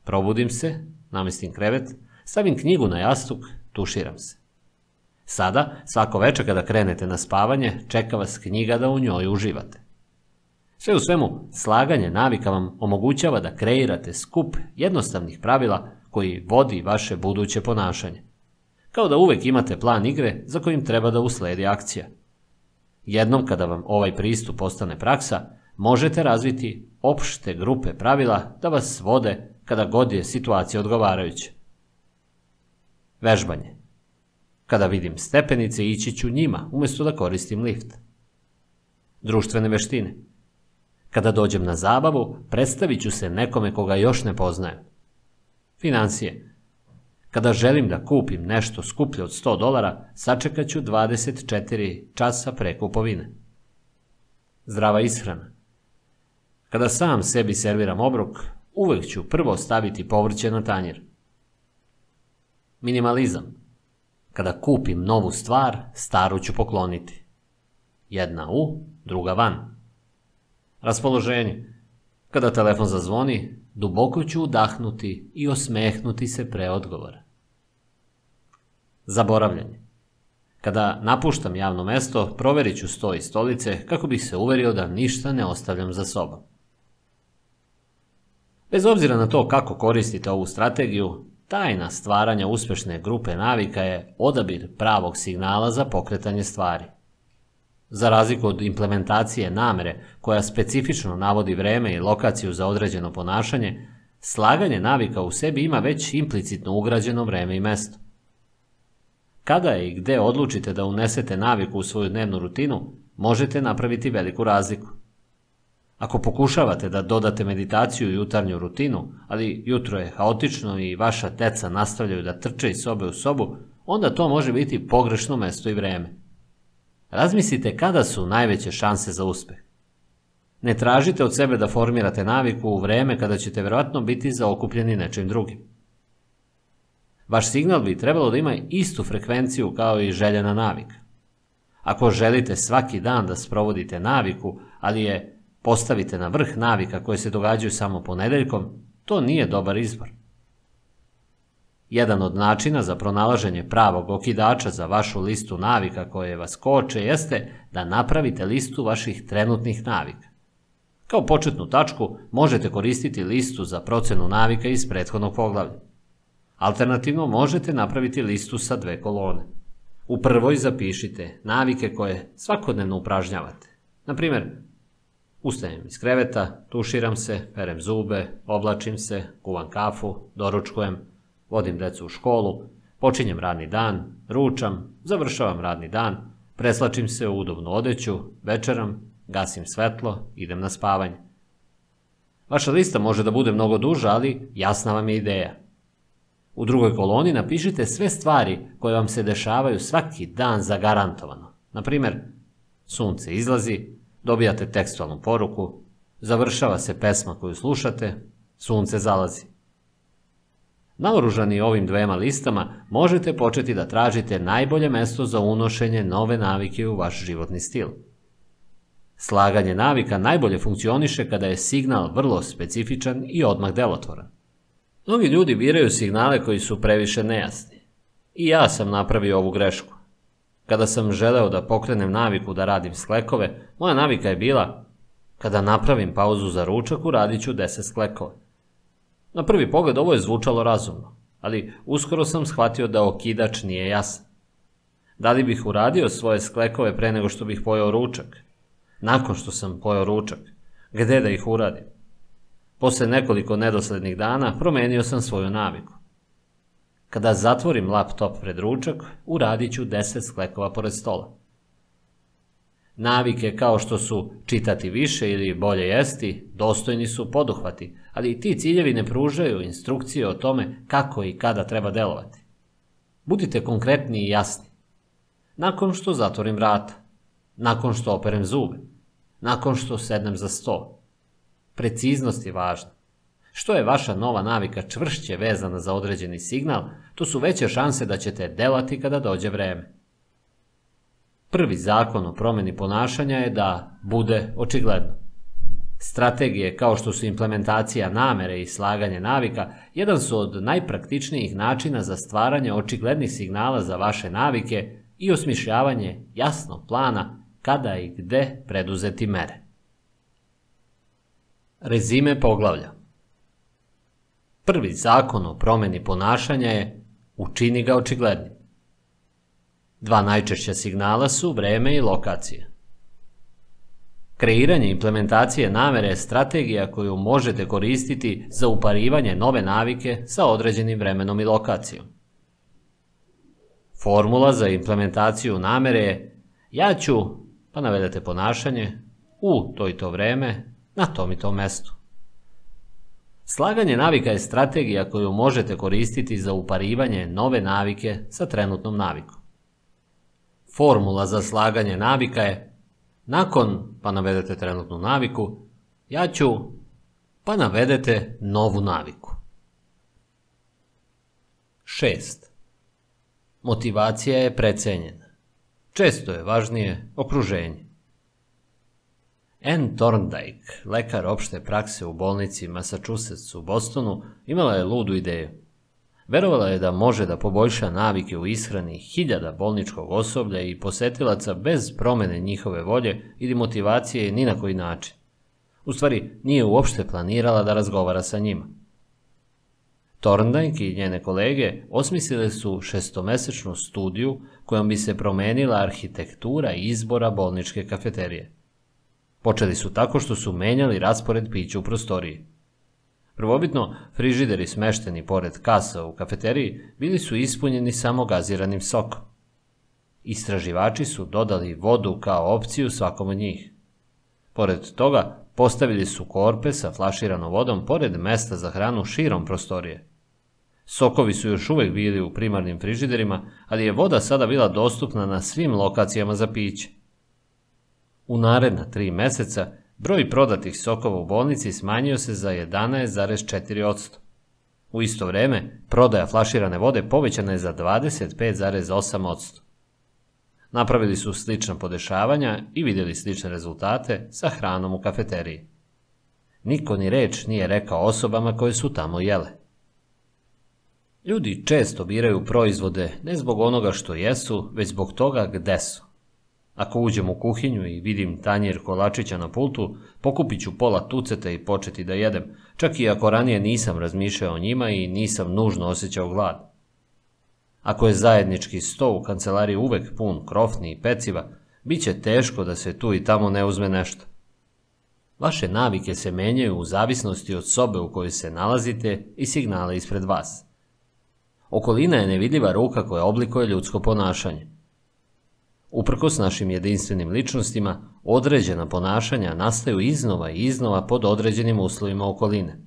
Probudim se, namestim krevet, stavim knjigu na jastuk, tuširam se. Sada, svako večer kada krenete na spavanje, čeka vas knjiga da u njoj uživate. Sve u svemu, slaganje navika vam omogućava da kreirate skup jednostavnih pravila koji vodi vaše buduće ponašanje. Kao da uvek imate plan igre za kojim treba da usledi akcija. Jednom kada vam ovaj pristup postane praksa, možete razviti opšte grupe pravila da vas vode kada god je situacija odgovarajuća. Vežbanje. Kada vidim stepenice, ići ću njima, umjesto da koristim lift. Društvene veštine. Kada dođem na zabavu, predstavit ću se nekome koga još ne poznajem. Financije. Kada želim da kupim nešto skuplje od 100 dolara, sačekat ću 24 časa pre kupovine. Zdrava ishrana. Kada sam sebi serviram obrok, uvek ću prvo staviti povrće na tanjir. Minimalizam. Kada kupim novu stvar, staru ću pokloniti. Jedna u, druga van. Raspoloženje. Kada telefon zazvoni, duboko ću udahnuti i osmehnuti se pre odgovora. Zaboravljanje. Kada napuštam javno mesto, proverit ću sto i stolice kako bih se uverio da ništa ne ostavljam za sobom. Bez obzira na to kako koristite ovu strategiju, tajna stvaranja uspešne grupe navika je odabir pravog signala za pokretanje stvari. Za razliku od implementacije namere koja specifično navodi vreme i lokaciju za određeno ponašanje, slaganje navika u sebi ima već implicitno ugrađeno vreme i mesto. Kada i gde odlučite da unesete naviku u svoju dnevnu rutinu, možete napraviti veliku razliku. Ako pokušavate da dodate meditaciju u jutarnju rutinu, ali jutro je haotično i vaša teca nastavljaju da trče iz sobe u sobu, onda to može biti pogrešno mesto i vreme. Razmislite kada su najveće šanse za uspeh. Ne tražite od sebe da formirate naviku u vreme kada ćete verovatno biti zaokupljeni nečim drugim. Vaš signal bi trebalo da ima istu frekvenciju kao i željena navika. Ako želite svaki dan da sprovodite naviku, ali je postavite na vrh navika koje se događaju samo ponedeljkom, to nije dobar izbor. Jedan od načina za pronalaženje pravog okidača za vašu listu navika koje vas koče jeste da napravite listu vaših trenutnih navika. Kao početnu tačku možete koristiti listu za procenu navika iz prethodnog poglavlja. Alternativno možete napraviti listu sa dve kolone. U prvoj zapišite navike koje svakodnevno upražnjavate. Na primjer, Ustajem iz kreveta, tuširam se, perem zube, oblačim se, kuvam kafu, doručkujem, vodim decu u školu, počinjem radni dan, ručam, završavam radni dan, preslačim se u udobnu odeću, večeram, gasim svetlo, idem na spavanje. Vaša lista može da bude mnogo duža, ali jasna vam je ideja. U drugoj koloni napišite sve stvari koje vam se dešavaju svaki dan zagarantovano. Na primer, sunce izlazi, dobijate tekstualnu poruku, završava se pesma koju slušate, sunce zalazi. Naoružani ovim dvema listama, možete početi da tražite najbolje mesto za unošenje nove navike u vaš životni stil. Slaganje navika najbolje funkcioniše kada je signal vrlo specifičan i odmah delotvoran. Mnogi ljudi biraju signale koji su previše nejasni. I ja sam napravio ovu grešku. Kada sam želeo da pokrenem naviku da radim sklekove, moja navika je bila kada napravim pauzu za ručak, uradit ću 10 sklekova. Na prvi pogled ovo je zvučalo razumno, ali uskoro sam shvatio da okidač nije jasan. Da li bih uradio svoje sklekove pre nego što bih pojao ručak? Nakon što sam pojao ručak? Gde da ih uradim? Posle nekoliko nedoslednih dana promenio sam svoju naviku. Kada zatvorim laptop pred ručak, uradit ću 10 sklekova pored stola. Navike kao što su čitati više ili bolje jesti, dostojni su poduhvati, ali i ti ciljevi ne pružaju instrukcije o tome kako i kada treba delovati. Budite konkretni i jasni. Nakon što zatvorim vrata, nakon što operem zube, nakon što sednem za sto. Preciznost je važna. Što je vaša nova navika čvršće vezana za određeni signal, to su veće šanse da ćete delati kada dođe vreme. Prvi zakon o promeni ponašanja je da bude očigledno. Strategije kao što su implementacija namere i slaganje navika jedan su od najpraktičnijih načina za stvaranje očiglednih signala za vaše navike i osmišljavanje jasnog plana kada i gde preduzeti mere. Rezime poglavlja Prvi zakon o promeni ponašanja je učini ga očiglednim. Dva najčešća signala su vreme i lokacija. Kreiranje implementacije namere je strategija koju možete koristiti za uparivanje nove navike sa određenim vremenom i lokacijom. Formula za implementaciju namere je ja ću, pa navedete ponašanje, u to i to vreme, na tom i tom mestu. Slaganje navika je strategija koju možete koristiti za uparivanje nove navike sa trenutnom navikom. Formula za slaganje navika je nakon, pa navedete trenutnu naviku, ja ću, pa navedete novu naviku. 6. Motivacija je precenjena. Često je važnije okruženje. Anne Thorndike, lekar opšte prakse u bolnici Massachusetts u Bostonu, imala je ludu ideju. Verovala je da može da poboljša navike u ishrani hiljada bolničkog osoblja i posetilaca bez promene njihove volje ili motivacije ni na koji način. U stvari, nije uopšte planirala da razgovara sa njima. Thorndike i njene kolege osmislile su šestomesečnu studiju kojom bi se promenila arhitektura izbora bolničke kafeterije. Počeli su tako što su menjali raspored pića u prostoriji. Prvobitno, frižideri smešteni pored kasa u kafeteriji bili su ispunjeni samo gaziranim sokom. Istraživači su dodali vodu kao opciju svakom od njih. Pored toga, postavili su korpe sa flaširanom vodom pored mesta za hranu širom prostorije. Sokovi su još uvek bili u primarnim frižiderima, ali je voda sada bila dostupna na svim lokacijama za piće. U naredna tri meseca broj prodatih sokova u bolnici smanjio se za 11,4%. U isto vreme, prodaja flaširane vode povećana je za 25,8%. Napravili su slična podešavanja i vidjeli slične rezultate sa hranom u kafeteriji. Niko ni reč nije rekao osobama koje su tamo jele. Ljudi često biraju proizvode ne zbog onoga što jesu, već zbog toga gde su. Ako uđem u kuhinju i vidim tanjir kolačića na pultu, pokupit ću pola tuceta i početi da jedem, čak i ako ranije nisam razmišljao o njima i nisam nužno osjećao glad. Ako je zajednički sto u kancelariji uvek pun krofni i peciva, bit će teško da se tu i tamo ne uzme nešto. Vaše navike se menjaju u zavisnosti od sobe u kojoj se nalazite i signale ispred vas. Okolina je nevidljiva ruka koja oblikuje ljudsko ponašanje. Uprkos našim jedinstvenim ličnostima, određena ponašanja nastaju iznova i iznova pod određenim uslovima okoline.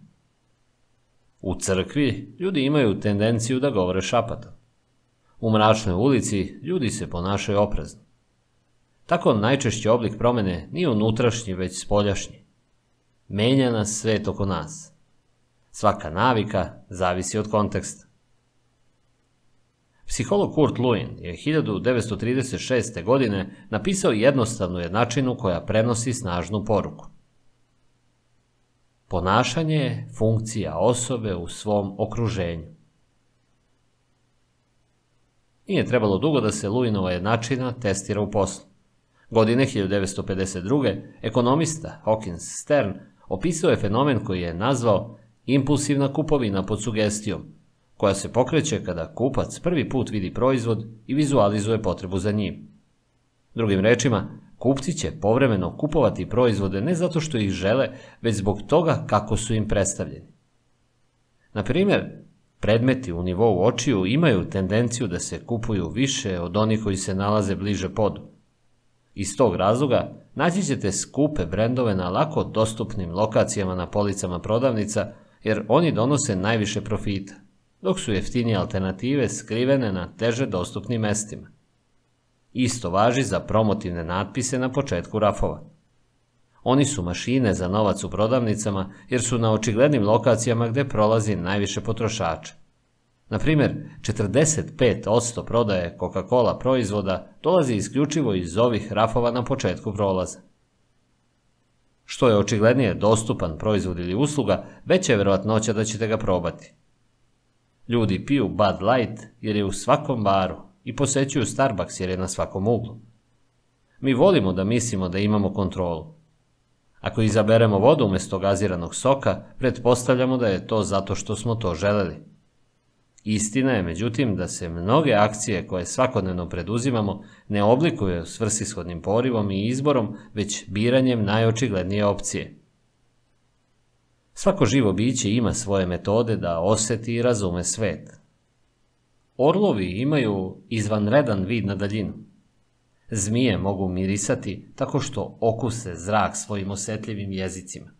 U crkvi ljudi imaju tendenciju da govore šapatom. U mračnoj ulici ljudi se ponašaju oprezno. Tako najčešći oblik promene nije unutrašnji, već spoljašnji. Menja nas svet oko nas. Svaka navika zavisi od konteksta. Psiholog Kurt Lewin je 1936. godine napisao jednostavnu jednačinu koja prenosi snažnu poruku. Ponašanje je funkcija osobe u svom okruženju. Nije trebalo dugo da se Lewinova jednačina testira u poslu. Godine 1952. ekonomista Hawkins Stern opisao je fenomen koji je nazvao impulsivna kupovina pod sugestijom, koja se pokreće kada kupac prvi put vidi proizvod i vizualizuje potrebu za njim. Drugim rečima, kupci će povremeno kupovati proizvode ne zato što ih žele, već zbog toga kako su im predstavljeni. Na primjer, predmeti u nivou očiju imaju tendenciju da se kupuju više od onih koji se nalaze bliže podu. Iz tog razloga naći ćete skupe brendove na lako dostupnim lokacijama na policama prodavnica, jer oni donose najviše profita, dok su jeftinije alternative skrivene na teže dostupnim mestima. Isto važi za promotivne natpise na početku rafova. Oni su mašine za novac u prodavnicama jer su na očiglednim lokacijama gde prolazi najviše potrošača. Na primjer, 45% prodaje Coca-Cola proizvoda dolazi isključivo iz ovih rafova na početku prolaza. Što je očiglednije dostupan proizvod ili usluga, veća je verovatnoća da ćete ga probati. Ljudi piju Bud Light jer je u svakom baru i posećuju Starbucks jer je na svakom uglu. Mi volimo da mislimo da imamo kontrolu. Ako izaberemo vodu umjesto gaziranog soka, pretpostavljamo da je to zato što smo to želeli. Istina je, međutim, da se mnoge akcije koje svakodnevno preduzimamo ne oblikuju svrsishodnim porivom i izborom, već biranjem najočiglednije opcije. Svako živo biće ima svoje metode da oseti i razume svet. Orlovi imaju izvanredan vid na daljinu. Zmije mogu mirisati tako što okuse zrak svojim osjetljivim jezicima.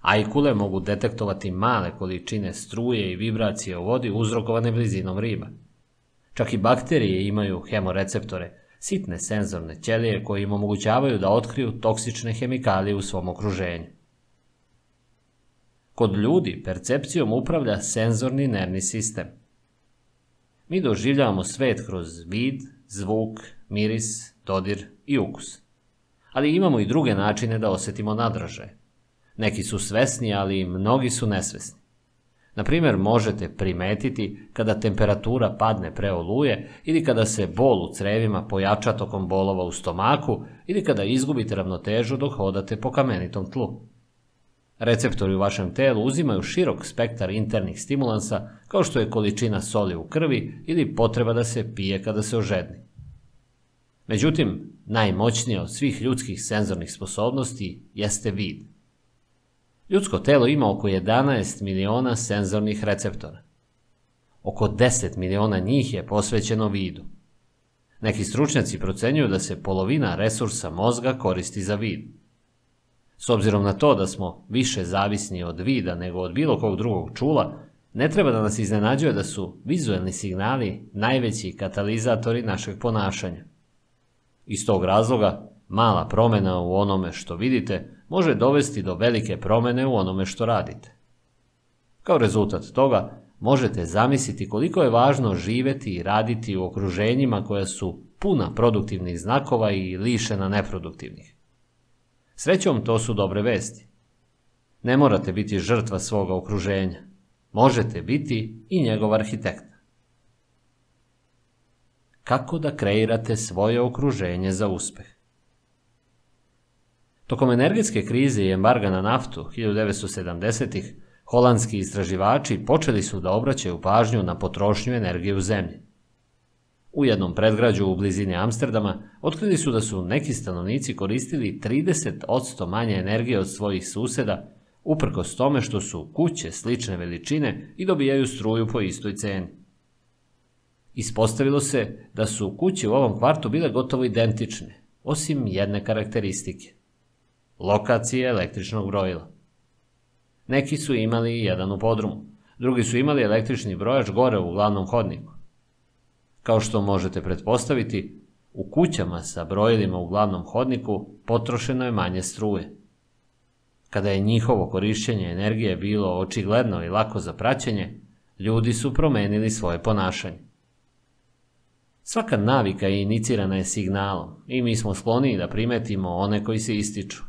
Ajkule mogu detektovati male količine struje i vibracije u vodi uzrokovane blizinom riba. Čak i bakterije imaju hemoreceptore, sitne senzorne ćelije koje im omogućavaju da otkriju toksične hemikalije u svom okruženju. Kod ljudi percepcijom upravlja senzorni nervni sistem. Mi doživljavamo svet kroz vid, zvuk, miris, dodir i ukus. Ali imamo i druge načine da osjetimo nadražaj. Neki su svesni, ali mnogi su nesvesni. Na primjer, možete primetiti kada temperatura padne pre oluje ili kada se bol u crevima pojača tokom bolova u stomaku ili kada izgubite ravnotežu dok hodate po kamenitom tlu. Receptori u vašem telu uzimaju širok spektar internih stimulansa kao što je količina soli u krvi ili potreba da se pije kada se ožedni. Međutim, najmoćnije od svih ljudskih senzornih sposobnosti jeste vid. Ljudsko telo ima oko 11 miliona senzornih receptora. Oko 10 miliona njih je posvećeno vidu. Neki stručnjaci procenjuju da se polovina resursa mozga koristi za vid. S obzirom na to da smo više zavisni od vida nego od bilo kog drugog čula, ne treba da nas iznenađuje da su vizualni signali najveći katalizatori našeg ponašanja. Iz tog razloga, mala promjena u onome što vidite može dovesti do velike promjene u onome što radite. Kao rezultat toga, možete zamisliti koliko je važno živeti i raditi u okruženjima koja su puna produktivnih znakova i lišena neproduktivnih. Srećom, to su dobre vesti. Ne morate biti žrtva svoga okruženja. Možete biti i njegov arhitekt. Kako da kreirate svoje okruženje za uspeh? Tokom energetske krize i embarga na naftu 1970-ih, holandski istraživači počeli su da obraćaju pažnju na potrošnju energije u zemlji. U jednom predgrađu u blizini Amsterdama otkrili su da su neki stanovnici koristili 30% manje energije od svojih suseda, uprkos tome što su kuće slične veličine i dobijaju struju po istoj ceni. Ispostavilo se da su kuće u ovom kvartu bile gotovo identične, osim jedne karakteristike. Lokacije električnog brojila. Neki su imali jedan u podrumu, drugi su imali električni brojač gore u glavnom hodniku. Kao što možete pretpostaviti, u kućama sa brojilima u glavnom hodniku potrošeno je manje struje. Kada je njihovo korišćenje energije bilo očigledno i lako za praćenje, ljudi su promenili svoje ponašanje. Svaka navika je inicirana je signalom i mi smo skloniji da primetimo one koji se ističu.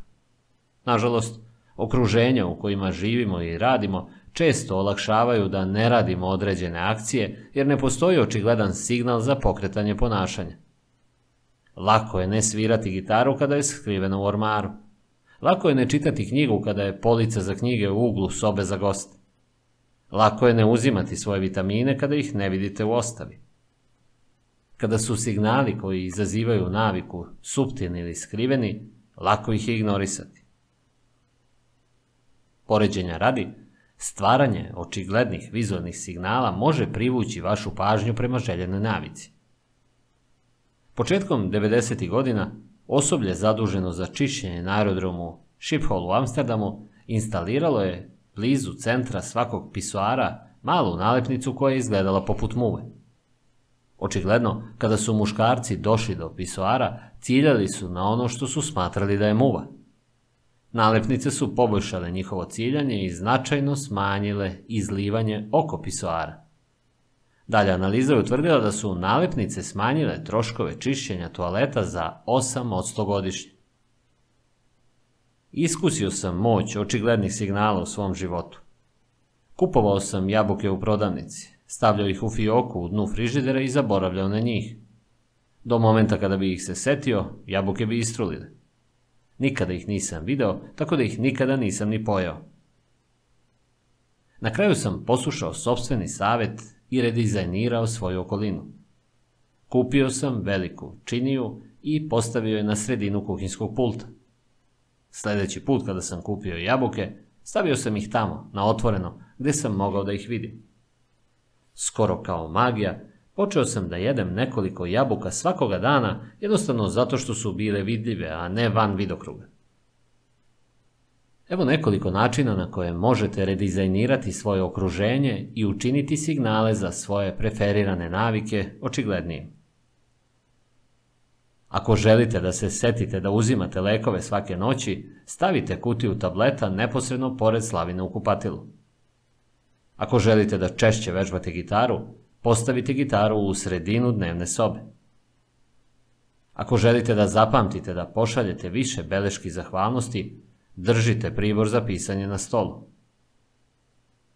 Nažalost, okruženja u kojima živimo i radimo često olakšavaju da ne radimo određene akcije jer ne postoji očigledan signal za pokretanje ponašanja. Lako je ne svirati gitaru kada je skrivena u ormaru. Lako je ne čitati knjigu kada je polica za knjige u uglu sobe za goste. Lako je ne uzimati svoje vitamine kada ih ne vidite u ostavi. Kada su signali koji izazivaju naviku suptilni ili skriveni, lako ih je ignorisati. Poređenja radi, stvaranje očiglednih vizualnih signala može privući vašu pažnju prema željenoj navici. Početkom 90. godina osoblje zaduženo za čišćenje na aerodromu Schiphol u Amsterdamu instaliralo je blizu centra svakog pisoara malu nalepnicu koja je izgledala poput muve. Očigledno, kada su muškarci došli do pisoara, ciljali su na ono što su smatrali da je muva. Nalepnice su poboljšale njihovo ciljanje i značajno smanjile izlivanje oko pisoara. Dalje analiza je utvrdila da su nalepnice smanjile troškove čišćenja toaleta za 8 godišnje. Iskusio sam moć očiglednih signala u svom životu. Kupovao sam jabuke u prodavnici, stavljao ih u fioku u dnu frižidera i zaboravljao na njih. Do momenta kada bi ih se setio, jabuke bi istrulile. Nikada ih nisam video, tako da ih nikada nisam ni pojao. Na kraju sam poslušao sobstveni savet i redizajnirao svoju okolinu. Kupio sam veliku činiju i postavio je na sredinu kuhinskog pulta. Sljedeći put kada sam kupio jabuke, stavio sam ih tamo, na otvoreno, gdje sam mogao da ih vidim. Skoro kao magija, počeo sam da jedem nekoliko jabuka svakoga dana, jednostavno zato što su bile vidljive, a ne van vidokruga. Evo nekoliko načina na koje možete redizajnirati svoje okruženje i učiniti signale za svoje preferirane navike očiglednijim. Ako želite da se setite da uzimate lekove svake noći, stavite kutiju tableta neposredno pored slavine u kupatilu. Ako želite da češće vežbate gitaru, postavite gitaru u sredinu dnevne sobe. Ako želite da zapamtite da pošaljete više beleški zahvalnosti, držite pribor za pisanje na stolu.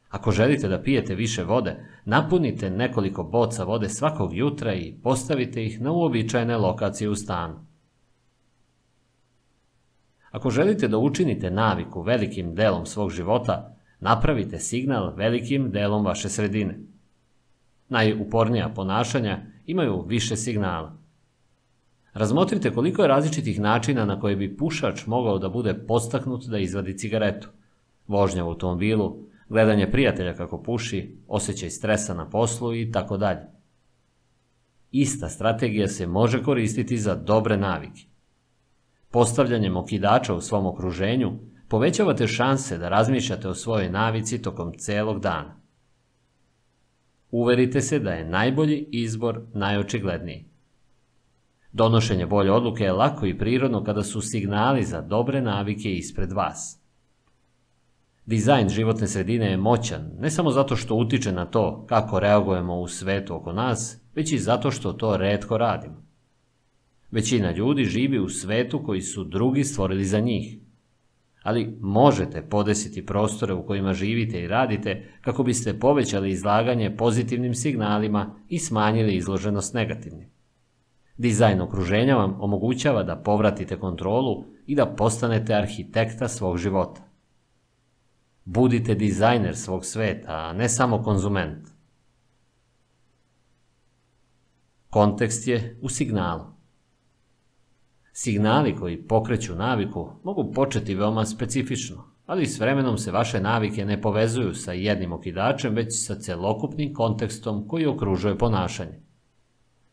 Ako želite da pijete više vode, napunite nekoliko boca vode svakog jutra i postavite ih na uobičajene lokacije u stanu. Ako želite da učinite naviku velikim delom svog života, napravite signal velikim delom vaše sredine. Najupornija ponašanja imaju više signala. Razmotrite koliko je različitih načina na koje bi pušač mogao da bude postaknut da izvadi cigaretu. Vožnja u automobilu, gledanje prijatelja kako puši, osjećaj stresa na poslu i tako dalje. Ista strategija se može koristiti za dobre navike. Postavljanjem okidača u svom okruženju povećavate šanse da razmišljate o svojoj navici tokom celog dana. Uverite se da je najbolji izbor najočigledniji. Donošenje bolje odluke je lako i prirodno kada su signali za dobre navike ispred vas. Dizajn životne sredine je moćan, ne samo zato što utiče na to kako reagujemo u svetu oko nas, već i zato što to redko radimo. Većina ljudi živi u svetu koji su drugi stvorili za njih. Ali možete podesiti prostore u kojima živite i radite kako biste povećali izlaganje pozitivnim signalima i smanjili izloženost negativnim. Dizajn okruženja vam omogućava da povratite kontrolu i da postanete arhitekta svog života. Budite dizajner svog sveta, a ne samo konzument. Kontekst je u signalu. Signali koji pokreću naviku mogu početi veoma specifično, ali s vremenom se vaše navike ne povezuju sa jednim okidačem, već sa celokupnim kontekstom koji okružuje ponašanje.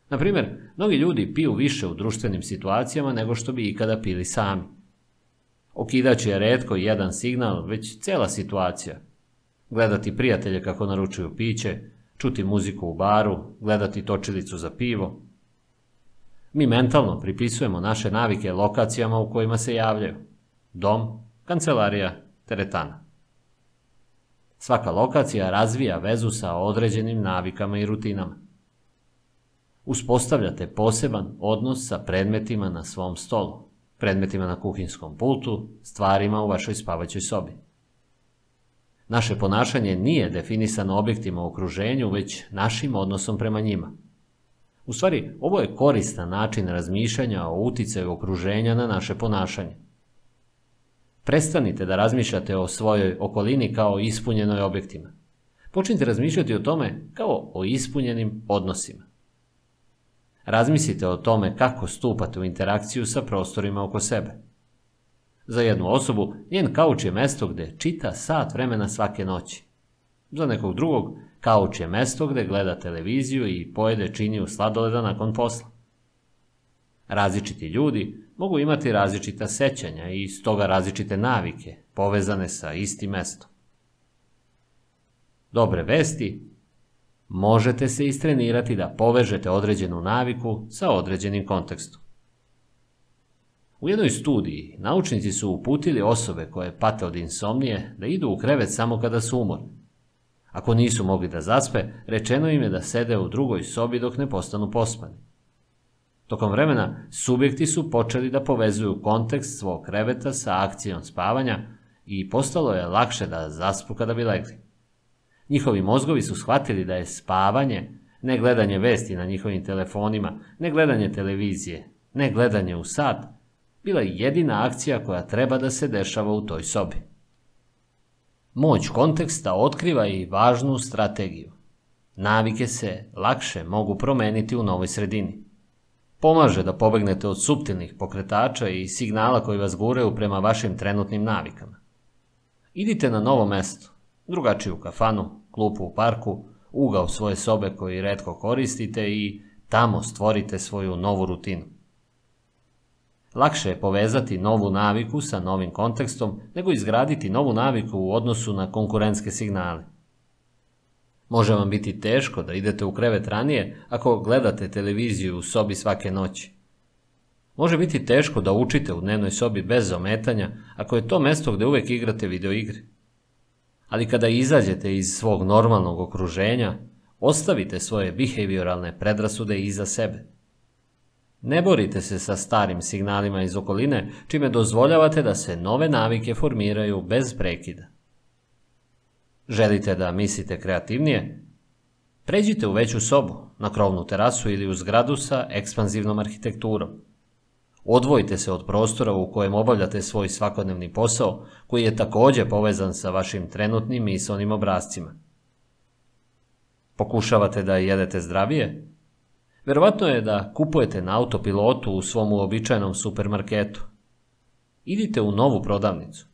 Na primjer, mnogi ljudi piju više u društvenim situacijama nego što bi ikada pili sami. Okidač je redko jedan signal, već cela situacija. Gledati prijatelje kako naručuju piće, čuti muziku u baru, gledati točilicu za pivo. Mi mentalno pripisujemo naše navike lokacijama u kojima se javljaju. Dom, kancelarija, teretana. Svaka lokacija razvija vezu sa određenim navikama i rutinama. Uspostavljate poseban odnos sa predmetima na svom stolu predmetima na kuhinskom pultu, stvarima u vašoj spavaćoj sobi. Naše ponašanje nije definisano objektima u okruženju, već našim odnosom prema njima. U stvari, ovo je koristan način razmišljanja o uticaju okruženja na naše ponašanje. Prestanite da razmišljate o svojoj okolini kao ispunjenoj objektima. Počnite razmišljati o tome kao o ispunjenim odnosima. Razmislite o tome kako stupate u interakciju sa prostorima oko sebe. Za jednu osobu, njen kauč je mesto gde čita sat vremena svake noći. Za nekog drugog, kauč je mesto gde gleda televiziju i pojede činiju sladoleda nakon posla. Različiti ljudi mogu imati različita sećanja i stoga različite navike povezane sa istim mestom. Dobre vesti možete se istrenirati da povežete određenu naviku sa određenim kontekstom. U jednoj studiji naučnici su uputili osobe koje pate od insomnije da idu u krevet samo kada su umorni. Ako nisu mogli da zaspe, rečeno im je da sede u drugoj sobi dok ne postanu pospani. Tokom vremena, subjekti su počeli da povezuju kontekst svog kreveta sa akcijom spavanja i postalo je lakše da zaspu kada bi legli. Njihovi mozgovi su shvatili da je spavanje, ne gledanje vesti na njihovim telefonima, ne gledanje televizije, ne gledanje u sat, bila jedina akcija koja treba da se dešava u toj sobi. Moć konteksta otkriva i važnu strategiju. Navike se lakše mogu promeniti u novoj sredini. Pomaže da pobegnete od subtilnih pokretača i signala koji vas guraju prema vašim trenutnim navikama. Idite na novo mesto, drugačiju kafanu, klupu u parku, ugao svoje sobe koji redko koristite i tamo stvorite svoju novu rutinu. Lakše je povezati novu naviku sa novim kontekstom nego izgraditi novu naviku u odnosu na konkurentske signale. Može vam biti teško da idete u krevet ranije ako gledate televiziju u sobi svake noći. Može biti teško da učite u dnevnoj sobi bez ometanja ako je to mesto gde uvek igrate videoigre. Ali kada izađete iz svog normalnog okruženja, ostavite svoje behavioralne predrasude iza sebe. Ne borite se sa starim signalima iz okoline, čime dozvoljavate da se nove navike formiraju bez prekida. Želite da mislite kreativnije? Pređite u veću sobu, na krovnu terasu ili u zgradu sa ekspanzivnom arhitekturom. Odvojite se od prostora u kojem obavljate svoj svakodnevni posao, koji je takođe povezan sa vašim trenutnim misalnim obrazcima. Pokušavate da jedete zdravije? Verovatno je da kupujete na autopilotu u svom uobičajenom supermarketu. Idite u novu prodavnicu.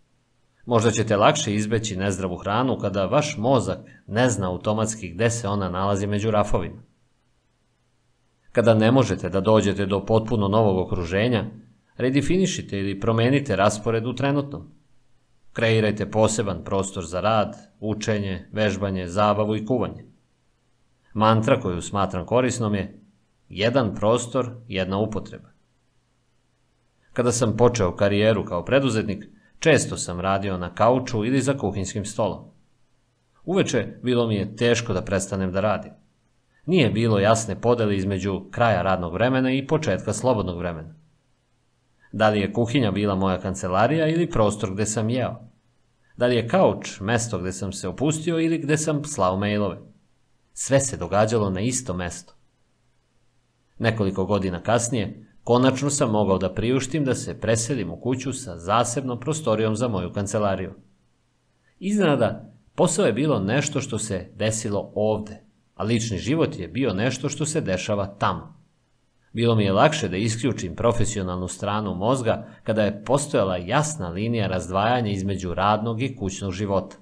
Možda ćete lakše izbeći nezdravu hranu kada vaš mozak ne zna automatski gde se ona nalazi među rafovima. Kada ne možete da dođete do potpuno novog okruženja, redefinišite ili promenite raspored u trenutnom. Kreirajte poseban prostor za rad, učenje, vežbanje, zabavu i kuvanje. Mantra koju smatram korisnom je jedan prostor, jedna upotreba. Kada sam počeo karijeru kao preduzetnik, često sam radio na kauču ili za kuhinskim stolom. Uveče bilo mi je teško da prestanem da radim. Nije bilo jasne podele između kraja radnog vremena i početka slobodnog vremena. Da li je kuhinja bila moja kancelarija ili prostor gde sam jeo? Da li je kauč mesto gde sam se opustio ili gde sam slao mailove? Sve se događalo na isto mesto. Nekoliko godina kasnije, konačno sam mogao da priuštim da se preselim u kuću sa zasebnom prostorijom za moju kancelariju. Iznenada, posao je bilo nešto što se desilo ovde, a lični život je bio nešto što se dešava tamo. Bilo mi je lakše da isključim profesionalnu stranu mozga kada je postojala jasna linija razdvajanja između radnog i kućnog života.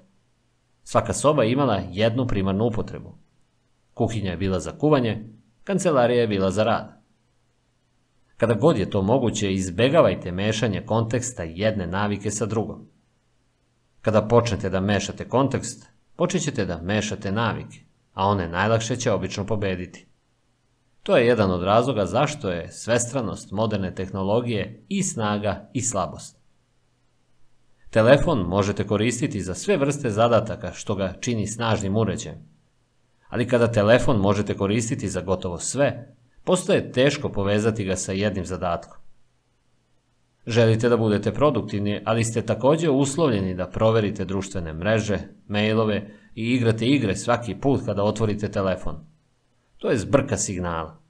Svaka soba imala jednu primarnu upotrebu. Kuhinja je bila za kuvanje, kancelarija je bila za rad. Kada god je to moguće, izbegavajte mešanje konteksta jedne navike sa drugom. Kada počnete da mešate kontekst, počet ćete da mešate navike a one najlakše će obično pobediti. To je jedan od razloga zašto je svestranost moderne tehnologije i snaga i slabost. Telefon možete koristiti za sve vrste zadataka što ga čini snažnim uređajem. Ali kada telefon možete koristiti za gotovo sve, postoje teško povezati ga sa jednim zadatkom. Želite da budete produktivni, ali ste takođe uslovljeni da proverite društvene mreže, mailove i igrate igre svaki put kada otvorite telefon. To je zbrka signala.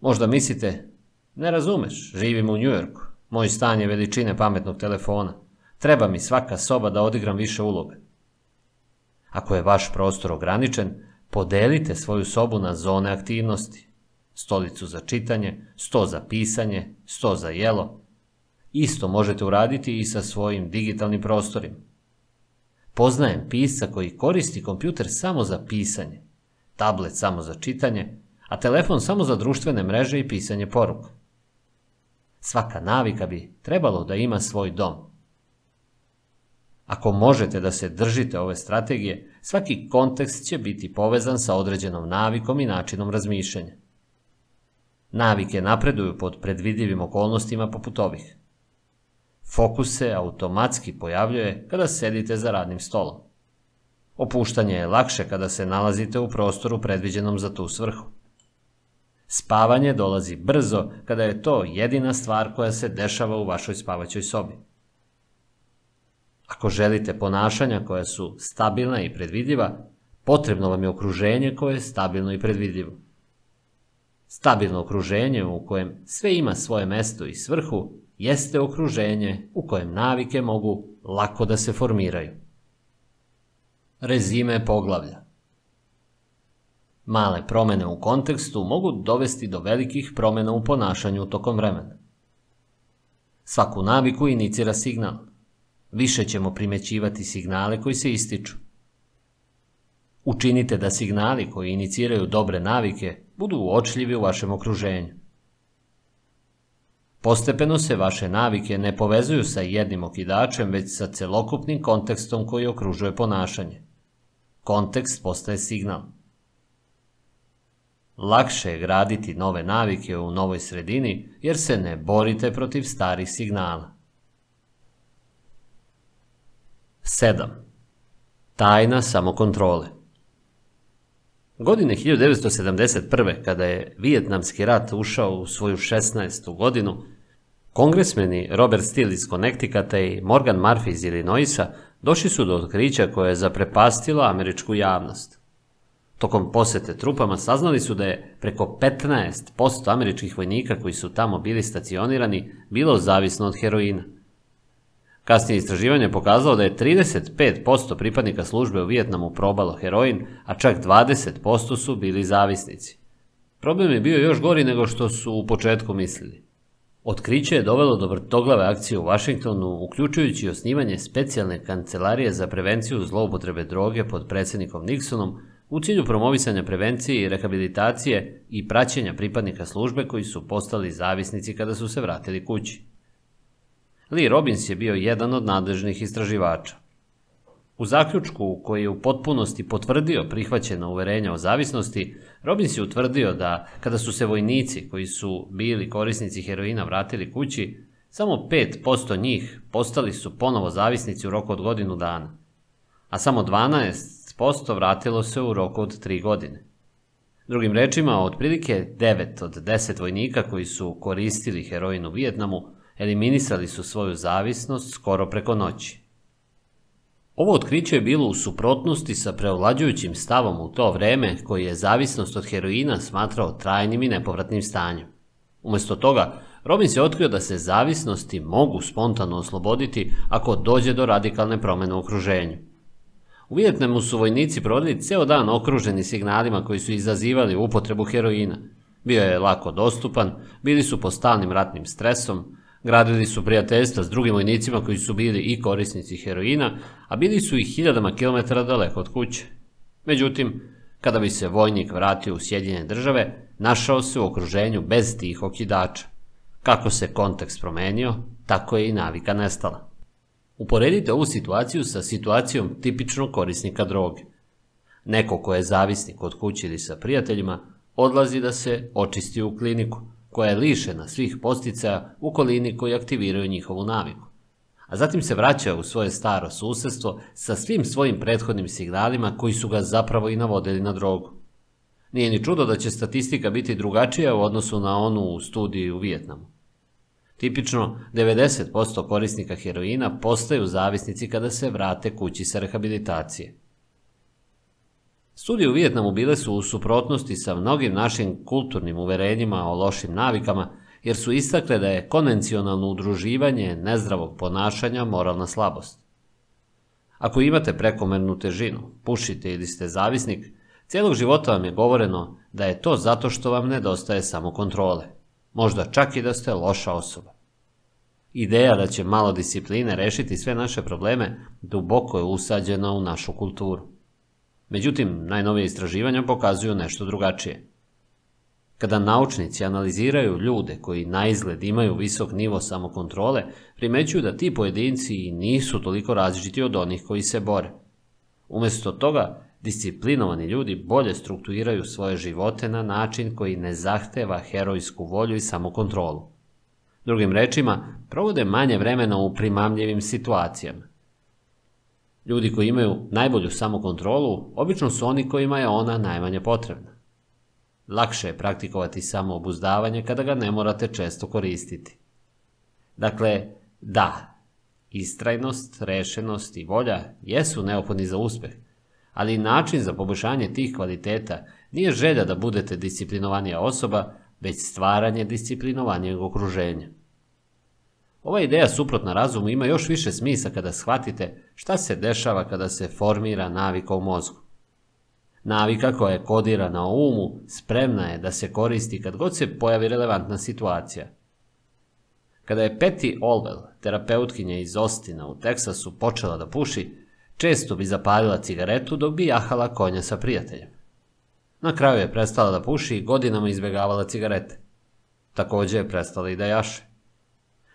Možda mislite, ne razumeš, živim u Njujorku, moj stan je veličine pametnog telefona, treba mi svaka soba da odigram više uloga. Ako je vaš prostor ograničen, podelite svoju sobu na zone aktivnosti. Stolicu za čitanje, sto za pisanje, sto za jelo. Isto možete uraditi i sa svojim digitalnim prostorima. Poznajem pisca koji koristi kompjuter samo za pisanje, tablet samo za čitanje, a telefon samo za društvene mreže i pisanje poruka. Svaka navika bi trebalo da ima svoj dom. Ako možete da se držite ove strategije, svaki kontekst će biti povezan sa određenom navikom i načinom razmišljanja. Navike napreduju pod predvidivim okolnostima poput ovih. Fokus se automatski pojavljuje kada sedite za radnim stolom. Opuštanje je lakše kada se nalazite u prostoru predviđenom za tu svrhu. Spavanje dolazi brzo kada je to jedina stvar koja se dešava u vašoj spavaćoj sobi. Ako želite ponašanja koja su stabilna i predvidiva, potrebno vam je okruženje koje je stabilno i predvidivo. Stabilno okruženje u kojem sve ima svoje mesto i svrhu jeste okruženje u kojem navike mogu lako da se formiraju. Rezime poglavlja Male promene u kontekstu mogu dovesti do velikih promena u ponašanju tokom vremena. Svaku naviku inicira signal. Više ćemo primećivati signale koji se ističu. Učinite da signali koji iniciraju dobre navike budu uočljivi u vašem okruženju. Postepeno se vaše navike ne povezuju sa jednim okidačem, već sa celokupnim kontekstom koji okružuje ponašanje. Kontekst postaje signal. Lakše je graditi nove navike u novoj sredini jer se ne borite protiv starih signala. 7. Tajna samokontrole Godine 1971. kada je Vijetnamski rat ušao u svoju 16. godinu, kongresmeni Robert Steele iz Connecticuta i Morgan Murphy iz Illinoisa došli su do otkrića koje je zaprepastilo američku javnost. Tokom posete trupama saznali su da je preko 15% američkih vojnika koji su tamo bili stacionirani bilo zavisno od heroina. Kasnije istraživanje pokazalo da je 35% pripadnika službe u Vijetnamu probalo heroin, a čak 20% su bili zavisnici. Problem je bio još gori nego što su u početku mislili. Otkriće je dovelo do vrtoglave akcije u Vašingtonu, uključujući osnivanje specijalne kancelarije za prevenciju zloupotrebe droge pod predsjednikom Nixonom, u cilju promovisanja prevencije i rehabilitacije i praćenja pripadnika službe koji su postali zavisnici kada su se vratili kući. Lee Robbins je bio jedan od nadležnih istraživača. U zaključku koji je u potpunosti potvrdio prihvaćena uverenja o zavisnosti, Robbins je utvrdio da kada su se vojnici koji su bili korisnici heroina vratili kući, samo 5% njih postali su ponovo zavisnici u roku od godinu dana, a samo 12% vratilo se u roku od 3 godine. Drugim rečima, otprilike 9 od 10 vojnika koji su koristili heroin u Vijetnamu eliminisali su svoju zavisnost skoro preko noći. Ovo otkriće je bilo u suprotnosti sa preovlađujućim stavom u to vreme koji je zavisnost od heroina smatrao trajnim i nepovratnim stanjem. Umesto toga, Robbins je otkrio da se zavisnosti mogu spontano osloboditi ako dođe do radikalne promene u okruženju. U Vijetnamu su vojnici provodili ceo dan okruženi signalima koji su izazivali upotrebu heroina. Bio je lako dostupan, bili su pod stalnim ratnim stresom, Gradili su prijateljstva s drugim vojnicima koji su bili i korisnici heroina, a bili su i hiljadama kilometara daleko od kuće. Međutim, kada bi se vojnik vratio u Sjedinjene države, našao se u okruženju bez tih okidača. Kako se kontekst promenio, tako je i navika nestala. Uporedite ovu situaciju sa situacijom tipičnog korisnika droge. Neko ko je zavisnik od kuće ili sa prijateljima, odlazi da se očisti u kliniku – koja je lišena svih posticaja u kolini koji aktiviraju njihovu naviku. A zatim se vraća u svoje staro susedstvo sa svim svojim prethodnim signalima koji su ga zapravo i navodili na drogu. Nije ni čudo da će statistika biti drugačija u odnosu na onu u studiji u Vijetnamu. Tipično 90% korisnika heroina postaju zavisnici kada se vrate kući sa rehabilitacije. Studije u Vijetnamu bile su u suprotnosti sa mnogim našim kulturnim uverenjima o lošim navikama, jer su istakle da je konvencionalno udruživanje nezdravog ponašanja moralna slabost. Ako imate prekomernu težinu, pušite ili ste zavisnik, cijelog života vam je govoreno da je to zato što vam nedostaje samokontrole. Možda čak i da ste loša osoba. Ideja da će malo discipline rešiti sve naše probleme duboko je usađena u našu kulturu. Međutim, najnovije istraživanja pokazuju nešto drugačije. Kada naučnici analiziraju ljude koji na izgled imaju visok nivo samokontrole, primećuju da ti pojedinci nisu toliko različiti od onih koji se bore. Umjesto toga, disciplinovani ljudi bolje strukturiraju svoje živote na način koji ne zahteva herojsku volju i samokontrolu. Drugim rečima, provode manje vremena u primamljivim situacijama. Ljudi koji imaju najbolju samokontrolu, obično su oni kojima je ona najmanje potrebna. Lakše je praktikovati samoobuzdavanje kada ga ne morate često koristiti. Dakle, da, istrajnost, rešenost i volja jesu neophodni za uspeh, ali način za poboljšanje tih kvaliteta nije želja da budete disciplinovanija osoba, već stvaranje disciplinovanijeg okruženja. Ova ideja suprotna razumu ima još više smisa kada shvatite šta se dešava kada se formira navika u mozgu. Navika koja je kodirana u umu spremna je da se koristi kad god se pojavi relevantna situacija. Kada je Petty Olwell, terapeutkinja iz Ostina u Teksasu, počela da puši, često bi zapalila cigaretu dok bi jahala konja sa prijateljem. Na kraju je prestala da puši i godinama izbjegavala cigarete. Također je prestala i da jaše.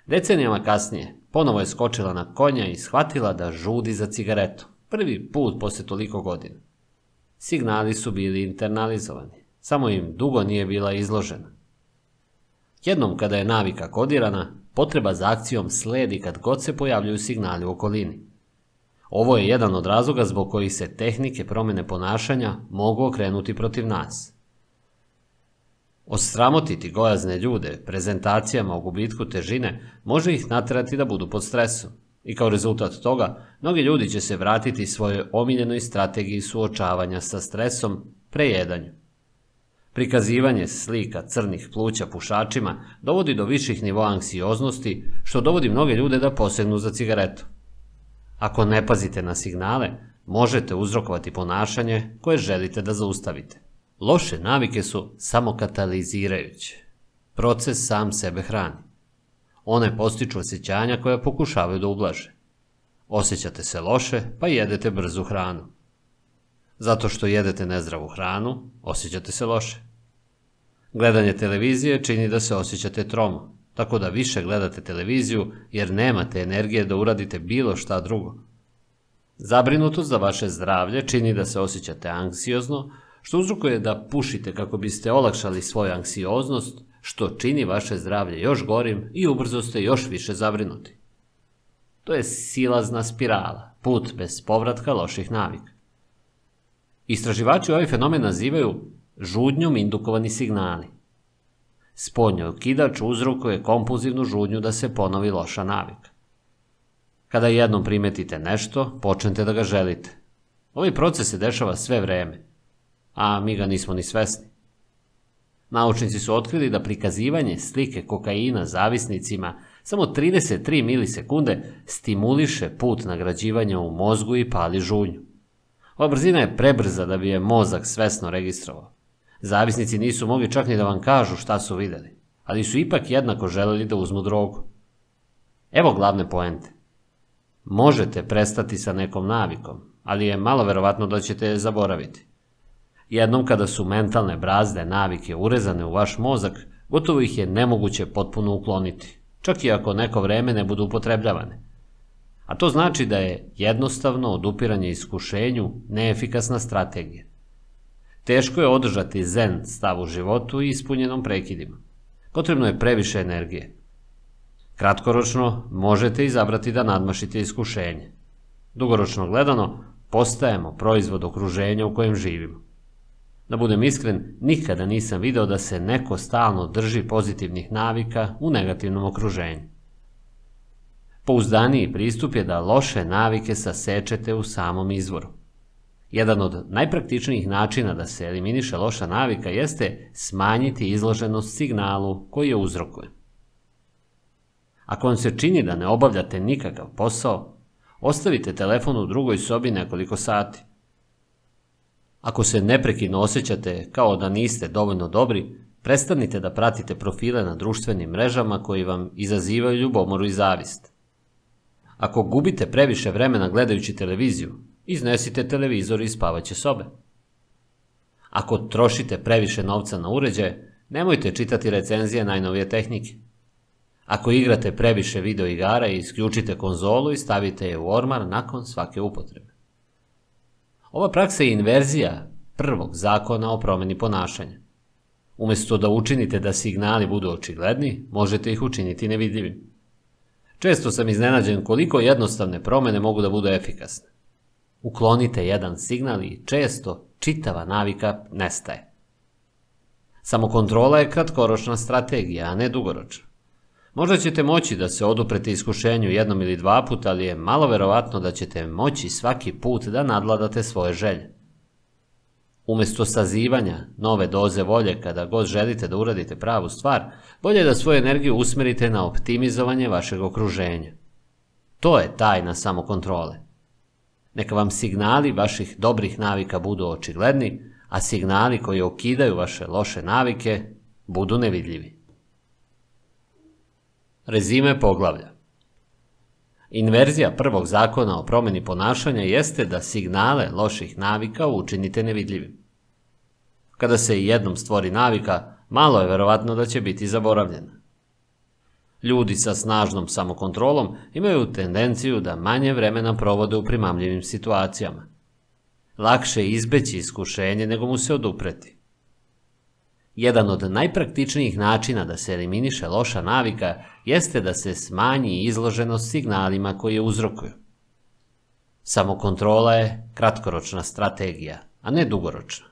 Decenijama kasnije, ponovo je skočila na konja i shvatila da žudi za cigaretu. Prvi put posle toliko godina. Signali su bili internalizovani, samo im dugo nije bila izložena. Jednom kada je navika kodirana, potreba za akcijom sledi kad god se pojavljuju signali u okolini. Ovo je jedan od razloga zbog kojih se tehnike promjene ponašanja mogu okrenuti protiv nas. Osramotiti gojazne ljude prezentacijama o gubitku težine može ih natrati da budu pod stresom. I kao rezultat toga, mnogi ljudi će se vratiti svojoj omiljenoj strategiji suočavanja sa stresom, prejedanju. Prikazivanje slika crnih pluća pušačima dovodi do viših nivoa anksioznosti, što dovodi mnoge ljude da posegnu za cigaretu. Ako ne pazite na signale, možete uzrokovati ponašanje koje želite da zaustavite. Loše navike su samo katalizirajuće. Proces sam sebe hrani. One postiču osjećanja koja pokušavaju da ublaže. Osjećate se loše, pa jedete brzu hranu. Zato što jedete nezdravu hranu, osjećate se loše. Gledanje televizije čini da se osjećate tromo, tako da više gledate televiziju jer nemate energije da uradite bilo šta drugo. Zabrinutost za vaše zdravlje čini da se osjećate anksiozno, što uzrokuje da pušite kako biste olakšali svoju anksioznost, što čini vaše zdravlje još gorim i ubrzo ste još više zabrinuti. To je silazna spirala, put bez povratka loših navika. Istraživači ovaj fenomen nazivaju žudnjom indukovani signali. Spodnji okidač uzrokuje kompulzivnu žudnju da se ponovi loša navika. Kada jednom primetite nešto, počnete da ga želite. Ovaj proces se dešava sve vreme, a mi ga nismo ni svesni. Naučnici su otkrili da prikazivanje slike kokaina zavisnicima samo 33 milisekunde stimuliše put nagrađivanja u mozgu i pali žunju. Ova brzina je prebrza da bi je mozak svesno registrovao. Zavisnici nisu mogli čak ni da vam kažu šta su videli, ali su ipak jednako želeli da uzmu drogu. Evo glavne poente. Možete prestati sa nekom navikom, ali je malo verovatno da ćete je zaboraviti. Jednom kada su mentalne brazde navike urezane u vaš mozak, gotovo ih je nemoguće potpuno ukloniti, čak i ako neko vreme ne budu upotrebljavane. A to znači da je jednostavno odupiranje iskušenju neefikasna strategija. Teško je održati zen stav u životu i ispunjenom prekidima. Potrebno je previše energije. Kratkoročno možete izabrati da nadmašite iskušenje. Dugoročno gledano, postajemo proizvod okruženja u kojem živimo. Da budem iskren, nikada nisam video da se neko stalno drži pozitivnih navika u negativnom okruženju. Pouzdaniji pristup je da loše navike sasečete u samom izvoru. Jedan od najpraktičnijih načina da se eliminiše loša navika jeste smanjiti izloženost signalu koji je uzrokuje. Ako vam se čini da ne obavljate nikakav posao, ostavite telefon u drugoj sobi nekoliko sati. Ako se neprekidno osjećate kao da niste dovoljno dobri, prestanite da pratite profile na društvenim mrežama koji vam izazivaju ljubomoru i zavist. Ako gubite previše vremena gledajući televiziju, iznesite televizor iz spavaće sobe. Ako trošite previše novca na uređaje, nemojte čitati recenzije najnovije tehnike. Ako igrate previše video igara, isključite konzolu i stavite je u ormar nakon svake upotrebe. Ova praksa je inverzija prvog zakona o promeni ponašanja. Umesto da učinite da signali budu očigledni, možete ih učiniti nevidljivim. Često sam iznenađen koliko jednostavne promene mogu da budu efikasne. Uklonite jedan signal i često čitava navika nestaje. Samokontrola je kratkoročna strategija, a ne dugoročna. Možda ćete moći da se oduprete iskušenju jednom ili dva puta, ali je malo verovatno da ćete moći svaki put da nadladate svoje želje. Umesto sazivanja nove doze volje kada god želite da uradite pravu stvar, bolje je da svoju energiju usmerite na optimizovanje vašeg okruženja. To je tajna samokontrole. Neka vam signali vaših dobrih navika budu očigledni, a signali koji okidaju vaše loše navike budu nevidljivi. Rezime poglavlja Inverzija prvog zakona o promjeni ponašanja jeste da signale loših navika učinite nevidljivim. Kada se jednom stvori navika, malo je verovatno da će biti zaboravljena. Ljudi sa snažnom samokontrolom imaju tendenciju da manje vremena provode u primamljivim situacijama. Lakše je izbeći iskušenje nego mu se odupreti. Jedan od najpraktičnijih načina da se eliminiše loša navika jeste da se smanji izloženost signalima koje uzrokuju. Samokontrola je kratkoročna strategija, a ne dugoročna.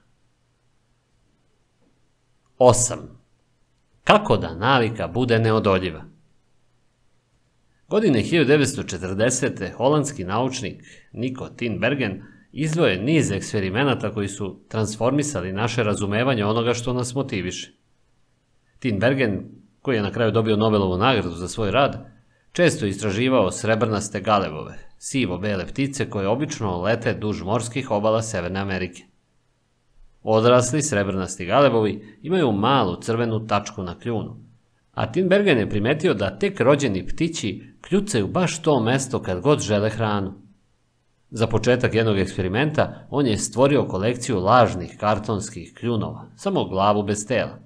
8. Kako da navika bude neodoljiva? Godine 1940. holandski naučnik Niko Tinbergen izveo je niz eksperimenata koji su transformisali naše razumevanje onoga što nas motiviše. Tinbergen, koji je na kraju dobio Nobelovu nagradu za svoj rad, često istraživao srebrnaste galebove, sivo-bele ptice koje obično lete duž morskih obala Severne Amerike. Odrasli srebrnasti galebovi imaju malu crvenu tačku na kljunu, a Tinbergen je primetio da tek rođeni ptići kljucaju baš to mesto kad god žele hranu. Za početak jednog eksperimenta on je stvorio kolekciju lažnih kartonskih kljunova, samo glavu bez tela.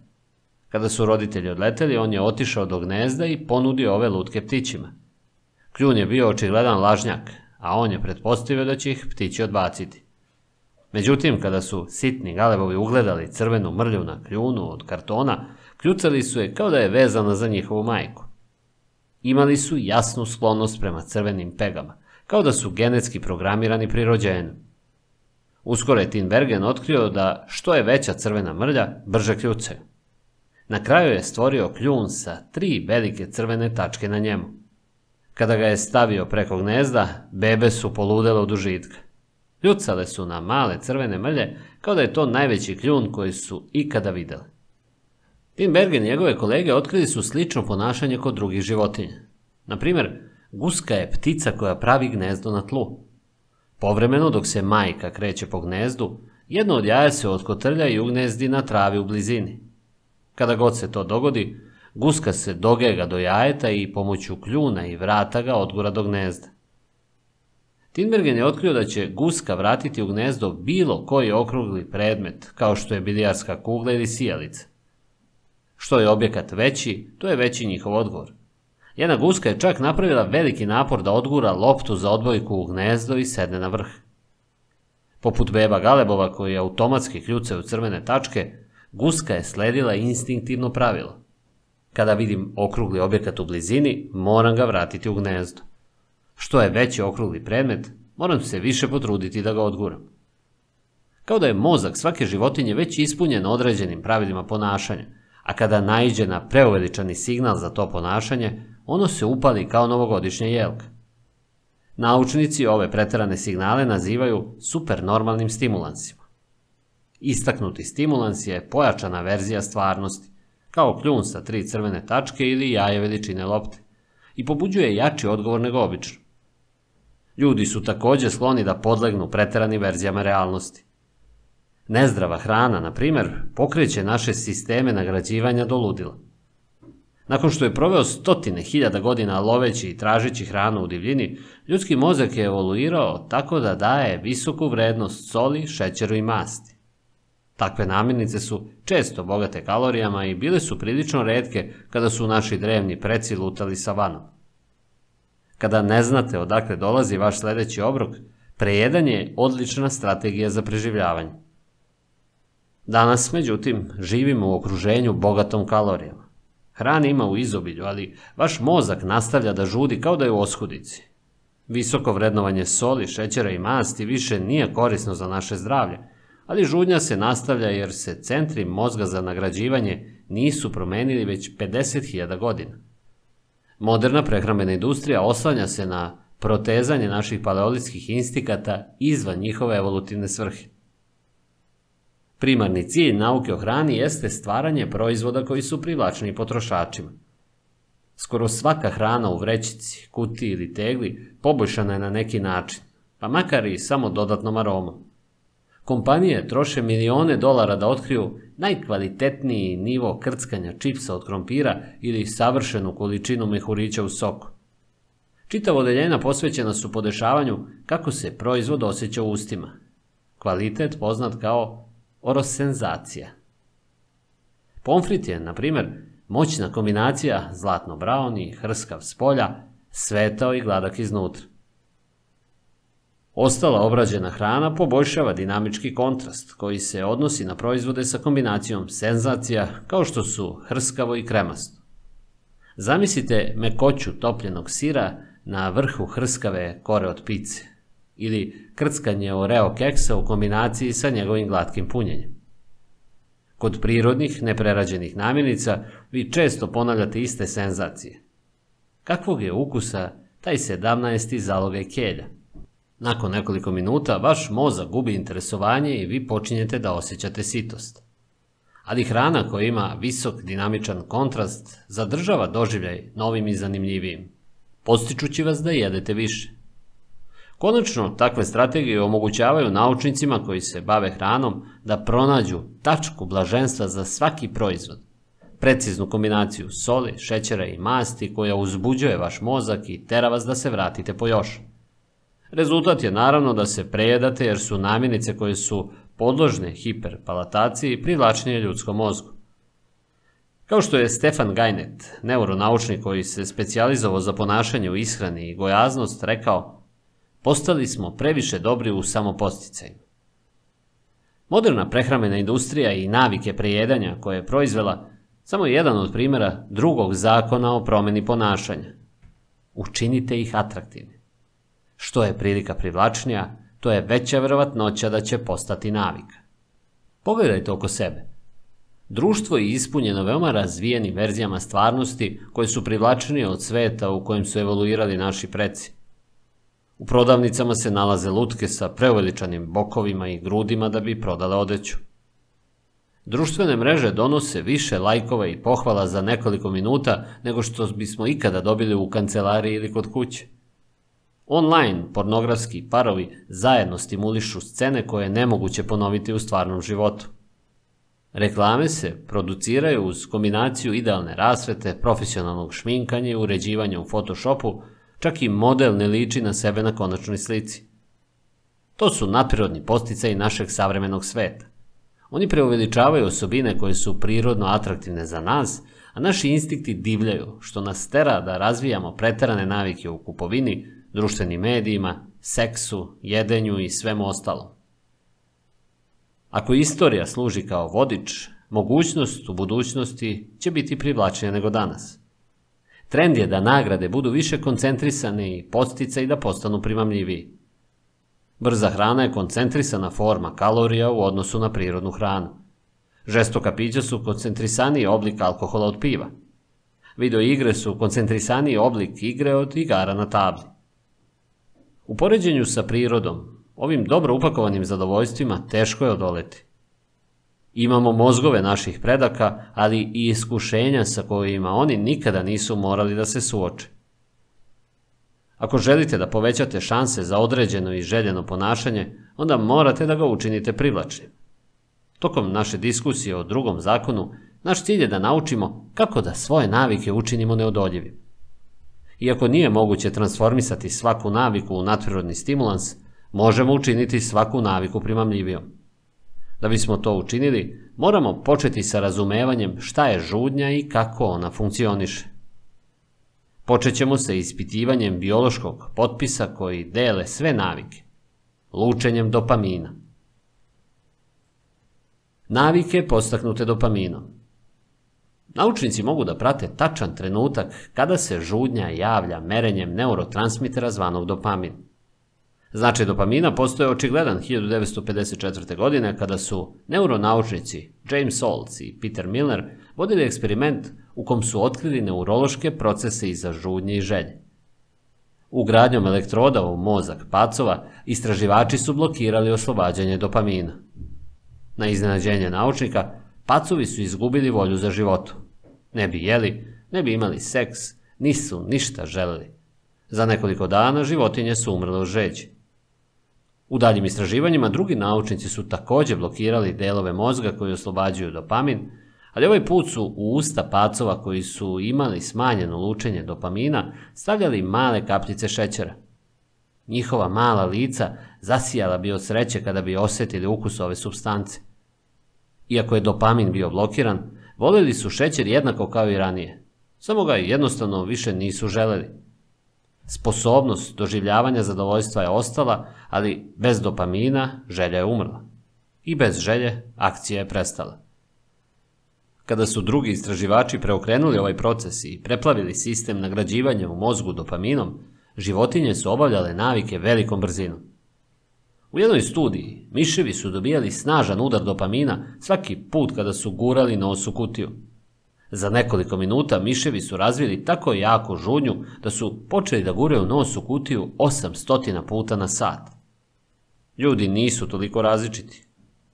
Kada su roditelji odleteli, on je otišao do gnezda i ponudio ove lutke ptićima. Kljun je bio očigledan lažnjak, a on je pretpostavio da će ih ptići odbaciti. Međutim, kada su sitni galebovi ugledali crvenu mrlju na kljunu od kartona, kljucali su je kao da je vezana za njihovu majku. Imali su jasnu sklonost prema crvenim pegama, kao da su genetski programirani pri rođenju. Uskoro je Tinbergen otkrio da što je veća crvena mrlja, brže kljucaju. Na kraju je stvorio kljun sa tri velike crvene tačke na njemu. Kada ga je stavio preko gnezda, bebe su poludele od užitka. Ljucale su na male crvene mrlje kao da je to najveći kljun koji su ikada videli. Timbergen i njegove kolege otkrili su slično ponašanje kod drugih životinja. Na primjer, guska je ptica koja pravi gnezdo na tlu. Povremeno dok se majka kreće po gnezdu, jedno od jaja se otkotrlja i ugnezdi na travi u blizini. Kada god se to dogodi, guska se dogega do jajeta i pomoću kljuna i vrata ga odgura do gnezda. Tinbergen je otkrio da će guska vratiti u gnezdo bilo koji okrugli predmet, kao što je bilijarska kugla ili sijalica. Što je objekat veći, to je veći njihov odgovor. Jedna guska je čak napravila veliki napor da odgura loptu za odbojku u gnezdo i sedne na vrh. Poput beba Galebova koji automatski kljuce u crvene tačke, guska je sledila instinktivno pravilo. Kada vidim okrugli objekat u blizini, moram ga vratiti u gnezdo. Što je veći okrugli predmet, moram se više potruditi da ga odguram. Kao da je mozak svake životinje već ispunjen određenim pravilima ponašanja, a kada naiđe na preuveličani signal za to ponašanje, ono se upali kao novogodišnja jelka. Naučnici ove preterane signale nazivaju supernormalnim stimulansima. Istaknuti stimulans je pojačana verzija stvarnosti, kao kljun sa tri crvene tačke ili jaje veličine lopte, i pobuđuje jači odgovor nego obično. Ljudi su također skloni da podlegnu preteranim verzijama realnosti. Nezdrava hrana, na primjer, pokreće naše sisteme nagrađivanja do ludila. Nakon što je proveo stotine hiljada godina loveći i tražeći hranu u divljini, ljudski mozak je evoluirao tako da daje visoku vrednost soli, šećeru i masti. Takve namirnice su često bogate kalorijama i bile su prilično redke kada su naši drevni preci lutali vanom. Kada ne znate odakle dolazi vaš sljedeći obrok, prejedanje je odlična strategija za preživljavanje. Danas, međutim, živimo u okruženju bogatom kalorijama. Hrane ima u izobilju, ali vaš mozak nastavlja da žudi kao da je u oskudici. Visoko vrednovanje soli, šećera i masti više nije korisno za naše zdravlje, ali žudnja se nastavlja jer se centri mozga za nagrađivanje nisu promenili već 50.000 godina. Moderna prehrambena industrija oslanja se na protezanje naših paleolitskih instikata izvan njihove evolutivne svrhe. Primarni cilj nauke o hrani jeste stvaranje proizvoda koji su privlačni potrošačima. Skoro svaka hrana u vrećici, kuti ili tegli poboljšana je na neki način, pa makar i samo dodatnom aromom. Kompanije troše milione dolara da otkriju najkvalitetniji nivo krckanja čipsa od krompira ili savršenu količinu mehurića u soku. Čitavo odeljena posvećena su podešavanju kako se proizvod osjeća u ustima. Kvalitet poznat kao orosenzacija. Pomfrit je, na primjer, moćna kombinacija zlatno braun i hrskav s polja, svetao i gladak iznutra. Ostala obrađena hrana poboljšava dinamički kontrast koji se odnosi na proizvode sa kombinacijom senzacija kao što su hrskavo i kremasto. Zamislite mekoću topljenog sira na vrhu hrskave kore od pice ili krckanje oreo keksa u kombinaciji sa njegovim glatkim punjenjem. Kod prirodnih, neprerađenih namirnica vi često ponavljate iste senzacije. Kakvog je ukusa taj 17. zalogaj kelja? Nakon nekoliko minuta vaš mozak gubi interesovanje i vi počinjete da osjećate sitost. Ali hrana koja ima visok dinamičan kontrast zadržava doživljaj novim i zanimljivijim, postičući vas da jedete više. Konačno, takve strategije omogućavaju naučnicima koji se bave hranom da pronađu tačku blaženstva za svaki proizvod. Preciznu kombinaciju soli, šećera i masti koja uzbuđuje vaš mozak i tera vas da se vratite po još. Rezultat je naravno da se prejedate jer su namirnice koje su podložne hiperpalataciji privlačnije ljudskom mozgu. Kao što je Stefan Gajnet, neuronaučnik koji se specijalizovao za ponašanje u ishrani i gojaznost, rekao Postali smo previše dobri u samoposticaju. Moderna prehrambena industrija i navike prejedanja koje je proizvela samo je jedan od primjera drugog zakona o promjeni ponašanja. Učinite ih atraktivni. Što je prilika privlačnija, to je veća vjerovatnoća da će postati navika. Pogledajte oko sebe. Društvo je ispunjeno veoma razvijenim verzijama stvarnosti koje su privlačnije od sveta u kojem su evoluirali naši preci. U prodavnicama se nalaze lutke sa preuveličanim bokovima i grudima da bi prodale odeću. Društvene mreže donose više lajkova i pohvala za nekoliko minuta nego što bismo ikada dobili u kancelariji ili kod kuće. Online pornografski parovi zajedno stimulišu scene koje je nemoguće ponoviti u stvarnom životu. Reklame se produciraju uz kombinaciju idealne rasvete, profesionalnog šminkanja i uređivanja u Photoshopu, čak i model ne liči na sebe na konačnoj slici. To su naprirodni posticaji našeg savremenog sveta. Oni preuveličavaju osobine koje su prirodno atraktivne za nas, a naši instinkti divljaju, što nas tera da razvijamo preterane navike u kupovini, društvenim medijima, seksu, jedenju i svemu ostalom. Ako istorija služi kao vodič, mogućnost u budućnosti će biti privlačnija nego danas. Trend je da nagrade budu više koncentrisane i postica i da postanu primamljiviji. Brza hrana je koncentrisana forma kalorija u odnosu na prirodnu hranu. Žestoka pića su koncentrisaniji oblik alkohola od piva. Video igre su koncentrisaniji oblik igre od igara na tabli. U poređenju sa prirodom, ovim dobro upakovanim zadovoljstvima teško je odoleti. Imamo mozgove naših predaka, ali i iskušenja sa kojima oni nikada nisu morali da se suoče. Ako želite da povećate šanse za određeno i željeno ponašanje, onda morate da ga učinite privlačnim. Tokom naše diskusije o drugom zakonu, naš cilj je da naučimo kako da svoje navike učinimo neodoljivim. Iako nije moguće transformisati svaku naviku u natprirodni stimulans, možemo učiniti svaku naviku primamljivijom. Da bismo to učinili, moramo početi sa razumevanjem šta je žudnja i kako ona funkcioniše. Počet ćemo sa ispitivanjem biološkog potpisa koji dele sve navike, lučenjem dopamina. Navike postaknute dopaminom. Naučnici mogu da prate tačan trenutak kada se žudnja javlja merenjem neurotransmitera zvanog dopamin. Značaj dopamina postoje očigledan 1954. godine kada su neuronaučnici James Olds i Peter Miller vodili eksperiment u kom su otkrili neurološke procese iza žudnje i želje. Ugradnjom elektroda u mozak pacova istraživači su blokirali oslobađanje dopamina. Na iznenađenje naučnika, pacovi su izgubili volju za životu. Ne bi jeli, ne bi imali seks, nisu ništa želeli. Za nekoliko dana životinje su umrle u žeđi. U daljim istraživanjima drugi naučnici su takođe blokirali delove mozga koji oslobađaju dopamin, ali ovaj put su u usta pacova koji su imali smanjeno lučenje dopamina stavljali male kapljice šećera. Njihova mala lica zasijala bi od sreće kada bi osetili ukus ove substance. Iako je dopamin bio blokiran, volili su šećer jednako kao i ranije. Samo ga jednostavno više nisu želeli. Sposobnost doživljavanja zadovoljstva je ostala, ali bez dopamina želja je umrla. I bez želje akcija je prestala. Kada su drugi istraživači preokrenuli ovaj proces i preplavili sistem nagrađivanja u mozgu dopaminom, životinje su obavljale navike velikom brzinom. U jednoj studiji miševi su dobijali snažan udar dopamina svaki put kada su gurali nos u kutiju. Za nekoliko minuta miševi su razvili tako jako žudnju da su počeli da guraju nos u kutiju 800 puta na sat. Ljudi nisu toliko različiti.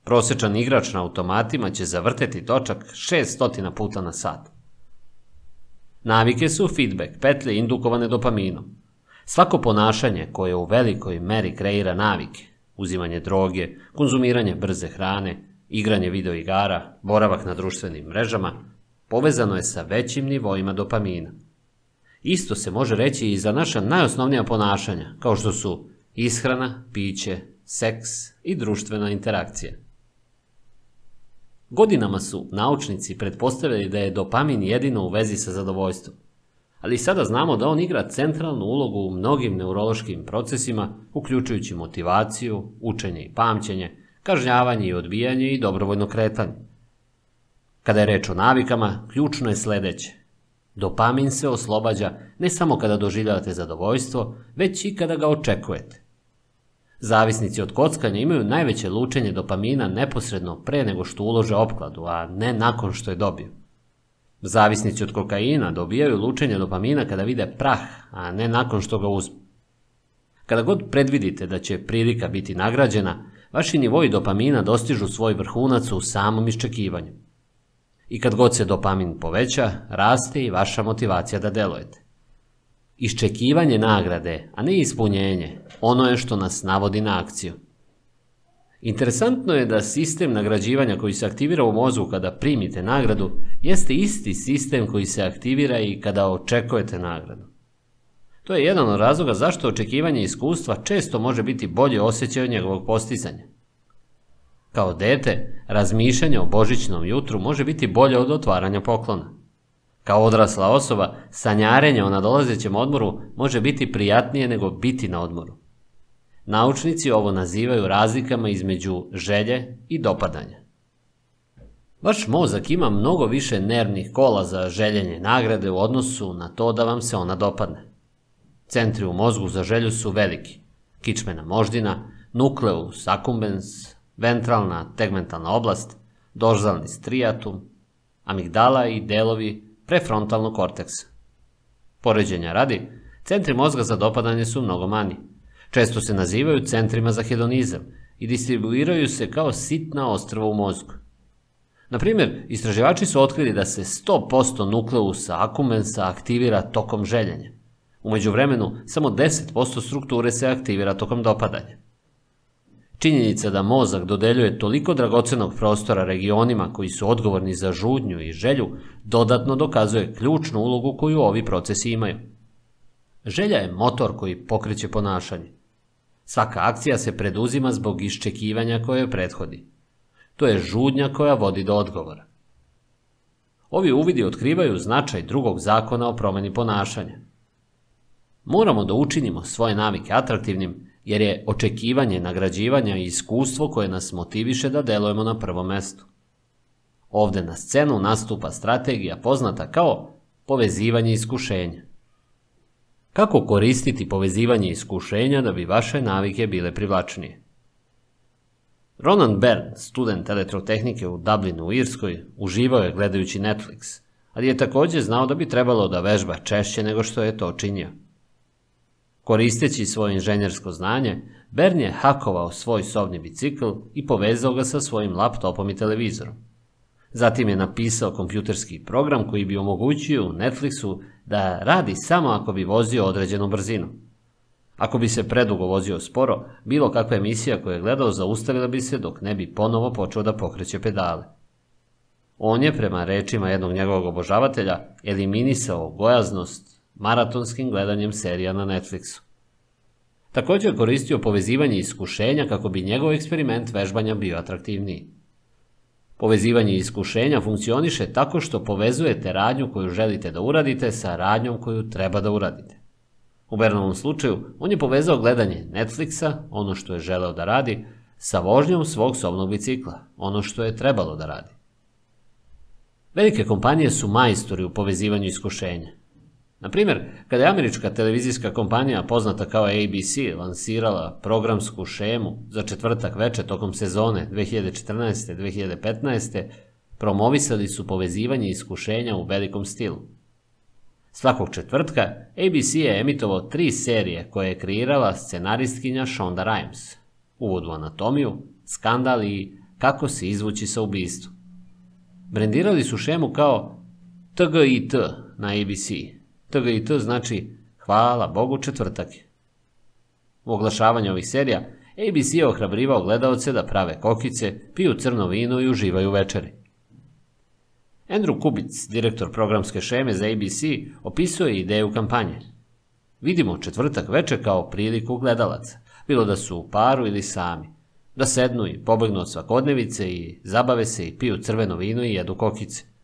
Prosečan igrač na automatima će zavrteti točak 600 puta na sat. Navike su feedback, petlje indukovane dopaminom. Svako ponašanje koje u velikoj meri kreira navike, uzimanje droge, konzumiranje brze hrane, igranje videoigara, boravak na društvenim mrežama, povezano je sa većim nivoima dopamina. Isto se može reći i za naša najosnovnija ponašanja, kao što su ishrana, piće, seks i društvena interakcija. Godinama su naučnici pretpostavili da je dopamin jedino u vezi sa zadovoljstvom, ali sada znamo da on igra centralnu ulogu u mnogim neurološkim procesima, uključujući motivaciju, učenje i pamćenje, kažnjavanje i odbijanje i dobrovoljno kretanje. Kada je reč o navikama, ključno je sledeće. Dopamin se oslobađa ne samo kada doživljavate zadovoljstvo, već i kada ga očekujete. Zavisnici od kockanja imaju najveće lučenje dopamina neposredno pre nego što ulože opkladu, a ne nakon što je dobiju. Zavisnici od kokaina dobijaju lučenje dopamina kada vide prah, a ne nakon što ga uzmu. Kada god predvidite da će prilika biti nagrađena, vaši nivoji dopamina dostižu svoj vrhunac u samom iščekivanju. I kad god se dopamin poveća, raste i vaša motivacija da delujete. Iščekivanje nagrade, a ne ispunjenje, ono je što nas navodi na akciju. Interesantno je da sistem nagrađivanja koji se aktivira u mozgu kada primite nagradu jeste isti sistem koji se aktivira i kada očekujete nagradu. To je jedan od razloga zašto očekivanje iskustva često može biti bolje osjećaj od njegovog postizanja. Kao dete, razmišljanje o božićnom jutru može biti bolje od otvaranja poklona. Kao odrasla osoba, sanjarenje o nadolazećem odmoru može biti prijatnije nego biti na odmoru. Naučnici ovo nazivaju razlikama između želje i dopadanja. Vaš mozak ima mnogo više nervnih kola za željenje nagrade u odnosu na to da vam se ona dopadne. Centri u mozgu za želju su veliki. Kičmena moždina, nukleus accumbens, ventralna tegmentalna oblast, dorzalni striatum, amigdala i delovi prefrontalnog korteksa. Poređenja radi, centri mozga za dopadanje su mnogo manji. Često se nazivaju centrima za hedonizam i distribuiraju se kao sitna ostrva u mozgu. Na primjer, istraživači su otkrili da se 100% nukleusa akumensa aktivira tokom željenja. Umeđu vremenu, samo 10% strukture se aktivira tokom dopadanja. Činjenica da mozak dodeljuje toliko dragocenog prostora regionima koji su odgovorni za žudnju i želju dodatno dokazuje ključnu ulogu koju ovi procesi imaju. Želja je motor koji pokreće ponašanje. Svaka akcija se preduzima zbog iščekivanja koje joj prethodi. To je žudnja koja vodi do odgovora. Ovi uvidi otkrivaju značaj drugog zakona o promeni ponašanja. Moramo da učinimo svoje navike atraktivnim, jer je očekivanje nagrađivanja i iskustvo koje nas motiviše da delujemo na prvom mestu. Ovde na scenu nastupa strategija poznata kao povezivanje iskušenja. Kako koristiti povezivanje iskušenja da bi vaše navike bile privlačnije? Ronan Byrne, student elektrotehnike u Dublinu u Irskoj, uživao je gledajući Netflix, ali je takođe znao da bi trebalo da vežba češće nego što je to činio. Koristeći svoje inženjersko znanje, Bern je hakovao svoj sobni bicikl i povezao ga sa svojim laptopom i televizorom. Zatim je napisao kompjuterski program koji bi omogućio Netflixu da radi samo ako bi vozio određenu brzinu. Ako bi se predugo vozio sporo, bilo kakva emisija koju je gledao zaustavila bi se dok ne bi ponovo počeo da pokreće pedale. On je, prema rečima jednog njegovog obožavatelja, eliminisao gojaznost maratonskim gledanjem serija na Netflixu. Također je koristio povezivanje iskušenja kako bi njegov eksperiment vežbanja bio atraktivniji. Povezivanje iskušenja funkcioniše tako što povezujete radnju koju želite da uradite sa radnjom koju treba da uradite. U Bernovom slučaju, on je povezao gledanje Netflixa, ono što je želeo da radi, sa vožnjom svog sobnog bicikla, ono što je trebalo da radi. Velike kompanije su majstori u povezivanju iskušenja. Na primjer, kada je američka televizijska kompanija poznata kao ABC lansirala programsku šemu za četvrtak veče tokom sezone 2014-2015, promovisali su povezivanje iskušenja u velikom stilu. Svakog četvrtka ABC je emitovao tri serije koje je kreirala scenaristkinja Shonda Rhimes. Uvod u anatomiju, skandal i kako se izvući sa ubistvu. Brendirali su šemu kao TGIT na ABC, TGIT znači hvala Bogu četvrtak je. U oglašavanju ovih serija ABC je ohrabrivao gledalce da prave kokice, piju crno vino i uživaju večeri. Andrew Kubic, direktor programske šeme za ABC, opisuje ideju kampanje. Vidimo četvrtak veče kao priliku gledalaca, bilo da su u paru ili sami, da sednu i pobegnu od svakodnevice i zabave se i piju crveno vino i jedu kokice.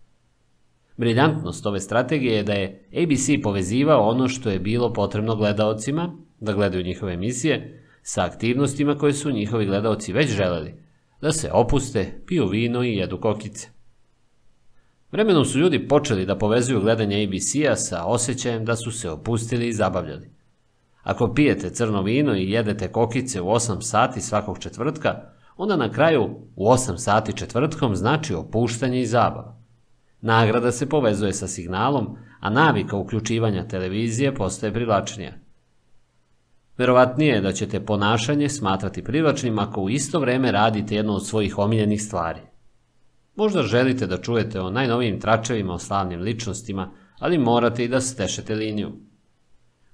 Briljantnost ove strategije je da je ABC povezivao ono što je bilo potrebno gledaocima, da gledaju njihove emisije, sa aktivnostima koje su njihovi gledaoci već želeli, da se opuste, piju vino i jedu kokice. Vremenom su ljudi počeli da povezuju gledanje ABC-a sa osjećajem da su se opustili i zabavljali. Ako pijete crno vino i jedete kokice u 8 sati svakog četvrtka, onda na kraju u 8 sati četvrtkom znači opuštanje i zabava. Nagrada se povezuje sa signalom, a navika uključivanja televizije postaje privlačnija. Verovatnije je da ćete ponašanje smatrati privlačnim ako u isto vreme radite jednu od svojih omiljenih stvari. Možda želite da čujete o najnovijim tračevima o slavnim ličnostima, ali morate i da stešete liniju.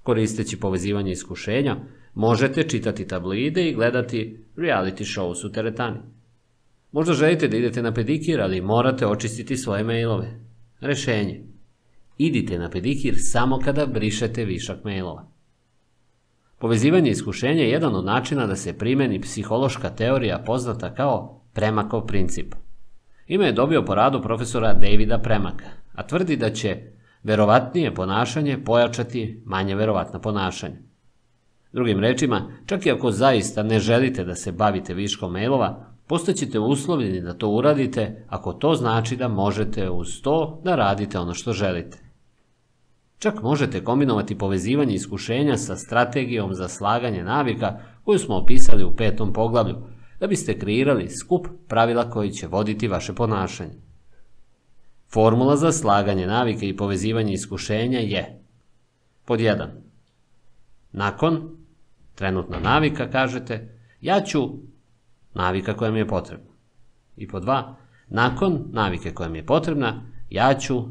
Koristeći povezivanje iskušenja, možete čitati tabloide i gledati reality shows u teretani. Možda želite da idete na pedikir, ali morate očistiti svoje mailove. Rešenje. Idite na pedikir samo kada brišete višak mailova. Povezivanje iskušenja je jedan od načina da se primeni psihološka teorija poznata kao Premakov princip. Ime je dobio po radu profesora Davida Premaka, a tvrdi da će verovatnije ponašanje pojačati manje verovatna ponašanja. Drugim rečima, čak i ako zaista ne želite da se bavite viškom mailova, postaćete uslovljeni da to uradite ako to znači da možete uz to da radite ono što želite. Čak možete kombinovati povezivanje iskušenja sa strategijom za slaganje navika koju smo opisali u petom poglavlju, da biste kreirali skup pravila koji će voditi vaše ponašanje. Formula za slaganje navike i povezivanje iskušenja je pod 1. Nakon, trenutna navika, kažete, ja ću navika koja mi je potrebna. I pod 2. Nakon navike koja mi je potrebna, ja ću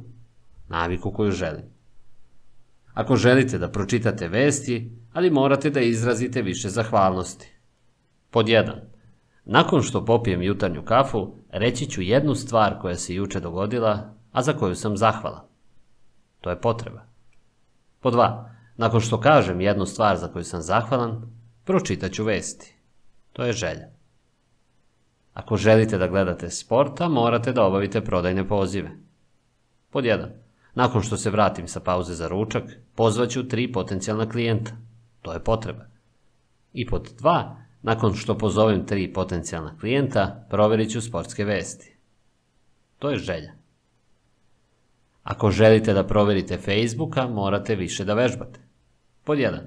naviku koju želim. Ako želite da pročitate vesti, ali morate da izrazite više zahvalnosti. Pod 1. Nakon što popijem jutarnju kafu, reći ću jednu stvar koja se juče dogodila, a za koju sam zahvalan. To je potreba. Pod 2. Nakon što kažem jednu stvar za koju sam zahvalan, pročitat ću vesti. To je želja. Ako želite da gledate sporta, morate da obavite prodajne pozive. Pod 1. Nakon što se vratim sa pauze za ručak, pozvaću tri potencijalna klijenta. To je potreba. I pod 2. Nakon što pozovem tri potencijalna klijenta, proverit ću sportske vesti. To je želja. Ako želite da proverite Facebooka, morate više da vežbate. Pod 1.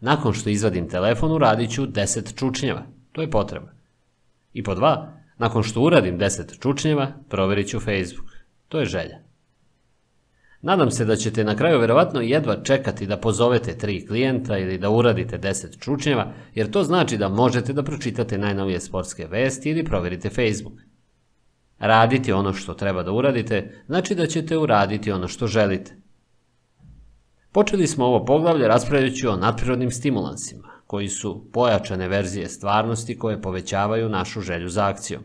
Nakon što izvadim telefon, uradit ću 10 čučnjeva. To je potreba. I pod 2. Nakon što uradim 10 čučnjeva, proverit ću Facebook. To je želja. Nadam se da ćete na kraju verovatno jedva čekati da pozovete tri klijenta ili da uradite 10 čučnjeva, jer to znači da možete da pročitate najnovije sportske vesti ili proverite Facebook. Raditi ono što treba da uradite, znači da ćete uraditi ono što želite. Počeli smo ovo poglavlje raspravljajući o nadprirodnim stimulansima, koji su pojačane verzije stvarnosti koje povećavaju našu želju za akcijom.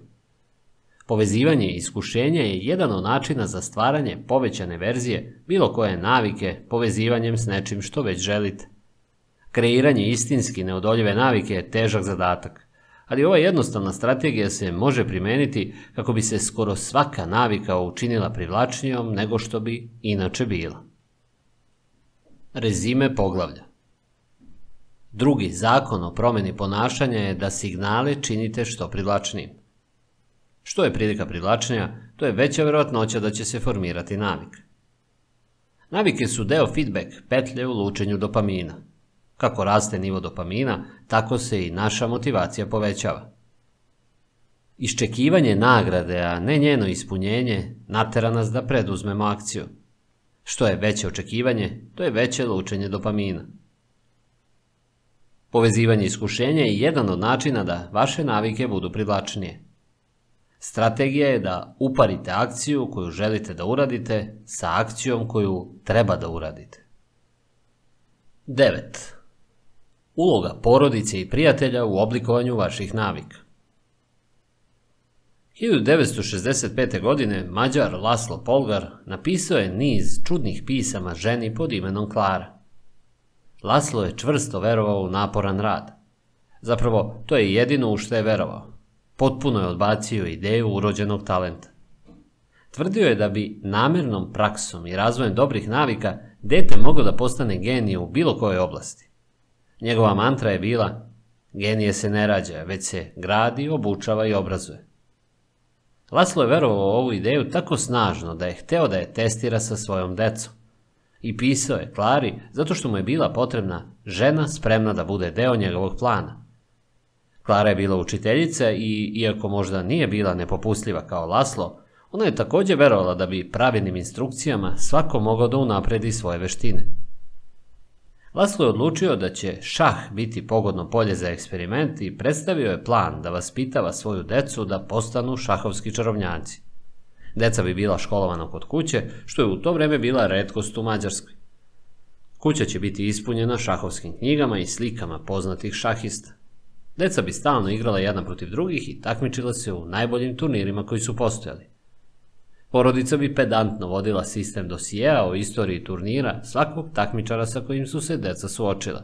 Povezivanje i iskušenje je jedan od načina za stvaranje povećane verzije bilo koje navike povezivanjem s nečim što već želite. Kreiranje istinski neodoljive navike je težak zadatak, ali ova jednostavna strategija se može primeniti kako bi se skoro svaka navika učinila privlačnijom nego što bi inače bila. Rezime poglavlja Drugi zakon o promeni ponašanja je da signale činite što privlačnijim. Što je prilika privlačenja, to je veća verovatnoća da će se formirati navik. Navike su deo feedback petlje u lučenju dopamina. Kako raste nivo dopamina, tako se i naša motivacija povećava. Iščekivanje nagrade, a ne njeno ispunjenje, natera nas da preduzmemo akciju. Što je veće očekivanje, to je veće lučenje dopamina. Povezivanje iskušenja je jedan od načina da vaše navike budu privlačnije. Strategija je da uparite akciju koju želite da uradite sa akcijom koju treba da uradite. 9. Uloga porodice i prijatelja u oblikovanju vaših navika. 1965. godine Mađar Laslo Polgar napisao je niz čudnih pisama ženi pod imenom Klara. Laslo je čvrsto verovao u naporan rad. Zapravo, to je jedino u što je verovao. Potpuno je odbacio ideju urođenog talenta. Tvrdio je da bi namernom praksom i razvojem dobrih navika dete moglo da postane genije u bilo kojoj oblasti. Njegova mantra je bila genije se ne rađa, već se gradi, obučava i obrazuje. Laslo je verovao u ovu ideju tako snažno da je hteo da je testira sa svojom decom. I pisao je Klari zato što mu je bila potrebna žena spremna da bude deo njegovog plana. Klara je bila učiteljica i, iako možda nije bila nepopustljiva kao Laslo, ona je također verovala da bi pravilnim instrukcijama svako mogao da unapredi svoje veštine. Laslo je odlučio da će šah biti pogodno polje za eksperiment i predstavio je plan da vaspitava svoju decu da postanu šahovski čarovnjaci. Deca bi bila školovana kod kuće, što je u to vreme bila redkost u Mađarskoj. Kuća će biti ispunjena šahovskim knjigama i slikama poznatih šahista. Deca bi stalno igrala jedna protiv drugih i takmičila se u najboljim turnirima koji su postojali. Porodica bi pedantno vodila sistem dosijeja o istoriji turnira svakog takmičara sa kojim su se deca suočila.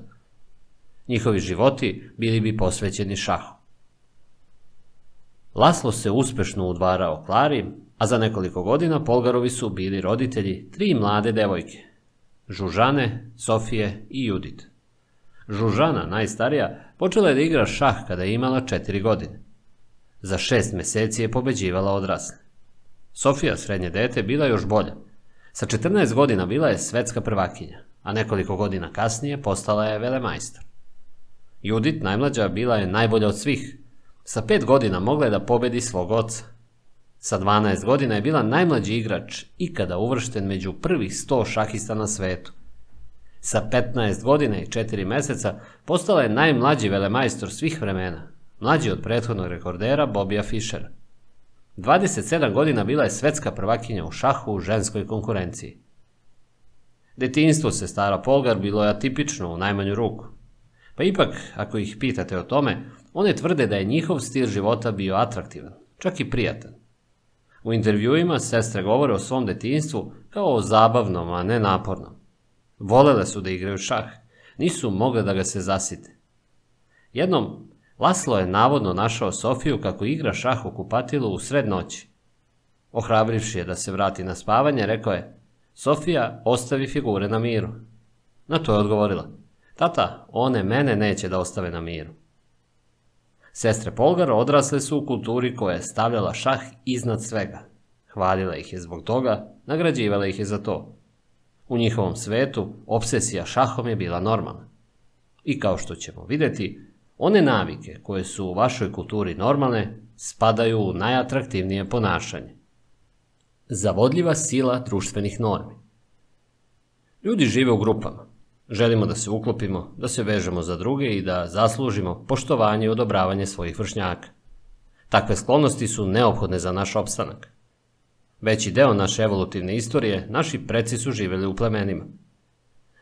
Njihovi životi bili bi posvećeni šahu. Laslo se uspešno udvarao Klari, a za nekoliko godina Polgarovi su bili roditelji tri mlade devojke, Žužane, Sofije i Judit. Žužana, najstarija, počela je da igra šah kada je imala četiri godine. Za šest meseci je pobeđivala odrasle. Sofija, srednje dete, bila još bolja. Sa 14 godina bila je svetska prvakinja, a nekoliko godina kasnije postala je velemajstor. Judit, najmlađa, bila je najbolja od svih. Sa pet godina mogla je da pobedi svog oca. Sa 12 godina je bila najmlađi igrač ikada uvršten među prvih 100 šahista na svetu. Sa 15 godina i 4 meseca postala je najmlađi velemajstor svih vremena, mlađi od prethodnog rekordera Bobija Fischera. 27 godina bila je svetska prvakinja u šahu u ženskoj konkurenciji. Detinstvo se stara Polgar bilo je atipično u najmanju ruku. Pa ipak, ako ih pitate o tome, one tvrde da je njihov stil života bio atraktivan, čak i prijatan. U intervjuima sestre govore o svom detinstvu kao o zabavnom, a ne napornom. Volele su da igraju šah, nisu mogle da ga se zasite. Jednom, Laslo je navodno našao Sofiju kako igra šah u kupatilu u sred noći. Ohrabrivši je da se vrati na spavanje, rekao je, Sofija, ostavi figure na miru. Na to je odgovorila, tata, one mene neće da ostave na miru. Sestre Polgar odrasle su u kulturi koja je stavljala šah iznad svega. Hvalila ih je zbog toga, nagrađivala ih je za to. U njihovom svetu obsesija šahom je bila normalna. I kao što ćemo vidjeti, one navike koje su u vašoj kulturi normalne spadaju u najatraktivnije ponašanje. Zavodljiva sila društvenih normi. Ljudi žive u grupama. Želimo da se uklopimo, da se vežemo za druge i da zaslužimo poštovanje i odobravanje svojih vršnjaka. Takve sklonosti su neophodne za naš opstanak. Veći deo naše evolutivne istorije naši preci su živjeli u plemenima.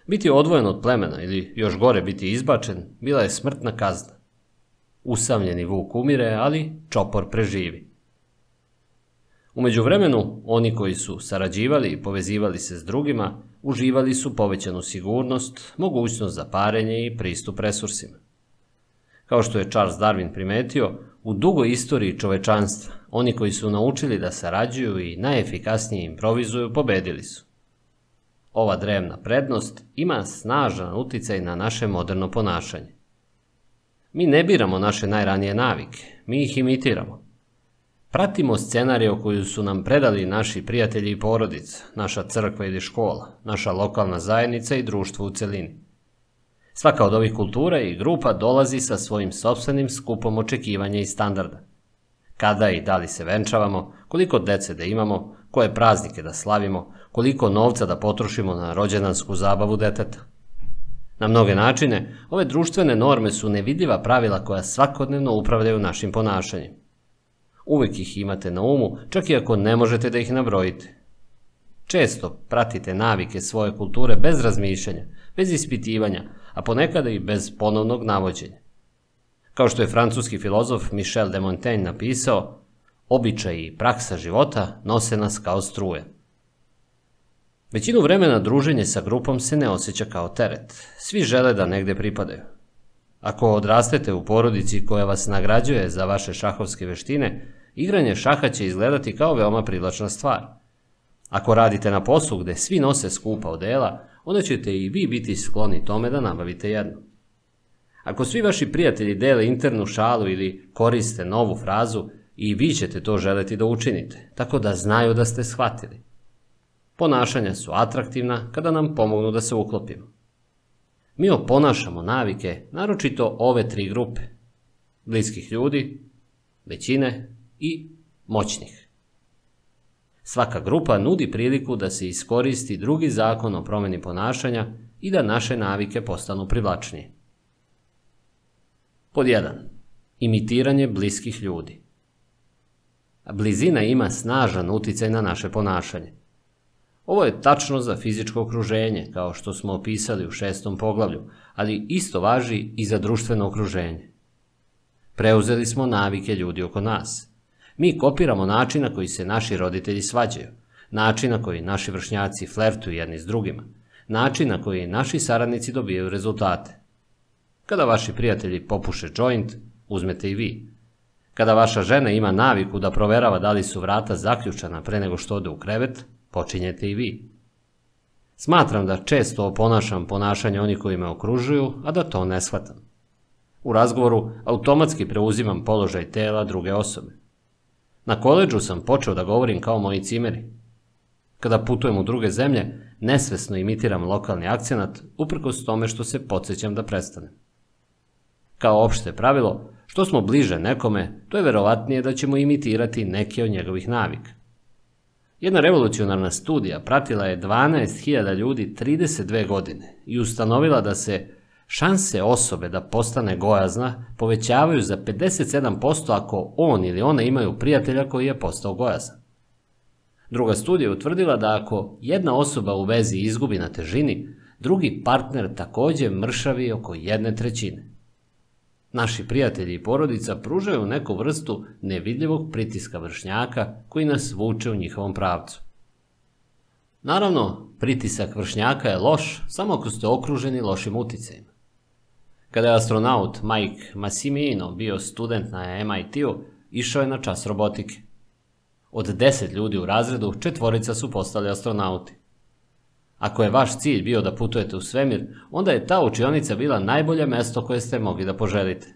Biti odvojen od plemena ili još gore biti izbačen bila je smrtna kazna. Usamljeni vuk umire, ali čopor preživi. Umeđu vremenu, oni koji su sarađivali i povezivali se s drugima, uživali su povećanu sigurnost, mogućnost za parenje i pristup resursima. Kao što je Charles Darwin primetio, u dugoj istoriji čovečanstva, oni koji su naučili da sarađuju i najefikasnije improvizuju, pobedili su. Ova drevna prednost ima snažan uticaj na naše moderno ponašanje. Mi ne biramo naše najranije navike, mi ih imitiramo. Pratimo scenariju koju su nam predali naši prijatelji i porodica, naša crkva ili škola, naša lokalna zajednica i društvo u celini. Svaka od ovih kultura i grupa dolazi sa svojim sobstvenim skupom očekivanja i standarda. Kada i da li se venčavamo, koliko dece da imamo, koje praznike da slavimo, koliko novca da potrošimo na rođendansku zabavu deteta. Na mnoge načine, ove društvene norme su nevidljiva pravila koja svakodnevno upravljaju našim ponašanjem. Uvijek ih imate na umu, čak i ako ne možete da ih nabrojite. Često pratite navike svoje kulture bez razmišljanja, bez ispitivanja, a ponekada i bez ponovnog navođenja. Kao što je francuski filozof Michel de Montaigne napisao, običaj i praksa života nose nas kao struje. Većinu vremena druženje sa grupom se ne osjeća kao teret. Svi žele da negde pripadaju. Ako odrastete u porodici koja vas nagrađuje za vaše šahovske veštine, igranje šaha će izgledati kao veoma privlačna stvar. Ako radite na poslu gde svi nose skupa odela, onda ćete i vi biti skloni tome da nabavite jedno. Ako svi vaši prijatelji dele internu šalu ili koriste novu frazu, i vi ćete to želeti da učinite, tako da znaju da ste shvatili. Ponašanja su atraktivna kada nam pomognu da se uklopimo. Mi oponašamo navike, naročito ove tri grupe. Bliskih ljudi, većine i moćnih. Svaka grupa nudi priliku da se iskoristi drugi zakon o promjeni ponašanja i da naše navike postanu privlačnije. Pod 1. Imitiranje bliskih ljudi. Blizina ima snažan utjecaj na naše ponašanje. Ovo je tačno za fizičko okruženje, kao što smo opisali u šestom poglavlju, ali isto važi i za društveno okruženje. Preuzeli smo navike ljudi oko nas. Mi kopiramo način na koji se naši roditelji svađaju, način na koji naši vršnjaci flertuju jedni s drugima, način na koji naši saradnici dobijaju rezultate. Kada vaši prijatelji popuše joint, uzmete i vi. Kada vaša žena ima naviku da proverava da li su vrata zaključana pre nego što ode u krevet, počinjete i vi. Smatram da često oponašam ponašanje onih koji me okružuju, a da to ne shvatam. U razgovoru automatski preuzimam položaj tela druge osobe. Na koleđu sam počeo da govorim kao moji cimeri. Kada putujem u druge zemlje, nesvesno imitiram lokalni akcenat, uprkos tome što se podsjećam da prestanem. Kao opšte pravilo, što smo bliže nekome, to je verovatnije da ćemo imitirati neke od njegovih navika. Jedna revolucionarna studija pratila je 12.000 ljudi 32 godine i ustanovila da se šanse osobe da postane gojazna povećavaju za 57% ako on ili ona imaju prijatelja koji je postao gojazan. Druga studija je utvrdila da ako jedna osoba u vezi izgubi na težini, drugi partner također mršavi oko jedne trećine. Naši prijatelji i porodica pružaju neku vrstu nevidljivog pritiska vršnjaka koji nas vuče u njihovom pravcu. Naravno, pritisak vršnjaka je loš samo ako ste okruženi lošim uticajima. Kada je astronaut Mike Massimino bio student na MIT-u, išao je na čas robotike. Od deset ljudi u razredu, četvorica su postali astronauti. Ako je vaš cilj bio da putujete u svemir, onda je ta učionica bila najbolje mesto koje ste mogli da poželite.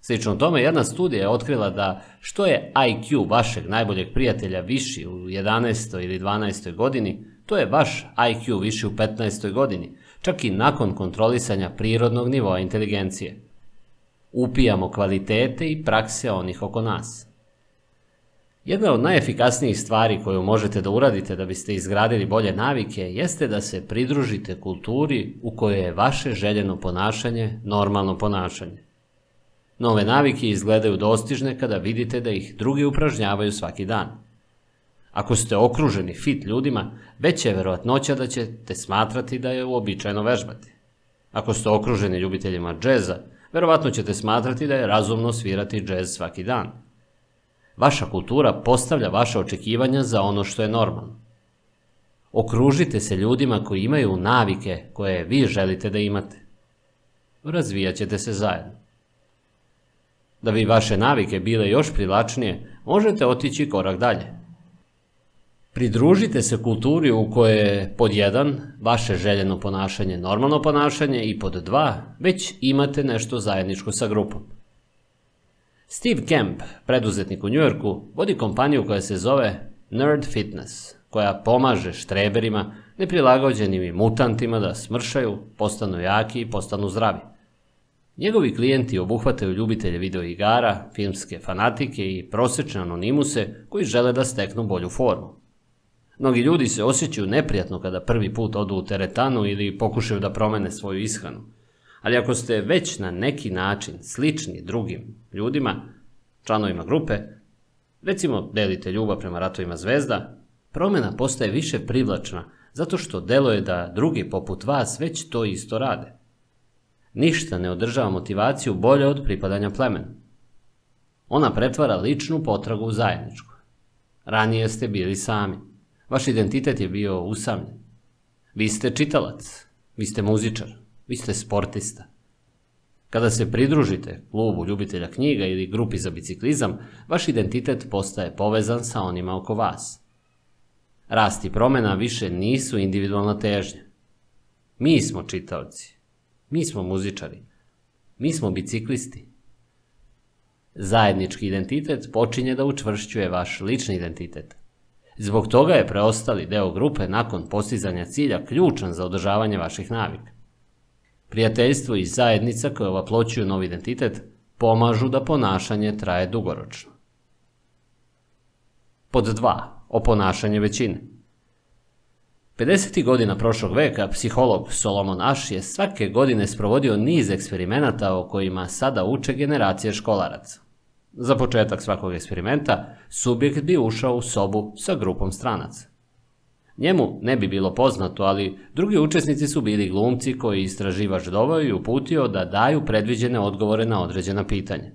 Slično tome, jedna studija je otkrila da što je IQ vašeg najboljeg prijatelja viši u 11. ili 12. godini, to je vaš IQ viši u 15. godini, čak i nakon kontrolisanja prirodnog nivoa inteligencije. Upijamo kvalitete i prakse onih oko nas. Jedna od najefikasnijih stvari koju možete da uradite da biste izgradili bolje navike jeste da se pridružite kulturi u kojoj je vaše željeno ponašanje normalno ponašanje. Nove navike izgledaju dostižne kada vidite da ih drugi upražnjavaju svaki dan. Ako ste okruženi fit ljudima, veća je verovatnoća da ćete smatrati da je uobičajeno vežbati. Ako ste okruženi ljubiteljima džeza, verovatno ćete smatrati da je razumno svirati džez svaki dan. Vaša kultura postavlja vaše očekivanja za ono što je normalno. Okružite se ljudima koji imaju navike koje vi želite da imate. Razvijat ćete se zajedno. Da bi vaše navike bile još privlačnije, možete otići korak dalje. Pridružite se kulturi u kojoj je pod jedan vaše željeno ponašanje normalno ponašanje i pod dva već imate nešto zajedničko sa grupom. Steve Kemp, preduzetnik u Njujorku, vodi kompaniju koja se zove Nerd Fitness, koja pomaže štreberima, neprilagođenim i mutantima da smršaju, postanu jaki i postanu zdravi. Njegovi klijenti obuhvataju ljubitelje videoigara, filmske fanatike i prosečne anonimuse koji žele da steknu bolju formu. Mnogi ljudi se osjećaju neprijatno kada prvi put odu u teretanu ili pokušaju da promene svoju ishranu. Ali ako ste već na neki način slični drugim ljudima, članovima grupe, recimo delite ljubav prema ratovima zvezda, promjena postaje više privlačna zato što deluje da drugi poput vas već to isto rade. Ništa ne održava motivaciju bolje od pripadanja plemenu. Ona pretvara ličnu potragu u zajedničku. Ranije ste bili sami. Vaš identitet je bio usamljen. Vi ste čitalac, vi ste muzičar, vi ste sportista. Kada se pridružite klubu ljubitelja knjiga ili grupi za biciklizam, vaš identitet postaje povezan sa onima oko vas. Rast i promjena više nisu individualna težnja. Mi smo čitaoci. Mi smo muzičari. Mi smo biciklisti. Zajednički identitet počinje da učvršćuje vaš lični identitet. Zbog toga je preostali deo grupe nakon postizanja cilja ključan za održavanje vaših navika. Prijateljstvo i zajednica koje ovaploćuju novi identitet pomažu da ponašanje traje dugoročno. Pod 2. O ponašanje većine. 50. godina prošlog veka psiholog Solomon Ash je svake godine sprovodio niz eksperimenata o kojima sada uče generacije školaraca. Za početak svakog eksperimenta, subjekt bi ušao u sobu sa grupom stranaca. Njemu ne bi bilo poznato, ali drugi učesnici su bili glumci koji istraživač doveo i uputio da daju predviđene odgovore na određena pitanja.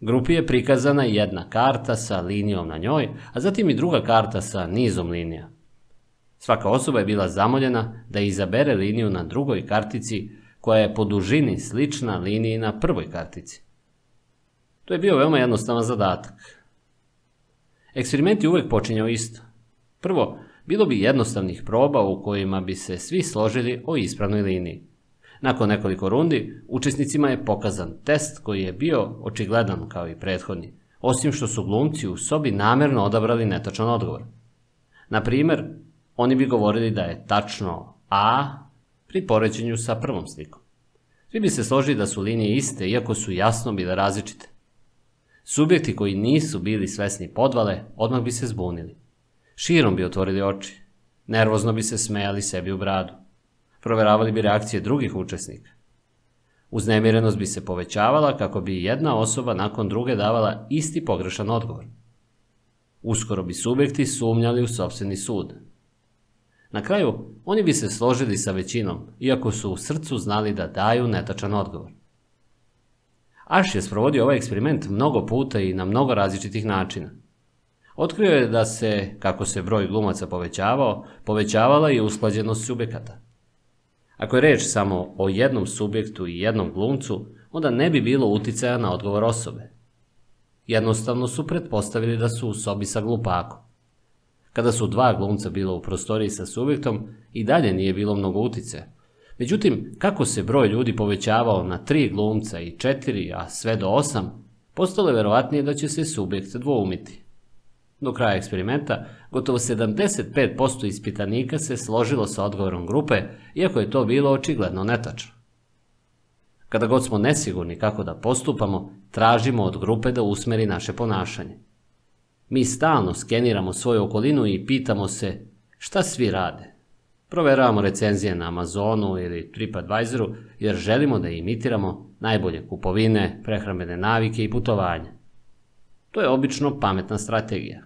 Grupi je prikazana jedna karta sa linijom na njoj, a zatim i druga karta sa nizom linija. Svaka osoba je bila zamoljena da izabere liniju na drugoj kartici koja je po dužini slična liniji na prvoj kartici. To je bio veoma jednostavan zadatak. Eksperiment je uvijek počinjao isto. Prvo, bilo bi jednostavnih proba u kojima bi se svi složili o ispravnoj liniji. Nakon nekoliko rundi, učesnicima je pokazan test koji je bio očigledan kao i prethodni, osim što su glumci u sobi namjerno odabrali netočan odgovor. Na primjer, oni bi govorili da je tačno A pri poređenju sa prvom slikom. Svi bi se složili da su linije iste, iako su jasno bile različite. Subjekti koji nisu bili svesni podvale, odmah bi se zbunili. Širom bi otvorili oči. Nervozno bi se smejali sebi u bradu. Proveravali bi reakcije drugih učesnika. Uznemirenost bi se povećavala kako bi jedna osoba nakon druge davala isti pogrešan odgovor. Uskoro bi subjekti sumnjali u sobstveni sud. Na kraju, oni bi se složili sa većinom, iako su u srcu znali da daju netačan odgovor. Aš je sprovodio ovaj eksperiment mnogo puta i na mnogo različitih načina. Otkrio je da se, kako se broj glumaca povećavao, povećavala i usklađenost subjekata. Ako je reč samo o jednom subjektu i jednom glumcu, onda ne bi bilo uticaja na odgovor osobe. Jednostavno su pretpostavili da su u sobi sa glupakom. Kada su dva glumca bilo u prostoriji sa subjektom, i dalje nije bilo mnogo utice. Međutim, kako se broj ljudi povećavao na tri glumca i četiri, a sve do osam, postalo je verovatnije da će se subjekt dvoumiti. Do kraja eksperimenta, gotovo 75% ispitanika se složilo sa odgovorom grupe, iako je to bilo očigledno netačno. Kada god smo nesigurni kako da postupamo, tražimo od grupe da usmeri naše ponašanje. Mi stalno skeniramo svoju okolinu i pitamo se šta svi rade. Proveravamo recenzije na Amazonu ili TripAdvisoru jer želimo da imitiramo najbolje kupovine, prehrambene navike i putovanja. To je obično pametna strategija.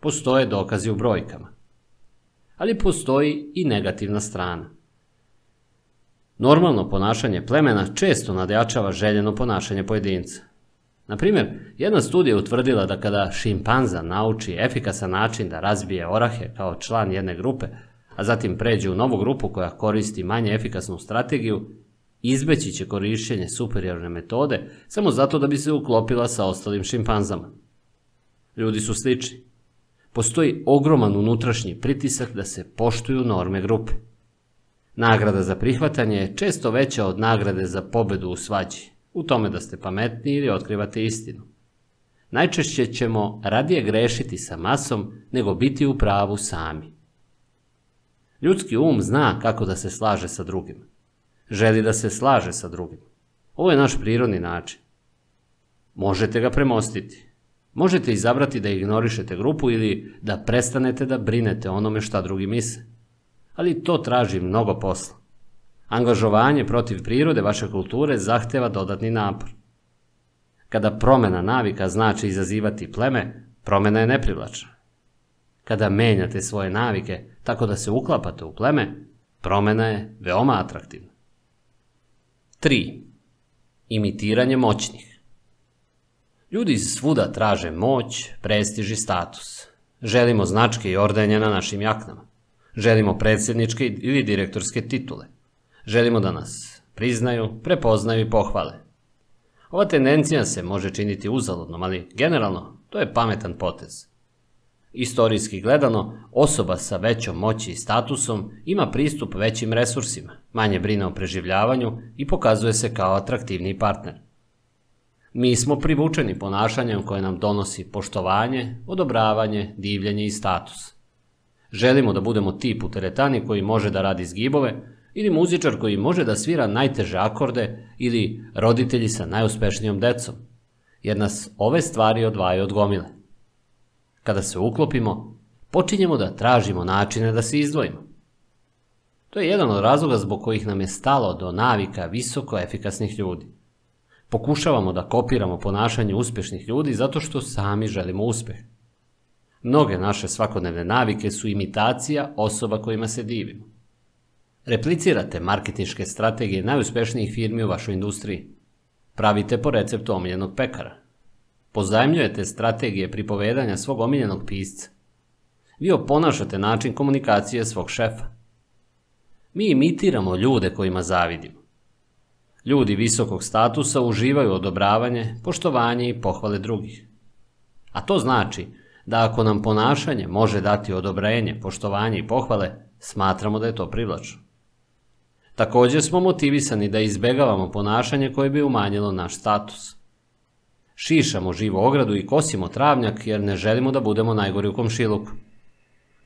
Postoje dokazi u brojkama. Ali postoji i negativna strana. Normalno ponašanje plemena često nadjačava željeno ponašanje pojedinca. Na primjer, jedna studija utvrdila da kada šimpanza nauči efikasan način da razbije orahe kao član jedne grupe, a zatim pređe u novu grupu koja koristi manje efikasnu strategiju, izbeći će korišćenje superiorne metode samo zato da bi se uklopila sa ostalim šimpanzama. Ljudi su slični. Postoji ogroman unutrašnji pritisak da se poštuju norme grupe. Nagrada za prihvatanje je često veća od nagrade za pobedu u svađi, u tome da ste pametni ili otkrivate istinu. Najčešće ćemo radije grešiti sa masom nego biti u pravu sami. Ljudski um zna kako da se slaže sa drugim. Želi da se slaže sa drugim. Ovo je naš prirodni način. Možete ga premostiti. Možete izabrati da ignorišete grupu ili da prestanete da brinete onome šta drugi misle. Ali to traži mnogo posla. Angažovanje protiv prirode vaše kulture zahteva dodatni napor. Kada promjena navika znači izazivati pleme, promjena je neprivlačna. Kada menjate svoje navike tako da se uklapate u pleme, promjena je veoma atraktivna. 3. Imitiranje moćnih. Ljudi svuda traže moć, prestiž i status. Želimo značke i ordenje na našim jaknama. Želimo predsjedničke ili direktorske titule. Želimo da nas priznaju, prepoznaju i pohvale. Ova tendencija se može činiti uzaludnom, ali generalno to je pametan potez. Istorijski gledano, osoba sa većom moći i statusom ima pristup većim resursima, manje brine o preživljavanju i pokazuje se kao atraktivniji partner. Mi smo privučeni ponašanjem koje nam donosi poštovanje, odobravanje, divljenje i status. Želimo da budemo tip u teretani koji može da radi zgibove ili muzičar koji može da svira najteže akorde ili roditelji sa najuspešnijom decom, jer nas ove stvari odvajaju od gomile. Kada se uklopimo, počinjemo da tražimo načine da se izdvojimo. To je jedan od razloga zbog kojih nam je stalo do navika visoko efikasnih ljudi. Pokušavamo da kopiramo ponašanje uspješnih ljudi zato što sami želimo uspjeh. Mnoge naše svakodnevne navike su imitacija osoba kojima se divimo. Replicirate marketinške strategije najuspješnijih firmi u vašoj industriji. Pravite po receptu omiljenog pekara. Pozajmljujete strategije pripovedanja svog omiljenog pisca. Vi oponašate način komunikacije svog šefa. Mi imitiramo ljude kojima zavidimo. Ljudi visokog statusa uživaju odobravanje, poštovanje i pohvale drugih. A to znači da ako nam ponašanje može dati odobrenje, poštovanje i pohvale, smatramo da je to privlačno. Također smo motivisani da izbegavamo ponašanje koje bi umanjilo naš status. Šišamo živu ogradu i kosimo travnjak jer ne želimo da budemo najgori u komšiluku.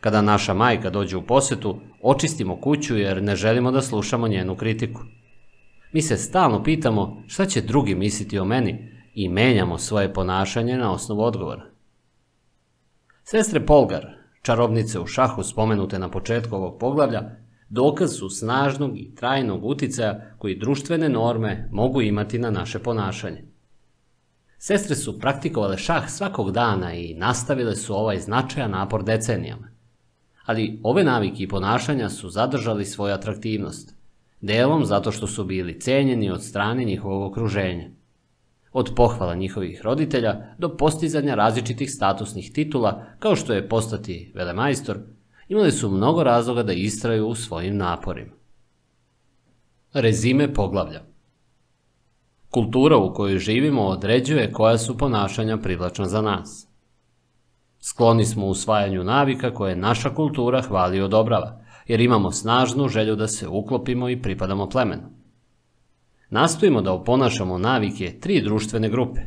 Kada naša majka dođe u posetu, očistimo kuću jer ne želimo da slušamo njenu kritiku. Mi se stalno pitamo šta će drugi misliti o meni i menjamo svoje ponašanje na osnovu odgovora. Sestre Polgar, čarobnice u šahu spomenute na početku ovog poglavlja, dokaz su snažnog i trajnog uticaja koji društvene norme mogu imati na naše ponašanje. Sestre su praktikovale šah svakog dana i nastavile su ovaj značajan napor decenijama. Ali ove navike i ponašanja su zadržali svoju atraktivnost, delom zato što su bili cenjeni od strane njihovog okruženja. Od pohvala njihovih roditelja do postizanja različitih statusnih titula, kao što je postati velemajstor, imali su mnogo razloga da istraju u svojim naporima. Rezime poglavlja Kultura u kojoj živimo određuje koja su ponašanja privlačna za nas. Skloni smo usvajanju navika koje naša kultura hvali i odobrava, jer imamo snažnu želju da se uklopimo i pripadamo plemenu. Nastojimo da oponašamo navike tri društvene grupe.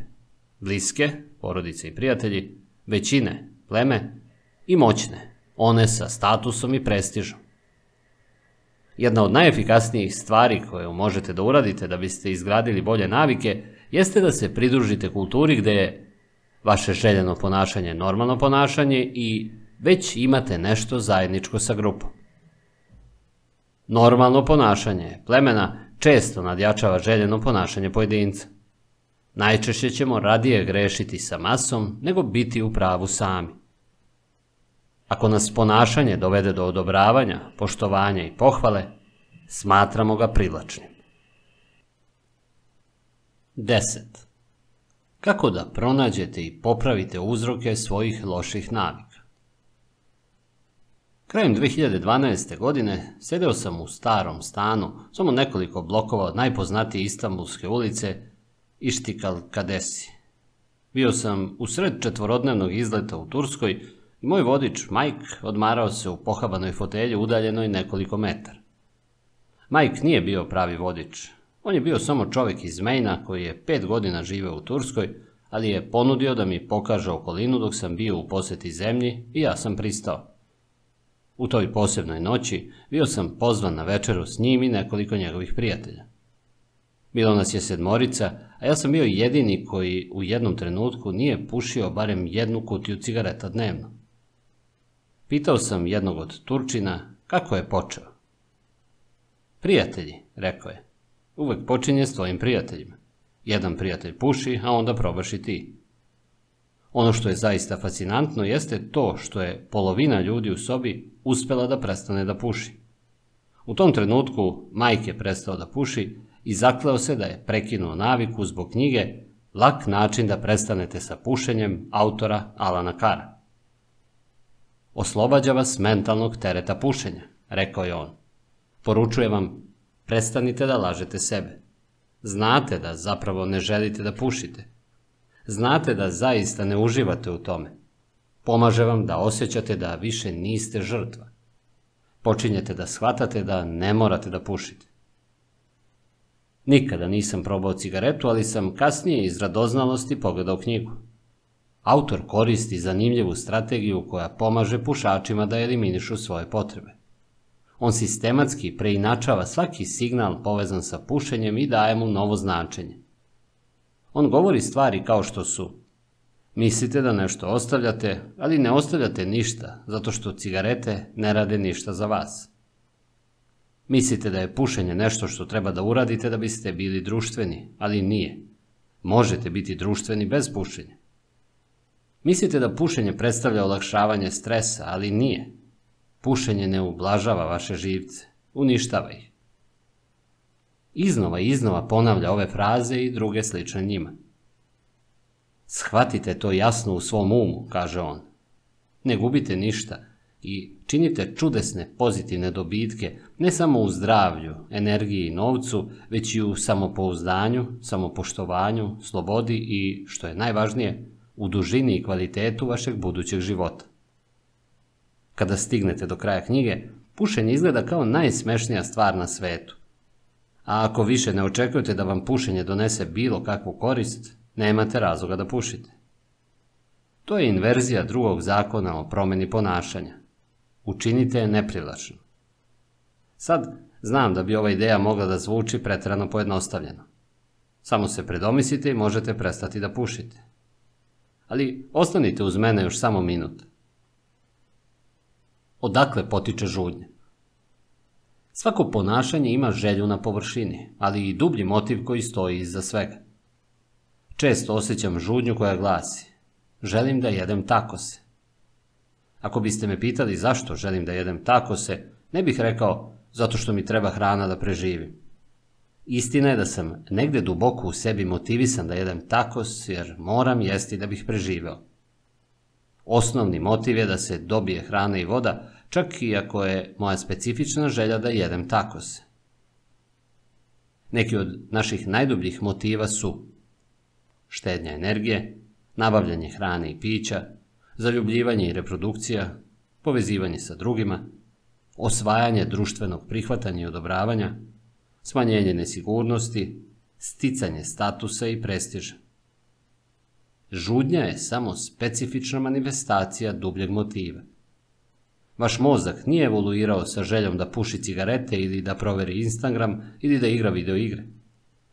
Bliske, porodice i prijatelji, većine, pleme i moćne, one sa statusom i prestižom. Jedna od najefikasnijih stvari koje možete da uradite da biste izgradili bolje navike jeste da se pridružite kulturi gde je vaše željeno ponašanje normalno ponašanje i već imate nešto zajedničko sa grupom. Normalno ponašanje plemena često nadjačava željeno ponašanje pojedinca. Najčešće ćemo radije grešiti sa masom nego biti u pravu sami. Ako nas ponašanje dovede do odobravanja, poštovanja i pohvale, smatramo ga privlačnim. 10. Kako da pronađete i popravite uzroke svojih loših navika? Krajem 2012. godine sedeo sam u starom stanu, samo nekoliko blokova od najpoznatije istambulske ulice Ištikal Kadesi. Bio sam u sred četvorodnevnog izleta u Turskoj i moj vodič Mike odmarao se u pohabanoj fotelji udaljenoj nekoliko metara. Mike nije bio pravi vodič. On je bio samo čovek iz Mejna koji je pet godina živeo u Turskoj, ali je ponudio da mi pokaže okolinu dok sam bio u poseti zemlji i ja sam pristao. U toj posebnoj noći bio sam pozvan na večeru s njim i nekoliko njegovih prijatelja. Bilo nas je sedmorica, a ja sam bio jedini koji u jednom trenutku nije pušio barem jednu kutiju cigareta dnevno. Pitao sam jednog od Turčina kako je počeo. Prijatelji, rekao je. Uvek počinje s tvojim prijateljima. Jedan prijatelj puši, a onda probaš i ti. Ono što je zaista fascinantno jeste to što je polovina ljudi u sobi uspela da prestane da puši. U tom trenutku Mike je prestao da puši i zakleo se da je prekinuo naviku zbog knjige Lak način da prestanete sa pušenjem autora Alana Kara. Oslobađa vas mentalnog tereta pušenja, rekao je on. Poručuje vam, prestanite da lažete sebe. Znate da zapravo ne želite da pušite. Znate da zaista ne uživate u tome. Pomaže vam da osjećate da više niste žrtva. Počinjete da shvatate da ne morate da pušite. Nikada nisam probao cigaretu, ali sam kasnije iz radoznalosti pogledao knjigu. Autor koristi zanimljivu strategiju koja pomaže pušačima da eliminišu svoje potrebe. On sistematski preinačava svaki signal povezan sa pušenjem i daje mu novo značenje. On govori stvari kao što su Mislite da nešto ostavljate, ali ne ostavljate ništa, zato što cigarete ne rade ništa za vas. Mislite da je pušenje nešto što treba da uradite da biste bili društveni, ali nije. Možete biti društveni bez pušenja. Mislite da pušenje predstavlja olakšavanje stresa, ali nije. Pušenje ne ublažava vaše živce, uništava ih. Iznova i iznova ponavlja ove fraze i druge slične njima. Shvatite to jasno u svom umu, kaže on. Ne gubite ništa i činite čudesne pozitivne dobitke ne samo u zdravlju, energiji i novcu, već i u samopouzdanju, samopoštovanju, slobodi i, što je najvažnije, u dužini i kvalitetu vašeg budućeg života. Kada stignete do kraja knjige, pušenje izgleda kao najsmešnija stvar na svetu. A ako više ne očekujete da vam pušenje donese bilo kakvu korist, nemate razloga da pušite. To je inverzija drugog zakona o promeni ponašanja. Učinite je neprivlačno. Sad, znam da bi ova ideja mogla da zvuči pretrano pojednostavljeno. Samo se predomislite i možete prestati da pušite. Ali ostanite uz mene još samo minut. Odakle potiče žudnje? Svako ponašanje ima želju na površini, ali i dublji motiv koji stoji iza svega. Često osjećam žudnju koja glasi želim da jedem takose. Ako biste me pitali zašto želim da jedem takose, ne bih rekao zato što mi treba hrana da preživim. Istina je da sam negde duboko u sebi motivisan da jedem takos jer moram jesti da bih preživeo. Osnovni motiv je da se dobije hrana i voda, čak i ako je moja specifična želja da jedem takose. Neki od naših najdubljih motiva su štednja energije, nabavljanje hrane i pića, zaljubljivanje i reprodukcija, povezivanje sa drugima, osvajanje društvenog prihvatanja i odobravanja, smanjenje nesigurnosti, sticanje statusa i prestiža. Žudnja je samo specifična manifestacija dubljeg motiva. Vaš mozak nije evoluirao sa željom da puši cigarete ili da proveri Instagram ili da igra videoigre.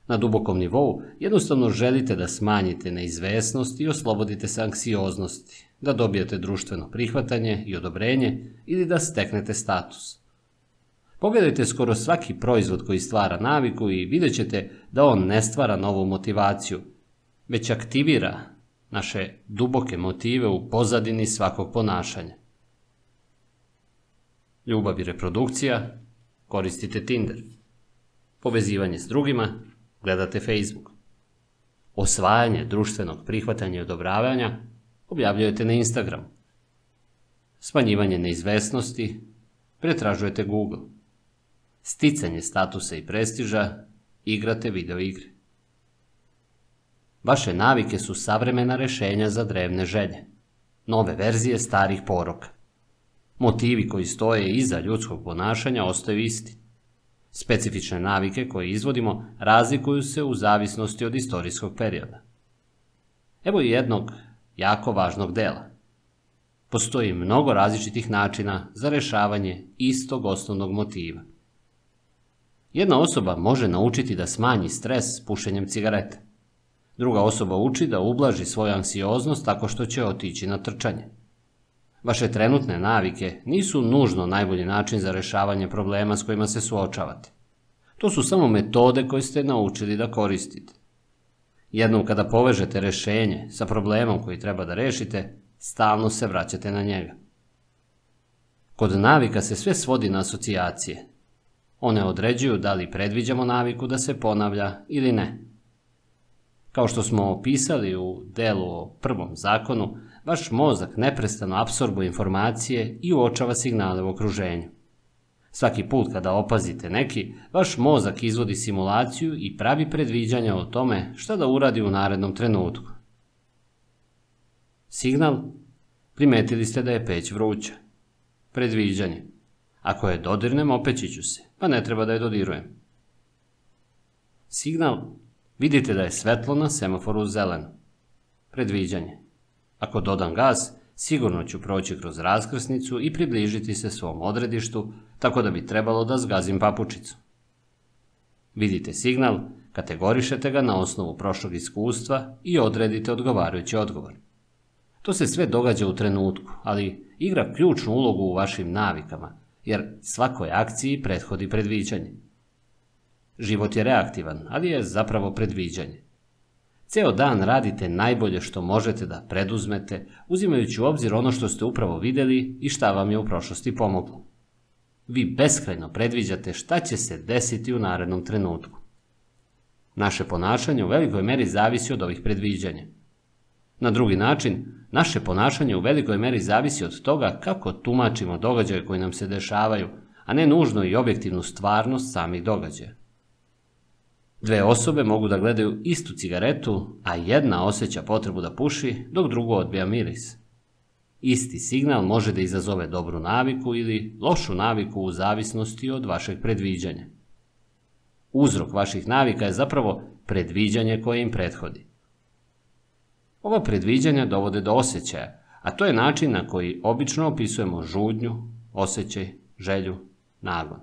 Na dubokom nivou jednostavno želite da smanjite neizvesnost i oslobodite se anksioznosti, da dobijete društveno prihvatanje i odobrenje ili da steknete status. Pogledajte skoro svaki proizvod koji stvara naviku i vidjet ćete da on ne stvara novu motivaciju, već aktivira naše duboke motive u pozadini svakog ponašanja. Ljubav i reprodukcija, koristite Tinder. Povezivanje s drugima, gledate Facebook. Osvajanje društvenog prihvatanja i odobravanja objavljujete na Instagram. Smanjivanje neizvesnosti pretražujete Google. Sticanje statusa i prestiža igrate video igre. Vaše navike su savremena rešenja za drevne želje, nove verzije starih poroka. Motivi koji stoje iza ljudskog ponašanja ostaju isti. Specifične navike koje izvodimo razlikuju se u zavisnosti od istorijskog perioda. Evo jednog jako važnog dela. Postoji mnogo različitih načina za rešavanje istog osnovnog motiva. Jedna osoba može naučiti da smanji stres pušenjem cigarete. Druga osoba uči da ublaži svoju anksioznost tako što će otići na trčanje. Vaše trenutne navike nisu nužno najbolji način za rešavanje problema s kojima se suočavate. To su samo metode koje ste naučili da koristite. Jednom kada povežete rešenje sa problemom koji treba da rešite, stalno se vraćate na njega. Kod navika se sve svodi na asocijacije. One određuju da li predviđamo naviku da se ponavlja ili ne. Kao što smo opisali u delu o prvom zakonu, vaš mozak neprestano apsorbuje informacije i uočava signale u okruženju. Svaki put kada opazite neki, vaš mozak izvodi simulaciju i pravi predviđanja o tome šta da uradi u narednom trenutku. Signal? Primetili ste da je peć vruća. Predviđanje. Ako je dodirnem, opeći ću se, pa ne treba da je dodirujem. Signal? Vidite da je svetlo na semaforu zeleno. Predviđanje. Ako dodam gas, sigurno ću proći kroz raskrsnicu i približiti se svom odredištu, tako da bi trebalo da zgazim papučicu. Vidite signal, kategorišete ga na osnovu prošlog iskustva i odredite odgovarajući odgovor. To se sve događa u trenutku, ali igra ključnu ulogu u vašim navikama, jer svakoj akciji prethodi predviđanje. Život je reaktivan, ali je zapravo predviđanje. Ceo dan radite najbolje što možete da preduzmete, uzimajući u obzir ono što ste upravo videli i šta vam je u prošlosti pomoglo. Vi beskrajno predviđate šta će se desiti u narednom trenutku. Naše ponašanje u velikoj meri zavisi od ovih predviđanja. Na drugi način, naše ponašanje u velikoj meri zavisi od toga kako tumačimo događaje koji nam se dešavaju, a ne nužno i objektivnu stvarnost samih događaja. Dve osobe mogu da gledaju istu cigaretu, a jedna osjeća potrebu da puši, dok drugo odbija miris. Isti signal može da izazove dobru naviku ili lošu naviku u zavisnosti od vašeg predviđanja. Uzrok vaših navika je zapravo predviđanje koje im prethodi. Ova predviđanja dovode do osjećaja, a to je način na koji obično opisujemo žudnju, osjećaj, želju, nagon.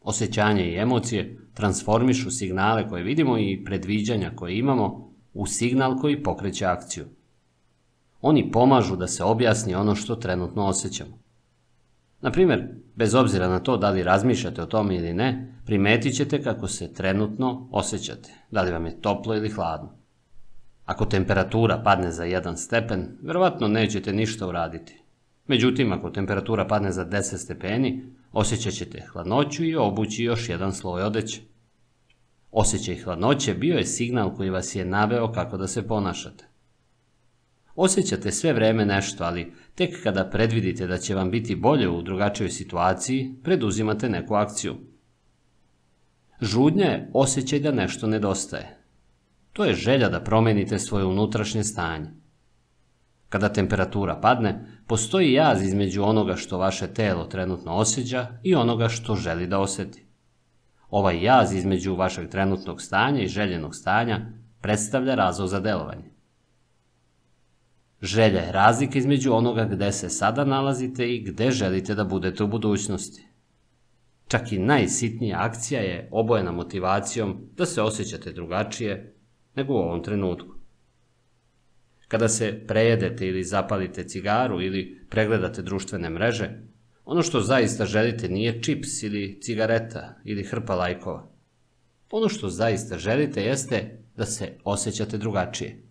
Osjećanje i emocije transformišu signale koje vidimo i predviđanja koje imamo u signal koji pokreće akciju. Oni pomažu da se objasni ono što trenutno osjećamo. Na primjer, bez obzira na to da li razmišljate o tome ili ne, primetit ćete kako se trenutno osjećate, da li vam je toplo ili hladno. Ako temperatura padne za jedan stepen, verovatno nećete ništa uraditi. Međutim, ako temperatura padne za 10 stepeni, osjećat ćete hladnoću i obući još jedan sloj odeće. Osjećaj hladnoće bio je signal koji vas je naveo kako da se ponašate. Osjećate sve vreme nešto, ali tek kada predvidite da će vam biti bolje u drugačijoj situaciji, preduzimate neku akciju. Žudnja je osjećaj da nešto nedostaje. To je želja da promenite svoje unutrašnje stanje. Kada temperatura padne, postoji jaz između onoga što vaše telo trenutno osjeća i onoga što želi da osjeti. Ovaj jaz između vašeg trenutnog stanja i željenog stanja predstavlja razlog za delovanje. Želja je razlika između onoga gde se sada nalazite i gde želite da budete u budućnosti. Čak i najsitnija akcija je obojena motivacijom da se osjećate drugačije nego u ovom trenutku. Kada se prejedete ili zapalite cigaru ili pregledate društvene mreže, ono što zaista želite nije čips ili cigareta ili hrpa lajkova. Ono što zaista želite jeste da se osjećate drugačije.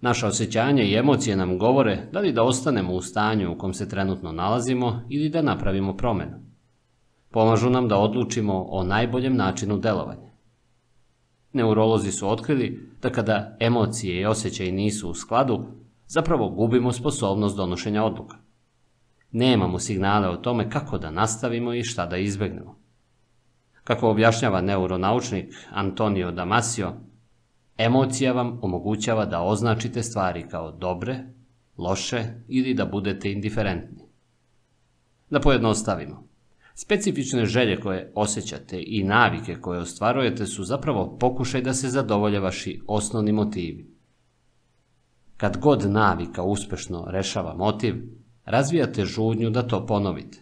Naša osjećanja i emocije nam govore da li da ostanemo u stanju u kom se trenutno nalazimo ili da napravimo promenu. Pomažu nam da odlučimo o najboljem načinu delovanja. Neurolozi su otkrili da kada emocije i osjećaji nisu u skladu, zapravo gubimo sposobnost donošenja odluka. Nemamo signale o tome kako da nastavimo i šta da izbegnemo. Kako objašnjava neuronaučnik Antonio Damasio, Emocija vam omogućava da označite stvari kao dobre, loše ili da budete indiferentni. Da pojednostavimo. Specifične želje koje osjećate i navike koje ostvarujete su zapravo pokušaj da se zadovolje vaši osnovni motivi. Kad god navika uspešno rešava motiv, razvijate žudnju da to ponovite.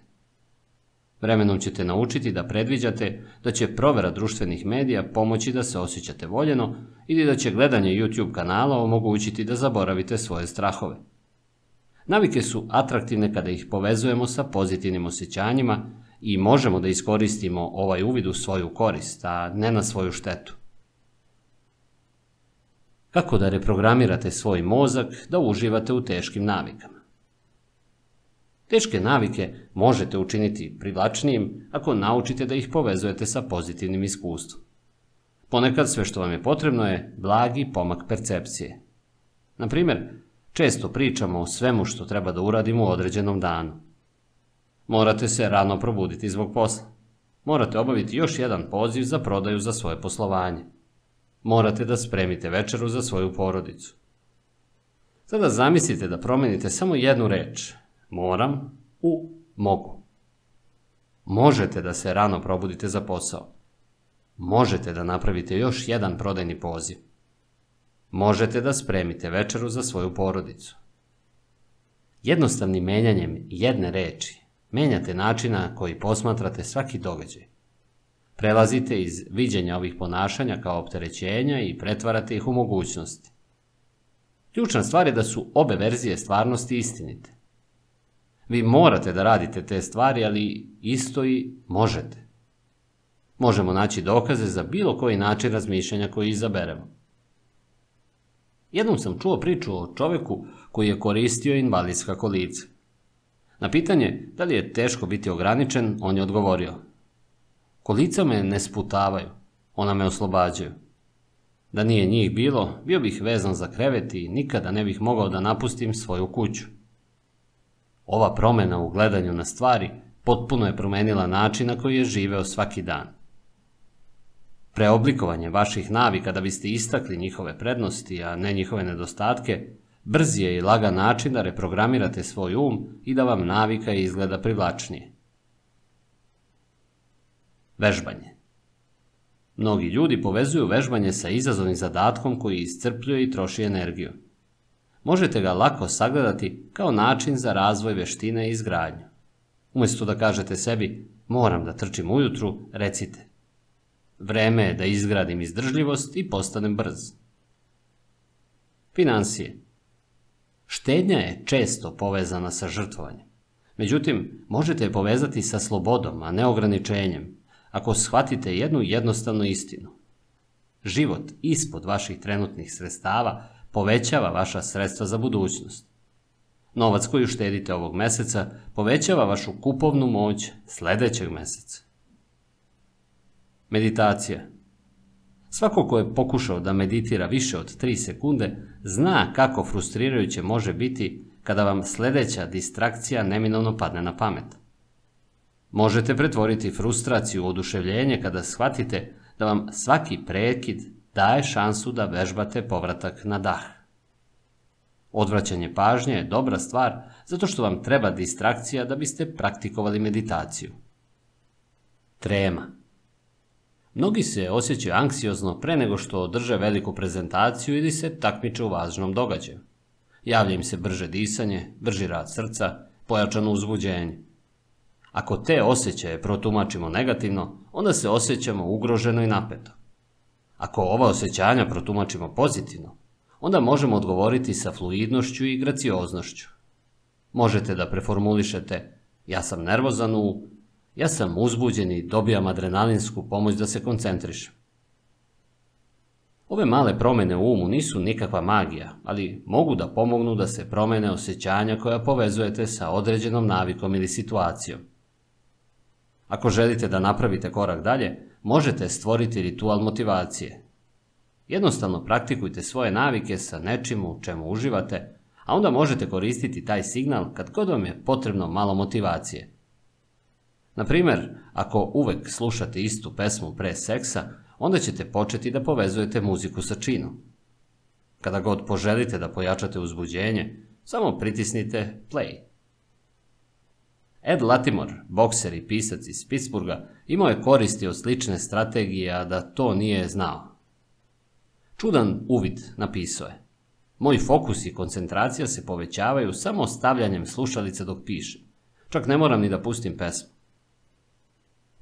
Vremenom ćete naučiti da predviđate da će provera društvenih medija pomoći da se osjećate voljeno ili da će gledanje YouTube kanala omogućiti da zaboravite svoje strahove. Navike su atraktivne kada ih povezujemo sa pozitivnim osjećanjima i možemo da iskoristimo ovaj uvid u svoju korist, a ne na svoju štetu. Kako da reprogramirate svoj mozak da uživate u teškim navikama? Teške navike možete učiniti privlačnijim ako naučite da ih povezujete sa pozitivnim iskustvom. Ponekad sve što vam je potrebno je blagi pomak percepcije. Na primjer, često pričamo o svemu što treba da uradimo u određenom danu. Morate se rano probuditi zbog posla. Morate obaviti još jedan poziv za prodaju za svoje poslovanje. Morate da spremite večeru za svoju porodicu. Sada zamislite da promenite samo jednu reč, moram u mogu. Možete da se rano probudite za posao. Možete da napravite još jedan prodajni poziv. Možete da spremite večeru za svoju porodicu. Jednostavnim menjanjem jedne reči menjate načina koji posmatrate svaki događaj. Prelazite iz viđenja ovih ponašanja kao opterećenja i pretvarate ih u mogućnosti. Ključna stvar je da su obe verzije stvarnosti istinite. Vi morate da radite te stvari, ali isto i možete. Možemo naći dokaze za bilo koji način razmišljanja koji izaberemo. Jednom sam čuo priču o čoveku koji je koristio invalidska kolica. Na pitanje da li je teško biti ograničen, on je odgovorio Kolica me ne sputavaju, ona me oslobađaju. Da nije njih bilo, bio bih vezan za krevet i nikada ne bih mogao da napustim svoju kuću. Ova promena u gledanju na stvari potpuno je promenila način na koji je živeo svaki dan. Preoblikovanje vaših navika da biste istakli njihove prednosti, a ne njihove nedostatke, brzi je i lagan način da reprogramirate svoj um i da vam navika izgleda privlačnije. Vežbanje Mnogi ljudi povezuju vežbanje sa izazovnim zadatkom koji iscrpljuje i troši energiju možete ga lako sagledati kao način za razvoj veštine i izgradnju. Umjesto da kažete sebi, moram da trčim ujutru, recite, vreme je da izgradim izdržljivost i postanem brz. Financije Štednja je često povezana sa žrtvovanjem. Međutim, možete je povezati sa slobodom, a ne ograničenjem, ako shvatite jednu jednostavnu istinu. Život ispod vaših trenutnih sredstava povećava vaša sredstva za budućnost. Novac koji uštedite ovog meseca povećava vašu kupovnu moć sledećeg meseca. Meditacija Svako ko je pokušao da meditira više od 3 sekunde, zna kako frustrirajuće može biti kada vam sledeća distrakcija neminovno padne na pamet. Možete pretvoriti frustraciju u oduševljenje kada shvatite da vam svaki prekid daje šansu da vežbate povratak na dah. Odvraćanje pažnje je dobra stvar zato što vam treba distrakcija da biste praktikovali meditaciju. Trema Mnogi se osjećaju anksiozno pre nego što održe veliku prezentaciju ili se takmiče u važnom događaju. Javlja im se brže disanje, brži rad srca, pojačano uzbuđenje. Ako te osjećaje protumačimo negativno, onda se osjećamo ugroženo i napeto. Ako ova osjećanja protumačimo pozitivno, onda možemo odgovoriti sa fluidnošću i gracioznošću. Možete da preformulišete ja sam nervozan u ja sam uzbuđen i dobijam adrenalinsku pomoć da se koncentrišem. Ove male promene u umu nisu nikakva magija, ali mogu da pomognu da se promene osjećanja koja povezujete sa određenom navikom ili situacijom. Ako želite da napravite korak dalje, možete stvoriti ritual motivacije. Jednostavno praktikujte svoje navike sa nečim u čemu uživate, a onda možete koristiti taj signal kad god vam je potrebno malo motivacije. Na primer, ako uvek slušate istu pesmu pre seksa, onda ćete početi da povezujete muziku sa činom. Kada god poželite da pojačate uzbuđenje, samo pritisnite play. Ed Latimore, bokser i pisac iz Pittsburgha, imao je koristi od slične strategije, a da to nije znao. Čudan uvid napisao je. Moj fokus i koncentracija se povećavaju samo stavljanjem slušalice dok pišem. Čak ne moram ni da pustim pesmu.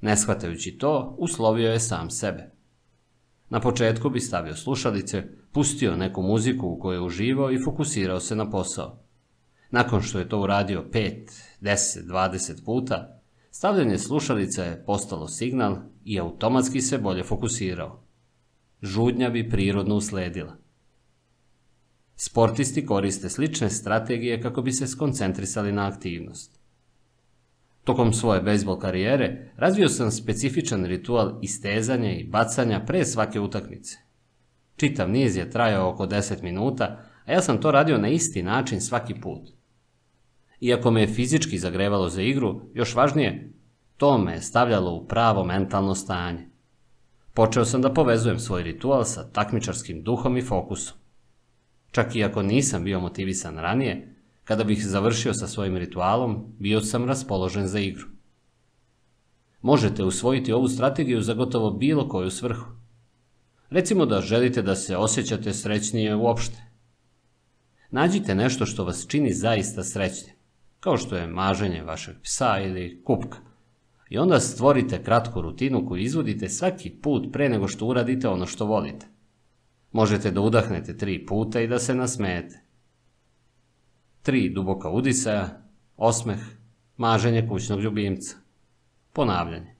Ne shvatajući to, uslovio je sam sebe. Na početku bi stavio slušalice, pustio neku muziku u kojoj je uživao i fokusirao se na posao. Nakon što je to uradio 5, 10, 20 puta, stavljanje slušalica je postalo signal i automatski se bolje fokusirao. Žudnja bi prirodno usledila. Sportisti koriste slične strategije kako bi se skoncentrisali na aktivnost. Tokom svoje bejsbol karijere razvio sam specifičan ritual istezanja i bacanja pre svake utakmice. Čitav niz je trajao oko 10 minuta, a ja sam to radio na isti način svaki put. Iako me je fizički zagrevalo za igru, još važnije, to me je stavljalo u pravo mentalno stanje. Počeo sam da povezujem svoj ritual sa takmičarskim duhom i fokusom. Čak i ako nisam bio motivisan ranije, Kada bih završio sa svojim ritualom, bio sam raspoložen za igru. Možete usvojiti ovu strategiju za gotovo bilo koju svrhu. Recimo da želite da se osjećate srećnije uopšte. Nađite nešto što vas čini zaista srećnim, kao što je maženje vašeg psa ili kupka. I onda stvorite kratku rutinu koju izvodite svaki put pre nego što uradite ono što volite. Možete da udahnete tri puta i da se nasmejete tri duboka udisaja, osmeh, maženje kućnog ljubimca, ponavljanje.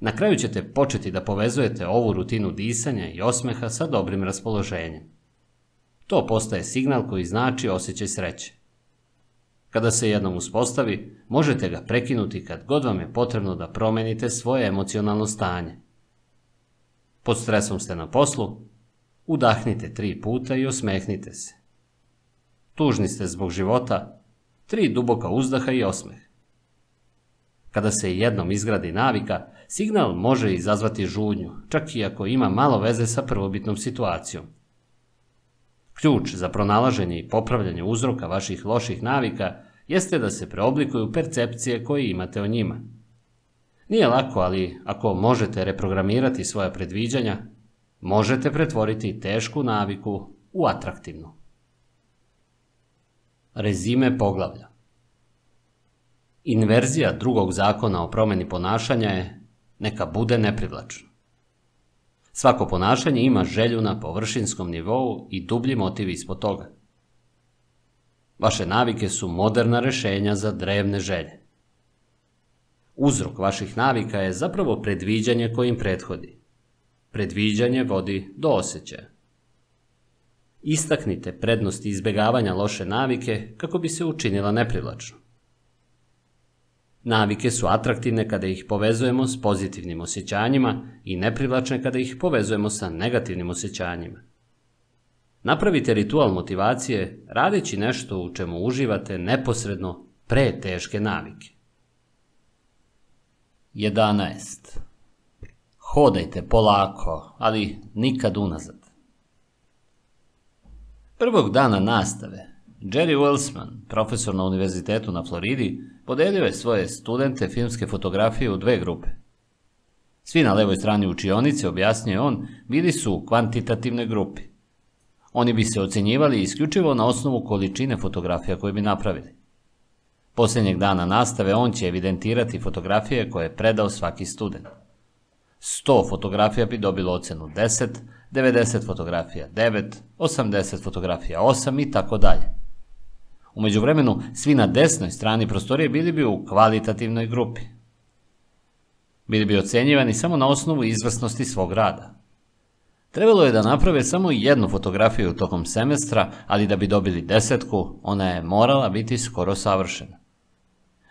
Na kraju ćete početi da povezujete ovu rutinu disanja i osmeha sa dobrim raspoloženjem. To postaje signal koji znači osjećaj sreće. Kada se jednom uspostavi, možete ga prekinuti kad god vam je potrebno da promenite svoje emocionalno stanje. Pod stresom ste na poslu, udahnite tri puta i osmehnite se tužni ste zbog života, tri duboka uzdaha i osmeh. Kada se jednom izgradi navika, signal može izazvati žudnju, čak i ako ima malo veze sa prvobitnom situacijom. Ključ za pronalaženje i popravljanje uzroka vaših loših navika jeste da se preoblikuju percepcije koje imate o njima. Nije lako, ali ako možete reprogramirati svoja predviđanja, možete pretvoriti tešku naviku u atraktivnu. Rezime poglavlja Inverzija drugog zakona o promeni ponašanja je neka bude neprivlačno. Svako ponašanje ima želju na površinskom nivou i dublji motiv ispod toga. Vaše navike su moderna rešenja za drevne želje. Uzrok vaših navika je zapravo predviđanje kojim prethodi. Predviđanje vodi do osjećaja. Istaknite prednosti izbegavanja loše navike kako bi se učinila neprivlačno. Navike su atraktivne kada ih povezujemo s pozitivnim osjećanjima i neprivlačne kada ih povezujemo sa negativnim osjećanjima. Napravite ritual motivacije radeći nešto u čemu uživate neposredno pre teške navike. 11. Hodajte polako, ali nikad unazad. Prvog dana nastave, Jerry Wilsman, profesor na univerzitetu na Floridi, podelio je svoje studente filmske fotografije u dve grupe. Svi na levoj strani učionice, objasnio on, bili su u kvantitativnoj grupi. Oni bi se ocenjivali isključivo na osnovu količine fotografija koje bi napravili. Posljednjeg dana nastave on će evidentirati fotografije koje je predao svaki student. 100 fotografija bi dobilo ocenu 10, 90 fotografija 9, 80 fotografija 8 i tako dalje. Umeđu vremenu, svi na desnoj strani prostorije bili bi u kvalitativnoj grupi. Bili bi ocenjivani samo na osnovu izvrsnosti svog rada. Trebalo je da naprave samo jednu fotografiju tokom semestra, ali da bi dobili desetku, ona je morala biti skoro savršena.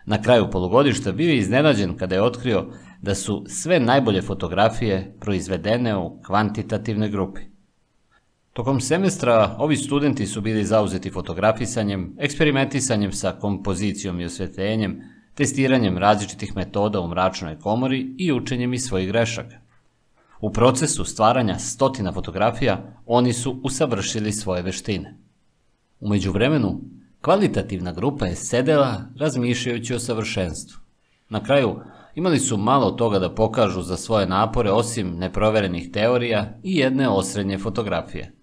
Na kraju polugodišta bio je iznenađen kada je otkrio da su sve najbolje fotografije proizvedene u kvantitativnoj grupi. Tokom semestra ovi studenti su bili zauzeti fotografisanjem, eksperimentisanjem sa kompozicijom i osvetljenjem, testiranjem različitih metoda u mračnoj komori i učenjem iz svojih grešaka. U procesu stvaranja stotina fotografija oni su usavršili svoje veštine. Umeđu vremenu, kvalitativna grupa je sedela razmišljajući o savršenstvu. Na kraju, imali su malo toga da pokažu za svoje napore osim neproverenih teorija i jedne osrednje fotografije.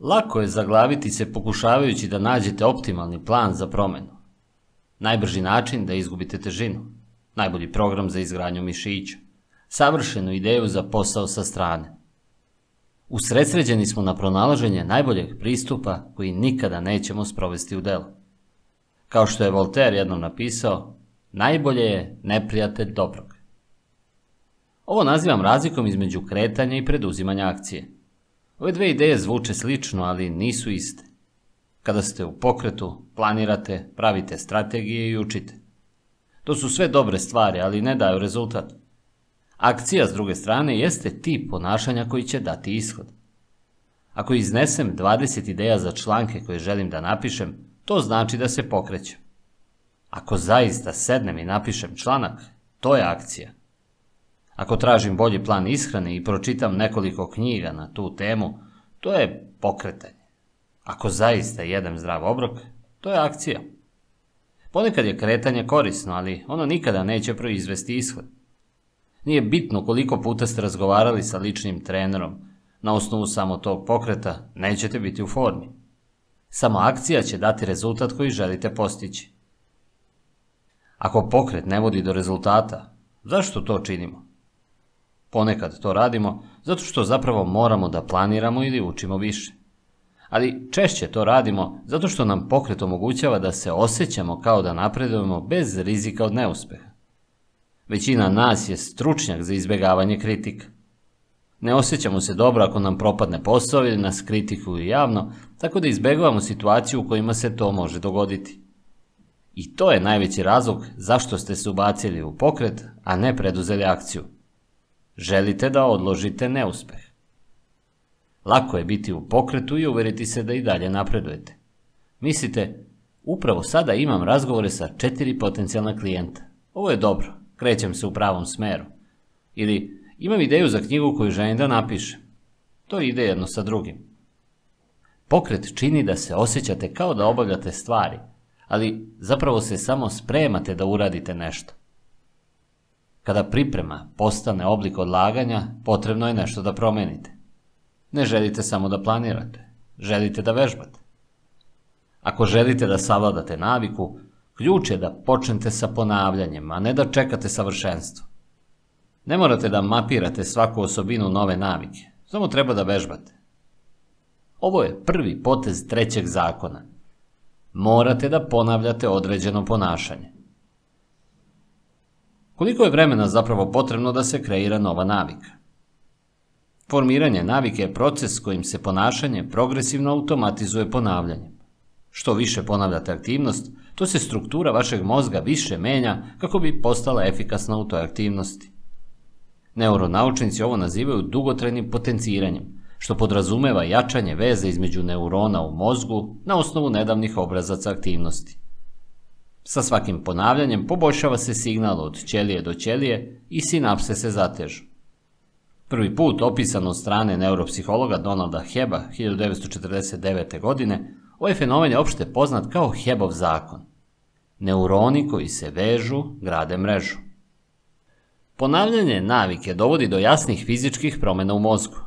Lako je zaglaviti se pokušavajući da nađete optimalni plan za promenu. Najbrži način da izgubite težinu. Najbolji program za izgradnju mišića. Savršenu ideju za posao sa strane. Usredsređeni smo na pronalaženje najboljeg pristupa koji nikada nećemo sprovesti u delo. Kao što je Voltaire jednom napisao, najbolje je neprijatelj dobrog. Ovo nazivam razlikom između kretanja i preduzimanja akcije. Ove dve ideje zvuče slično, ali nisu iste. Kada ste u pokretu, planirate, pravite strategije i učite. To su sve dobre stvari, ali ne daju rezultat. Akcija, s druge strane, jeste tip ponašanja koji će dati ishod. Ako iznesem 20 ideja za članke koje želim da napišem, to znači da se pokrećem. Ako zaista sednem i napišem članak, to je akcija. Ako tražim bolji plan ishrane i pročitam nekoliko knjiga na tu temu, to je pokretanje. Ako zaista jedem zdrav obrok, to je akcija. Ponekad je kretanje korisno, ali ono nikada neće proizvesti ishod. Nije bitno koliko puta ste razgovarali sa ličnim trenerom, na osnovu samo tog pokreta nećete biti u formi. Samo akcija će dati rezultat koji želite postići. Ako pokret ne vodi do rezultata, zašto to činimo? Ponekad to radimo zato što zapravo moramo da planiramo ili učimo više. Ali češće to radimo zato što nam pokret omogućava da se osjećamo kao da napredujemo bez rizika od neuspeha. Većina nas je stručnjak za izbjegavanje kritika. Ne osjećamo se dobro ako nam propadne posao ili nas kritikuju javno, tako da izbjegavamo situaciju u kojima se to može dogoditi. I to je najveći razlog zašto ste se ubacili u pokret, a ne preduzeli akciju. Želite da odložite neuspeh. Lako je biti u pokretu i uveriti se da i dalje napredujete. Mislite, upravo sada imam razgovore sa četiri potencijalna klijenta. Ovo je dobro, krećem se u pravom smeru. Ili imam ideju za knjigu koju želim da napišem. To ide jedno sa drugim. Pokret čini da se osjećate kao da obavljate stvari, ali zapravo se samo spremate da uradite nešto. Kada priprema postane oblik odlaganja, potrebno je nešto da promenite. Ne želite samo da planirate, želite da vežbate. Ako želite da savladate naviku, ključ je da počnete sa ponavljanjem, a ne da čekate savršenstvo. Ne morate da mapirate svaku osobinu nove navike, samo treba da vežbate. Ovo je prvi potez trećeg zakona. Morate da ponavljate određeno ponašanje. Koliko je vremena zapravo potrebno da se kreira nova navika? Formiranje navike je proces kojim se ponašanje progresivno automatizuje ponavljanjem. Što više ponavljate aktivnost, to se struktura vašeg mozga više menja kako bi postala efikasna u toj aktivnosti. Neuronaučnici ovo nazivaju dugotrajnim potenciranjem, što podrazumeva jačanje veze između neurona u mozgu na osnovu nedavnih obrazaca aktivnosti. Sa svakim ponavljanjem poboljšava se signal od ćelije do ćelije i sinapse se zatežu. Prvi put opisan od strane neuropsihologa Donalda Heba 1949. godine, ovaj fenomen je opšte poznat kao Hebov zakon. Neuroni koji se vežu grade mrežu. Ponavljanje navike dovodi do jasnih fizičkih promena u mozgu.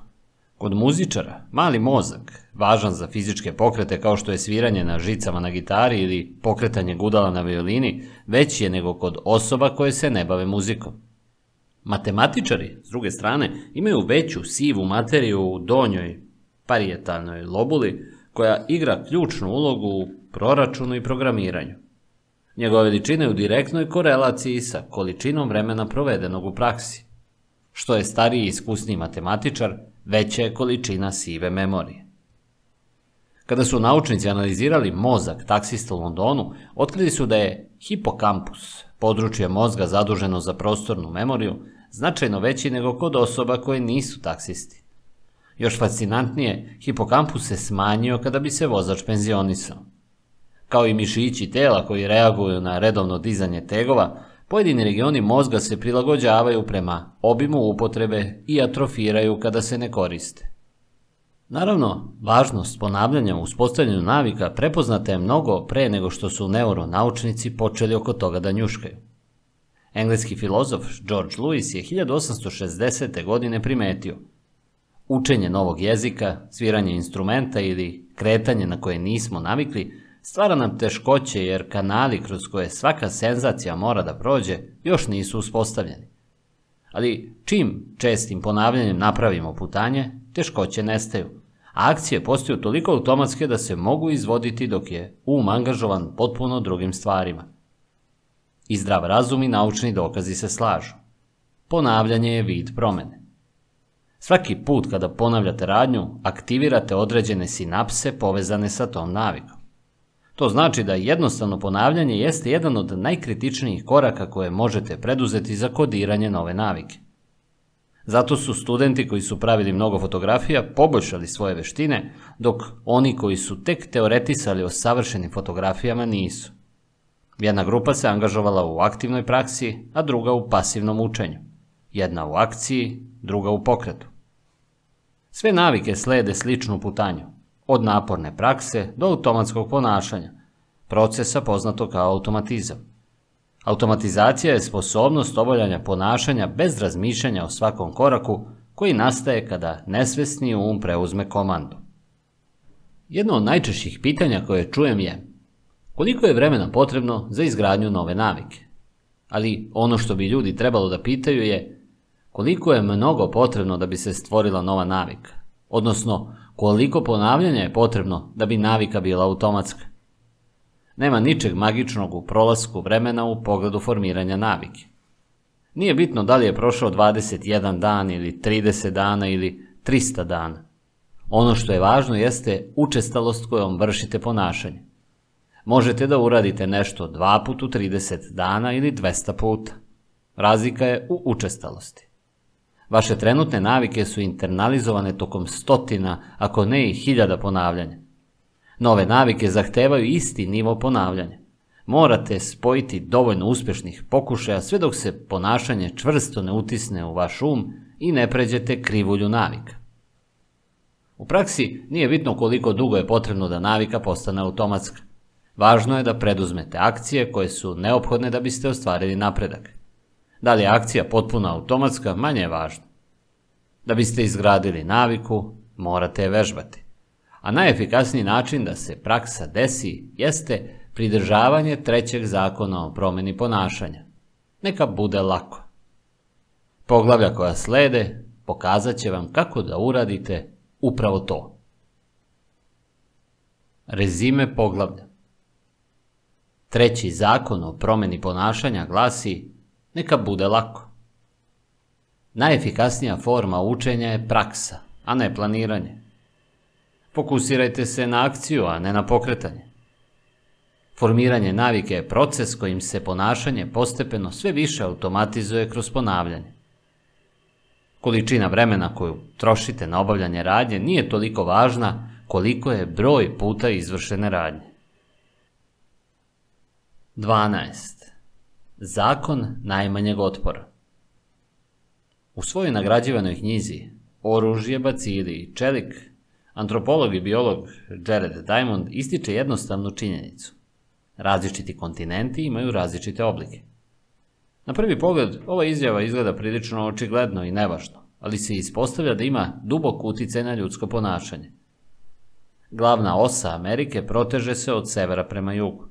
Kod muzičara, mali mozak, važan za fizičke pokrete kao što je sviranje na žicama na gitari ili pokretanje gudala na violini, veći je nego kod osoba koje se ne bave muzikom. Matematičari, s druge strane, imaju veću sivu materiju u donjoj parijetalnoj lobuli koja igra ključnu ulogu u proračunu i programiranju. Njegove veličine u direktnoj korelaciji sa količinom vremena provedenog u praksi. Što je stariji i iskusniji matematičar, veća je količina sive memorije. Kada su naučnici analizirali mozak taksista u Londonu, otkrili su da je hipokampus, područje mozga zaduženo za prostornu memoriju, značajno veći nego kod osoba koje nisu taksisti. Još fascinantnije, hipokampus se smanjio kada bi se vozač penzionisao. Kao i mišići tela koji reaguju na redovno dizanje tegova, pojedini regioni mozga se prilagođavaju prema obimu upotrebe i atrofiraju kada se ne koriste. Naravno, važnost ponavljanja u uspostavljanju navika prepoznata je mnogo pre nego što su neuronaučnici počeli oko toga da njuškaju. Engleski filozof George Lewis je 1860. godine primetio Učenje novog jezika, sviranje instrumenta ili kretanje na koje nismo navikli stvara nam teškoće jer kanali kroz koje svaka senzacija mora da prođe još nisu uspostavljeni. Ali čim čestim ponavljanjem napravimo putanje, teškoće nestaju, a akcije postaju toliko automatske da se mogu izvoditi dok je um angažovan potpuno drugim stvarima. I zdrav razum i naučni dokazi se slažu. Ponavljanje je vid promene. Svaki put kada ponavljate radnju, aktivirate određene sinapse povezane sa tom navikom. To znači da jednostavno ponavljanje jeste jedan od najkritičnijih koraka koje možete preduzeti za kodiranje nove navike. Zato su studenti koji su pravili mnogo fotografija poboljšali svoje veštine, dok oni koji su tek teoretisali o savršenim fotografijama nisu. Jedna grupa se angažovala u aktivnoj praksi, a druga u pasivnom učenju. Jedna u akciji, druga u pokretu. Sve navike slede sličnu putanju, od naporne prakse do automatskog ponašanja, procesa poznato kao automatizam. Automatizacija je sposobnost obavljanja ponašanja bez razmišljanja o svakom koraku koji nastaje kada nesvesni um preuzme komandu. Jedno od najčešćih pitanja koje čujem je koliko je vremena potrebno za izgradnju nove navike? Ali ono što bi ljudi trebalo da pitaju je koliko je mnogo potrebno da bi se stvorila nova navika, odnosno koliko ponavljanja je potrebno da bi navika bila automatska. Nema ničeg magičnog u prolasku vremena u pogledu formiranja navike. Nije bitno da li je prošao 21 dan ili 30 dana ili 300 dana. Ono što je važno jeste učestalost kojom vršite ponašanje. Možete da uradite nešto dva put u 30 dana ili 200 puta. Razlika je u učestalosti. Vaše trenutne navike su internalizovane tokom stotina, ako ne i hiljada ponavljanja. Nove navike zahtevaju isti nivo ponavljanja. Morate spojiti dovoljno uspešnih pokušaja sve dok se ponašanje čvrsto ne utisne u vaš um i ne pređete krivulju navika. U praksi nije bitno koliko dugo je potrebno da navika postane automatska. Važno je da preduzmete akcije koje su neophodne da biste ostvarili napredak. Da li je akcija potpuno automatska, manje je važno. Da biste izgradili naviku, morate je vežbati a najefikasniji način da se praksa desi jeste pridržavanje trećeg zakona o promeni ponašanja. Neka bude lako. Poglavlja koja slede pokazat će vam kako da uradite upravo to. Rezime poglavlja Treći zakon o promjeni ponašanja glasi neka bude lako. Najefikasnija forma učenja je praksa, a ne planiranje. Fokusirajte se na akciju, a ne na pokretanje. Formiranje navike je proces kojim se ponašanje postepeno sve više automatizuje kroz ponavljanje. Količina vremena koju trošite na obavljanje radnje nije toliko važna koliko je broj puta izvršene radnje. 12. Zakon najmanjeg otpora U svojoj nagrađivanoj knjizi Oružje, bacili i čelik, antropolog i biolog Jared Diamond ističe jednostavnu činjenicu. Različiti kontinenti imaju različite oblike. Na prvi pogled, ova izjava izgleda prilično očigledno i nevažno, ali se ispostavlja da ima dubok utjecaj na ljudsko ponašanje. Glavna osa Amerike proteže se od severa prema jugu.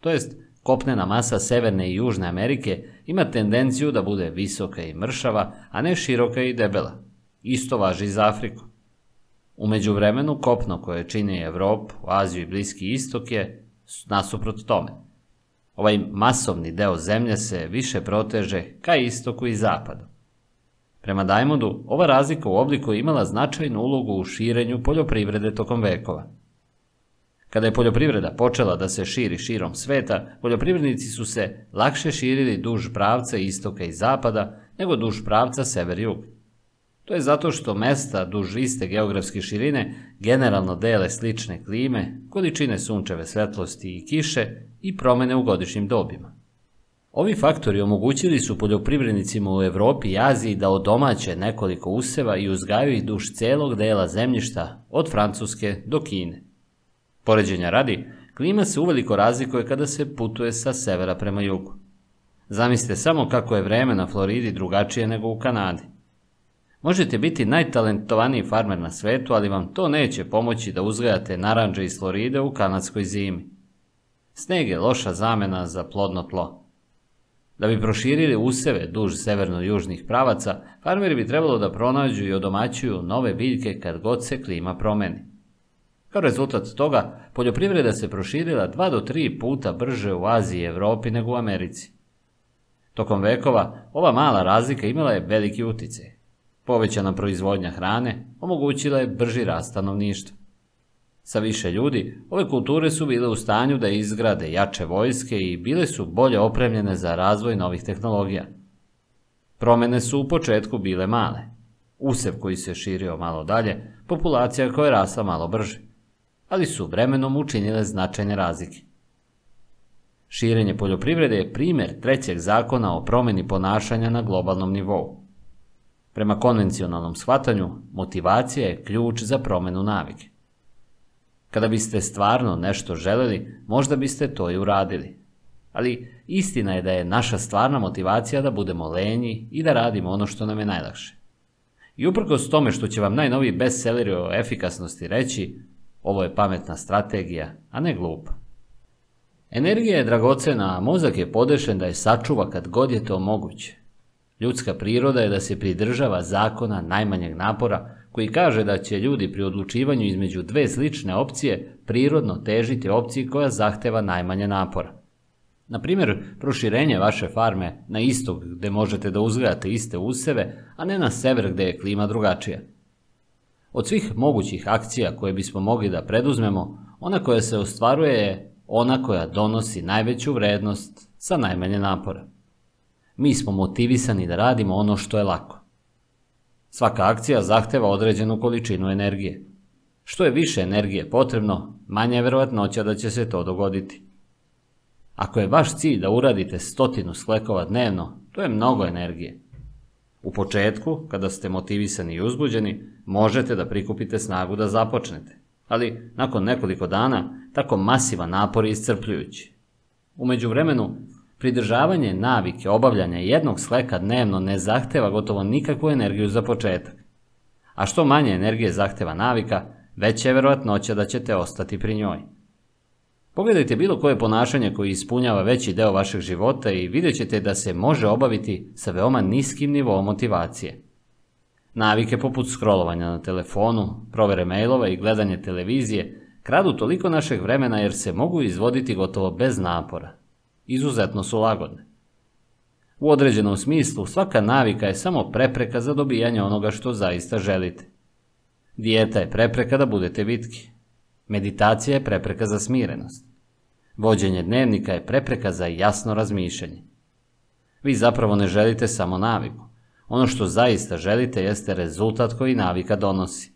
To jest, kopnena masa Severne i Južne Amerike ima tendenciju da bude visoka i mršava, a ne široka i debela. Isto važi i za Afriku. U međuvremenu kopno koje čini Evropu, Aziju i Bliski istok je nasuprot tome. Ovaj masovni deo zemlje se više proteže ka istoku i zapadu. Prema Dajmodu, ova razlika u obliku imala značajnu ulogu u širenju poljoprivrede tokom vekova. Kada je poljoprivreda počela da se širi širom sveta, poljoprivrednici su se lakše širili duž pravca istoka i zapada nego duž pravca sever-jug. To je zato što mesta duž iste geografske širine generalno dele slične klime, količine sunčeve svetlosti i kiše i promene u godišnjim dobima. Ovi faktori omogućili su poljoprivrednicima u Europi i Aziji da odomaće nekoliko useva i uzgaju ih duž celog dela zemljišta od Francuske do Kine. Poređenja radi, klima se uveliko razlikuje kada se putuje sa severa prema jugu. Zamislite samo kako je vreme na Floridi drugačije nego u Kanadi. Možete biti najtalentovaniji farmer na svetu, ali vam to neće pomoći da uzgajate naranđe iz Floride u kanadskoj zimi. Sneg je loša zamena za plodno tlo. Da bi proširili useve duž severno-južnih pravaca, farmeri bi trebalo da pronađu i odomaćuju nove biljke kad god se klima promeni. Kao rezultat toga, poljoprivreda se proširila dva do tri puta brže u Aziji i Europi nego u Americi. Tokom vekova, ova mala razlika imala je veliki utjecaj. Povećana proizvodnja hrane omogućila je brži rast stanovništva. Sa više ljudi, ove kulture su bile u stanju da izgrade jače vojske i bile su bolje opremljene za razvoj novih tehnologija. Promjene su u početku bile male. Usev koji se širio malo dalje, populacija koja je rasla malo brže, ali su vremenom učinile značajne razlike. Širenje poljoprivrede je primjer trećeg zakona o promjeni ponašanja na globalnom nivou. Prema konvencionalnom shvatanju, motivacija je ključ za promjenu navike. Kada biste stvarno nešto željeli, možda biste to i uradili. Ali istina je da je naša stvarna motivacija da budemo lenji i da radimo ono što nam je najlakše. I uprkos tome što će vam najnoviji bestselleri o efikasnosti reći, ovo je pametna strategija, a ne glupa. Energija je dragocena, a mozak je podešen da je sačuva kad god je to moguće. Ljudska priroda je da se pridržava zakona najmanjeg napora koji kaže da će ljudi pri odlučivanju između dve slične opcije prirodno težiti opciji koja zahteva najmanje napora. Na primjer, proširenje vaše farme na istog gdje možete da uzgajate iste useve, a ne na sever gdje je klima drugačija. Od svih mogućih akcija koje bismo mogli da preduzmemo, ona koja se ostvaruje je ona koja donosi najveću vrednost sa najmanje napora. Mi smo motivisani da radimo ono što je lako. Svaka akcija zahteva određenu količinu energije. Što je više energije potrebno, manja je verovatnoća da će se to dogoditi. Ako je vaš cilj da uradite stotinu sklekova dnevno, to je mnogo energije. U početku, kada ste motivisani i uzbuđeni, možete da prikupite snagu da započnete. Ali nakon nekoliko dana, tako masivan napor je iscrpljujući. U međuvremenu, Pridržavanje navike obavljanja jednog sleka dnevno ne zahteva gotovo nikakvu energiju za početak. A što manje energije zahteva navika, veća je verovatnoća da ćete ostati pri njoj. Pogledajte bilo koje ponašanje koje ispunjava veći deo vašeg života i vidjet ćete da se može obaviti sa veoma niskim nivom motivacije. Navike poput scrollovanja na telefonu, provere mailova i gledanje televizije kradu toliko našeg vremena jer se mogu izvoditi gotovo bez napora. Izuzetno su lagodne. U određenom smislu svaka navika je samo prepreka za dobijanje onoga što zaista želite. Dijeta je prepreka da budete vitki. Meditacija je prepreka za smirenost. Vođenje dnevnika je prepreka za jasno razmišljanje. Vi zapravo ne želite samo naviku. Ono što zaista želite jeste rezultat koji navika donosi.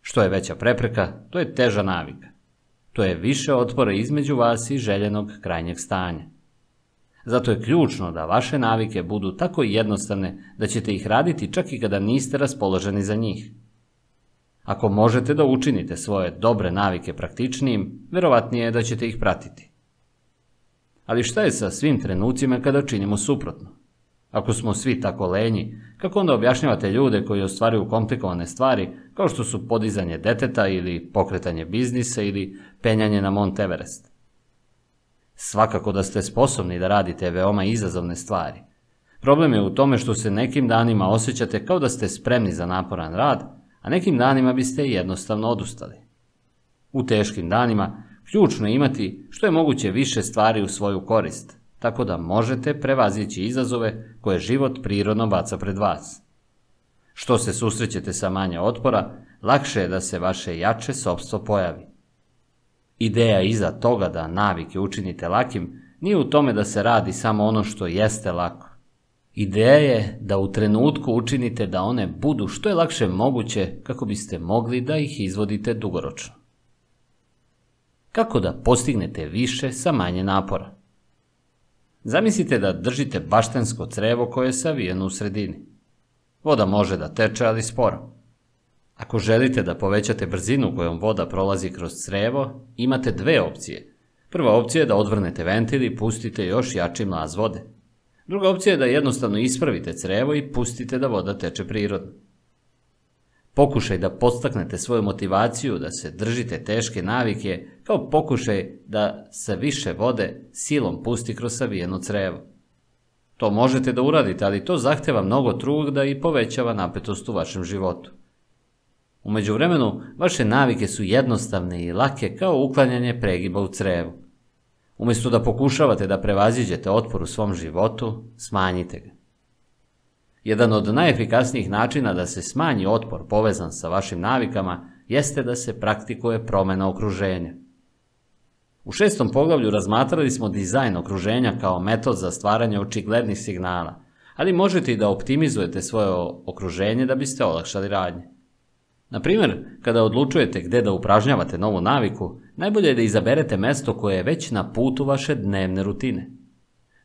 Što je veća prepreka, to je teža navika. To je više otpora između vas i željenog krajnjeg stanja. Zato je ključno da vaše navike budu tako jednostavne da ćete ih raditi čak i kada niste raspoloženi za njih. Ako možete da učinite svoje dobre navike praktičnijim, verovatnije je da ćete ih pratiti. Ali šta je sa svim trenucima kada činimo suprotno? Ako smo svi tako lenji, kako onda objašnjavate ljude koji ostvaruju komplikovane stvari, kao što su podizanje deteta ili pokretanje biznisa ili penjanje na Mont Everest? Svakako da ste sposobni da radite veoma izazovne stvari. Problem je u tome što se nekim danima osjećate kao da ste spremni za naporan rad, a nekim danima biste jednostavno odustali. U teškim danima ključno je imati što je moguće više stvari u svoju korist, tako da možete prevazići izazove koje život prirodno baca pred vas. Što se susrećete sa manje otpora, lakše je da se vaše jače sobstvo pojavi. Ideja iza toga da navike učinite lakim nije u tome da se radi samo ono što jeste lako. Ideja je da u trenutku učinite da one budu što je lakše moguće kako biste mogli da ih izvodite dugoročno. Kako da postignete više sa manje napora? Zamislite da držite baštensko crevo koje je savijeno u sredini. Voda može da teče, ali sporo. Ako želite da povećate brzinu kojom voda prolazi kroz crevo, imate dve opcije. Prva opcija je da odvrnete ventil i pustite još jači mlaz vode. Druga opcija je da jednostavno ispravite crevo i pustite da voda teče prirodno. Pokušaj da podstaknete svoju motivaciju da se držite teške navike kao pokušaj da se više vode silom pusti kroz savijeno crevo. To možete da uradite, ali to zahteva mnogo truda i povećava napetost u vašem životu. Umeđu vremenu, vaše navike su jednostavne i lake kao uklanjanje pregiba u crevu. Umjesto da pokušavate da prevaziđete otpor u svom životu, smanjite ga. Jedan od najefikasnijih načina da se smanji otpor povezan sa vašim navikama jeste da se praktikuje promjena okruženja. U šestom poglavlju razmatrali smo dizajn okruženja kao metod za stvaranje očiglednih signala, ali možete i da optimizujete svoje okruženje da biste olakšali radnje. Na primjer, kada odlučujete gde da upražnjavate novu naviku, najbolje je da izaberete mesto koje je već na putu vaše dnevne rutine.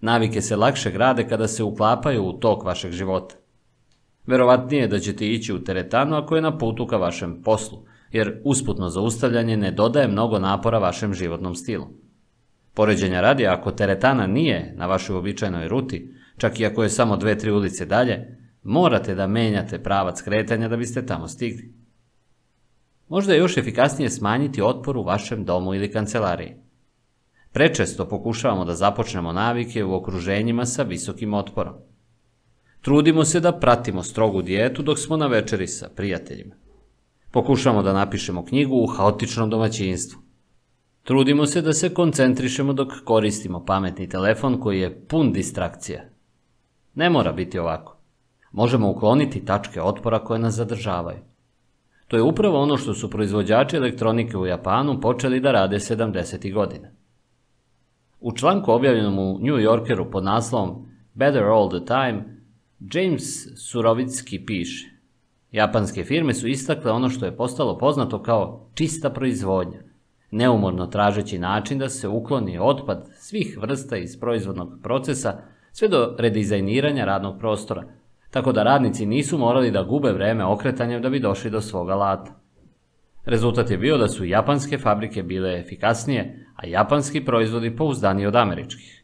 Navike se lakše grade kada se uklapaju u tok vašeg života. Verovatnije je da ćete ići u teretanu ako je na putu ka vašem poslu, jer usputno zaustavljanje ne dodaje mnogo napora vašem životnom stilu. Poređenja radi, ako teretana nije na vašoj običajnoj ruti, čak i ako je samo dve, tri ulice dalje, morate da menjate pravac kretanja da biste tamo stigli. Možda je još efikasnije smanjiti otpor u vašem domu ili kancelariji. Prečesto pokušavamo da započnemo navike u okruženjima sa visokim otporom. Trudimo se da pratimo strogu dijetu dok smo na večeri sa prijateljima. Pokušamo da napišemo knjigu u haotičnom domaćinstvu. Trudimo se da se koncentrišemo dok koristimo pametni telefon koji je pun distrakcija. Ne mora biti ovako. Možemo ukloniti tačke otpora koje nas zadržavaju. To je upravo ono što su proizvođači elektronike u Japanu počeli da rade 70. godina. U članku objavljenom u New Yorkeru pod naslovom Better All the Time, James Surovicki piše Japanske firme su istakle ono što je postalo poznato kao čista proizvodnja, neumorno tražeći način da se ukloni otpad svih vrsta iz proizvodnog procesa sve do redizajniranja radnog prostora – tako da radnici nisu morali da gube vreme okretanjem da bi došli do svoga lata. Rezultat je bio da su japanske fabrike bile efikasnije, a japanski proizvodi pouzdaniji od američkih.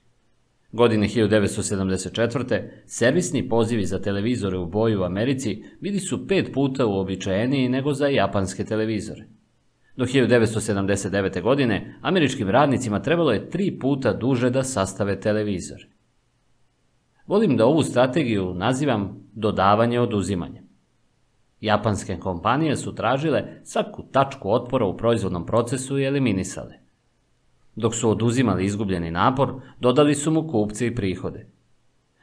Godine 1974. servisni pozivi za televizore u boju u Americi bili su pet puta uobičajeniji nego za japanske televizore. Do 1979. godine američkim radnicima trebalo je tri puta duže da sastave televizor. Volim da ovu strategiju nazivam dodavanje oduzimanje. Japanske kompanije su tražile svaku tačku otpora u proizvodnom procesu i eliminisale. Dok su oduzimali izgubljeni napor, dodali su mu kupce i prihode.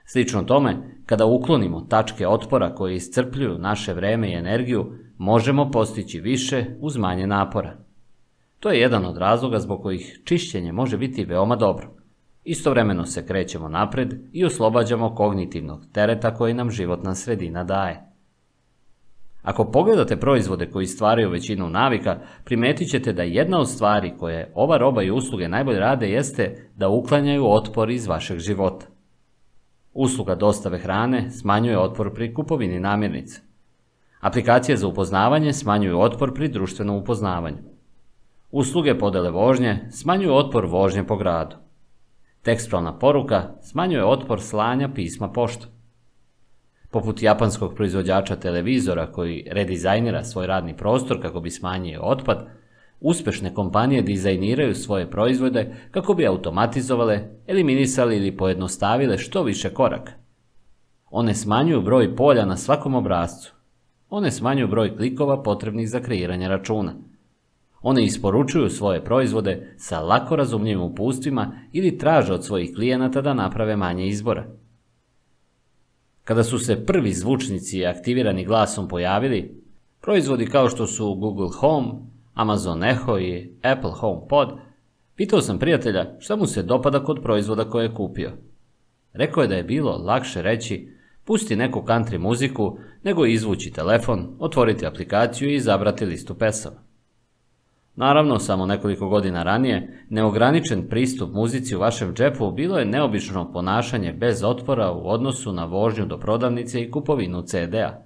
Slično tome, kada uklonimo tačke otpora koje iscrpljuju naše vreme i energiju, možemo postići više uz manje napora. To je jedan od razloga zbog kojih čišćenje može biti veoma dobro. Istovremeno se krećemo napred i oslobađamo kognitivnog tereta koji nam životna sredina daje. Ako pogledate proizvode koji stvaraju većinu navika, primetit ćete da jedna od stvari koje ova roba i usluge najbolje rade jeste da uklanjaju otpor iz vašeg života. Usluga dostave hrane smanjuje otpor pri kupovini namirnice. Aplikacije za upoznavanje smanjuju otpor pri društvenom upoznavanju. Usluge podele vožnje smanjuju otpor vožnje po gradu. Tekstualna poruka smanjuje otpor slanja pisma poštom. Poput japanskog proizvođača televizora koji redizajnira svoj radni prostor kako bi smanjio otpad, uspešne kompanije dizajniraju svoje proizvode kako bi automatizovale, eliminisali ili pojednostavile što više koraka. One smanjuju broj polja na svakom obrazcu. One smanjuju broj klikova potrebnih za kreiranje računa. One isporučuju svoje proizvode sa lako razumljivim upustvima ili traže od svojih klijenata da naprave manje izbora. Kada su se prvi zvučnici aktivirani glasom pojavili, proizvodi kao što su Google Home, Amazon Echo i Apple HomePod, pitao sam prijatelja šta mu se dopada kod proizvoda koje je kupio. Rekao je da je bilo lakše reći pusti neku country muziku nego izvući telefon, otvoriti aplikaciju i izabrati listu pesama. Naravno, samo nekoliko godina ranije, neograničen pristup muzici u vašem džepu bilo je neobično ponašanje bez otpora u odnosu na vožnju do prodavnice i kupovinu CD-a.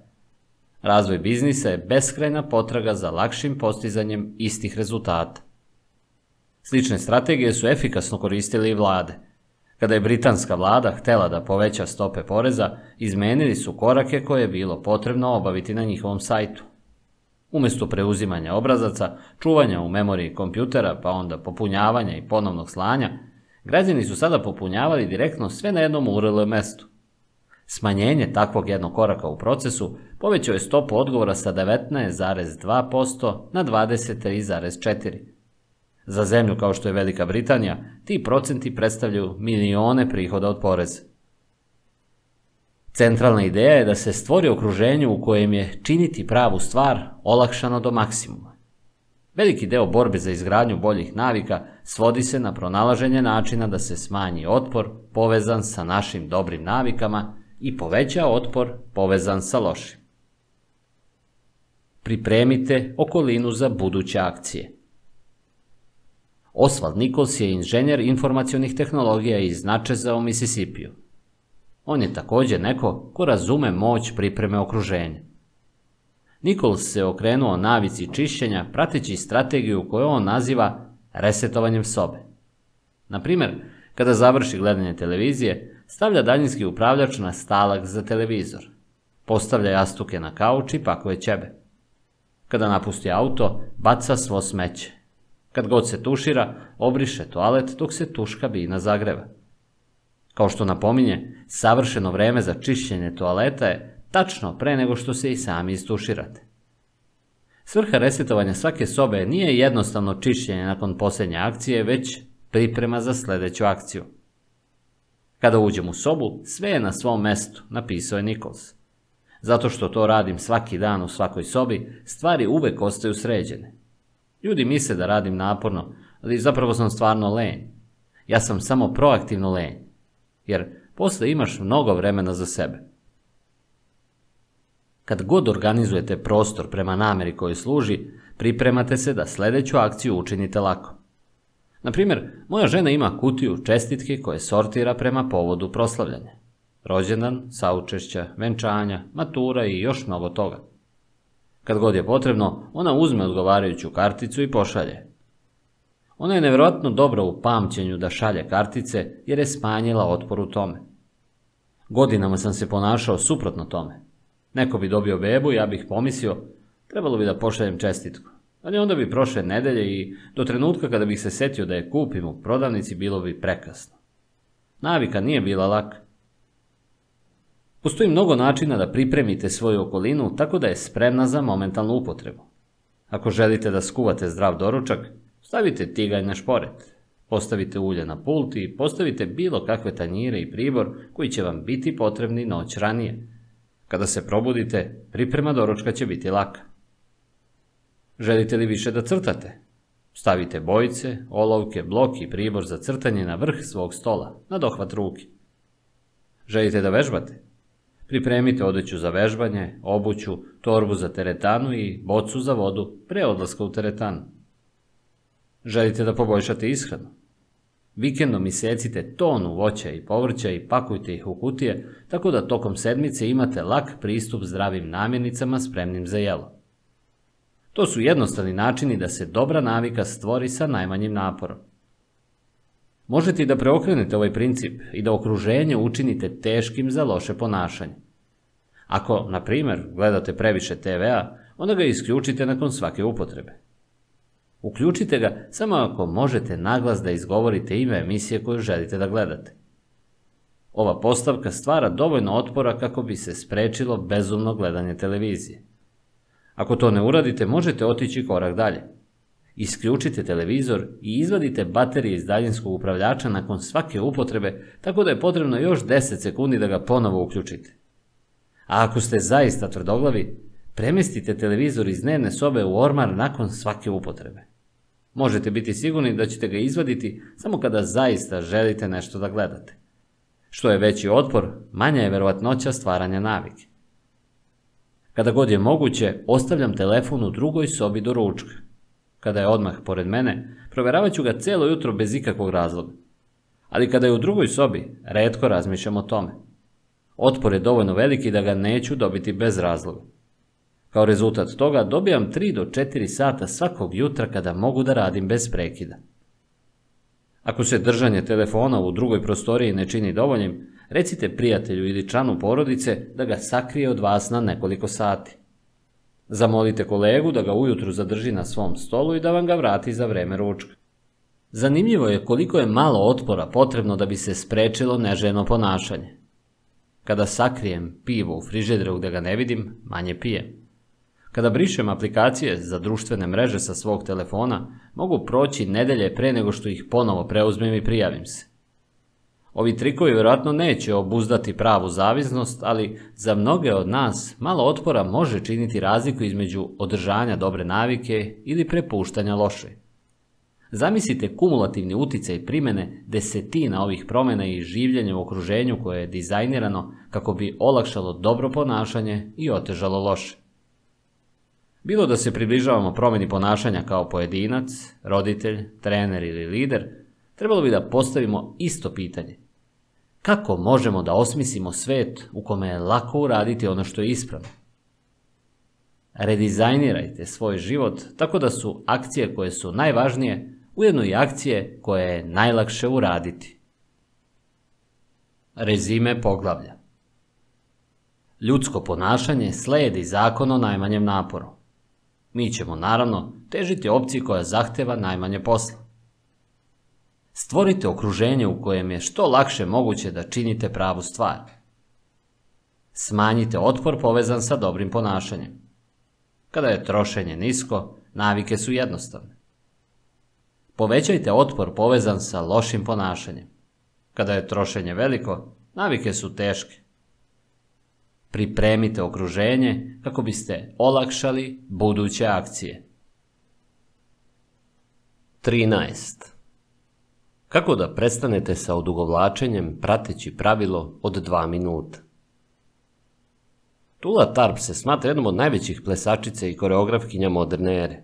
Razvoj biznisa je beskrajna potraga za lakšim postizanjem istih rezultata. Slične strategije su efikasno koristili i vlade. Kada je britanska vlada htela da poveća stope poreza, izmenili su korake koje je bilo potrebno obaviti na njihovom sajtu. Umesto preuzimanja obrazaca, čuvanja u memoriji kompjutera, pa onda popunjavanja i ponovnog slanja, građani su sada popunjavali direktno sve na jednom URL mestu. Smanjenje takvog jednog koraka u procesu povećao je stopu odgovora sa 19,2% na 23,4%. Za zemlju kao što je Velika Britanija, ti procenti predstavljaju milione prihoda od poreza. Centralna ideja je da se stvori okruženje u kojem je činiti pravu stvar olakšano do maksimuma. Veliki deo borbe za izgradnju boljih navika svodi se na pronalaženje načina da se smanji otpor povezan sa našim dobrim navikama i poveća otpor povezan sa lošim. Pripremite okolinu za buduće akcije. Oswald Nichols je inženjer informacionih tehnologija iz Načeza u Mississippiju. On je također neko ko razume moć pripreme okruženja. Nichols se okrenuo navici čišćenja prateći strategiju koju on naziva resetovanjem sobe. Na primjer, kada završi gledanje televizije, stavlja daljinski upravljač na stalak za televizor. Postavlja jastuke na kauč i pakuje ćebe. Kada napusti auto, baca svo smeće. Kad god se tušira, obriše toalet dok se tuška bina zagreva. Kao što napominje, savršeno vreme za čišćenje toaleta je tačno pre nego što se i sami istuširate. Svrha resetovanja svake sobe nije jednostavno čišćenje nakon posljednje akcije, već priprema za sljedeću akciju. Kada uđem u sobu, sve je na svom mestu, napisao je Nichols. Zato što to radim svaki dan u svakoj sobi, stvari uvek ostaju sređene. Ljudi misle da radim naporno, ali zapravo sam stvarno lenj. Ja sam samo proaktivno lenj, jer posle imaš mnogo vremena za sebe. Kad god organizujete prostor prema nameri koji služi, pripremate se da sljedeću akciju učinite lako. Na primjer, moja žena ima kutiju čestitke koje sortira prema povodu proslavljanja. Rođendan, saučešća, venčanja, matura i još mnogo toga. Kad god je potrebno, ona uzme odgovarajuću karticu i pošalje. Ona je nevjerojatno dobra u pamćenju da šalje kartice jer je smanjila otpor u tome. Godinama sam se ponašao suprotno tome. Neko bi dobio bebu, ja bih pomislio, trebalo bi da pošaljem čestitku. Ali onda bi prošle nedelje i do trenutka kada bih se setio da je kupim u prodavnici bilo bi prekasno. Navika nije bila laka. Postoji mnogo načina da pripremite svoju okolinu tako da je spremna za momentalnu upotrebu. Ako želite da skuvate zdrav doručak, stavite tiganj na šporet, postavite ulje na pult i postavite bilo kakve tanjire i pribor koji će vam biti potrebni noć ranije. Kada se probudite, priprema doručka će biti laka. Želite li više da crtate? Stavite bojice, olovke, blok i pribor za crtanje na vrh svog stola, na dohvat ruke. Želite da vežbate? Pripremite odeću za vežbanje, obuću, torbu za teretanu i bocu za vodu pre odlaska u teretanu. Želite da poboljšate ishranu? Vikendom isecite tonu voća i povrća i pakujte ih u kutije, tako da tokom sedmice imate lak pristup zdravim namirnicama spremnim za jelo. To su jednostavni načini da se dobra navika stvori sa najmanjim naporom. Možete i da preokrenete ovaj princip i da okruženje učinite teškim za loše ponašanje. Ako, na primjer, gledate previše TV-a, onda ga isključite nakon svake upotrebe. Uključite ga samo ako možete naglas da izgovorite ime emisije koju želite da gledate. Ova postavka stvara dovoljno otpora kako bi se sprečilo bezumno gledanje televizije. Ako to ne uradite, možete otići korak dalje. Isključite televizor i izvadite baterije iz daljinskog upravljača nakon svake upotrebe, tako da je potrebno još 10 sekundi da ga ponovo uključite. A ako ste zaista tvrdoglavi, premestite televizor iz dnevne sobe u ormar nakon svake upotrebe. Možete biti sigurni da ćete ga izvaditi samo kada zaista želite nešto da gledate. Što je veći otpor, manja je verovatnoća stvaranja navike. Kada god je moguće, ostavljam telefon u drugoj sobi do ručka. Kada je odmah pored mene, proveravat ću ga celo jutro bez ikakvog razloga. Ali kada je u drugoj sobi, redko razmišljam o tome. Otpor je dovoljno veliki da ga neću dobiti bez razloga. Kao rezultat toga dobijam 3 do 4 sata svakog jutra kada mogu da radim bez prekida. Ako se držanje telefona u drugoj prostoriji ne čini dovoljnim, recite prijatelju ili članu porodice da ga sakrije od vas na nekoliko sati. Zamolite kolegu da ga ujutru zadrži na svom stolu i da vam ga vrati za vreme ručka. Zanimljivo je koliko je malo otpora potrebno da bi se sprečilo neženo ponašanje. Kada sakrijem pivo u frižidru gde ga ne vidim, manje pijem. Kada brišem aplikacije za društvene mreže sa svog telefona, mogu proći nedelje pre nego što ih ponovo preuzmem i prijavim se. Ovi trikovi vjerojatno neće obuzdati pravu zavisnost, ali za mnoge od nas malo otpora može činiti razliku između održanja dobre navike ili prepuštanja loše. Zamislite kumulativni uticaj primene desetina ovih promjena i življenja u okruženju koje je dizajnirano kako bi olakšalo dobro ponašanje i otežalo loše. Bilo da se približavamo promjeni ponašanja kao pojedinac, roditelj, trener ili lider, trebalo bi da postavimo isto pitanje. Kako možemo da osmislimo svet u kome je lako uraditi ono što je ispravno? Redizajnirajte svoj život tako da su akcije koje su najvažnije ujedno i akcije koje je najlakše uraditi. Rezime poglavlja Ljudsko ponašanje slijedi zakon o najmanjem naporu. Mi ćemo, naravno, težiti opciji koja zahteva najmanje posla. Stvorite okruženje u kojem je što lakše moguće da činite pravu stvar. Smanjite otpor povezan sa dobrim ponašanjem. Kada je trošenje nisko, navike su jednostavne. Povećajte otpor povezan sa lošim ponašanjem. Kada je trošenje veliko, navike su teške. Pripremite okruženje kako biste olakšali buduće akcije. 13. Kako da prestanete sa odugovlačenjem prateći pravilo od 2 minuta? Tula Tarp se smatra jednom od najvećih plesačice i koreografkinja moderne ere.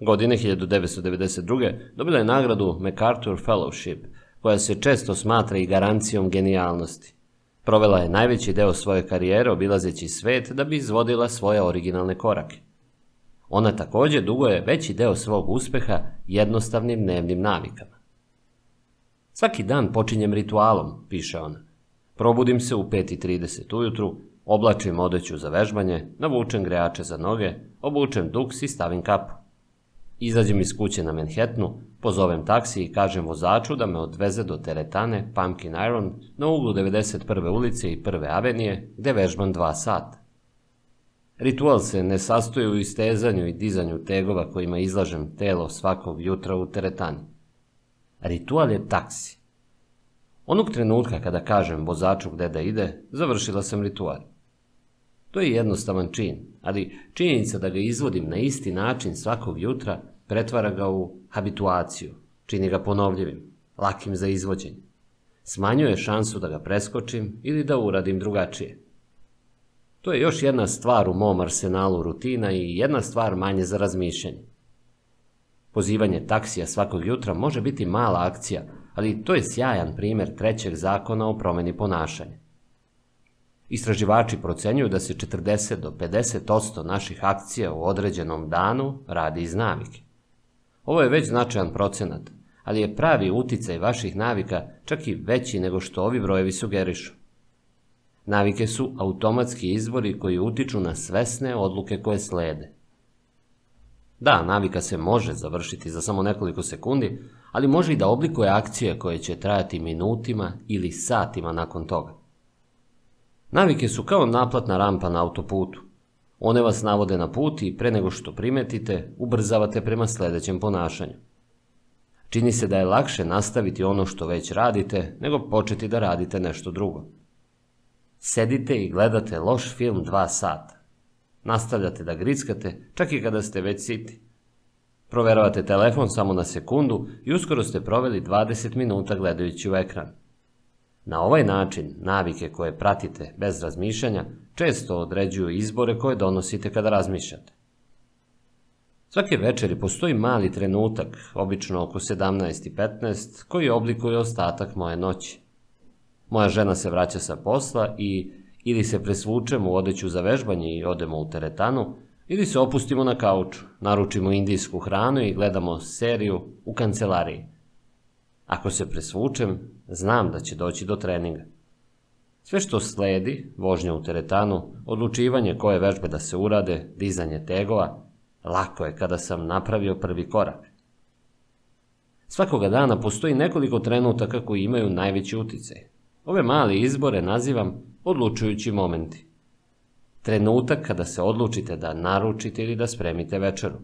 Godine 1992. dobila je nagradu MacArthur Fellowship, koja se često smatra i garancijom genijalnosti. Provela je najveći deo svoje karijere obilazeći svet da bi izvodila svoje originalne korake. Ona također dugo je veći deo svog uspeha jednostavnim dnevnim navikama. Svaki dan počinjem ritualom, piše ona. Probudim se u 5.30 ujutru, oblačim odeću za vežbanje, navučem grejače za noge, obučem duks i stavim kapu. Izađem iz kuće na Manhattanu, pozovem taksi i kažem vozaču da me odveze do teretane Pumpkin Iron na uglu 91. ulice i 1. avenije, gde vežbam dva sata. Ritual se ne sastoji u istezanju i dizanju tegova kojima izlažem telo svakog jutra u teretani. Ritual je taksi. Onog trenutka kada kažem vozaču gde da ide, završila sam ritual. To je jednostavan čin, ali činjenica da ga izvodim na isti način svakog jutra pretvara ga u habituaciju, čini ga ponovljivim, lakim za izvođenje. Smanjuje šansu da ga preskočim ili da uradim drugačije. To je još jedna stvar u mom arsenalu rutina i jedna stvar manje za razmišljanje. Pozivanje taksija svakog jutra može biti mala akcija, ali to je sjajan primjer trećeg zakona o promeni ponašanja. Istraživači procenjuju da se 40 do 50% naših akcija u određenom danu radi iz navike. Ovo je već značajan procenat, ali je pravi uticaj vaših navika čak i veći nego što ovi brojevi sugerišu. Navike su automatski izbori koji utiču na svesne odluke koje slede. Da, navika se može završiti za samo nekoliko sekundi, ali može i da oblikuje akcije koje će trajati minutima ili satima nakon toga. Navike su kao naplatna rampa na autoputu. One vas navode na put i pre nego što primetite, ubrzavate prema sledećem ponašanju. Čini se da je lakše nastaviti ono što već radite, nego početi da radite nešto drugo. Sedite i gledate loš film dva sata. Nastavljate da grickate, čak i kada ste već siti. Proveravate telefon samo na sekundu i uskoro ste proveli 20 minuta gledajući u ekran. Na ovaj način, navike koje pratite bez razmišljanja često određuju izbore koje donosite kada razmišljate. Svake večeri postoji mali trenutak, obično oko 17.15, koji oblikuje ostatak moje noći. Moja žena se vraća sa posla i ili se presvučemo u odeću za vežbanje i odemo u teretanu, ili se opustimo na kauču, naručimo indijsku hranu i gledamo seriju u kancelariji. Ako se presvučem, znam da će doći do treninga. Sve što sledi, vožnja u teretanu, odlučivanje koje vežbe da se urade, dizanje tegova, lako je kada sam napravio prvi korak. Svakoga dana postoji nekoliko trenutaka koji imaju najveći uticaj. Ove male izbore nazivam odlučujući momenti. Trenutak kada se odlučite da naručite ili da spremite večeru.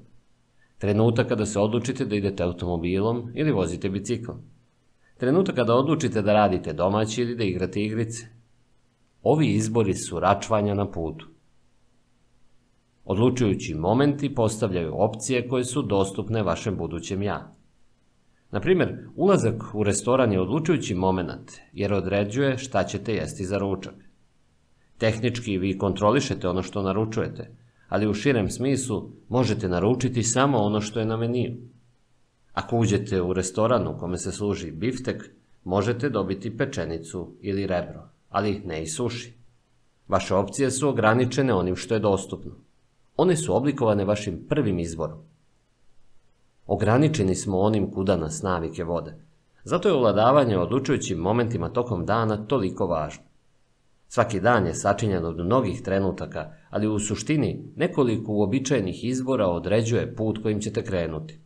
Trenutak kada se odlučite da idete automobilom ili vozite biciklom. Trenutak kada odlučite da radite domaći ili da igrate igrice. Ovi izbori su račvanja na putu. Odlučujući momenti postavljaju opcije koje su dostupne vašem budućem ja. Na primjer, ulazak u restoran je odlučujući moment, jer određuje šta ćete jesti za ručak. Tehnički vi kontrolišete ono što naručujete, ali u širem smislu možete naručiti samo ono što je na meniju. Ako uđete u restoran u kome se služi biftek, možete dobiti pečenicu ili rebro, ali ne i suši. Vaše opcije su ograničene onim što je dostupno. One su oblikovane vašim prvim izborom. Ograničeni smo onim kuda nas navike vode. Zato je uladavanje odlučujućim momentima tokom dana toliko važno. Svaki dan je sačinjen od mnogih trenutaka, ali u suštini nekoliko uobičajenih izbora određuje put kojim ćete krenuti.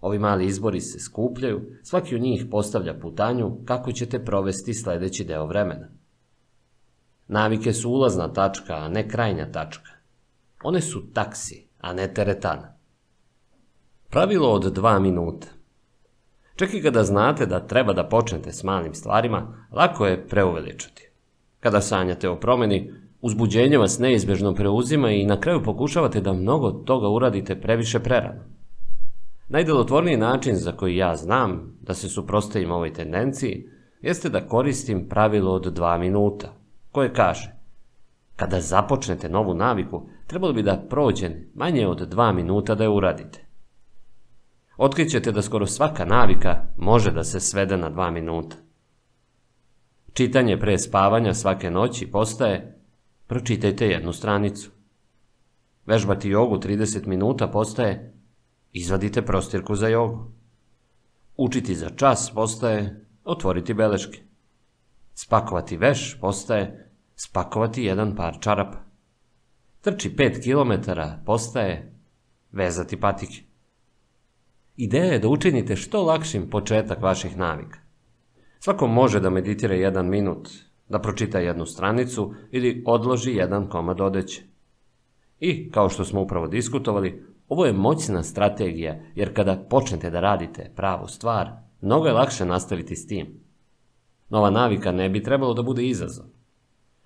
Ovi mali izbori se skupljaju, svaki od njih postavlja putanju kako ćete provesti sledeći deo vremena. Navike su ulazna tačka, a ne krajnja tačka. One su taksi, a ne teretana. Pravilo od dva minuta. Čak i kada znate da treba da počnete s malim stvarima, lako je preuveličati. Kada sanjate o promeni, uzbuđenje vas neizbežno preuzima i na kraju pokušavate da mnogo toga uradite previše prerano. Najdelotvorniji način za koji ja znam da se suprostavim ovoj tendenciji jeste da koristim pravilo od dva minuta, koje kaže Kada započnete novu naviku, trebalo bi da prođe manje od dva minuta da je uradite. Otkrićete da skoro svaka navika može da se svede na dva minuta. Čitanje pre spavanja svake noći postaje pročitajte jednu stranicu. Vežbati jogu 30 minuta postaje izvadite prostirku za jogu. Učiti za čas postaje otvoriti beleške. Spakovati veš postaje spakovati jedan par čarapa. Trči 5 km postaje vezati patike. Ideja je da učinite što lakšim početak vaših navika. Svako može da meditira jedan minut, da pročita jednu stranicu ili odloži jedan komad odeće. I, kao što smo upravo diskutovali, ovo je moćna strategija, jer kada počnete da radite pravu stvar, mnogo je lakše nastaviti s tim. Nova navika ne bi trebalo da bude izazov.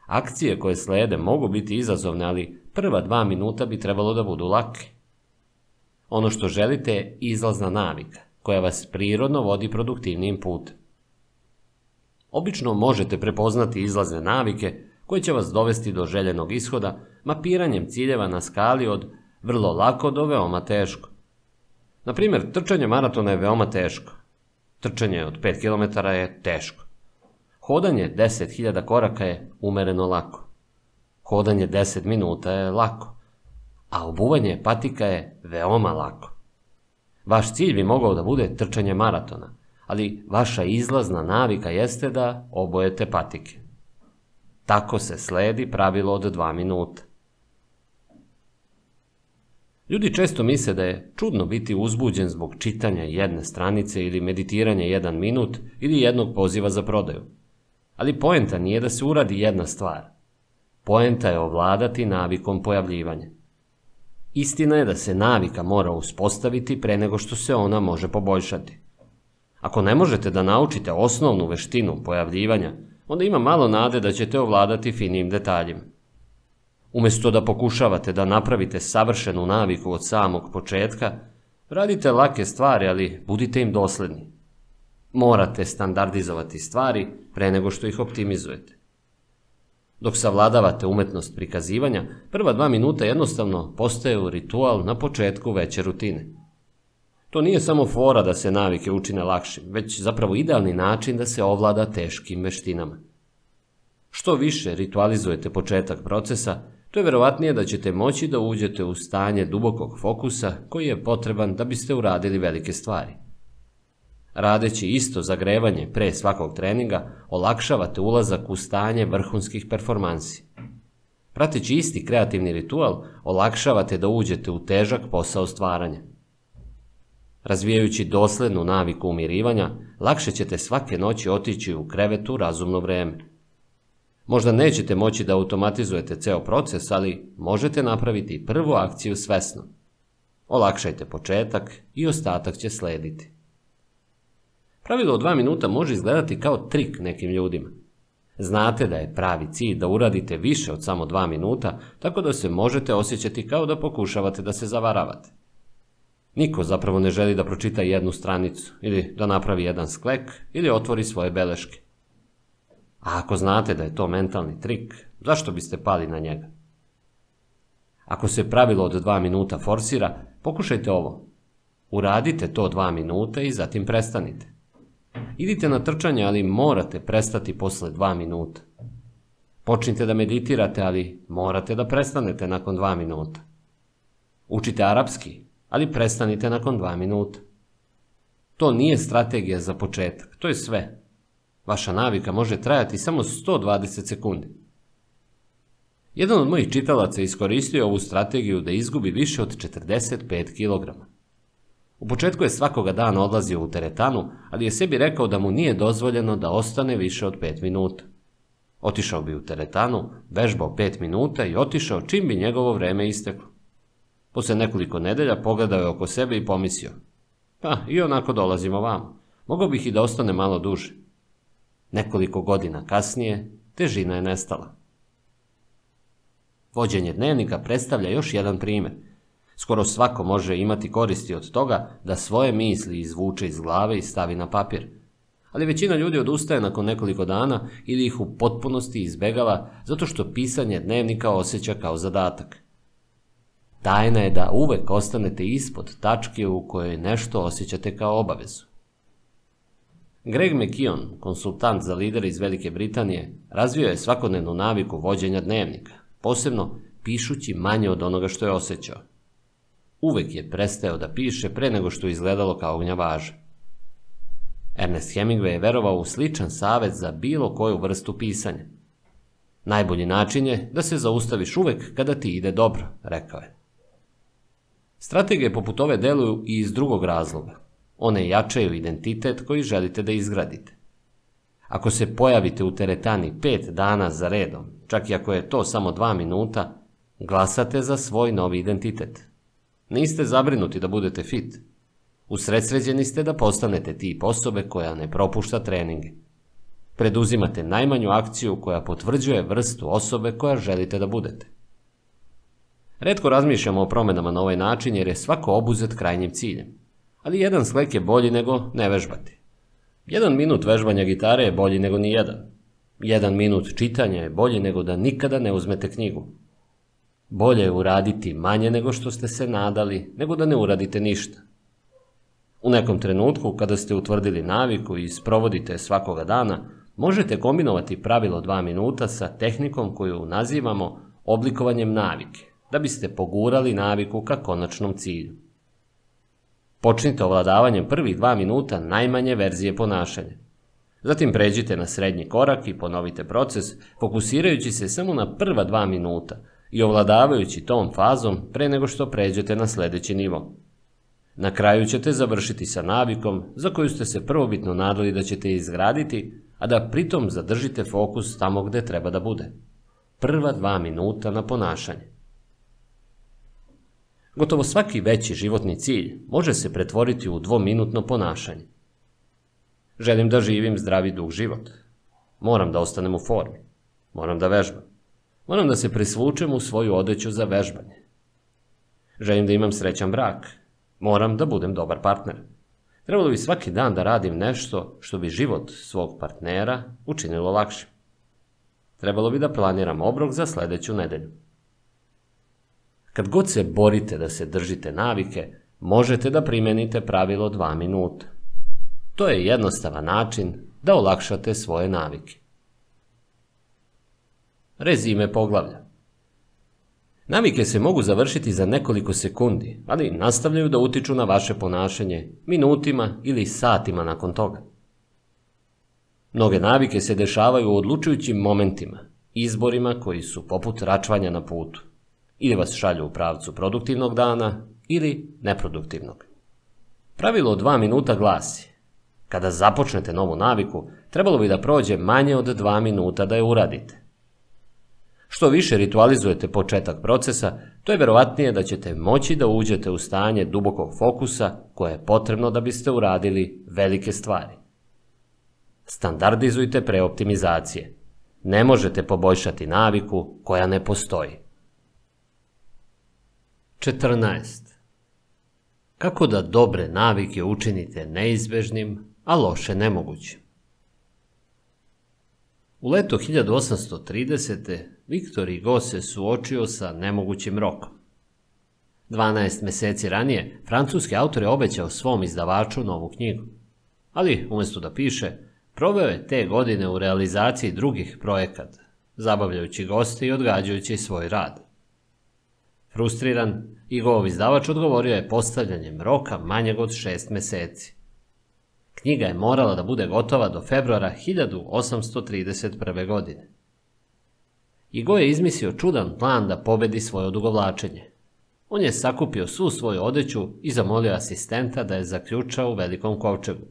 Akcije koje slede mogu biti izazovne, ali prva dva minuta bi trebalo da budu lake. Ono što želite je izlazna navika, koja vas prirodno vodi produktivnijim putem. Obično možete prepoznati izlazne navike koje će vas dovesti do željenog ishoda mapiranjem ciljeva na skali od vrlo lako do veoma teško. Na primjer, trčanje maratona je veoma teško. Trčanje od 5 km je teško. Hodanje 10.000 koraka je umereno lako. Hodanje 10 minuta je lako. A obuvanje patika je veoma lako. Vaš cilj bi mogao da bude trčanje maratona, ali vaša izlazna navika jeste da obojete patike. Tako se sledi pravilo od dva minuta. Ljudi često misle da je čudno biti uzbuđen zbog čitanja jedne stranice ili meditiranja jedan minut ili jednog poziva za prodaju. Ali poenta nije da se uradi jedna stvar. Poenta je ovladati navikom pojavljivanja. Istina je da se navika mora uspostaviti pre nego što se ona može poboljšati. Ako ne možete da naučite osnovnu veštinu pojavljivanja, onda ima malo nade da ćete ovladati finim detaljima. Umesto da pokušavate da napravite savršenu naviku od samog početka, radite lake stvari, ali budite im dosledni. Morate standardizovati stvari pre nego što ih optimizujete. Dok savladavate umetnost prikazivanja, prva dva minuta jednostavno postaju ritual na početku veće rutine. To nije samo fora da se navike učine lakšim, već zapravo idealni način da se ovlada teškim veštinama. Što više ritualizujete početak procesa, to je verovatnije da ćete moći da uđete u stanje dubokog fokusa koji je potreban da biste uradili velike stvari. Radeći isto zagrevanje pre svakog treninga, olakšavate ulazak u stanje vrhunskih performansi. Prateći isti kreativni ritual, olakšavate da uđete u težak posao stvaranja. Razvijajući doslednu naviku umirivanja, lakše ćete svake noći otići u krevetu razumno vreme. Možda nećete moći da automatizujete ceo proces, ali možete napraviti prvu akciju svesno. Olakšajte početak i ostatak će slediti. Pravilo od dva minuta može izgledati kao trik nekim ljudima. Znate da je pravi cilj da uradite više od samo dva minuta, tako da se možete osjećati kao da pokušavate da se zavaravate. Niko zapravo ne želi da pročita jednu stranicu, ili da napravi jedan sklek, ili otvori svoje beleške. A ako znate da je to mentalni trik, zašto biste pali na njega? Ako se pravilo od dva minuta forsira, pokušajte ovo. Uradite to dva minuta i zatim prestanite. Idite na trčanje, ali morate prestati posle dva minuta. Počnite da meditirate, ali morate da prestanete nakon dva minuta. Učite arapski, ali prestanite nakon dva minuta. To nije strategija za početak, to je sve. Vaša navika može trajati samo 120 sekundi. Jedan od mojih čitalaca iskoristio ovu strategiju da izgubi više od 45 kg. U početku je svakoga dana odlazio u teretanu, ali je sebi rekao da mu nije dozvoljeno da ostane više od 5 minuta. Otišao bi u teretanu, vežbao 5 minuta i otišao čim bi njegovo vreme isteklo. Posle nekoliko nedelja pogledao je oko sebe i pomislio. Pa, i onako dolazimo vam. Mogao bih i da ostane malo duže. Nekoliko godina kasnije, težina je nestala. Vođenje dnevnika predstavlja još jedan primjer. Skoro svako može imati koristi od toga da svoje misli izvuče iz glave i stavi na papir. Ali većina ljudi odustaje nakon nekoliko dana ili ih u potpunosti izbegava zato što pisanje dnevnika osjeća kao zadatak. Tajna je da uvek ostanete ispod tačke u kojoj nešto osjećate kao obavezu. Greg McKeon, konsultant za lidere iz Velike Britanije, razvio je svakodnevnu naviku vođenja dnevnika, posebno pišući manje od onoga što je osjećao. Uvek je prestao da piše pre nego što je izgledalo kao gnjavaža. Ernest Hemingway je verovao u sličan savet za bilo koju vrstu pisanja. Najbolji način je da se zaustaviš uvek kada ti ide dobro, rekao je. Strategije poput ove deluju i iz drugog razloga. One jačaju identitet koji želite da izgradite. Ako se pojavite u teretani pet dana za redom, čak i ako je to samo dva minuta, glasate za svoj novi identitet. Niste zabrinuti da budete fit. Usredsređeni ste da postanete tip osobe koja ne propušta treninge. Preduzimate najmanju akciju koja potvrđuje vrstu osobe koja želite da budete. Redko razmišljamo o promenama na ovaj način jer je svako obuzet krajnjim ciljem. Ali jedan sklek je bolji nego ne vežbati. Jedan minut vežbanja gitare je bolji nego ni jedan. Jedan minut čitanja je bolji nego da nikada ne uzmete knjigu. Bolje je uraditi manje nego što ste se nadali, nego da ne uradite ništa. U nekom trenutku, kada ste utvrdili naviku i sprovodite svakoga dana, možete kombinovati pravilo dva minuta sa tehnikom koju nazivamo oblikovanjem navike, da biste pogurali naviku ka konačnom cilju. Počnite ovladavanjem prvih dva minuta najmanje verzije ponašanja. Zatim pređite na srednji korak i ponovite proces, fokusirajući se samo na prva dva minuta i ovladavajući tom fazom pre nego što pređete na sledeći nivo. Na kraju ćete završiti sa navikom za koju ste se prvobitno nadali da ćete izgraditi, a da pritom zadržite fokus tamo gde treba da bude. Prva dva minuta na ponašanje. Gotovo svaki veći životni cilj može se pretvoriti u dvominutno ponašanje. Želim da živim zdravi dug život. Moram da ostanem u formi. Moram da vežbam. Moram da se presvučem u svoju odeću za vežbanje. Želim da imam srećan brak. Moram da budem dobar partner. Trebalo bi svaki dan da radim nešto što bi život svog partnera učinilo lakšim. Trebalo bi da planiram obrok za sledeću nedelju. Kad god se borite da se držite navike, možete da primenite pravilo 2 minuta. To je jednostavan način da olakšate svoje navike. Rezime poglavlja Navike se mogu završiti za nekoliko sekundi, ali nastavljaju da utiču na vaše ponašanje minutima ili satima nakon toga. Mnoge navike se dešavaju u odlučujućim momentima, izborima koji su poput račvanja na putu ili vas šalju u pravcu produktivnog dana ili neproduktivnog. Pravilo 2 minuta glasi Kada započnete novu naviku, trebalo bi da prođe manje od 2 minuta da je uradite. Što više ritualizujete početak procesa, to je verovatnije da ćete moći da uđete u stanje dubokog fokusa koje je potrebno da biste uradili velike stvari. Standardizujte preoptimizacije. Ne možete poboljšati naviku koja ne postoji. 14. Kako da dobre navike učinite neizbežnim, a loše nemogućim? U leto 1830. Viktor Hugo se suočio sa nemogućim rokom. 12 meseci ranije, francuski autor je obećao svom izdavaču novu knjigu. Ali, umesto da piše, proveo je te godine u realizaciji drugih projekata, zabavljajući goste i odgađajući svoj rad. Frustriran, Igov izdavač odgovorio je postavljanjem roka manjeg od šest meseci. Knjiga je morala da bude gotova do februara 1831. godine. Igo je izmislio čudan plan da pobedi svoje odugovlačenje. On je sakupio svu svoju odeću i zamolio asistenta da je zaključao u velikom kovčegu.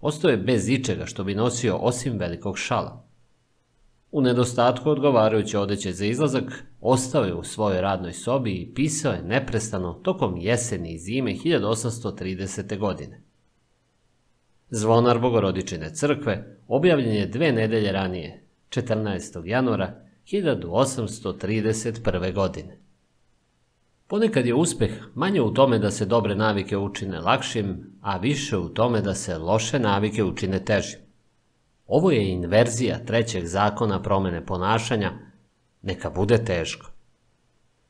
Ostao je bez ičega što bi nosio osim velikog šala. U nedostatku odgovarajuće odeće za izlazak, ostao je u svojoj radnoj sobi i pisao je neprestano tokom jeseni i zime 1830. godine. Zvonar Bogorodičine crkve objavljen je dve nedelje ranije, 14. januara 1831. godine. Ponekad je uspeh manje u tome da se dobre navike učine lakšim, a više u tome da se loše navike učine težim. Ovo je inverzija trećeg zakona promene ponašanja, neka bude teško.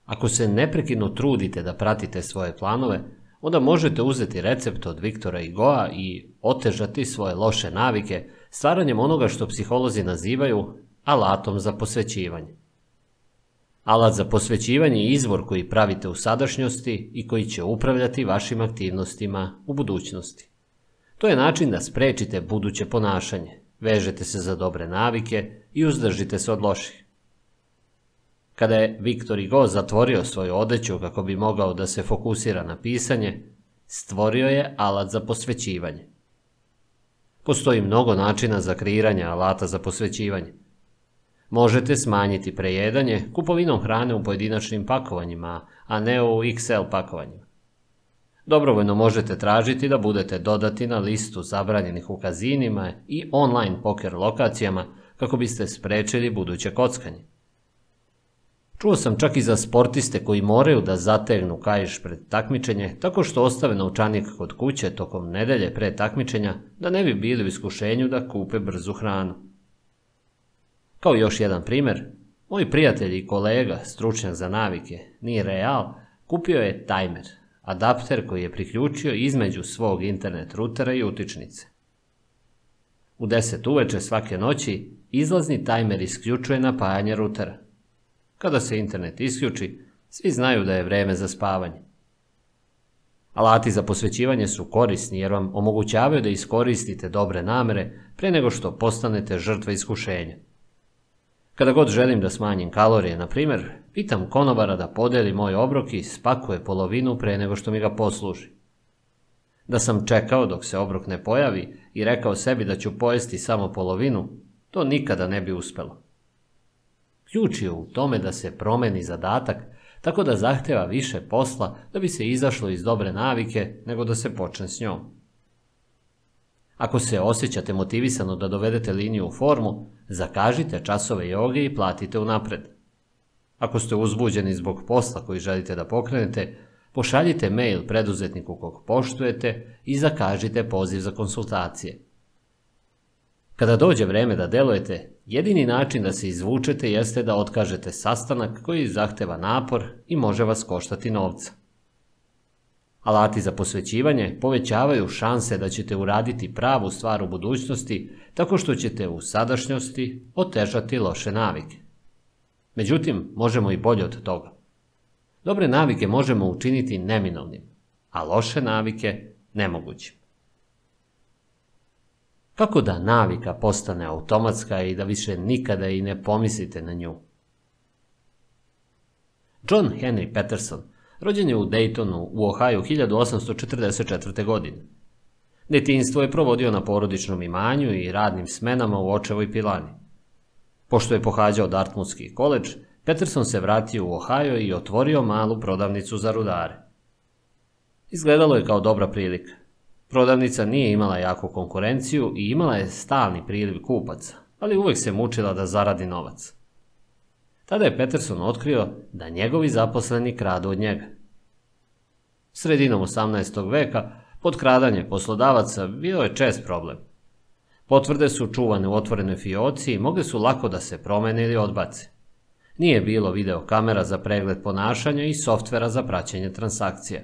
Ako se neprekidno trudite da pratite svoje planove, onda možete uzeti recept od Viktora Igoa i otežati svoje loše navike stvaranjem onoga što psiholozi nazivaju alatom za posvećivanje. Alat za posvećivanje je izvor koji pravite u sadašnjosti i koji će upravljati vašim aktivnostima u budućnosti. To je način da sprečite buduće ponašanje, vežete se za dobre navike i uzdržite se od loših. Kada je Viktor Hugo zatvorio svoju odeću kako bi mogao da se fokusira na pisanje, stvorio je alat za posvećivanje. Postoji mnogo načina za kreiranje alata za posvećivanje. Možete smanjiti prejedanje kupovinom hrane u pojedinačnim pakovanjima, a ne u XL pakovanjima. Dobrovoljno možete tražiti da budete dodati na listu zabranjenih u kazinima i online poker lokacijama kako biste sprečili buduće kockanje. Čuo sam čak i za sportiste koji moraju da zategnu kajš pred takmičenje tako što ostave novčanik kod kuće tokom nedelje pre takmičenja da ne bi bili u iskušenju da kupe brzu hranu. Kao još jedan primjer, moj prijatelj i kolega, stručnjak za navike, nije real, kupio je tajmer, adapter koji je priključio između svog internet rutera i utičnice. U 10 uveče svake noći izlazni tajmer isključuje napajanje rutera. Kada se internet isključi, svi znaju da je vreme za spavanje. Alati za posvećivanje su korisni jer vam omogućavaju da iskoristite dobre namere pre nego što postanete žrtva iskušenja. Kada god želim da smanjim kalorije, na primjer, pitam konobara da podeli moj obrok i spakuje polovinu pre nego što mi ga posluži. Da sam čekao dok se obrok ne pojavi i rekao sebi da ću pojesti samo polovinu, to nikada ne bi uspelo. Ključ je u tome da se promeni zadatak tako da zahteva više posla da bi se izašlo iz dobre navike nego da se počne s njom. Ako se osjećate motivisano da dovedete liniju u formu, zakažite časove joge i platite unapred. Ako ste uzbuđeni zbog posla koji želite da pokrenete, pošaljite mail preduzetniku kog poštujete i zakažite poziv za konsultacije. Kada dođe vreme da delujete, jedini način da se izvučete jeste da otkažete sastanak koji zahteva napor i može vas koštati novca. Alati za posvećivanje povećavaju šanse da ćete uraditi pravu stvar u budućnosti tako što ćete u sadašnjosti otežati loše navike. Međutim, možemo i bolje od toga. Dobre navike možemo učiniti neminovnim, a loše navike nemogućim. Kako da navika postane automatska i da više nikada i ne pomislite na nju? John Henry Peterson rođen je u Daytonu u Ohio 1844. godine. Detinstvo je provodio na porodičnom imanju i radnim smenama u očevoj pilani. Pošto je pohađao Dartmouthski koleđ, Peterson se vratio u Ohio i otvorio malu prodavnicu za rudare. Izgledalo je kao dobra prilika. Prodavnica nije imala jaku konkurenciju i imala je stalni priliv kupaca, ali uvek se mučila da zaradi novac. Tada je Peterson otkrio da njegovi zaposleni kradu od njega. Sredinom 18. veka potkradanje poslodavaca bio je čest problem. Potvrde su čuvane u otvorenoj fioci i mogle su lako da se promene ili odbace. Nije bilo videokamera za pregled ponašanja i softvera za praćenje transakcija.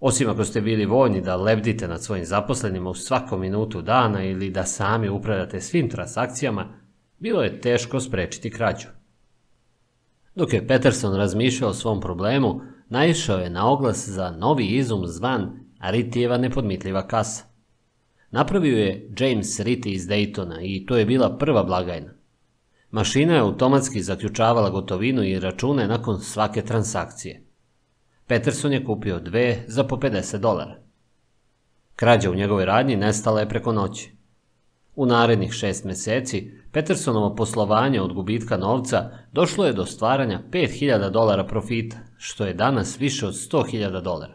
Osim ako ste bili voljni da lebdite nad svojim zaposlenima u svakom minutu dana ili da sami upravljate svim transakcijama, bilo je teško sprečiti krađu. Dok je Peterson razmišljao o svom problemu, naišao je na oglas za novi izum zvan Ritijeva nepodmitljiva kasa. Napravio je James Ritty iz Daytona i to je bila prva blagajna. Mašina je automatski zaključavala gotovinu i račune nakon svake transakcije. Peterson je kupio dve za po 50 dolara. Krađa u njegovoj radnji nestala je preko noći. U narednih šest meseci Petersonovo poslovanje od gubitka novca došlo je do stvaranja 5000 dolara profita, što je danas više od 100.000 dolara.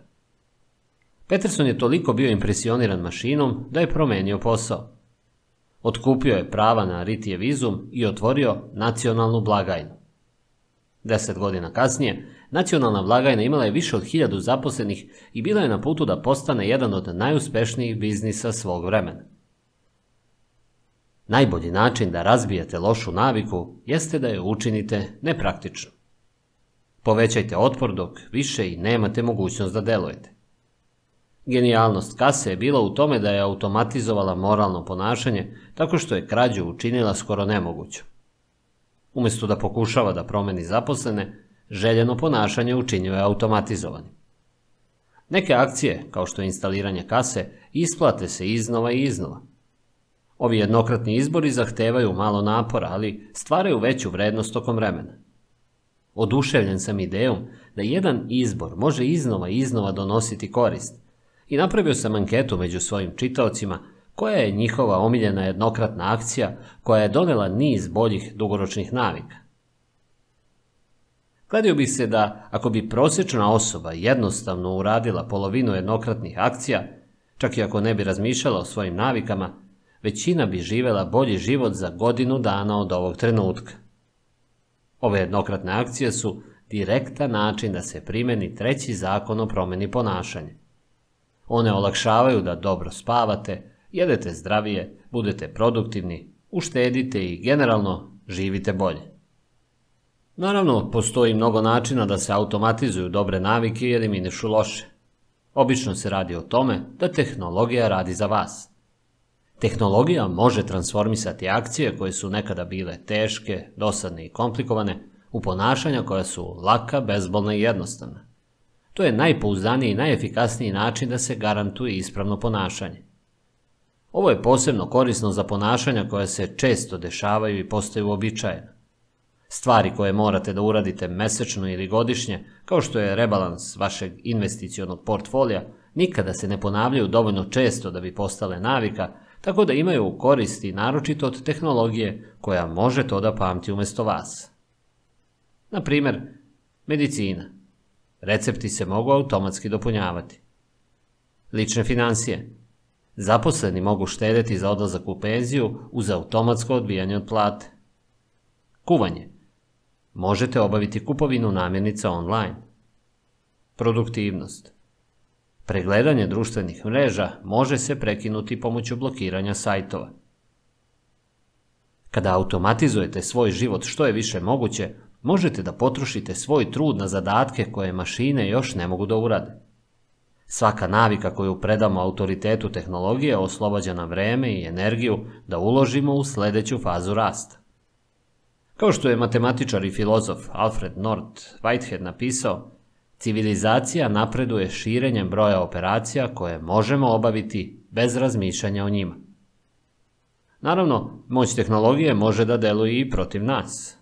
Peterson je toliko bio impresioniran mašinom da je promenio posao. Otkupio je prava na Ritijev izum i otvorio nacionalnu blagajnu. Deset godina kasnije, nacionalna blagajna imala je više od hiljadu zaposlenih i bila je na putu da postane jedan od najuspešnijih biznisa svog vremena. Najbolji način da razbijete lošu naviku jeste da je učinite nepraktično. Povećajte otpor dok više i nemate mogućnost da delujete. Genijalnost kase je bila u tome da je automatizovala moralno ponašanje tako što je krađu učinila skoro nemoguću. Umesto da pokušava da promeni zaposlene, željeno ponašanje učinio je automatizovani. Neke akcije, kao što je instaliranje kase, isplate se iznova i iznova. Ovi jednokratni izbori zahtevaju malo napora, ali stvaraju veću vrednost tokom vremena. Oduševljen sam idejom da jedan izbor može iznova i iznova donositi korist, I napravio sam anketu među svojim čitaocima koja je njihova omiljena jednokratna akcija koja je donela niz boljih dugoročnih navika. Kladio bih se da ako bi prosječna osoba jednostavno uradila polovinu jednokratnih akcija, čak i ako ne bi razmišljala o svojim navikama, većina bi živela bolji život za godinu dana od ovog trenutka. Ove jednokratne akcije su direktan način da se primeni treći zakon o promjeni ponašanja. One olakšavaju da dobro spavate, jedete zdravije, budete produktivni, uštedite i generalno živite bolje. Naravno, postoji mnogo načina da se automatizuju dobre navike i eliminišu loše. Obično se radi o tome da tehnologija radi za vas. Tehnologija može transformisati akcije koje su nekada bile teške, dosadne i komplikovane u ponašanja koja su laka, bezbolna i jednostavna. To je najpouzdaniji i najefikasniji način da se garantuje ispravno ponašanje. Ovo je posebno korisno za ponašanja koja se često dešavaju i postaju uobičajena. Stvari koje morate da uradite mesečno ili godišnje, kao što je rebalans vašeg investicionog portfolija, nikada se ne ponavljaju dovoljno često da bi postale navika, tako da imaju koristi naročito od tehnologije koja može to da pamti umjesto vas. Na primjer, medicina. Recepti se mogu automatski dopunjavati. Lične financije. Zaposleni mogu štedeti za odlazak u penziju uz automatsko odbijanje od plate. Kuvanje. Možete obaviti kupovinu namirnica online. Produktivnost. Pregledanje društvenih mreža može se prekinuti pomoću blokiranja sajtova. Kada automatizujete svoj život što je više moguće, možete da potrošite svoj trud na zadatke koje mašine još ne mogu da urade. Svaka navika koju predamo autoritetu tehnologije oslobađa nam vreme i energiju da uložimo u sljedeću fazu rasta. Kao što je matematičar i filozof Alfred Nord Whitehead napisao, civilizacija napreduje širenjem broja operacija koje možemo obaviti bez razmišljanja o njima. Naravno, moć tehnologije može da deluje i protiv nas.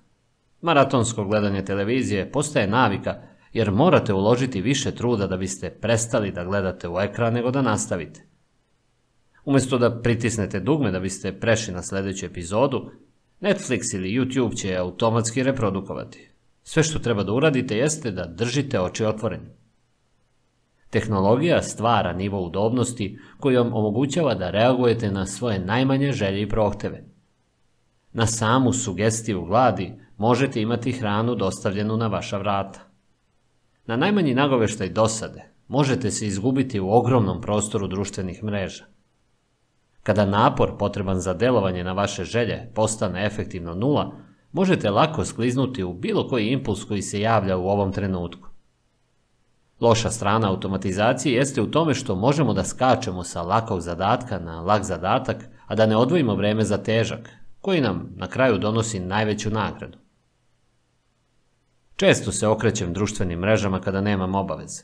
Maratonsko gledanje televizije postaje navika jer morate uložiti više truda da biste prestali da gledate u ekran nego da nastavite. Umjesto da pritisnete dugme da biste prešli na sljedeću epizodu, Netflix ili YouTube će automatski reprodukovati. Sve što treba da uradite jeste da držite oči otvorene. Tehnologija stvara nivo udobnosti koji vam omogućava da reagujete na svoje najmanje želje i prohteve. Na samu sugestiju gladi možete imati hranu dostavljenu na vaša vrata. Na najmanji nagoveštaj dosade možete se izgubiti u ogromnom prostoru društvenih mreža. Kada napor potreban za delovanje na vaše želje postane efektivno nula, možete lako skliznuti u bilo koji impuls koji se javlja u ovom trenutku. Loša strana automatizacije jeste u tome što možemo da skačemo sa lakog zadatka na lak zadatak, a da ne odvojimo vreme za težak, koji nam na kraju donosi najveću nagradu. Često se okrećem društvenim mrežama kada nemam obaveze.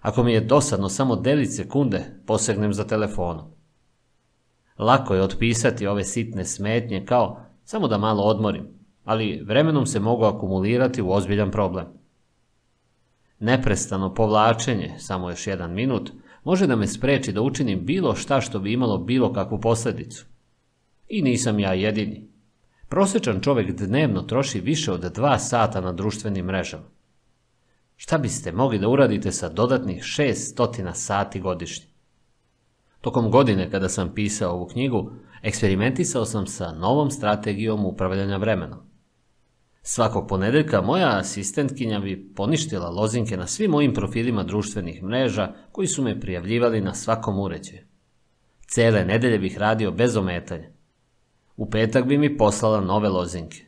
Ako mi je dosadno samo delić sekunde, posegnem za telefonom. Lako je otpisati ove sitne smetnje kao samo da malo odmorim, ali vremenom se mogu akumulirati u ozbiljan problem. Neprestano povlačenje, samo još jedan minut, može da me spreči da učinim bilo šta što bi imalo bilo kakvu posljedicu. I nisam ja jedini. Prosječan čovjek dnevno troši više od dva sata na društvenim mrežama. Šta biste mogli da uradite sa dodatnih 600 sati godišnje? Tokom godine kada sam pisao ovu knjigu, eksperimentisao sam sa novom strategijom upravljanja vremenom. Svakog ponedeljka moja asistentkinja bi poništila lozinke na svim mojim profilima društvenih mreža koji su me prijavljivali na svakom uređaju. Cele nedelje bih radio bez ometanja. U petak bi mi poslala nove lozinke.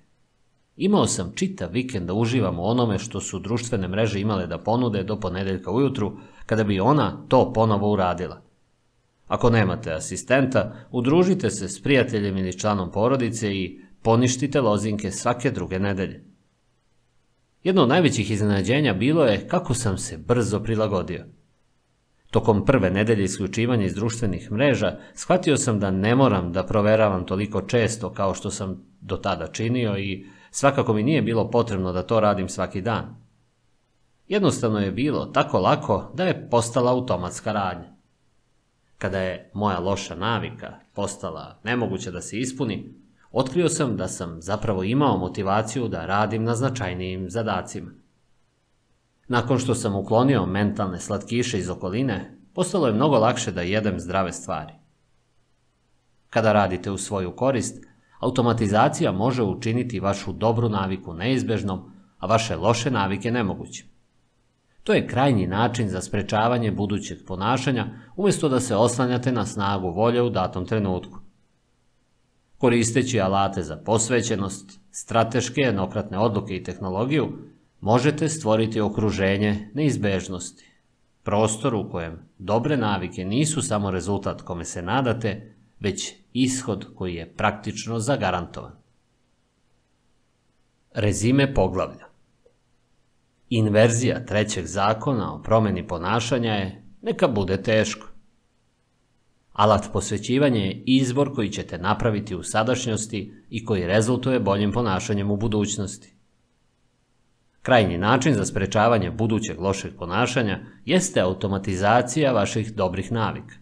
Imao sam čitav vikend da uživam u onome što su društvene mreže imale da ponude do ponedeljka ujutru, kada bi ona to ponovo uradila. Ako nemate asistenta, udružite se s prijateljem ili članom porodice i poništite lozinke svake druge nedelje. Jedno od najvećih iznenađenja bilo je kako sam se brzo prilagodio. Tokom prve nedelje isključivanja iz društvenih mreža, shvatio sam da ne moram da proveravam toliko često kao što sam do tada činio i svakako mi nije bilo potrebno da to radim svaki dan. Jednostavno je bilo tako lako da je postala automatska radnja. Kada je moja loša navika postala nemoguća da se ispuni, otkrio sam da sam zapravo imao motivaciju da radim na značajnijim zadacima. Nakon što sam uklonio mentalne slatkiše iz okoline, postalo je mnogo lakše da jedem zdrave stvari. Kada radite u svoju korist, automatizacija može učiniti vašu dobru naviku neizbežnom, a vaše loše navike nemogućim. To je krajnji način za sprečavanje budućeg ponašanja, umjesto da se oslanjate na snagu volje u datom trenutku. Koristeći alate za posvećenost, strateške jednokratne odluke i tehnologiju, možete stvoriti okruženje neizbežnosti. Prostor u kojem dobre navike nisu samo rezultat kome se nadate, već ishod koji je praktično zagarantovan. Rezime poglavlja Inverzija trećeg zakona o promjeni ponašanja je neka bude teško. Alat posvećivanja je izbor koji ćete napraviti u sadašnjosti i koji rezultuje boljim ponašanjem u budućnosti. Krajnji način za sprečavanje budućeg lošeg ponašanja jeste automatizacija vaših dobrih navika.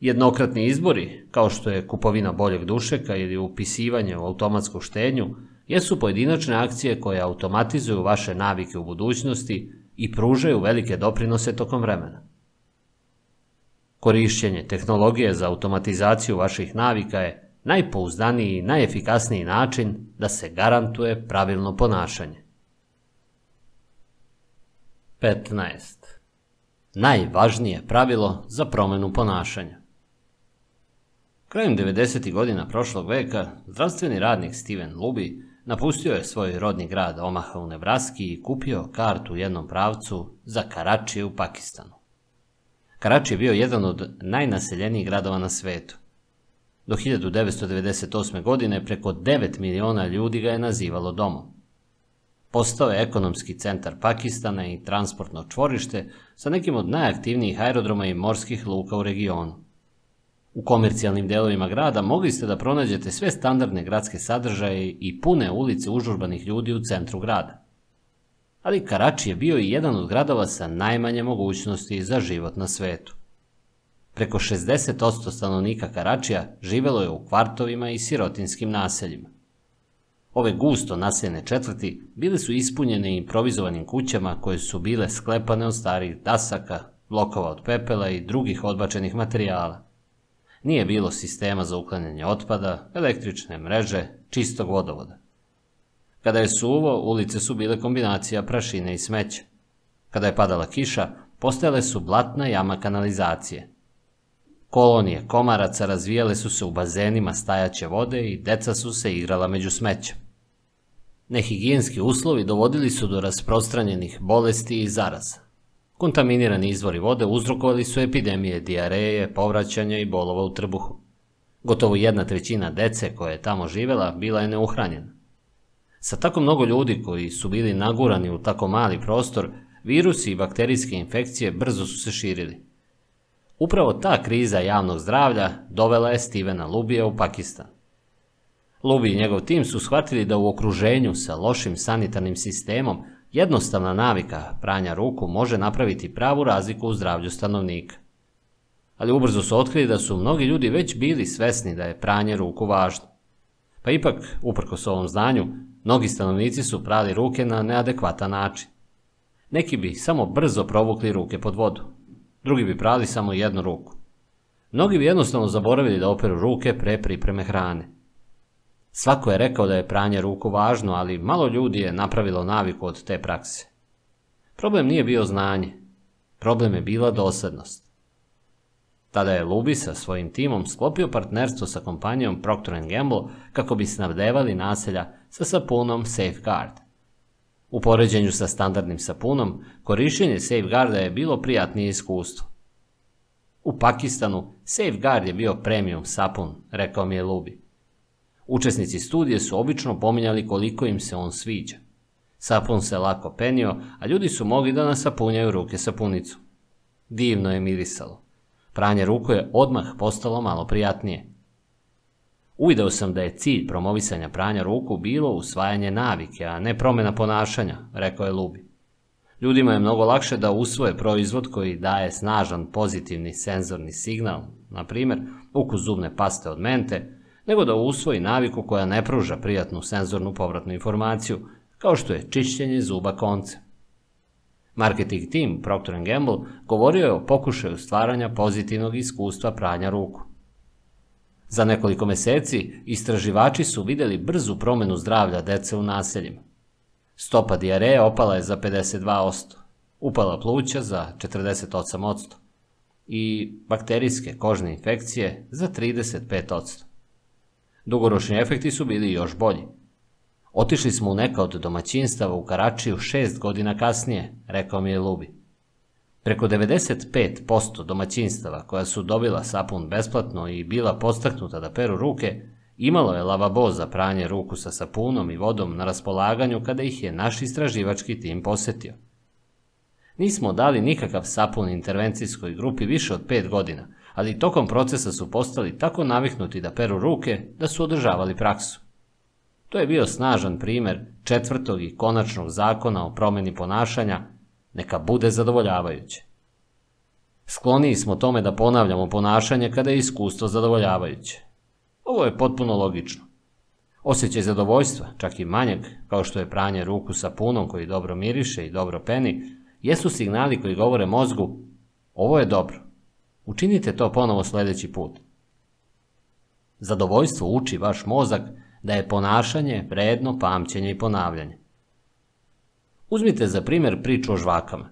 Jednokratni izbori, kao što je kupovina boljeg dušeka ili upisivanje u automatsku štednju, jesu pojedinačne akcije koje automatizuju vaše navike u budućnosti i pružaju velike doprinose tokom vremena. Korišćenje tehnologije za automatizaciju vaših navika je najpouzdaniji i najefikasniji način da se garantuje pravilno ponašanje. 15. Najvažnije pravilo za promjenu ponašanja. Krajem 90. godina prošlog veka zdravstveni radnik Steven Luby napustio je svoj rodni grad Omaha u Nebraski i kupio kartu u jednom pravcu za Karačije u Pakistanu. Karači je bio jedan od najnaseljenijih gradova na svetu. Do 1998. godine preko 9 miliona ljudi ga je nazivalo domom. Postao je ekonomski centar Pakistana i transportno čvorište sa nekim od najaktivnijih aerodroma i morskih luka u regionu. U komercijalnim delovima grada mogli ste da pronađete sve standardne gradske sadržaje i pune ulice užurbanih ljudi u centru grada. Ali Karači je bio i jedan od gradova sa najmanje mogućnosti za život na svetu. Preko 60% stanovnika Karačija živelo je u kvartovima i sirotinskim naseljima. Ove gusto naseljene četvrti bile su ispunjene improvizovanim kućama koje su bile sklepane od starih dasaka, blokova od pepela i drugih odbačenih materijala. Nije bilo sistema za uklanjanje otpada, električne mreže, čistog vodovoda. Kada je suvo, ulice su bile kombinacija prašine i smeća. Kada je padala kiša, postojale su blatna jama kanalizacije. Kolonije komaraca razvijale su se u bazenima stajaće vode i deca su se igrala među smećem. Nehigijenski uslovi dovodili su do rasprostranjenih bolesti i zaraza. Kontaminirani izvori vode uzrokovali su epidemije dijareje, povraćanja i bolova u trbuhu. Gotovo jedna trećina dece koja je tamo živela bila je neuhranjena. Sa tako mnogo ljudi koji su bili nagurani u tako mali prostor, virusi i bakterijske infekcije brzo su se širili. Upravo ta kriza javnog zdravlja dovela je Stevena Lubija u Pakistan. Lubi i njegov tim su shvatili da u okruženju sa lošim sanitarnim sistemom Jednostavna navika pranja ruku može napraviti pravu razliku u zdravlju stanovnika. Ali ubrzo su otkrili da su mnogi ljudi već bili svesni da je pranje ruku važno. Pa ipak, uprkos ovom znanju, mnogi stanovnici su prali ruke na neadekvatan način. Neki bi samo brzo provukli ruke pod vodu, drugi bi prali samo jednu ruku. Mnogi bi jednostavno zaboravili da operu ruke pre pripreme hrane. Svako je rekao da je pranje ruku važno, ali malo ljudi je napravilo naviku od te prakse. Problem nije bio znanje. Problem je bila dosadnost. Tada je Lubi sa svojim timom sklopio partnerstvo sa kompanijom Procter Gamble kako bi snabdevali naselja sa sapunom Safeguard. U poređenju sa standardnim sapunom, korištenje Safeguarda je bilo prijatnije iskustvo. U Pakistanu Safeguard je bio premium sapun, rekao mi je Lubi. Učesnici studije su obično pominjali koliko im se on sviđa. Sapun se lako penio, a ljudi su mogli da nasapunjaju ruke sapunicu. Divno je mirisalo. Pranje ruku je odmah postalo malo prijatnije. Uvideo sam da je cilj promovisanja pranja ruku bilo usvajanje navike, a ne promjena ponašanja, rekao je Lubi. Ljudima je mnogo lakše da usvoje proizvod koji daje snažan pozitivni senzorni signal, na primjer ukus zubne paste od mente, nego da usvoji naviku koja ne pruža prijatnu senzornu povratnu informaciju, kao što je čišćenje zuba konce. Marketing tim Procter Gamble govorio je o pokušaju stvaranja pozitivnog iskustva pranja ruku. Za nekoliko meseci istraživači su vidjeli brzu promjenu zdravlja dece u naseljima. Stopa dijareje opala je za 52%, upala pluća za 48% i bakterijske kožne infekcije za 35%. Dugoročni efekti su bili još bolji. Otišli smo u neka od domaćinstava u Karačiju šest godina kasnije, rekao mi je Lubi. Preko 95% domaćinstava koja su dobila sapun besplatno i bila postaknuta da peru ruke, imalo je lavabo za pranje ruku sa sapunom i vodom na raspolaganju kada ih je naš istraživački tim posetio. Nismo dali nikakav sapun intervencijskoj grupi više od pet godina, ali tokom procesa su postali tako naviknuti da peru ruke da su održavali praksu. To je bio snažan primjer četvrtog i konačnog zakona o promjeni ponašanja, neka bude zadovoljavajuće. Skloniji smo tome da ponavljamo ponašanje kada je iskustvo zadovoljavajuće. Ovo je potpuno logično. Osjećaj zadovoljstva, čak i manjeg, kao što je pranje ruku sa punom koji dobro miriše i dobro peni, jesu signali koji govore mozgu ovo je dobro. Učinite to ponovo sljedeći put. Zadovoljstvo uči vaš mozak da je ponašanje vredno pamćenje i ponavljanje. Uzmite za primjer priču o žvakama.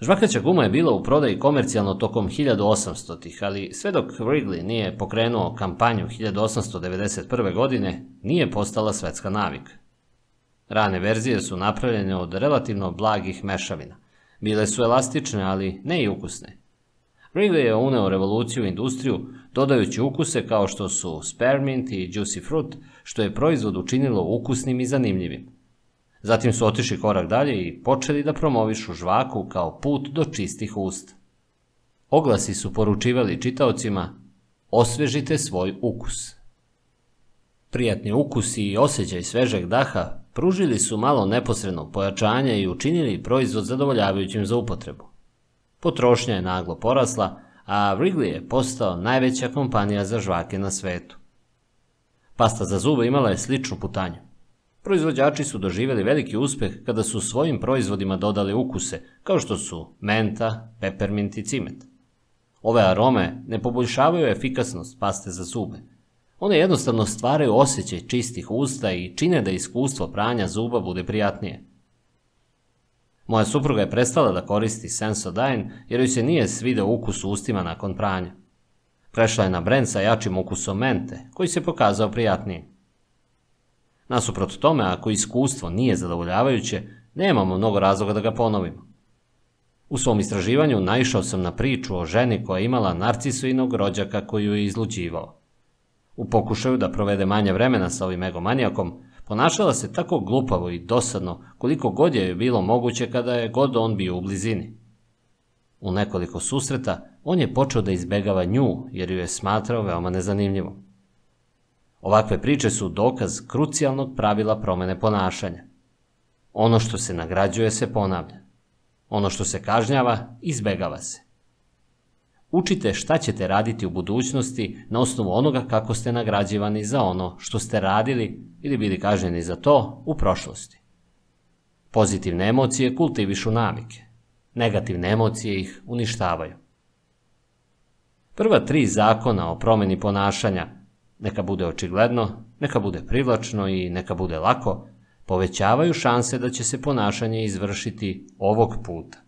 Žvakaća guma je bila u prodaji komercijalno tokom 1800-ih, ali sve dok Wrigley nije pokrenuo kampanju 1891. godine, nije postala svetska navika. Rane verzije su napravljene od relativno blagih mešavina. Bile su elastične, ali ne i ukusne. Wrigley je uneo revoluciju u industriju, dodajući ukuse kao što su spearmint i juicy fruit, što je proizvod učinilo ukusnim i zanimljivim. Zatim su otišli korak dalje i počeli da promovišu žvaku kao put do čistih usta. Oglasi su poručivali čitaocima osvežite svoj ukus. Prijatni ukusi i osjećaj svežeg daha pružili su malo neposrednog pojačanja i učinili proizvod zadovoljavajućim za upotrebu. Potrošnja je naglo porasla, a Wrigley je postao najveća kompanija za žvake na svetu. Pasta za zube imala je sličnu putanju. Proizvođači su doživjeli veliki uspjeh kada su svojim proizvodima dodali ukuse, kao što su menta, peppermint i cimet. Ove arome ne poboljšavaju efikasnost paste za zube. One jednostavno stvaraju osjećaj čistih usta i čine da iskustvo pranja zuba bude prijatnije. Moja supruga je prestala da koristi Sensodyne jer joj se nije svideo ukus ustima nakon pranja. Prešla je na brend sa jačim ukusom mente, koji se pokazao prijatnijim. Nasuprot tome, ako iskustvo nije zadovoljavajuće, nemamo mnogo razloga da ga ponovimo. U svom istraživanju naišao sam na priču o ženi koja je imala narcisoinog rođaka koju je izluđivao. U pokušaju da provede manje vremena sa ovim egomanijakom, Ponašala se tako glupavo i dosadno koliko god je bilo moguće kada je god on bio u blizini. U nekoliko susreta on je počeo da izbegava nju jer ju je smatrao veoma nezanimljivom. Ovakve priče su dokaz krucijalnog pravila promene ponašanja. Ono što se nagrađuje se ponavlja. Ono što se kažnjava, izbegava se. Učite šta ćete raditi u budućnosti na osnovu onoga kako ste nagrađivani za ono što ste radili ili bili kažnjeni za to u prošlosti. Pozitivne emocije kultivišu navike. Negativne emocije ih uništavaju. Prva tri zakona o promjeni ponašanja, neka bude očigledno, neka bude privlačno i neka bude lako, povećavaju šanse da će se ponašanje izvršiti ovog puta.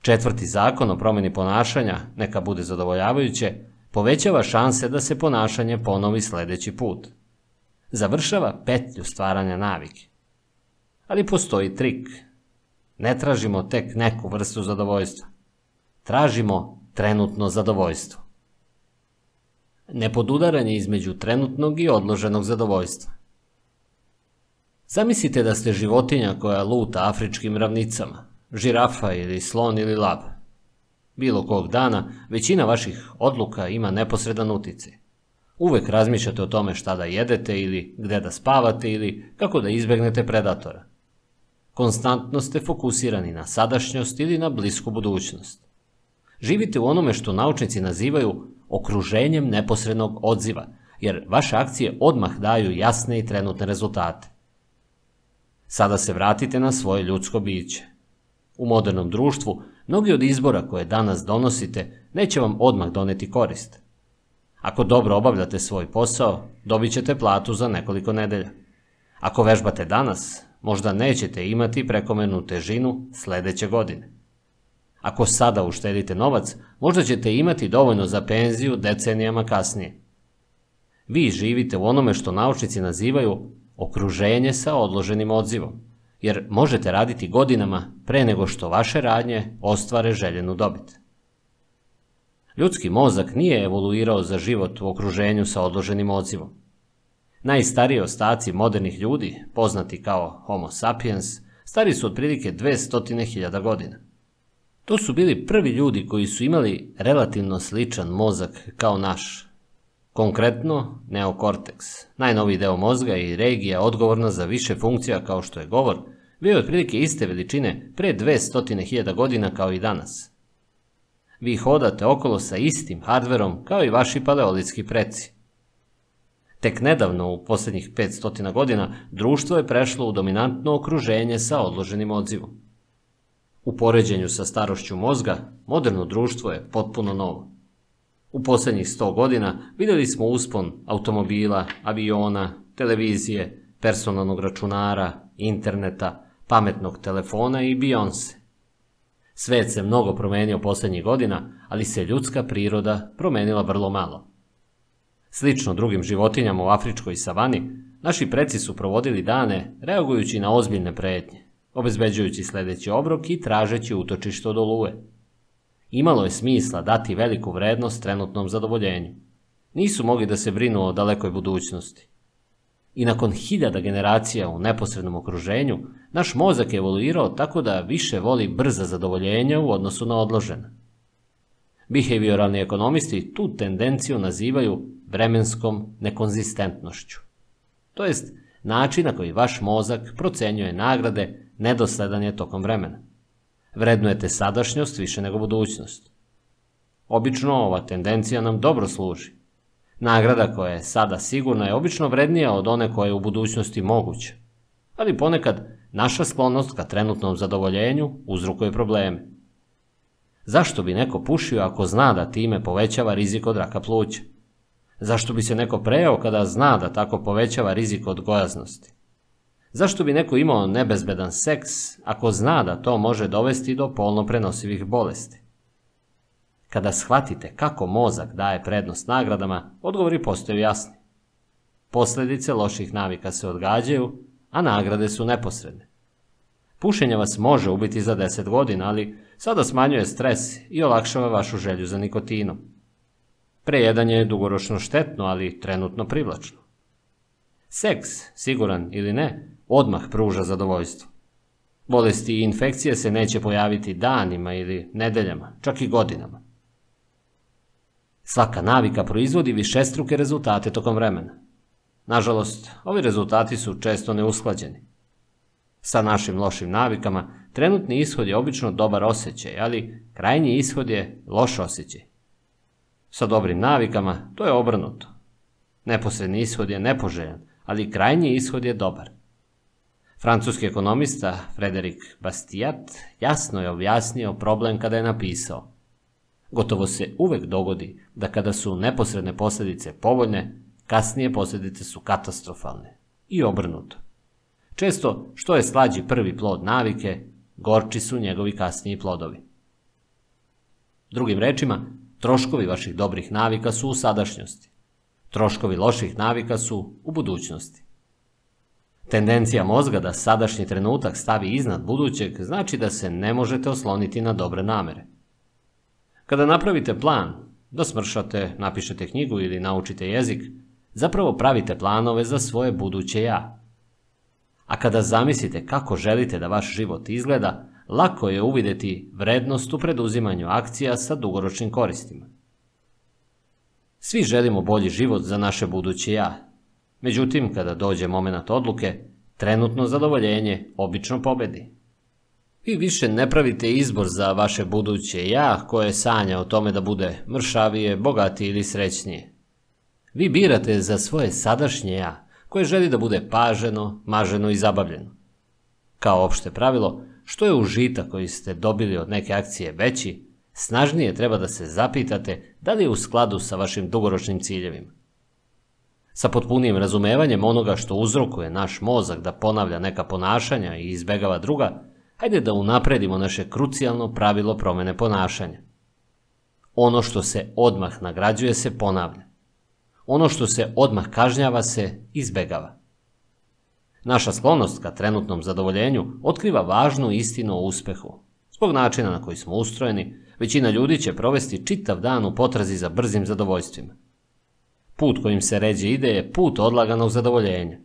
Četvrti zakon o promjeni ponašanja, neka bude zadovoljavajuće, povećava šanse da se ponašanje ponovi sljedeći put. Završava petlju stvaranja navike. Ali postoji trik. Ne tražimo tek neku vrstu zadovoljstva. Tražimo trenutno zadovoljstvo. Nepodudaranje između trenutnog i odloženog zadovoljstva. Zamislite da ste životinja koja luta afričkim ravnicama, žirafa ili slon ili lav. Bilo kog dana, većina vaših odluka ima neposredan utjecaj. Uvek razmišljate o tome šta da jedete ili gde da spavate ili kako da izbegnete predatora. Konstantno ste fokusirani na sadašnjost ili na blisku budućnost. Živite u onome što naučnici nazivaju okruženjem neposrednog odziva, jer vaše akcije odmah daju jasne i trenutne rezultate. Sada se vratite na svoje ljudsko biće. U modernom društvu, mnogi od izbora koje danas donosite neće vam odmah doneti korist. Ako dobro obavljate svoj posao, dobit ćete platu za nekoliko nedelja. Ako vežbate danas, možda nećete imati prekomenu težinu sledeće godine. Ako sada uštedite novac, možda ćete imati dovoljno za penziju decenijama kasnije. Vi živite u onome što naučnici nazivaju okruženje sa odloženim odzivom, jer možete raditi godinama pre nego što vaše radnje ostvare željenu dobit. Ljudski mozak nije evoluirao za život u okruženju sa odloženim odzivom. Najstariji ostaci modernih ljudi, poznati kao Homo sapiens, stari su otprilike 200.000 godina. To su bili prvi ljudi koji su imali relativno sličan mozak kao naš. Konkretno, neokorteks, najnoviji deo mozga i regija odgovorna za više funkcija kao što je govor, bio je otprilike iste veličine pre 200.000 godina kao i danas. Vi hodate okolo sa istim hardverom kao i vaši paleolitski preci. Tek nedavno, u poslednjih 500 godina, društvo je prešlo u dominantno okruženje sa odloženim odzivom. U poređenju sa starošću mozga, moderno društvo je potpuno novo. U poslednjih 100 godina videli smo uspon automobila, aviona, televizije, personalnog računara, interneta, pametnog telefona i Beyoncé. Svet se mnogo promenio poslednjih godina, ali se ljudska priroda promenila vrlo malo. Slično drugim životinjama u afričkoj savani, naši preci su provodili dane reagujući na ozbiljne pretnje obezbeđujući sledeći obrok i tražeći utočište od oluje. Imalo je smisla dati veliku vrednost trenutnom zadovoljenju. Nisu mogli da se brinu o dalekoj budućnosti. I nakon hiljada generacija u neposrednom okruženju, naš mozak je evoluirao tako da više voli brza zadovoljenja u odnosu na odložena. Behavioralni ekonomisti tu tendenciju nazivaju vremenskom nekonzistentnošću. To jest, način na koji vaš mozak procenjuje nagrade nedosledan je tokom vremena. Vrednujete sadašnjost više nego budućnost. Obično ova tendencija nam dobro služi. Nagrada koja je sada sigurna je obično vrednija od one koja je u budućnosti moguća. Ali ponekad naša sklonost ka trenutnom zadovoljenju uzrukuje probleme. Zašto bi neko pušio ako zna da time povećava rizik od raka pluća? Zašto bi se neko prejao kada zna da tako povećava rizik od gojaznosti? Zašto bi neko imao nebezbedan seks ako zna da to može dovesti do polno prenosivih bolesti? Kada shvatite kako mozak daje prednost nagradama, odgovori postaju jasni. Posledice loših navika se odgađaju, a nagrade su neposredne. Pušenje vas može ubiti za 10 godina, ali sada smanjuje stres i olakšava vašu želju za nikotinom. Prejedanje je dugoročno štetno, ali trenutno privlačno. Seks, siguran ili ne, odmah pruža zadovoljstvo. Bolesti i infekcije se neće pojaviti danima ili nedeljama, čak i godinama. Svaka navika proizvodi višestruke rezultate tokom vremena. Nažalost, ovi rezultati su često neusklađeni. Sa našim lošim navikama, trenutni ishod je obično dobar osjećaj, ali krajnji ishod je loš osjećaj. Sa dobrim navikama, to je obrnuto. Neposredni ishod je nepoželjan, ali krajnji ishod je dobar. Francuski ekonomista Frederik Bastiat jasno je objasnio problem kada je napisao Gotovo se uvek dogodi da kada su neposredne posledice povoljne, kasnije posledice su katastrofalne. I obrnuto. Često, što je slađi prvi plod navike, gorči su njegovi kasniji plodovi. Drugim rečima, troškovi vaših dobrih navika su u sadašnjosti. Troškovi loših navika su u budućnosti. Tendencija mozga da sadašnji trenutak stavi iznad budućeg znači da se ne možete osloniti na dobre namere. Kada napravite plan, da smršate, napišete knjigu ili naučite jezik, zapravo pravite planove za svoje buduće ja. A kada zamislite kako želite da vaš život izgleda, lako je uvideti vrednost u preduzimanju akcija sa dugoročnim koristima. Svi želimo bolji život za naše buduće ja, Međutim, kada dođe moment odluke, trenutno zadovoljenje obično pobedi. Vi više ne pravite izbor za vaše buduće ja koje sanja o tome da bude mršavije, bogatije ili srećnije. Vi birate za svoje sadašnje ja koje želi da bude paženo, maženo i zabavljeno. Kao opšte pravilo, što je užitak koji ste dobili od neke akcije veći, snažnije treba da se zapitate da li je u skladu sa vašim dugoročnim ciljevima. Sa potpunijim razumevanjem onoga što uzrokuje naš mozak da ponavlja neka ponašanja i izbegava druga, hajde da unapredimo naše krucijalno pravilo promene ponašanja. Ono što se odmah nagrađuje se ponavlja. Ono što se odmah kažnjava se izbegava. Naša sklonost ka trenutnom zadovoljenju otkriva važnu istinu o uspehu. Zbog načina na koji smo ustrojeni, većina ljudi će provesti čitav dan u potrazi za brzim zadovoljstvima. Put kojim se ređe ide je put odlaganog zadovoljenja.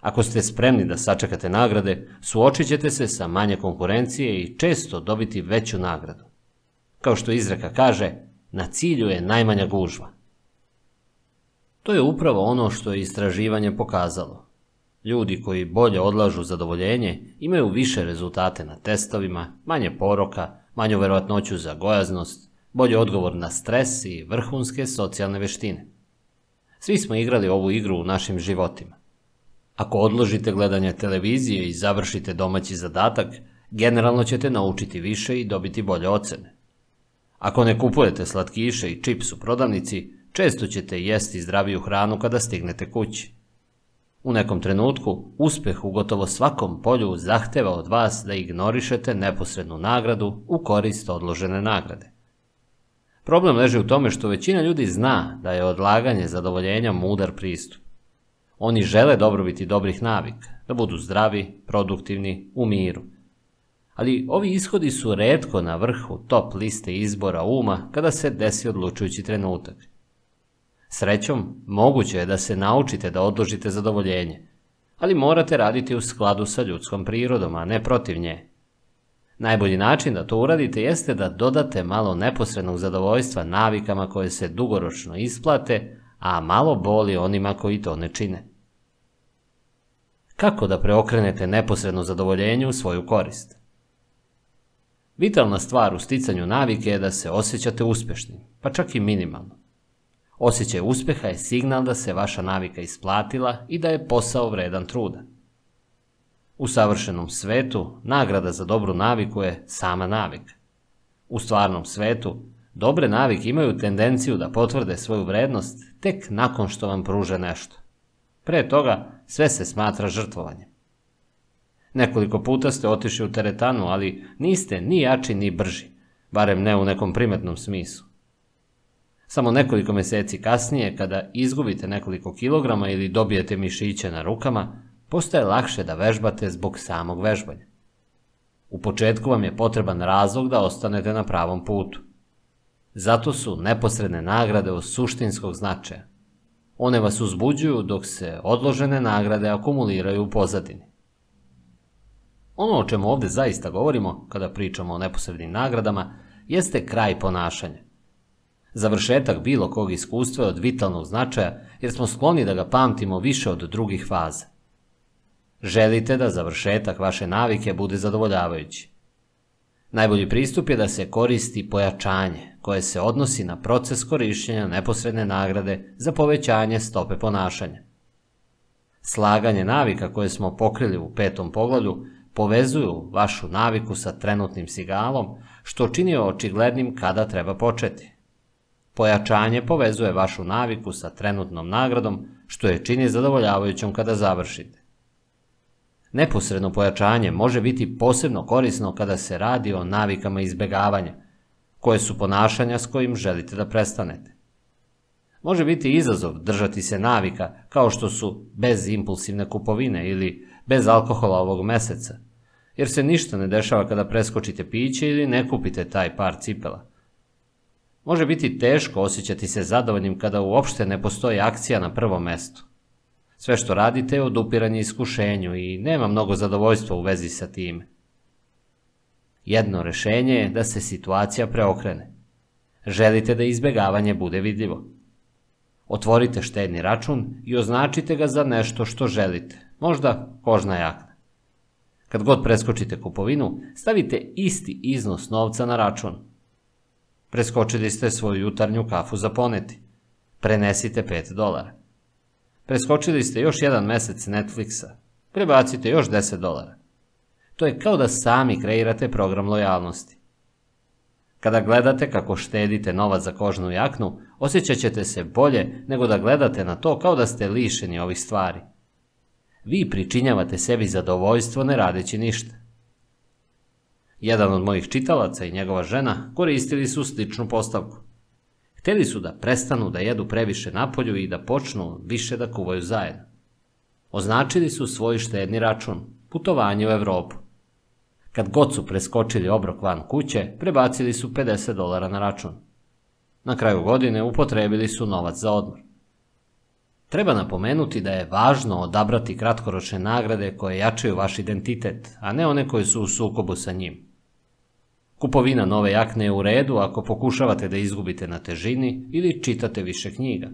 Ako ste spremni da sačekate nagrade, suočit ćete se sa manje konkurencije i često dobiti veću nagradu. Kao što izreka kaže, na cilju je najmanja gužva. To je upravo ono što je istraživanje pokazalo. Ljudi koji bolje odlažu zadovoljenje imaju više rezultate na testovima, manje poroka, manju verovatnoću za gojaznost, bolji odgovor na stres i vrhunske socijalne veštine. Svi smo igrali ovu igru u našim životima. Ako odložite gledanje televizije i završite domaći zadatak, generalno ćete naučiti više i dobiti bolje ocene. Ako ne kupujete slatkiše i čips u prodavnici, često ćete jesti zdraviju hranu kada stignete kući. U nekom trenutku, uspeh u gotovo svakom polju zahteva od vas da ignorišete neposrednu nagradu u korist odložene nagrade. Problem leži u tome što većina ljudi zna da je odlaganje zadovoljenja mudar pristup. Oni žele dobrobiti dobrih navika, da budu zdravi, produktivni, u miru. Ali ovi ishodi su redko na vrhu top liste izbora uma kada se desi odlučujući trenutak. Srećom, moguće je da se naučite da odložite zadovoljenje, ali morate raditi u skladu sa ljudskom prirodom, a ne protiv nje. Najbolji način da to uradite jeste da dodate malo neposrednog zadovoljstva navikama koje se dugoročno isplate, a malo boli onima koji to ne čine. Kako da preokrenete neposredno zadovoljenje u svoju korist? Vitalna stvar u sticanju navike je da se osjećate uspešnim, pa čak i minimalno. Osjećaj uspeha je signal da se vaša navika isplatila i da je posao vredan truda. U savršenom svetu nagrada za dobru naviku je sama navika. U stvarnom svetu dobre navike imaju tendenciju da potvrde svoju vrednost tek nakon što vam pruže nešto. Pre toga sve se smatra žrtvovanjem. Nekoliko puta ste otišli u teretanu, ali niste ni jači ni brži, barem ne u nekom primetnom smislu. Samo nekoliko meseci kasnije, kada izgubite nekoliko kilograma ili dobijete mišiće na rukama, postaje lakše da vežbate zbog samog vežbanja. U početku vam je potreban razlog da ostanete na pravom putu. Zato su neposredne nagrade od suštinskog značaja. One vas uzbuđuju dok se odložene nagrade akumuliraju u pozadini. Ono o čemu ovde zaista govorimo, kada pričamo o neposrednim nagradama, jeste kraj ponašanja. Završetak bilo kog iskustva je od vitalnog značaja, jer smo skloni da ga pamtimo više od drugih faza. Želite da završetak vaše navike bude zadovoljavajući. Najbolji pristup je da se koristi pojačanje, koje se odnosi na proces korišćenja neposredne nagrade za povećanje stope ponašanja. Slaganje navika koje smo pokrili u petom poglavlju povezuju vašu naviku sa trenutnim sigalom, što čini očiglednim kada treba početi. Pojačanje povezuje vašu naviku sa trenutnom nagradom, što je čini zadovoljavajućom kada završite. Neposredno pojačanje može biti posebno korisno kada se radi o navikama izbegavanja, koje su ponašanja s kojim želite da prestanete. Može biti izazov držati se navika kao što su bez impulsivne kupovine ili bez alkohola ovog meseca, jer se ništa ne dešava kada preskočite piće ili ne kupite taj par cipela. Može biti teško osjećati se zadovoljnim kada uopšte ne postoji akcija na prvom mestu. Sve što radite je odupiranje iskušenju i nema mnogo zadovoljstva u vezi sa time. Jedno rešenje je da se situacija preokrene. Želite da izbegavanje bude vidljivo. Otvorite štedni račun i označite ga za nešto što želite, možda kožna jakna. Kad god preskočite kupovinu, stavite isti iznos novca na račun. Preskočili ste svoju jutarnju kafu za poneti. Prenesite 5 dolara. Preskočili ste još jedan mesec Netflixa. Prebacite još 10 dolara. To je kao da sami kreirate program lojalnosti. Kada gledate kako štedite novac za kožnu jaknu, osjećat ćete se bolje nego da gledate na to kao da ste lišeni ovih stvari. Vi pričinjavate sebi zadovoljstvo ne radeći ništa. Jedan od mojih čitalaca i njegova žena koristili su sličnu postavku. Hteli su da prestanu da jedu previše napolju i da počnu više da kuvaju zajedno. Označili su svoj štedni račun, putovanje u Evropu. Kad god su preskočili obrok van kuće, prebacili su 50 dolara na račun. Na kraju godine upotrebili su novac za odmor. Treba napomenuti da je važno odabrati kratkoročne nagrade koje jačaju vaš identitet, a ne one koje su u sukobu sa njim. Kupovina nove jakne je u redu ako pokušavate da izgubite na težini ili čitate više knjiga,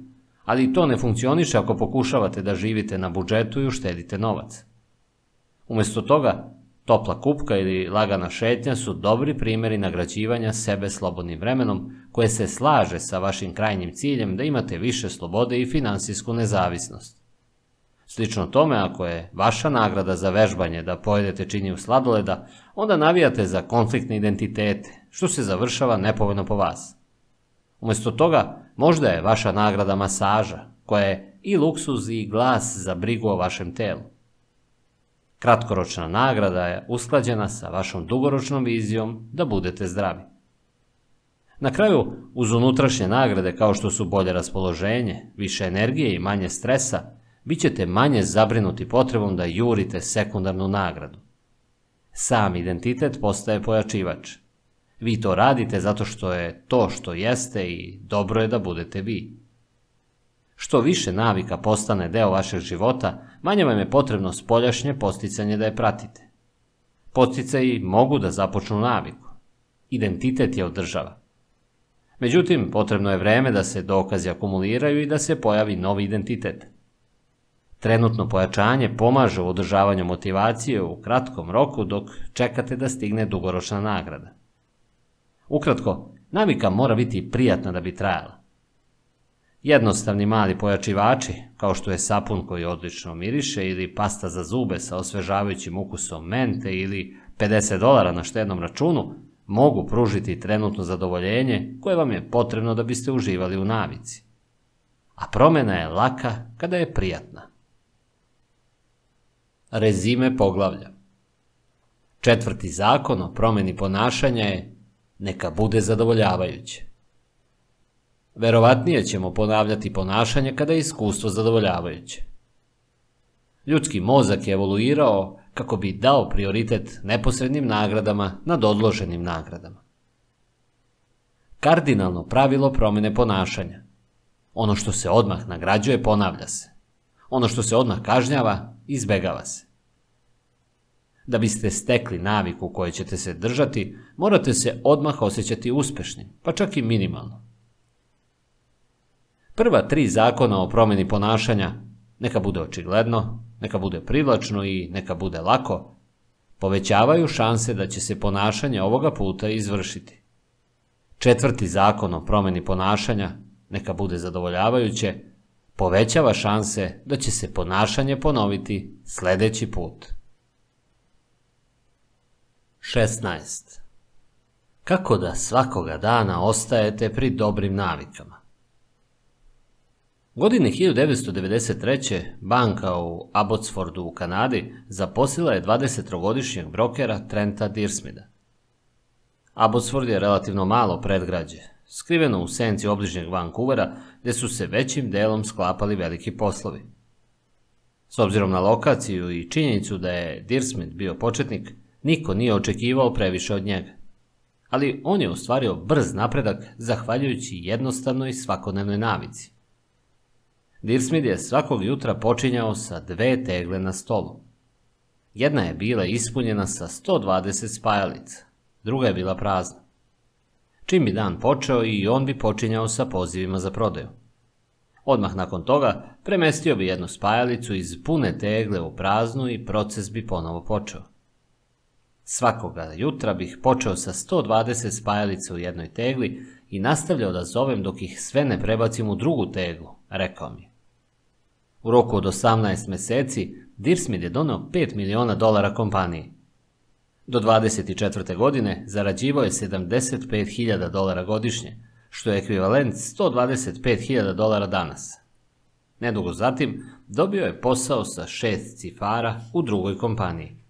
ali to ne funkcioniše ako pokušavate da živite na budžetu i uštedite novac. Umesto toga, topla kupka ili lagana šetnja su dobri primjeri nagrađivanja sebe slobodnim vremenom koje se slaže sa vašim krajnjim ciljem da imate više slobode i finansijsku nezavisnost. Slično tome, ako je vaša nagrada za vežbanje da pojedete činiju sladoleda, onda navijate za konfliktne identitete, što se završava nepovoljno po vas. Umesto toga, možda je vaša nagrada masaža, koja je i luksuz i glas za brigu o vašem telu. Kratkoročna nagrada je usklađena sa vašom dugoročnom vizijom da budete zdravi. Na kraju, uz unutrašnje nagrade kao što su bolje raspoloženje, više energije i manje stresa, bit ćete manje zabrinuti potrebom da jurite sekundarnu nagradu. Sam identitet postaje pojačivač. Vi to radite zato što je to što jeste i dobro je da budete vi. Što više navika postane deo vašeg života, manje vam je potrebno spoljašnje posticanje da je pratite. Posticaji mogu da započnu naviku. Identitet je održava. Međutim, potrebno je vreme da se dokazi akumuliraju i da se pojavi novi identitet. Trenutno pojačanje pomaže u održavanju motivacije u kratkom roku dok čekate da stigne dugoročna nagrada. Ukratko, navika mora biti prijatna da bi trajala. Jednostavni mali pojačivači, kao što je sapun koji odlično miriše ili pasta za zube sa osvežavajućim ukusom mente ili 50 dolara na štednom računu, mogu pružiti trenutno zadovoljenje koje vam je potrebno da biste uživali u navici. A promena je laka kada je prijatna. Rezime poglavlja Četvrti zakon o promeni ponašanja je neka bude zadovoljavajuće. Verovatnije ćemo ponavljati ponašanje kada je iskustvo zadovoljavajuće. Ljudski mozak je evoluirao kako bi dao prioritet neposrednim nagradama nad odloženim nagradama. Kardinalno pravilo promjene ponašanja. Ono što se odmah nagrađuje ponavlja se. Ono što se odmah kažnjava izbegava se. Da biste stekli naviku koje ćete se držati, morate se odmah osjećati uspešnim, pa čak i minimalno. Prva tri zakona o promjeni ponašanja, neka bude očigledno, neka bude privlačno i neka bude lako, povećavaju šanse da će se ponašanje ovoga puta izvršiti. Četvrti zakon o promjeni ponašanja, neka bude zadovoljavajuće, povećava šanse da će se ponašanje ponoviti sledeći put. 16. Kako da svakoga dana ostajete pri dobrim navikama? Godine 1993. banka u Abbotsfordu u Kanadi zaposlila je 23-godišnjeg brokera Trenta Dirsmida. Abbotsford je relativno malo predgrađe, skriveno u senci obližnjeg Vancouvera, gde su se većim delom sklapali veliki poslovi. S obzirom na lokaciju i činjenicu da je Dirsmid bio početnik, niko nije očekivao previše od njega. Ali on je ostvario brz napredak zahvaljujući jednostavnoj svakodnevnoj navici. Dirsmid je svakog jutra počinjao sa dve tegle na stolu. Jedna je bila ispunjena sa 120 spajalica, druga je bila prazna. Čim bi dan počeo i on bi počinjao sa pozivima za prodaju. Odmah nakon toga premestio bi jednu spajalicu iz pune tegle u praznu i proces bi ponovo počeo. Svakoga jutra bih počeo sa 120 spajalica u jednoj tegli i nastavljao da zovem dok ih sve ne prebacim u drugu teglu, rekao mi. U roku od 18 meseci Dirsmid je donao 5 miliona dolara kompaniji. Do 24. godine zarađivao je 75.000 dolara godišnje, što je ekvivalent 125.000 dolara danas. Nedugo zatim dobio je posao sa šest cifara u drugoj kompaniji.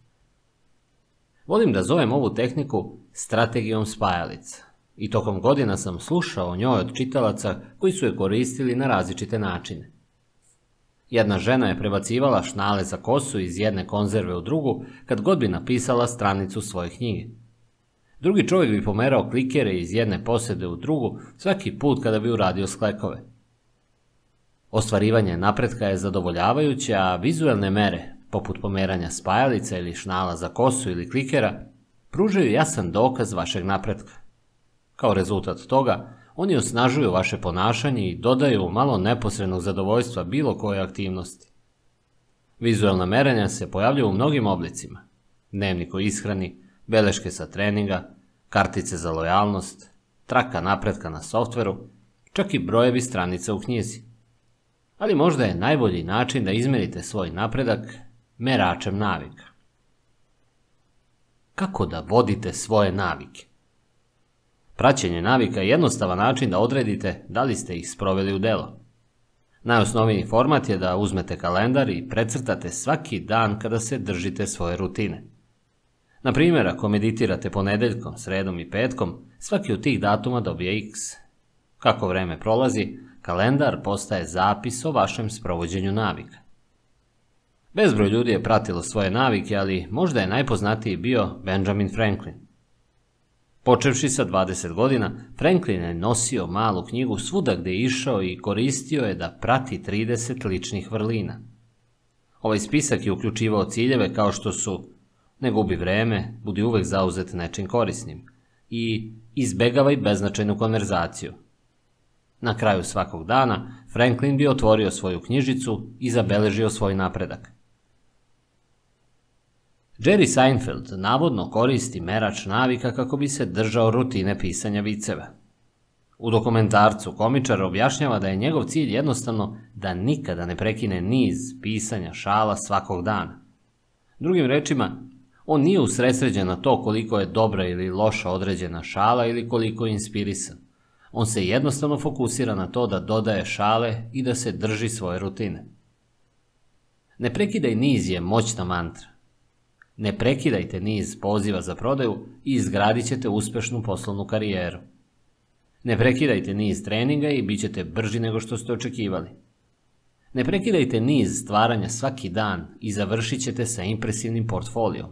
Volim da zovem ovu tehniku strategijom spajalica i tokom godina sam slušao o njoj od čitalaca koji su je koristili na različite načine. Jedna žena je prebacivala šnale za kosu iz jedne konzerve u drugu kad god bi napisala stranicu svoje knjige. Drugi čovjek bi pomerao klikere iz jedne posede u drugu svaki put kada bi uradio sklekove. Ostvarivanje napretka je zadovoljavajuće, a vizualne mere, poput pomeranja spajalica ili šnala za kosu ili klikera, pružaju jasan dokaz vašeg napretka. Kao rezultat toga, oni osnažuju vaše ponašanje i dodaju malo neposrednog zadovoljstva bilo koje aktivnosti. Vizualna merenja se pojavljuju u mnogim oblicima. Dnevnik o ishrani, beleške sa treninga, kartice za lojalnost, traka napretka na softveru, čak i brojevi stranica u knjizi. Ali možda je najbolji način da izmerite svoj napredak meračem navika. Kako da vodite svoje navike? Praćenje navika je jednostavan način da odredite da li ste ih sproveli u delo. Najosnovniji format je da uzmete kalendar i precrtate svaki dan kada se držite svoje rutine. Na primjer, ako meditirate ponedeljkom, sredom i petkom, svaki od tih datuma dobije x. Kako vreme prolazi, kalendar postaje zapis o vašem sprovođenju navika. Bezbroj ljudi je pratilo svoje navike, ali možda je najpoznatiji bio Benjamin Franklin. Počevši sa 20 godina, Franklin je nosio malu knjigu svuda gde je išao i koristio je da prati 30 ličnih vrlina. Ovaj spisak je uključivao ciljeve kao što su ne gubi vreme, budi uvek zauzet nečim korisnim i izbegavaj beznačajnu konverzaciju. Na kraju svakog dana Franklin bi otvorio svoju knjižicu i zabeležio svoj napredak. Jerry Seinfeld navodno koristi merač navika kako bi se držao rutine pisanja viceva. U dokumentarcu komičar objašnjava da je njegov cilj jednostavno da nikada ne prekine niz pisanja šala svakog dana. Drugim rečima, on nije usresređen na to koliko je dobra ili loša određena šala ili koliko je inspirisan. On se jednostavno fokusira na to da dodaje šale i da se drži svoje rutine. Ne prekidaj niz je moćna mantra. Ne prekidajte niz poziva za prodaju i izgradit ćete uspešnu poslovnu karijeru. Ne prekidajte niz treninga i bit ćete brži nego što ste očekivali. Ne prekidajte niz stvaranja svaki dan i završit ćete sa impresivnim portfolijom.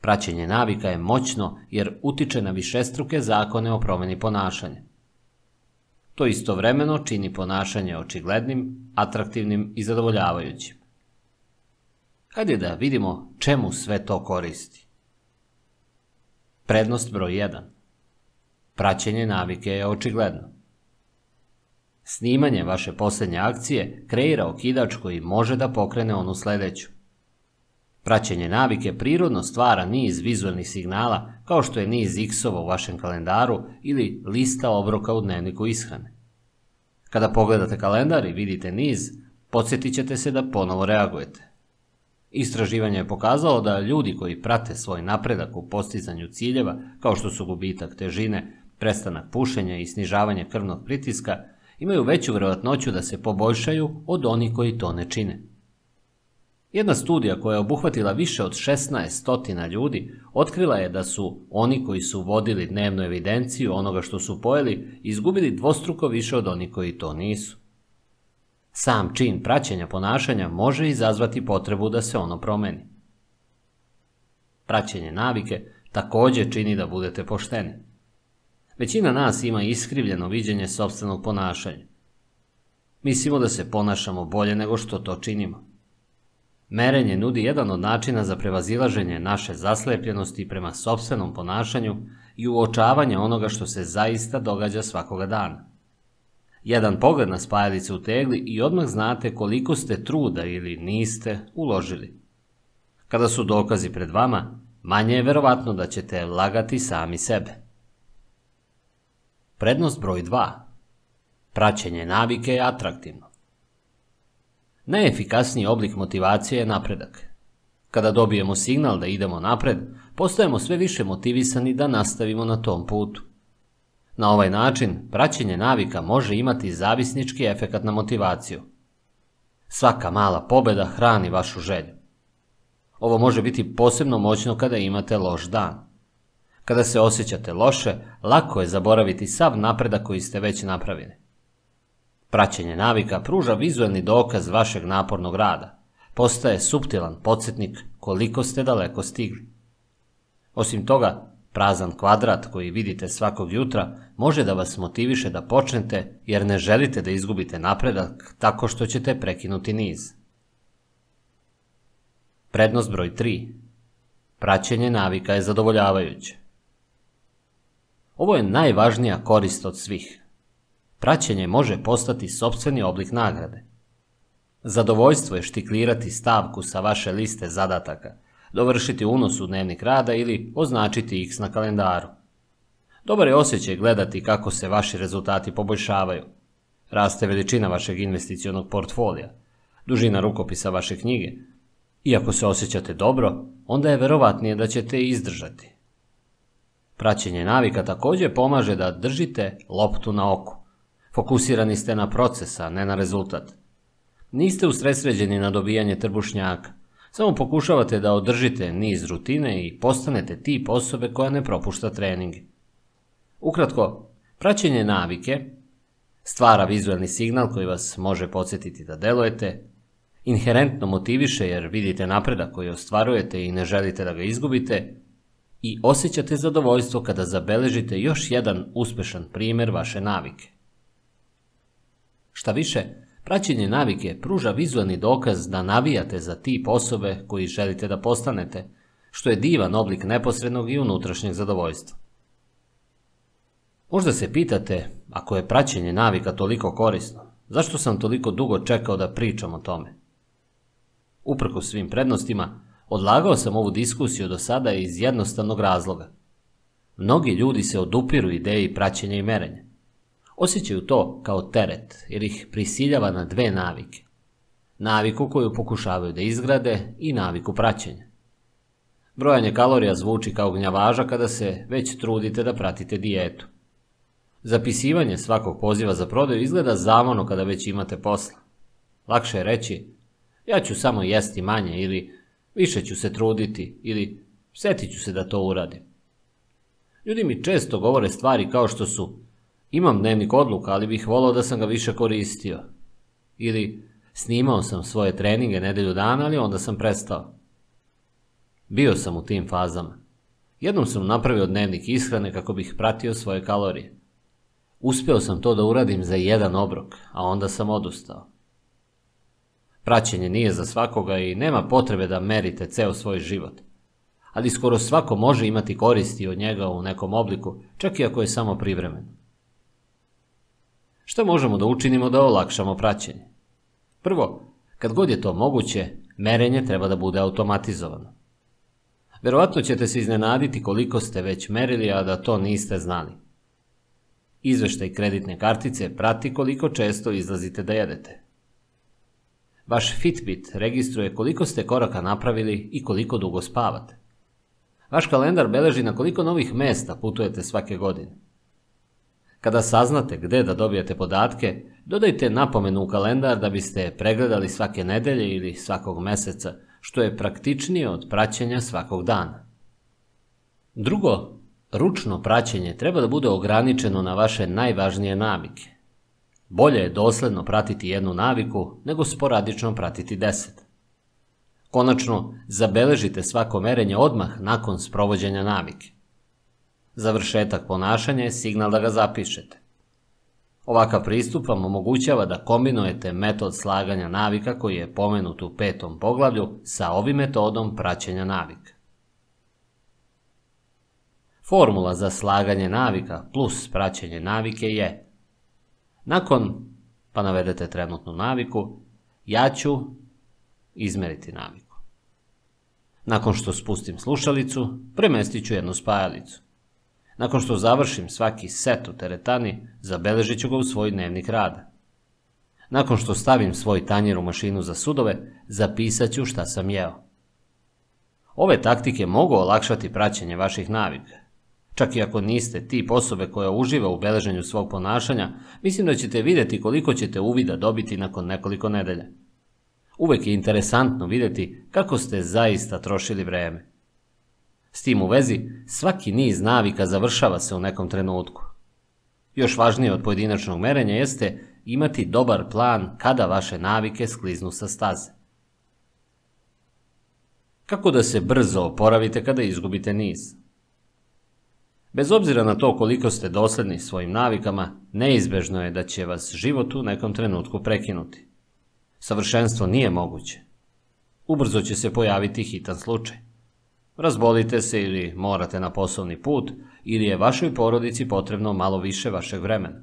Praćenje navika je moćno jer utiče na višestruke zakone o promeni ponašanja. To istovremeno čini ponašanje očiglednim, atraktivnim i zadovoljavajućim. Hajde da vidimo čemu sve to koristi. Prednost broj 1. Praćenje navike je očigledno. Snimanje vaše poslednje akcije kreira okidač koji može da pokrene onu sledeću. Praćenje navike prirodno stvara niz vizualnih signala kao što je niz x-ova u vašem kalendaru ili lista obroka u dnevniku ishrane. Kada pogledate kalendar i vidite niz, podsjetit ćete se da ponovo reagujete. Istraživanje je pokazalo da ljudi koji prate svoj napredak u postizanju ciljeva, kao što su gubitak težine, prestanak pušenja i snižavanje krvnog pritiska, imaju veću verovatnoću da se poboljšaju od onih koji to ne čine. Jedna studija koja je obuhvatila više od 1600 ljudi otkrila je da su oni koji su vodili dnevnu evidenciju onoga što su pojeli izgubili dvostruko više od onih koji to nisu. Sam čin praćenja ponašanja može izazvati potrebu da se ono promeni. Praćenje navike takođe čini da budete pošteni. Većina nas ima iskrivljeno viđenje sobstvenog ponašanja. Mislimo da se ponašamo bolje nego što to činimo. Merenje nudi jedan od načina za prevazilaženje naše zaslepljenosti prema sobstvenom ponašanju i uočavanje onoga što se zaista događa svakoga dana. Jedan pogled na spajalice u tegli i odmah znate koliko ste truda ili niste uložili. Kada su dokazi pred vama, manje je verovatno da ćete lagati sami sebe. Prednost broj 2. Praćenje navike je atraktivno. Najefikasniji oblik motivacije je napredak. Kada dobijemo signal da idemo napred, postajemo sve više motivisani da nastavimo na tom putu. Na ovaj način, praćenje navika može imati zavisnički efekat na motivaciju. Svaka mala pobeda hrani vašu želju. Ovo može biti posebno moćno kada imate loš dan. Kada se osjećate loše, lako je zaboraviti sav napredak koji ste već napravili. Praćenje navika pruža vizualni dokaz vašeg napornog rada. Postaje suptilan podsjetnik koliko ste daleko stigli. Osim toga, prazan kvadrat koji vidite svakog jutra može da vas motiviše da počnete jer ne želite da izgubite napredak tako što ćete prekinuti niz. Prednost broj 3. Praćenje navika je zadovoljavajuće. Ovo je najvažnija korist od svih. Praćenje može postati sobstveni oblik nagrade. Zadovoljstvo je štiklirati stavku sa vaše liste zadataka, dovršiti unos u dnevnik rada ili označiti x na kalendaru. Dobar je osjećaj gledati kako se vaši rezultati poboljšavaju. Raste veličina vašeg investicionog portfolija, dužina rukopisa vaše knjige. Iako se osjećate dobro, onda je verovatnije da ćete izdržati. Praćenje navika također pomaže da držite loptu na oku. Fokusirani ste na proces, a ne na rezultat. Niste usresređeni na dobijanje trbušnjaka. Samo pokušavate da održite niz rutine i postanete tip osobe koja ne propušta trening. Ukratko, praćenje navike stvara vizualni signal koji vas može podsjetiti da delujete, inherentno motiviše jer vidite napredak koji ostvarujete i ne želite da ga izgubite i osjećate zadovoljstvo kada zabeležite još jedan uspešan primjer vaše navike. Šta više, praćenje navike pruža vizualni dokaz da navijate za tip osobe koji želite da postanete, što je divan oblik neposrednog i unutrašnjeg zadovoljstva. Možda se pitate, ako je praćenje navika toliko korisno, zašto sam toliko dugo čekao da pričam o tome? Uprko svim prednostima, odlagao sam ovu diskusiju do sada iz jednostavnog razloga. Mnogi ljudi se odupiru ideji praćenja i merenja. Osjećaju to kao teret jer ih prisiljava na dve navike. Naviku koju pokušavaju da izgrade i naviku praćenja. Brojanje kalorija zvuči kao gnjavaža kada se već trudite da pratite dijetu. Zapisivanje svakog poziva za prodaju izgleda zamono kada već imate posla. Lakše je reći, ja ću samo jesti manje ili više ću se truditi ili setit ću se da to uradim. Ljudi mi često govore stvari kao što su imam dnevnik odluka, ali bih volao da sam ga više koristio. Ili snimao sam svoje treninge nedelju dana, ali onda sam prestao. Bio sam u tim fazama. Jednom sam napravio dnevnik ishrane kako bih pratio svoje kalorije. Uspeo sam to da uradim za jedan obrok, a onda sam odustao. Praćenje nije za svakoga i nema potrebe da merite ceo svoj život. Ali skoro svako može imati koristi od njega u nekom obliku, čak i ako je samo privremeno. Šta možemo da učinimo da olakšamo praćenje? Prvo, kad god je to moguće, merenje treba da bude automatizovano. Verovatno ćete se iznenaditi koliko ste već merili, a da to niste znali. Izveštaj kreditne kartice prati koliko često izlazite da jedete. Vaš Fitbit registruje koliko ste koraka napravili i koliko dugo spavate. Vaš kalendar beleži na koliko novih mesta putujete svake godine. Kada saznate gde da dobijete podatke, dodajte napomenu u kalendar da biste pregledali svake nedelje ili svakog meseca, što je praktičnije od praćenja svakog dana. Drugo, ručno praćenje treba da bude ograničeno na vaše najvažnije navike. Bolje je dosledno pratiti jednu naviku nego sporadično pratiti deset. Konačno, zabeležite svako merenje odmah nakon sprovođenja navike. Završetak ponašanja je signal da ga zapišete. Ovakav pristup vam omogućava da kombinujete metod slaganja navika koji je pomenut u petom poglavlju sa ovim metodom praćenja navika. Formula za slaganje navika plus praćenje navike je Nakon, pa navedete trenutnu naviku, ja ću izmeriti naviku. Nakon što spustim slušalicu, premestit ću jednu spajalicu. Nakon što završim svaki set u teretani, zabeležit ću ga u svoj dnevnik rada. Nakon što stavim svoj tanjer u mašinu za sudove, zapisat ću šta sam jeo. Ove taktike mogu olakšati praćenje vaših navika. Čak i ako niste tip osobe koja uživa u beleženju svog ponašanja, mislim da ćete vidjeti koliko ćete uvida dobiti nakon nekoliko nedelja. Uvek je interesantno vidjeti kako ste zaista trošili vreme. S tim u vezi, svaki niz navika završava se u nekom trenutku. Još važnije od pojedinačnog merenja jeste imati dobar plan kada vaše navike skliznu sa staze. Kako da se brzo oporavite kada izgubite niz? Bez obzira na to koliko ste dosledni svojim navikama, neizbežno je da će vas život u nekom trenutku prekinuti. Savršenstvo nije moguće. Ubrzo će se pojaviti hitan slučaj. Razbolite se ili morate na poslovni put, ili je vašoj porodici potrebno malo više vašeg vremena.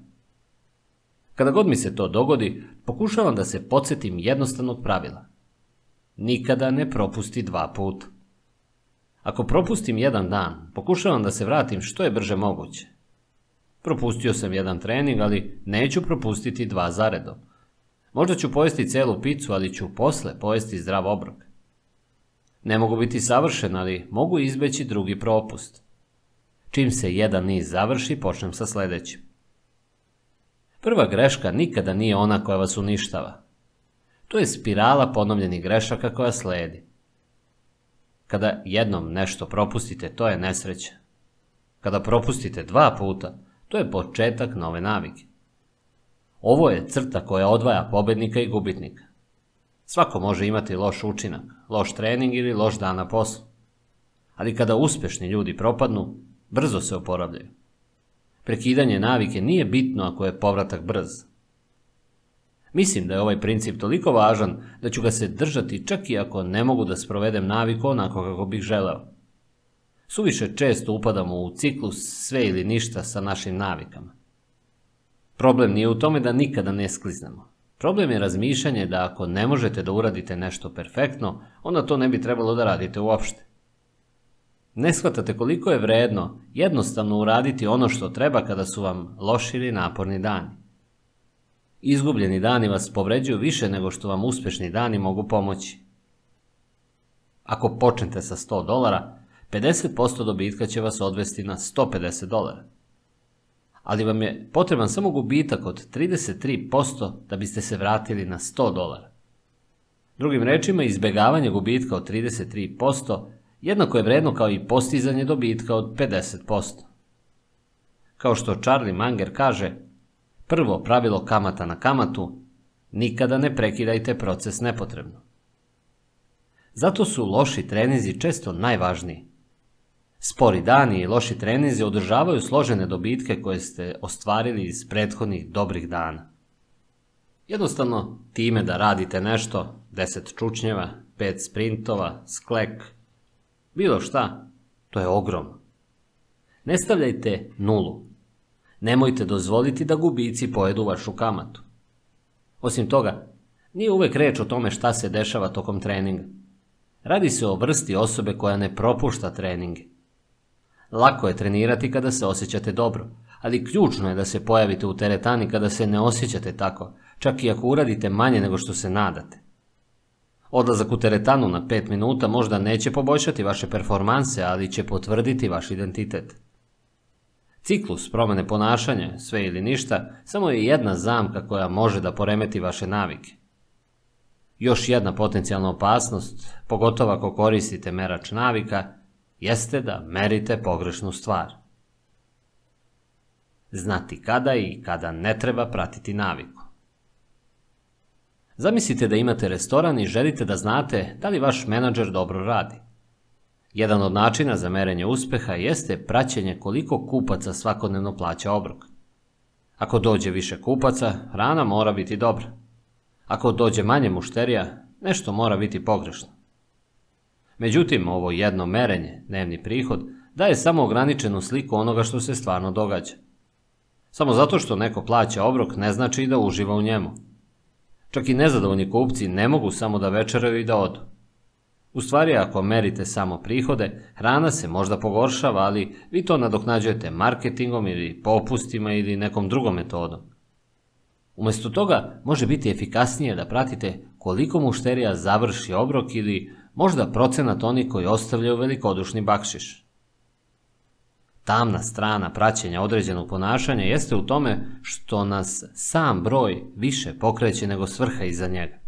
Kada god mi se to dogodi, pokušavam da se podsjetim jednostavnog pravila. Nikada ne propusti dva puta. Ako propustim jedan dan, pokušavam da se vratim što je brže moguće. Propustio sam jedan trening, ali neću propustiti dva zaredom. Možda ću pojesti celu picu, ali ću posle pojesti zdrav obrok. Ne mogu biti savršen, ali mogu izbeći drugi propust. Čim se jedan niz završi, počnem sa sledećim. Prva greška nikada nije ona koja vas uništava. To je spirala ponovljenih grešaka koja sledi. Kada jednom nešto propustite, to je nesreća. Kada propustite dva puta, to je početak nove navike. Ovo je crta koja odvaja pobednika i gubitnika. Svako može imati loš učinak, loš trening ili loš dan na poslu. Ali kada uspešni ljudi propadnu, brzo se oporavljaju. Prekidanje navike nije bitno ako je povratak brz. Mislim da je ovaj princip toliko važan da ću ga se držati čak i ako ne mogu da sprovedem naviku onako kako bih želeo. Suviše često upadamo u ciklus sve ili ništa sa našim navikama. Problem nije u tome da nikada ne skliznemo. Problem je razmišljanje da ako ne možete da uradite nešto perfektno, onda to ne bi trebalo da radite uopšte. Ne shvatate koliko je vredno jednostavno uraditi ono što treba kada su vam loši ili naporni dani. Izgubljeni dani vas povređuju više nego što vam uspešni dani mogu pomoći. Ako počnete sa 100 dolara, 50% dobitka će vas odvesti na 150 dolara. Ali vam je potreban samo gubitak od 33% da biste se vratili na 100 dolara. Drugim rečima, izbegavanje gubitka od 33% jednako je vredno kao i postizanje dobitka od 50%. Kao što Charlie Munger kaže, prvo pravilo kamata na kamatu, nikada ne prekidajte proces nepotrebno. Zato su loši trenizi često najvažniji. Spori dani i loši trenizi održavaju složene dobitke koje ste ostvarili iz prethodnih dobrih dana. Jednostavno, time da radite nešto, 10 čučnjeva, 5 sprintova, sklek, bilo šta, to je ogromno. Ne stavljajte nulu. Nemojte dozvoliti da gubici pojedu vašu kamatu. Osim toga, nije uvek reč o tome šta se dešava tokom treninga. Radi se o vrsti osobe koja ne propušta treninge. Lako je trenirati kada se osjećate dobro, ali ključno je da se pojavite u teretani kada se ne osjećate tako, čak i ako uradite manje nego što se nadate. Odlazak u teretanu na 5 minuta možda neće poboljšati vaše performanse, ali će potvrditi vaš identitet. Ciklus promene ponašanja, sve ili ništa, samo je jedna zamka koja može da poremeti vaše navike. Još jedna potencijalna opasnost, pogotovo ako koristite merač navika, jeste da merite pogrešnu stvar. Znati kada i kada ne treba pratiti naviku. Zamislite da imate restoran i želite da znate da li vaš menadžer dobro radi. Jedan od načina za merenje uspeha jeste praćenje koliko kupaca svakodnevno plaća obrok. Ako dođe više kupaca, hrana mora biti dobra. Ako dođe manje mušterija, nešto mora biti pogrešno. Međutim, ovo jedno merenje, dnevni prihod, daje samo ograničenu sliku onoga što se stvarno događa. Samo zato što neko plaća obrok ne znači da uživa u njemu. Čak i nezadovoljni kupci ne mogu samo da večeraju i da odu. U stvari, ako merite samo prihode, hrana se možda pogoršava, ali vi to nadoknađujete marketingom ili popustima ili nekom drugom metodom. Umesto toga može biti efikasnije da pratite koliko mušterija završi obrok ili možda procenat oni koji ostavljaju velikodušni bakšiš. Tamna strana praćenja određenog ponašanja jeste u tome što nas sam broj više pokreće nego svrha iza njega.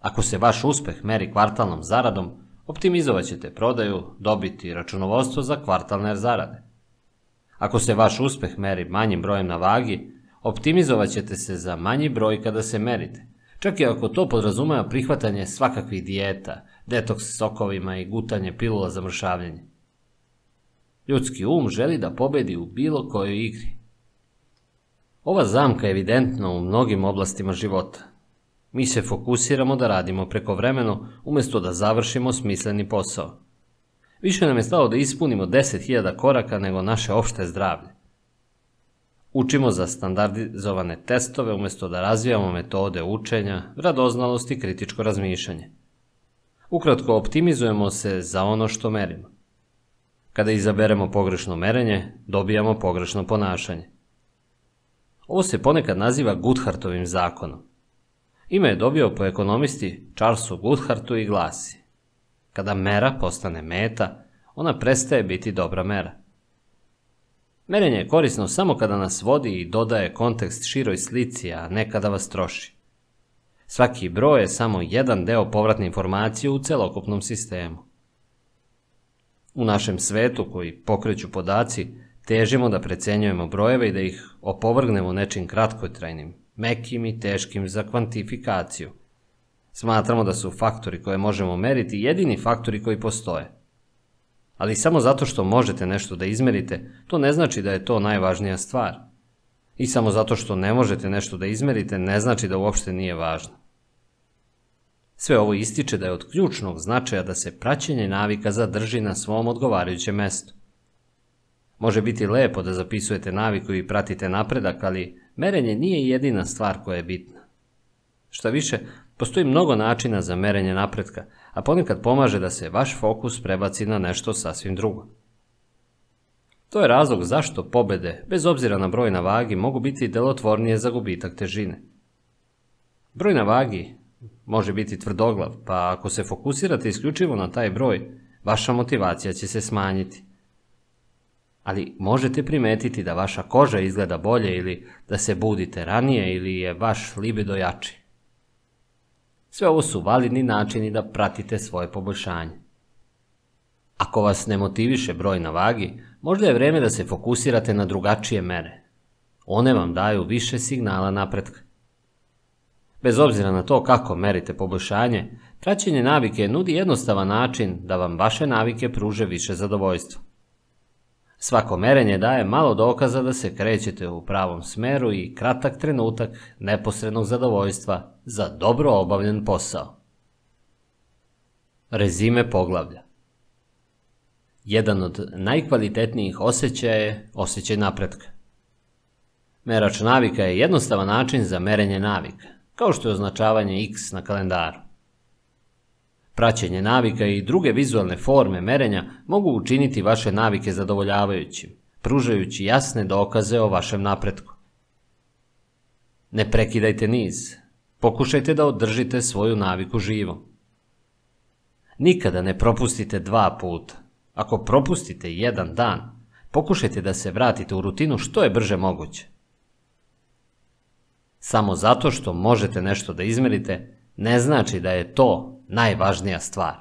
Ako se vaš uspeh meri kvartalnom zaradom, optimizovat ćete prodaju, dobiti računovodstvo za kvartalne zarade. Ako se vaš uspeh meri manjim brojem na vagi, optimizovat ćete se za manji broj kada se merite, čak i ako to podrazumeva prihvatanje svakakvih dijeta, detoks sokovima i gutanje pilula za mršavljenje. Ljudski um želi da pobedi u bilo kojoj igri. Ova zamka je evidentna u mnogim oblastima života. Mi se fokusiramo da radimo preko vremeno umjesto da završimo smisleni posao. Više nam je stalo da ispunimo 10.000 koraka nego naše opšte zdravlje. Učimo za standardizovane testove umjesto da razvijamo metode učenja, radoznalost i kritičko razmišljanje. Ukratko, optimizujemo se za ono što merimo. Kada izaberemo pogrešno merenje, dobijamo pogrešno ponašanje. Ovo se ponekad naziva Goodhartovim zakonom. Ime je dobio po ekonomisti Charlesu Goodhartu i glasi Kada mera postane meta, ona prestaje biti dobra mera. Merenje je korisno samo kada nas vodi i dodaje kontekst široj slici, a ne kada vas troši. Svaki broj je samo jedan deo povratne informacije u celokupnom sistemu. U našem svetu koji pokreću podaci, težimo da precenjujemo brojeve i da ih opovrgnemo nečim kratkotrajnim, mekim i teškim za kvantifikaciju. Smatramo da su faktori koje možemo meriti jedini faktori koji postoje. Ali samo zato što možete nešto da izmerite, to ne znači da je to najvažnija stvar. I samo zato što ne možete nešto da izmerite, ne znači da uopšte nije važno. Sve ovo ističe da je od ključnog značaja da se praćenje navika zadrži na svom odgovarajućem mestu. Može biti lepo da zapisujete naviku i pratite napredak, ali merenje nije jedina stvar koja je bitna. Šta više, postoji mnogo načina za merenje napretka, a ponekad pomaže da se vaš fokus prebaci na nešto sasvim drugo. To je razlog zašto pobede, bez obzira na broj na vagi, mogu biti delotvornije za gubitak težine. Broj na vagi može biti tvrdoglav, pa ako se fokusirate isključivo na taj broj, vaša motivacija će se smanjiti. Ali možete primetiti da vaša koža izgleda bolje ili da se budite ranije ili je vaš libido jači. Sve ovo su validni načini da pratite svoje poboljšanje. Ako vas ne motiviše broj na vagi, možda je vreme da se fokusirate na drugačije mere. One vam daju više signala napretka. Bez obzira na to kako merite poboljšanje, praćenje navike nudi jednostavan način da vam vaše navike pruže više zadovoljstva. Svako merenje daje malo dokaza da se krećete u pravom smeru i kratak trenutak neposrednog zadovoljstva za dobro obavljen posao. Rezime poglavlja Jedan od najkvalitetnijih osjećaja je osjećaj napretka. Merač navika je jednostavan način za merenje navika kao što je označavanje X na kalendaru. Praćenje navika i druge vizualne forme merenja mogu učiniti vaše navike zadovoljavajućim, pružajući jasne dokaze o vašem napretku. Ne prekidajte niz, pokušajte da održite svoju naviku živo. Nikada ne propustite dva puta. Ako propustite jedan dan, pokušajte da se vratite u rutinu što je brže moguće. Samo zato što možete nešto da izmerite, ne znači da je to najvažnija stvar.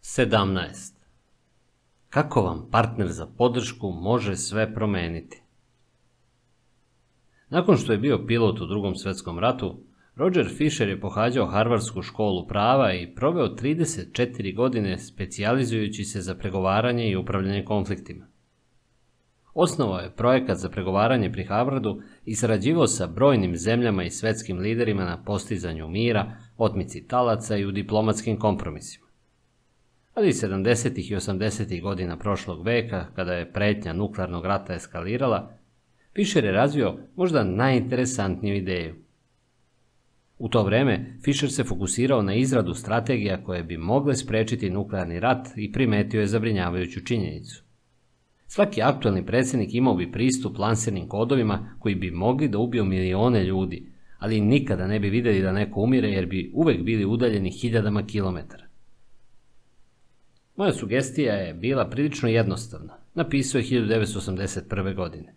17. Kako vam partner za podršku može sve promeniti? Nakon što je bio pilot u drugom svetskom ratu, Roger Fisher je pohađao Harvardsku školu prava i proveo 34 godine specijalizujući se za pregovaranje i upravljanje konfliktima. Osnovao je projekat za pregovaranje pri Harvardu i sarađivao sa brojnim zemljama i svetskim liderima na postizanju mira, otmici talaca i u diplomatskim kompromisima. Ali 70. i 80. godina prošlog veka, kada je pretnja nuklearnog rata eskalirala, Fisher je razvio možda najinteresantniju ideju. U to vreme Fisher se fokusirao na izradu strategija koje bi mogle sprečiti nuklearni rat i primetio je zabrinjavajuću činjenicu. Svaki aktualni predsjednik imao bi pristup lansirnim kodovima koji bi mogli da ubiju milione ljudi, ali nikada ne bi vidjeli da neko umire jer bi uvek bili udaljeni hiljadama kilometara. Moja sugestija je bila prilično jednostavna. Napisao je 1981. godine.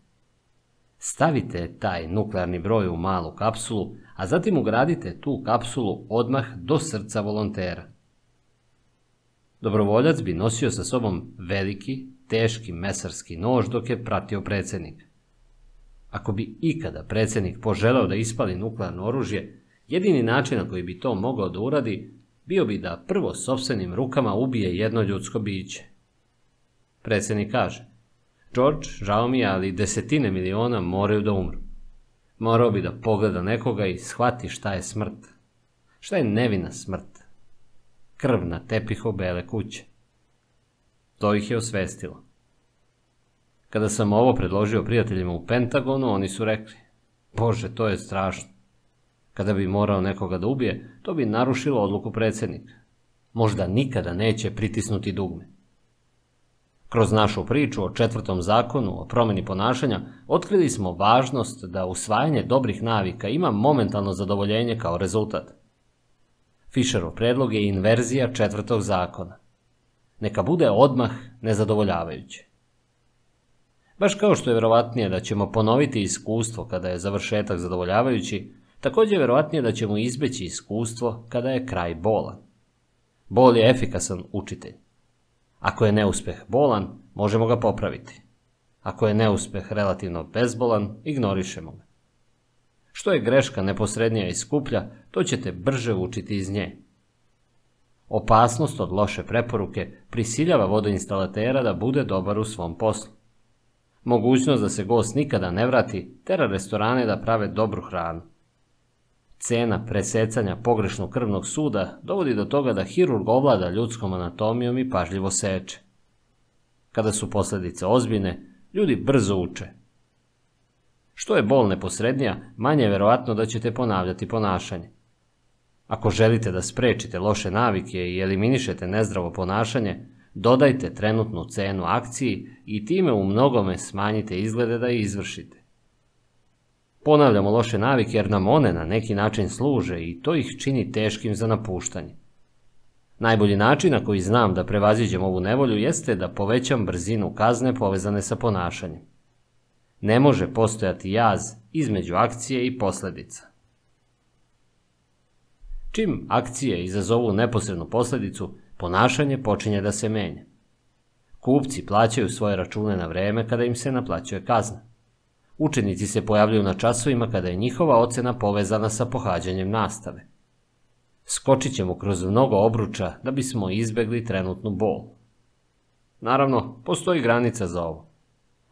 Stavite taj nuklearni broj u malu kapsulu, a zatim ugradite tu kapsulu odmah do srca volontera. Dobrovoljac bi nosio sa sobom veliki, teški mesarski nož dok je pratio predsjednik. Ako bi ikada predsjednik poželao da ispali nuklearno oružje, jedini način na koji bi to mogao da uradi bio bi da prvo sobstvenim rukama ubije jedno ljudsko biće. Predsjednik kaže, George, žao mi je, ali desetine miliona moraju da umru. Morao bi da pogleda nekoga i shvati šta je smrt. Šta je nevina smrt? Krv na tepihu bele kuće. To ih je osvestilo. Kada sam ovo predložio prijateljima u Pentagonu, oni su rekli, Bože, to je strašno. Kada bi morao nekoga da ubije, to bi narušilo odluku predsjednika. Možda nikada neće pritisnuti dugme. Kroz našu priču o četvrtom zakonu o promjeni ponašanja otkrili smo važnost da usvajanje dobrih navika ima momentalno zadovoljenje kao rezultat. Fisherov predlog je inverzija četvrtog zakona. Neka bude odmah nezadovoljavajuće. Baš kao što je vjerovatnije da ćemo ponoviti iskustvo kada je završetak zadovoljavajući, također je vjerovatnije da ćemo izbeći iskustvo kada je kraj bolan. Bol je efikasan učitelj. Ako je neuspeh bolan, možemo ga popraviti. Ako je neuspeh relativno bezbolan, ignorišemo ga. Što je greška neposrednija i skuplja, to ćete brže učiti iz nje. Opasnost od loše preporuke prisiljava vodoinstalatera da bude dobar u svom poslu. Mogućnost da se gost nikada ne vrati tera restorane da prave dobru hranu. Cena presecanja pogrešnog krvnog suda dovodi do toga da hirurg ovlada ljudskom anatomijom i pažljivo seče. Kada su posljedice ozbiljne, ljudi brzo uče. Što je bol neposrednija, manje je verovatno da ćete ponavljati ponašanje. Ako želite da sprečite loše navike i eliminišete nezdravo ponašanje, dodajte trenutnu cenu akciji i time u mnogome smanjite izglede da je izvršite. Ponavljamo loše navike jer nam one na neki način služe i to ih čini teškim za napuštanje. Najbolji način na koji znam da prevaziđem ovu nevolju jeste da povećam brzinu kazne povezane sa ponašanjem. Ne može postojati jaz između akcije i posljedica. Čim akcije izazovu neposrednu posljedicu, ponašanje počinje da se menja. Kupci plaćaju svoje račune na vreme kada im se naplaćuje kazna. Učenici se pojavljuju na časovima kada je njihova ocena povezana sa pohađanjem nastave. Skočit ćemo kroz mnogo obruča da bismo izbegli trenutnu bol. Naravno, postoji granica za ovo.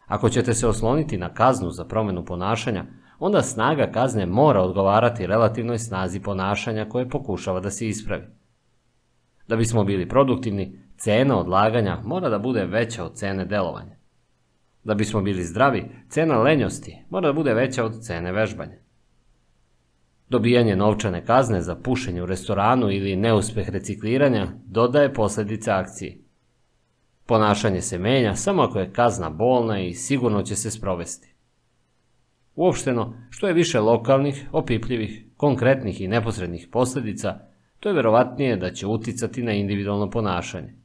Ako ćete se osloniti na kaznu za promjenu ponašanja, onda snaga kazne mora odgovarati relativnoj snazi ponašanja koje pokušava da se ispravi. Da bismo bili produktivni, cena odlaganja mora da bude veća od cene delovanja. Da bismo bili zdravi, cena lenjosti mora da bude veća od cene vežbanja. Dobijanje novčane kazne za pušenje u restoranu ili neuspeh recikliranja dodaje posljedice akcije. Ponašanje se menja samo ako je kazna bolna i sigurno će se sprovesti. Uopšteno, što je više lokalnih, opipljivih, konkretnih i neposrednih posljedica, to je verovatnije da će uticati na individualno ponašanje.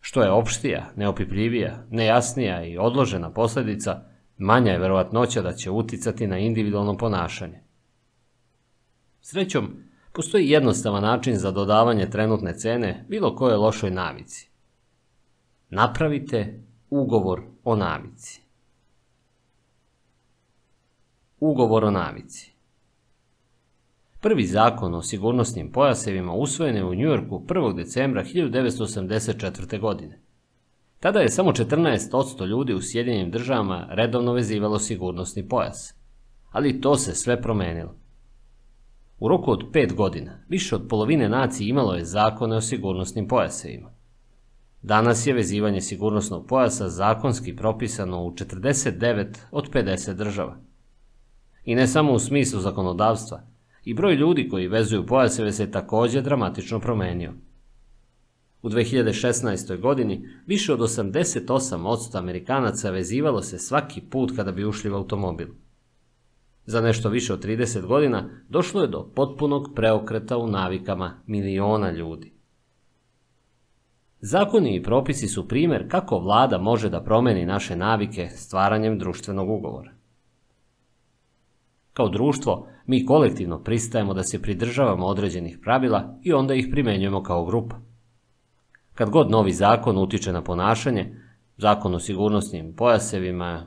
Što je opštija, neopipljivija, nejasnija i odložena posljedica, manja je verovatnoća da će uticati na individualno ponašanje. Srećom, postoji jednostavan način za dodavanje trenutne cene bilo koje lošoj navici. Napravite ugovor o navici. Ugovor o navici. Prvi zakon o sigurnosnim pojasevima usvojen je u Njujorku 1. decembra 1984. godine. Tada je samo 14% ljudi u Sjedinjenim državama redovno vezivalo sigurnosni pojas. Ali to se sve promenilo. U roku od pet godina, više od polovine nacije imalo je zakone o sigurnosnim pojasevima. Danas je vezivanje sigurnosnog pojasa zakonski propisano u 49 od 50 država. I ne samo u smislu zakonodavstva, i broj ljudi koji vezuju pojaseve se također dramatično promenio. U 2016. godini više od 88% Amerikanaca vezivalo se svaki put kada bi ušli u automobil. Za nešto više od 30 godina došlo je do potpunog preokreta u navikama miliona ljudi. Zakoni i propisi su primjer kako vlada može da promeni naše navike stvaranjem društvenog ugovora. Kao društvo, mi kolektivno pristajemo da se pridržavamo određenih pravila i onda ih primenjujemo kao grupa. Kad god novi zakon utiče na ponašanje, zakon o sigurnosnim pojasevima,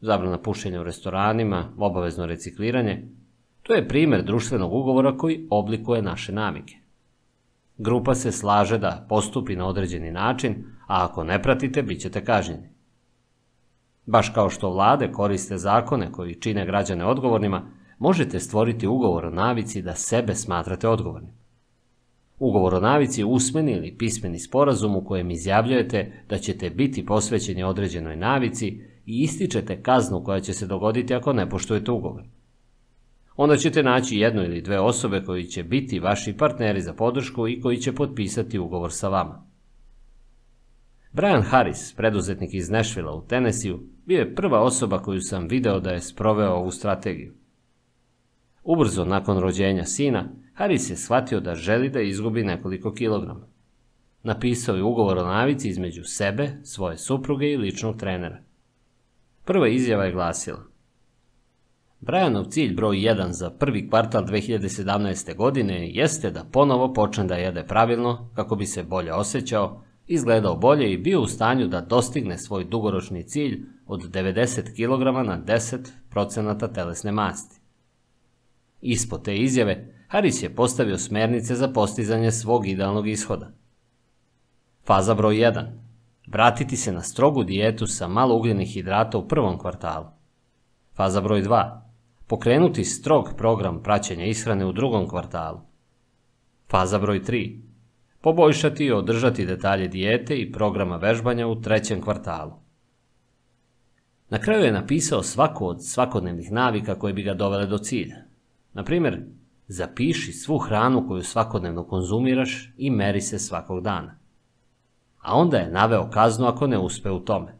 zabrana pušenja u restoranima, obavezno recikliranje, to je primjer društvenog ugovora koji oblikuje naše navike. Grupa se slaže da postupi na određeni način, a ako ne pratite, bit ćete kažnjeni. Baš kao što vlade koriste zakone koji čine građane odgovornima, možete stvoriti ugovor o navici da sebe smatrate odgovornim. Ugovor o navici je usmeni ili pismeni sporazum u kojem izjavljujete da ćete biti posvećeni određenoj navici i ističete kaznu koja će se dogoditi ako ne poštujete ugovor. Onda ćete naći jednu ili dve osobe koji će biti vaši partneri za podršku i koji će potpisati ugovor sa vama. Brian Harris, preduzetnik iz Nashvilla u Tennessee, bio je prva osoba koju sam video da je sproveo ovu strategiju. Ubrzo nakon rođenja sina, Haris je shvatio da želi da izgubi nekoliko kilograma. Napisao je ugovor o navici između sebe, svoje supruge i ličnog trenera. Prva izjava je glasila. Brianov cilj broj 1 za prvi kvartal 2017. godine jeste da ponovo počne da jede pravilno kako bi se bolje osjećao, izgledao bolje i bio u stanju da dostigne svoj dugoročni cilj od 90 kg na 10% telesne masti. Ispod te izjave Haris je postavio smernice za postizanje svog idealnog ishoda. Faza broj 1. Vratiti se na strogu dijetu sa malo ugljenih hidrata u prvom kvartalu. Faza broj 2. Pokrenuti strog program praćenja ishrane u drugom kvartalu. Faza broj 3. Poboljšati i održati detalje dijete i programa vežbanja u trećem kvartalu. Na kraju je napisao svaku od svakodnevnih navika koje bi ga dovele do cilja. Na primjer, Zapiši svu hranu koju svakodnevno konzumiraš i meri se svakog dana. A onda je naveo kaznu ako ne uspe u tome.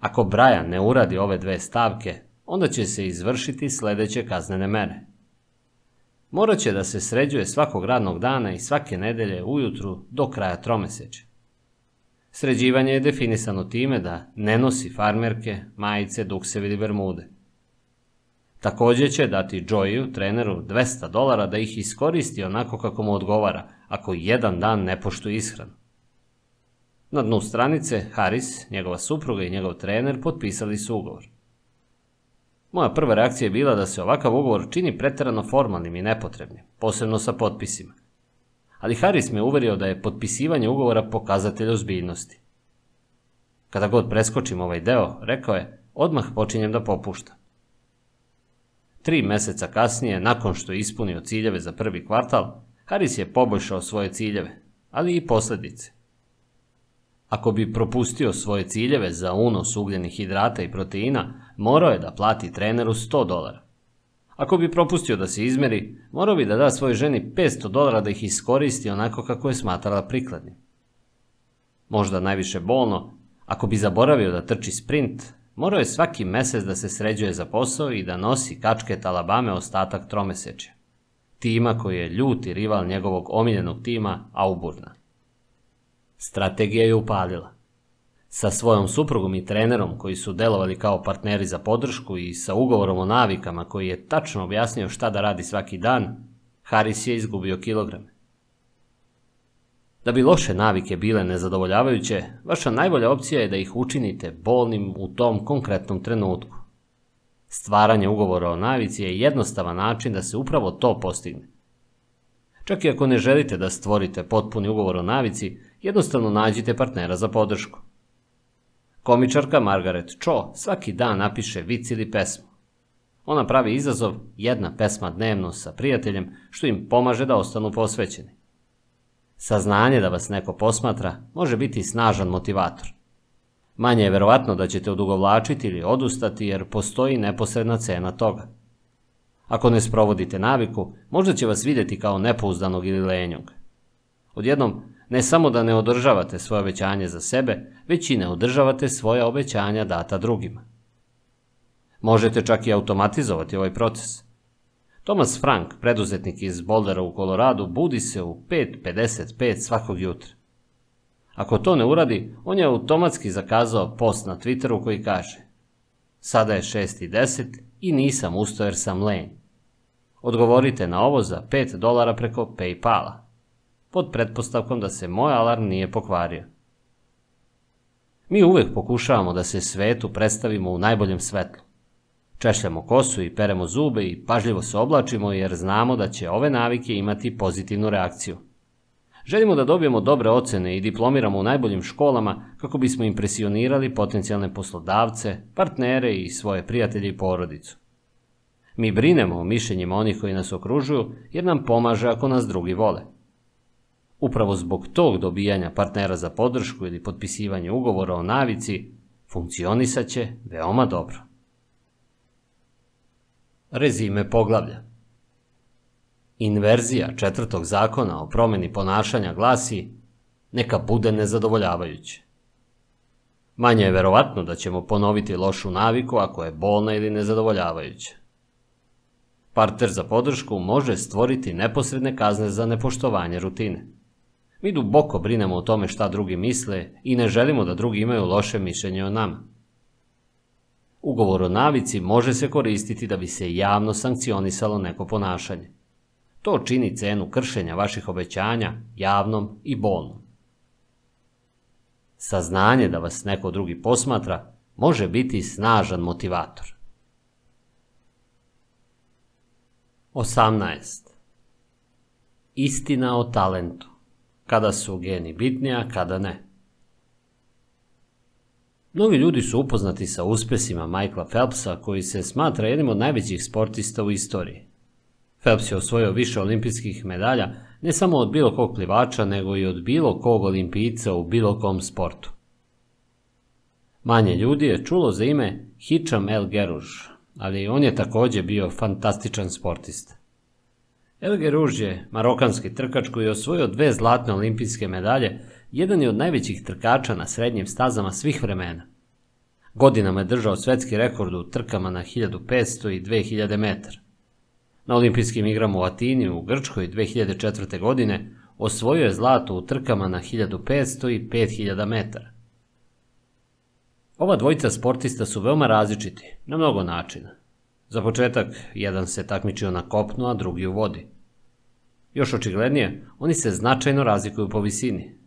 Ako Brian ne uradi ove dve stavke, onda će se izvršiti sljedeće kaznene mere. Morat će da se sređuje svakog radnog dana i svake nedelje ujutru do kraja tromesečja. Sređivanje je definisano time da ne nosi farmerke, majice, duksevi ili bermude. Također će dati Joyu, treneru, 200 dolara da ih iskoristi onako kako mu odgovara, ako jedan dan ne poštuje ishranu. Na dnu stranice Haris, njegova supruga i njegov trener potpisali su ugovor. Moja prva reakcija je bila da se ovakav ugovor čini pretjerano formalnim i nepotrebnim, posebno sa potpisima. Ali Haris me uverio da je potpisivanje ugovora pokazatelj ozbiljnosti. Kada god preskočim ovaj deo, rekao je, odmah počinjem da popuštam. Tri meseca kasnije, nakon što je ispunio ciljeve za prvi kvartal, Haris je poboljšao svoje ciljeve, ali i posljedice. Ako bi propustio svoje ciljeve za unos ugljenih hidrata i proteina, morao je da plati treneru 100 dolara. Ako bi propustio da se izmeri, morao bi da da svojoj ženi 500 dolara da ih iskoristi onako kako je smatrala prikladnim. Možda najviše bolno, ako bi zaboravio da trči sprint, Morao je svaki mesec da se sređuje za posao i da nosi kačke talabame ostatak tromeseče. Tima koji je ljuti rival njegovog omiljenog tima Auburna. Strategija je upalila. Sa svojom suprugom i trenerom koji su delovali kao partneri za podršku i sa ugovorom o navikama koji je tačno objasnio šta da radi svaki dan, Haris je izgubio kilograme. Da bi loše navike bile nezadovoljavajuće, vaša najbolja opcija je da ih učinite bolnim u tom konkretnom trenutku. Stvaranje ugovora o navici je jednostavan način da se upravo to postigne. Čak i ako ne želite da stvorite potpuni ugovor o navici, jednostavno nađite partnera za podršku. Komičarka Margaret Cho svaki dan napiše vic ili pesmu. Ona pravi izazov jedna pesma dnevno sa prijateljem što im pomaže da ostanu posvećeni. Saznanje da vas neko posmatra može biti snažan motivator. Manje je verovatno da ćete odugovlačiti ili odustati jer postoji neposredna cena toga. Ako ne sprovodite naviku, možda će vas vidjeti kao nepouzdanog ili lenjog. Odjednom, ne samo da ne održavate svoje obećanje za sebe, već i ne održavate svoje obećanja data drugima. Možete čak i automatizovati ovaj proces. Thomas Frank, preduzetnik iz Boldera u Koloradu, budi se u 5.55 svakog jutra. Ako to ne uradi, on je automatski zakazao post na Twitteru koji kaže Sada je 6.10 i nisam usto jer sam lenj. Odgovorite na ovo za 5 dolara preko Paypala, pod pretpostavkom da se moj alarm nije pokvario. Mi uvek pokušavamo da se svetu predstavimo u najboljem svetlu. Češljamo kosu i peremo zube i pažljivo se oblačimo jer znamo da će ove navike imati pozitivnu reakciju. Želimo da dobijemo dobre ocene i diplomiramo u najboljim školama kako bismo impresionirali potencijalne poslodavce, partnere i svoje prijatelje i porodicu. Mi brinemo o mišljenjima onih koji nas okružuju jer nam pomaže ako nas drugi vole. Upravo zbog tog dobijanja partnera za podršku ili potpisivanje ugovora o navici, funkcionisat će veoma dobro. Rezime poglavlja Inverzija četvrtog zakona o promjeni ponašanja glasi neka bude nezadovoljavajuće. Manje je verovatno da ćemo ponoviti lošu naviku ako je bolna ili nezadovoljavajuća. Partner za podršku može stvoriti neposredne kazne za nepoštovanje rutine. Mi duboko brinemo o tome šta drugi misle i ne želimo da drugi imaju loše mišljenje o nama. Ugovor o navici može se koristiti da bi se javno sankcionisalo neko ponašanje. To čini cenu kršenja vaših obećanja javnom i bolnom. Saznanje da vas neko drugi posmatra može biti snažan motivator. 18. Istina o talentu. Kada su geni bitni, a kada ne. Mnogi ljudi su upoznati sa uspjesima Michaela Phelpsa, koji se smatra jednim od najvećih sportista u istoriji. Phelps je osvojio više olimpijskih medalja ne samo od bilo kog plivača, nego i od bilo kog olimpijca u bilo kom sportu. Manje ljudi je čulo za ime Hicham El Geruž, ali on je također bio fantastičan sportista. El Geruž je marokanski trkač koji je osvojio dve zlatne olimpijske medalje, jedan je od najvećih trkača na srednjim stazama svih vremena. Godinama je držao svetski rekord u trkama na 1500 i 2000 metara. Na olimpijskim igrama u Atini u Grčkoj 2004. godine osvojio je zlato u trkama na 1500 i 5000 metara. Ova dvojica sportista su veoma različiti, na mnogo načina. Za početak, jedan se takmičio na kopnu, a drugi u vodi. Još očiglednije, oni se značajno razlikuju po visini.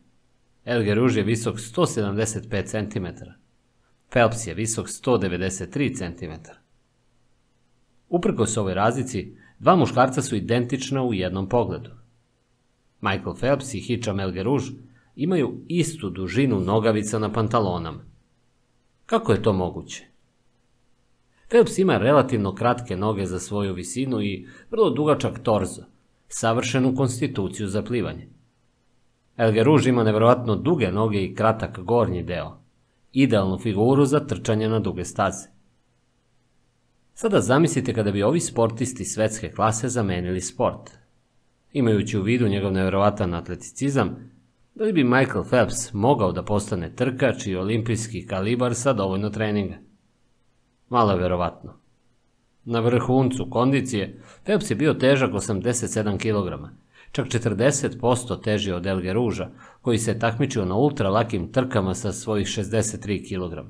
Elger Ruž je visok 175 cm. Phelps je visok 193 cm. Uprkos ovoj razlici, dva muškarca su identična u jednom pogledu. Michael Phelps i Hicham El imaju istu dužinu nogavica na pantalonama. Kako je to moguće? Phelps ima relativno kratke noge za svoju visinu i vrlo dugačak torzo, savršenu konstituciju za plivanje. Elgeruž ima nevjerojatno duge noge i kratak gornji deo, idealnu figuru za trčanje na duge staze. Sada zamislite kada bi ovi sportisti svetske klase zamenili sport. Imajući u vidu njegov nevjerovatan atleticizam, da li bi Michael Phelps mogao da postane trkač i olimpijski kalibar sa dovoljno treninga? Malo je vjerovatno. Na vrhuncu kondicije Phelps je bio težak 87 kg, čak 40% teži od Elge Ruža, koji se takmičio na ultra lakim trkama sa svojih 63 kg.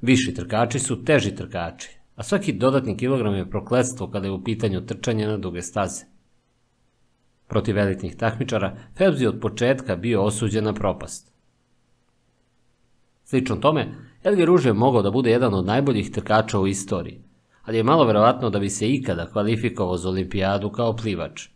Viši trkači su teži trkači, a svaki dodatni kilogram je prokletstvo kada je u pitanju trčanje na duge staze. Protiv elitnih takmičara, Phelps je od početka bio osuđen na propast. Slično tome, Elge Ruž je mogao da bude jedan od najboljih trkača u istoriji, ali je malo verovatno da bi se ikada kvalifikovao za olimpijadu kao plivač.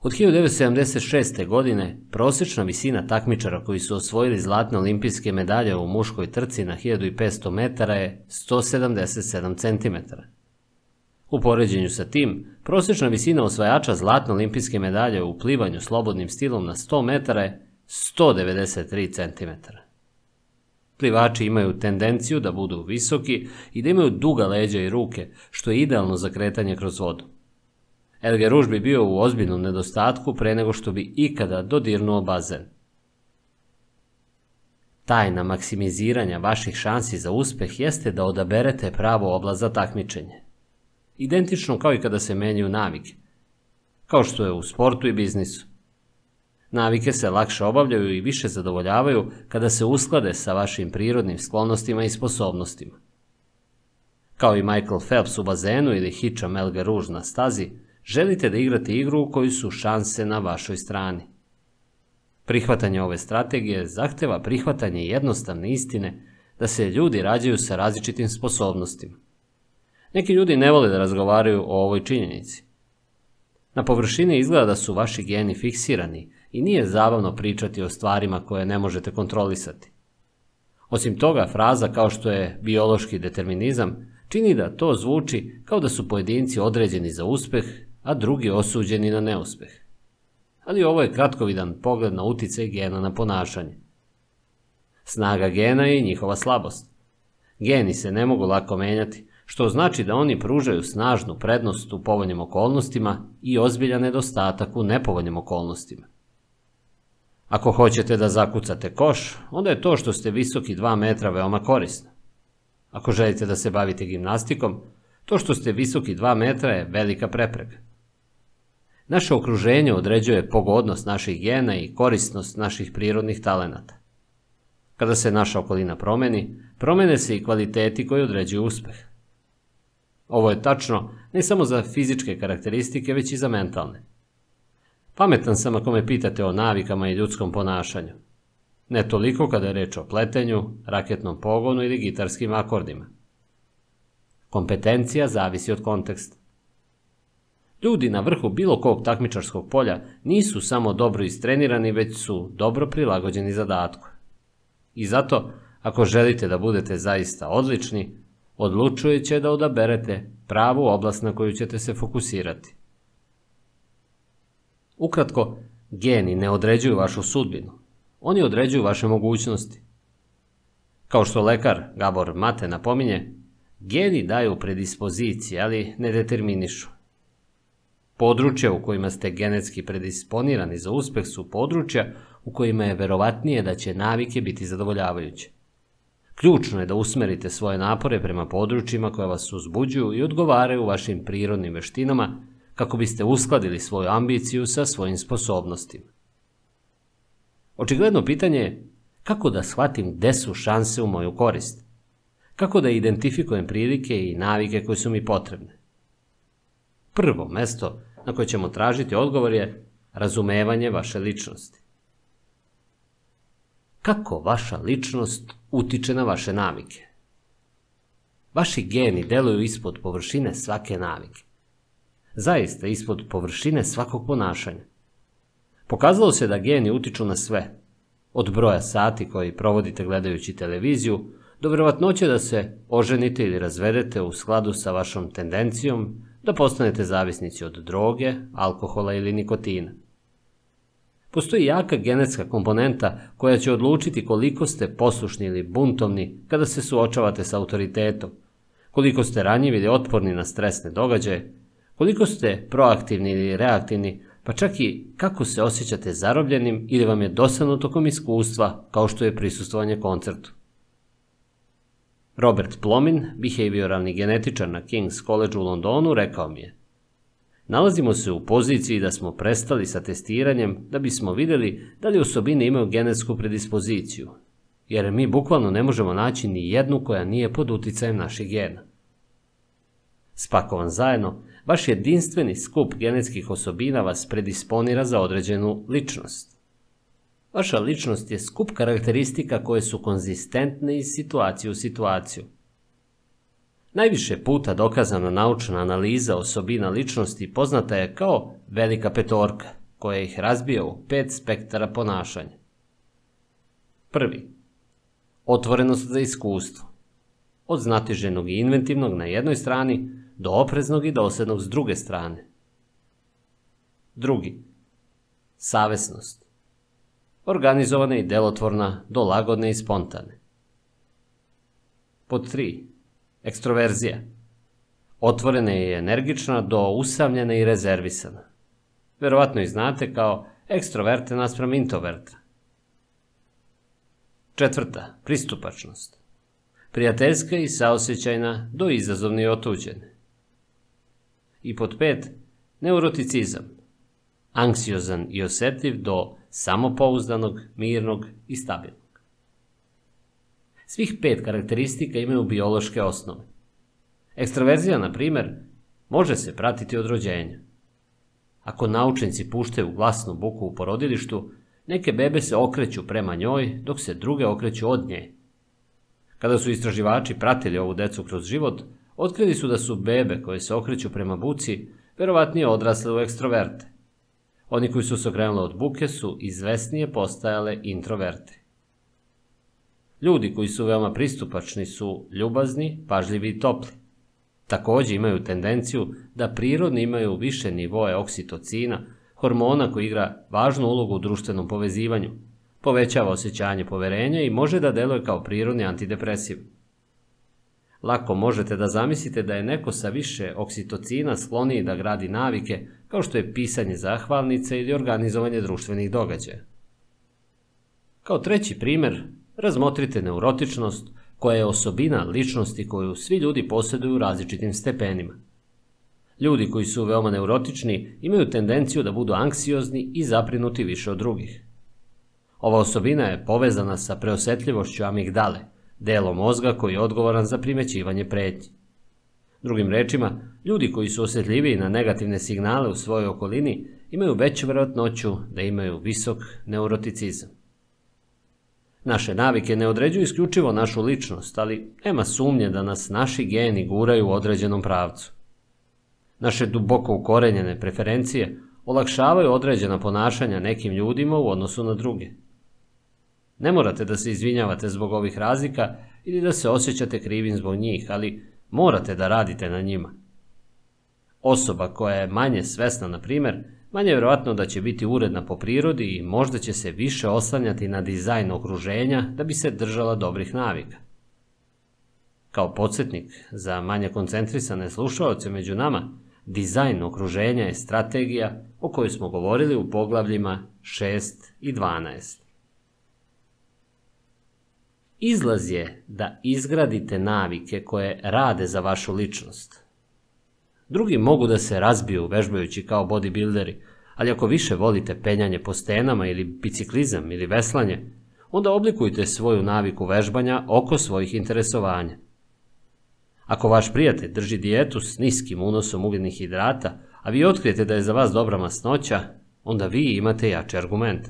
Od 1976. godine prosječna visina takmičara koji su osvojili zlatne olimpijske medalje u muškoj trci na 1500 metara je 177 cm. U poređenju sa tim, prosječna visina osvajača zlatne olimpijske medalje u plivanju slobodnim stilom na 100 metara je 193 cm. Plivači imaju tendenciju da budu visoki i da imaju duga leđa i ruke, što je idealno za kretanje kroz vodu. Elger Ruž bi bio u ozbiljnom nedostatku pre nego što bi ikada dodirnuo bazen. Tajna maksimiziranja vaših šansi za uspeh jeste da odaberete pravo oblast za takmičenje. Identično kao i kada se menjaju navike. Kao što je u sportu i biznisu. Navike se lakše obavljaju i više zadovoljavaju kada se usklade sa vašim prirodnim sklonostima i sposobnostima. Kao i Michael Phelps u bazenu ili Hitcha Melga Rouge na stazi, želite da igrate igru u kojoj su šanse na vašoj strani. Prihvatanje ove strategije zahteva prihvatanje jednostavne istine da se ljudi rađaju sa različitim sposobnostima. Neki ljudi ne vole da razgovaraju o ovoj činjenici. Na površini izgleda da su vaši geni fiksirani i nije zabavno pričati o stvarima koje ne možete kontrolisati. Osim toga, fraza kao što je biološki determinizam čini da to zvuči kao da su pojedinci određeni za uspeh, a drugi osuđeni na neuspeh. Ali ovo je kratkovidan pogled na uticaj gena na ponašanje. Snaga gena je njihova slabost. Geni se ne mogu lako menjati, što znači da oni pružaju snažnu prednost u povoljnim okolnostima i ozbiljan nedostatak u nepovoljnim okolnostima. Ako hoćete da zakucate koš, onda je to što ste visoki 2 metra veoma korisno. Ako želite da se bavite gimnastikom, to što ste visoki 2 metra je velika prepreka. Naše okruženje određuje pogodnost naših gena i korisnost naših prirodnih talenata. Kada se naša okolina promeni, promene se i kvaliteti koji određuju uspeh. Ovo je tačno ne samo za fizičke karakteristike, već i za mentalne. Pametan sam ako me pitate o navikama i ljudskom ponašanju. Ne toliko kada je reč o pletenju, raketnom pogonu ili gitarskim akordima. Kompetencija zavisi od konteksta. Ljudi na vrhu bilo kog takmičarskog polja nisu samo dobro istrenirani, već su dobro prilagođeni zadatku. I zato, ako želite da budete zaista odlični, odlučujuće da odaberete pravu oblast na koju ćete se fokusirati. Ukratko, geni ne određuju vašu sudbinu. Oni određuju vaše mogućnosti. Kao što lekar Gabor Mate napominje, geni daju predispozicije, ali ne determinišu. Područja u kojima ste genetski predisponirani za uspeh su područja u kojima je verovatnije da će navike biti zadovoljavajuće. Ključno je da usmerite svoje napore prema područjima koja vas uzbuđuju i odgovaraju vašim prirodnim veštinama kako biste uskladili svoju ambiciju sa svojim sposobnostima. Očigledno pitanje je kako da shvatim gde su šanse u moju korist. Kako da identifikujem prilike i navike koje su mi potrebne. Prvo mesto na koje ćemo tražiti odgovor je razumevanje vaše ličnosti. Kako vaša ličnost utiče na vaše navike? Vaši geni deluju ispod površine svake navike zaista ispod površine svakog ponašanja. Pokazalo se da geni utiču na sve, od broja sati koji provodite gledajući televiziju, do verovatnoće da se oženite ili razvedete u skladu sa vašom tendencijom da postanete zavisnici od droge, alkohola ili nikotina. Postoji jaka genetska komponenta koja će odlučiti koliko ste poslušni ili buntovni kada se suočavate sa autoritetom, koliko ste ranjivi ili otporni na stresne događaje, Koliko ste proaktivni ili reaktivni, pa čak i kako se osjećate zarobljenim ili vam je dosadno tokom iskustva, kao što je prisustvovanje koncertu. Robert Plomin, behavioralni genetičar na King's College u Londonu, rekao mi je Nalazimo se u poziciji da smo prestali sa testiranjem da bismo videli da li osobine imaju genetsku predispoziciju, jer mi bukvalno ne možemo naći ni jednu koja nije pod uticajem naših gena. Spakovan zajedno, Vaš jedinstveni skup genetskih osobina vas predisponira za određenu ličnost. Vaša ličnost je skup karakteristika koje su konzistentne iz situacije u situaciju. Najviše puta dokazana naučna analiza osobina ličnosti poznata je kao velika petorka koje ih razbija u pet spektara ponašanja. Prvi. Otvorenost za iskustvo. Od znatiženog i inventivnog na jednoj strani do opreznog i dosadnog s druge strane. Drugi. Savesnost. Organizovana i delotvorna do lagodne i spontane. Pod 3. Ekstroverzija. Otvorena i energična do usamljena i rezervisana. Verovatno i znate kao ekstroverte naspram introverta. Četvrta, pristupačnost. Prijateljska i saosećajna do izazovne i otuđene. I pod pet, neuroticizam. Anksiozan i osetljiv do samopouzdanog, mirnog i stabilnog. Svih pet karakteristika imaju biološke osnove. Ekstroverzija, na primer, može se pratiti od rođenja. Ako naučenci puštaju glasnu buku u porodilištu, neke bebe se okreću prema njoj, dok se druge okreću od nje. Kada su istraživači pratili ovu decu kroz život, otkrili su da su bebe koje se okreću prema buci verovatnije odrasle u ekstroverte. Oni koji su se okrenuli od buke su izvesnije postajale introverte. Ljudi koji su veoma pristupačni su ljubazni, pažljivi i topli. Takođe imaju tendenciju da prirodno imaju više nivoe oksitocina, hormona koji igra važnu ulogu u društvenom povezivanju, povećava osjećanje poverenja i može da deluje kao prirodni antidepresiv. Lako možete da zamislite da je neko sa više oksitocina skloniji da gradi navike, kao što je pisanje zahvalnice ili organizovanje društvenih događaja. Kao treći primer, razmotrite neurotičnost, koja je osobina ličnosti koju svi ljudi posjeduju u različitim stepenima. Ljudi koji su veoma neurotični imaju tendenciju da budu anksiozni i zaprinuti više od drugih. Ova osobina je povezana sa preosetljivošću amigdale, delom mozga koji je odgovoran za primećivanje pretnji. Drugim rečima, ljudi koji su osjetljiviji na negativne signale u svojoj okolini imaju veću verovatnoću da imaju visok neuroticizam. Naše navike ne određuju isključivo našu ličnost, ali nema sumnje da nas naši geni guraju u određenom pravcu. Naše duboko ukorenjene preferencije olakšavaju određena ponašanja nekim ljudima u odnosu na druge. Ne morate da se izvinjavate zbog ovih razlika ili da se osjećate krivim zbog njih, ali morate da radite na njima. Osoba koja je manje svesna, na primer, manje je vjerojatno da će biti uredna po prirodi i možda će se više oslanjati na dizajn okruženja da bi se držala dobrih navika. Kao podsjetnik za manje koncentrisane slušalce među nama, dizajn okruženja je strategija o kojoj smo govorili u poglavljima 6 i 12. Izlaz je da izgradite navike koje rade za vašu ličnost. Drugi mogu da se razbiju vežbajući kao bodybuilderi, ali ako više volite penjanje po stenama ili biciklizam ili veslanje, onda oblikujte svoju naviku vežbanja oko svojih interesovanja. Ako vaš prijatelj drži dijetu s niskim unosom ugljenih hidrata, a vi otkrijete da je za vas dobra masnoća, onda vi imate jači argument.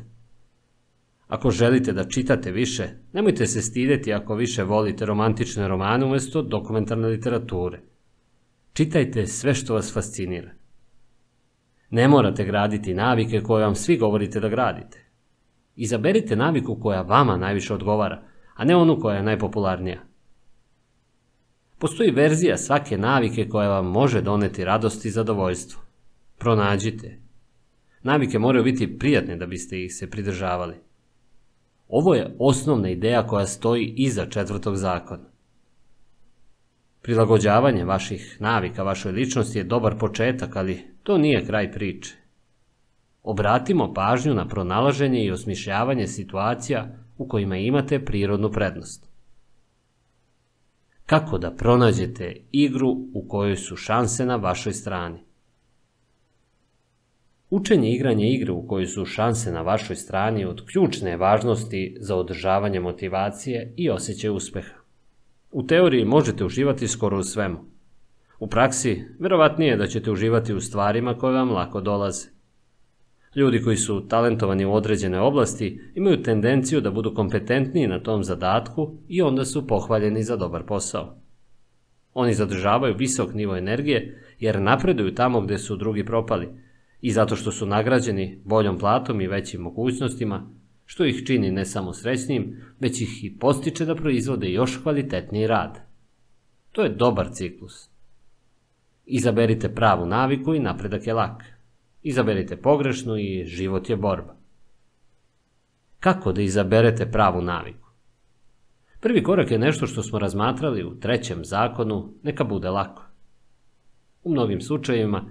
Ako želite da čitate više, nemojte se stideti ako više volite romantične romane umjesto dokumentarne literature. Čitajte sve što vas fascinira. Ne morate graditi navike koje vam svi govorite da gradite. Izaberite naviku koja vama najviše odgovara, a ne onu koja je najpopularnija. Postoji verzija svake navike koja vam može doneti radost i zadovoljstvo. Pronađite. Navike moraju biti prijatne da biste ih se pridržavali. Ovo je osnovna ideja koja stoji iza četvrtog zakona. Prilagođavanje vaših navika vašoj ličnosti je dobar početak, ali to nije kraj priče. Obratimo pažnju na pronalaženje i osmišljavanje situacija u kojima imate prirodnu prednost. Kako da pronađete igru u kojoj su šanse na vašoj strani? Učenje igranje igre u kojoj su šanse na vašoj strani od ključne važnosti za održavanje motivacije i osjećaj uspeha. U teoriji možete uživati skoro u svemu. U praksi, verovatnije je da ćete uživati u stvarima koje vam lako dolaze. Ljudi koji su talentovani u određene oblasti imaju tendenciju da budu kompetentniji na tom zadatku i onda su pohvaljeni za dobar posao. Oni zadržavaju visok nivo energije jer napreduju tamo gde su drugi propali – i zato što su nagrađeni boljom platom i većim mogućnostima, što ih čini ne samo srećnim, već ih i postiče da proizvode još kvalitetniji rad. To je dobar ciklus. Izaberite pravu naviku i napredak je lak. Izaberite pogrešnu i život je borba. Kako da izaberete pravu naviku? Prvi korak je nešto što smo razmatrali u trećem zakonu, neka bude lako. U mnogim slučajevima,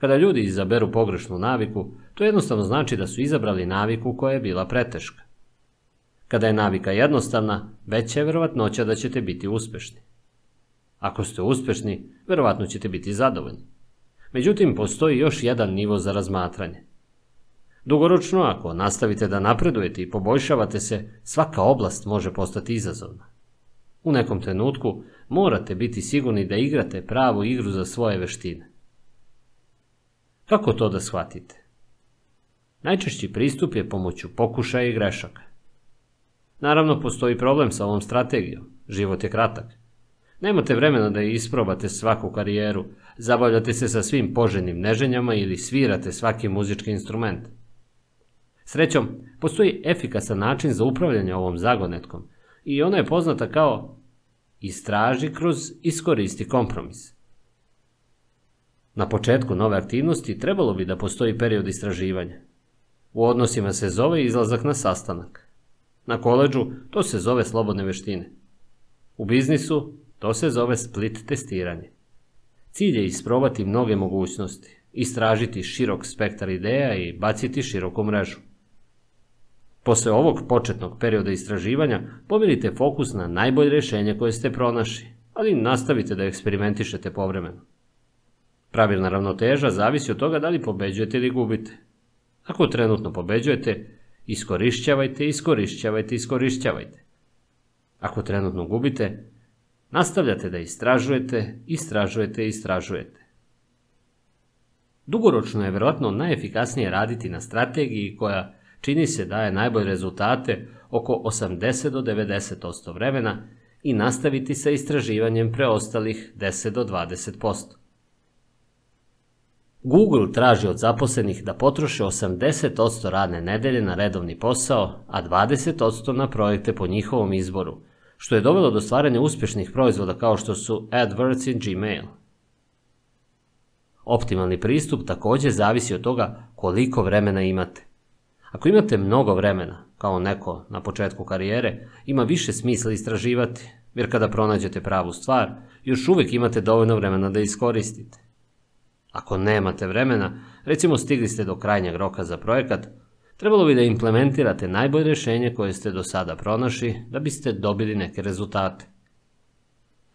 kada ljudi izaberu pogrešnu naviku, to jednostavno znači da su izabrali naviku koja je bila preteška. Kada je navika jednostavna, veća je verovatnoća da ćete biti uspešni. Ako ste uspešni, verovatno ćete biti zadovoljni. Međutim, postoji još jedan nivo za razmatranje. Dugoročno, ako nastavite da napredujete i poboljšavate se, svaka oblast može postati izazovna. U nekom trenutku morate biti sigurni da igrate pravu igru za svoje veštine. Kako to da shvatite? Najčešći pristup je pomoću pokušaja i grešaka. Naravno, postoji problem sa ovom strategijom. Život je kratak. Nemate vremena da isprobate svaku karijeru, zabavljate se sa svim poženim neženjama ili svirate svaki muzički instrument. Srećom, postoji efikasan način za upravljanje ovom zagonetkom i ona je poznata kao istraži kroz iskoristi kompromis. Na početku nove aktivnosti trebalo bi da postoji period istraživanja. U odnosima se zove izlazak na sastanak. Na koleđu to se zove slobodne veštine. U biznisu to se zove split testiranje. Cilj je isprobati mnoge mogućnosti, istražiti širok spektar ideja i baciti široku mrežu. Posle ovog početnog perioda istraživanja pomerite fokus na najbolje rešenje koje ste pronašli, ali nastavite da eksperimentišete povremeno. Pravilna ravnoteža zavisi od toga da li pobeđujete ili gubite. Ako trenutno pobeđujete, iskorišćavajte, iskorišćavajte, iskorišćavajte. Ako trenutno gubite, nastavljate da istražujete, istražujete, istražujete. Dugoročno je verovatno najefikasnije raditi na strategiji koja čini se daje najbolje rezultate oko 80 do 90% vremena i nastaviti sa istraživanjem preostalih 10 do 20%. Google traži od zaposlenih da potroše 80% radne nedelje na redovni posao, a 20% na projekte po njihovom izboru, što je dovelo do stvaranja uspešnih proizvoda kao što su AdWords i Gmail. Optimalni pristup takođe zavisi od toga koliko vremena imate. Ako imate mnogo vremena, kao neko na početku karijere, ima više smisla istraživati, jer kada pronađete pravu stvar, još uvek imate dovoljno vremena da iskoristite. Ako nemate vremena, recimo stigli ste do krajnjeg roka za projekat, trebalo bi da implementirate najbolje rešenje koje ste do sada pronašli da biste dobili neke rezultate.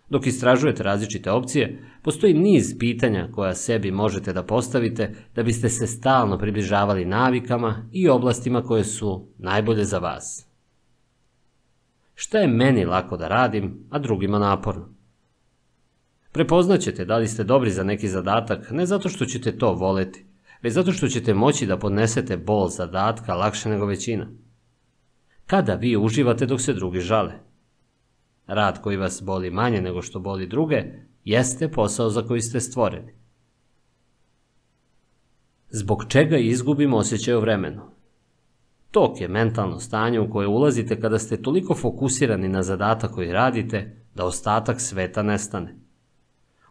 Dok istražujete različite opcije, postoji niz pitanja koja sebi možete da postavite da biste se stalno približavali navikama i oblastima koje su najbolje za vas. Šta je meni lako da radim, a drugima naporno? Prepoznaćete da li ste dobri za neki zadatak ne zato što ćete to voleti, već zato što ćete moći da podnesete bol zadatka lakše nego većina. Kada vi uživate dok se drugi žale? Rad koji vas boli manje nego što boli druge, jeste posao za koji ste stvoreni. Zbog čega izgubimo osjećaj o vremenu? Tok je mentalno stanje u koje ulazite kada ste toliko fokusirani na zadatak koji radite da ostatak sveta nestane.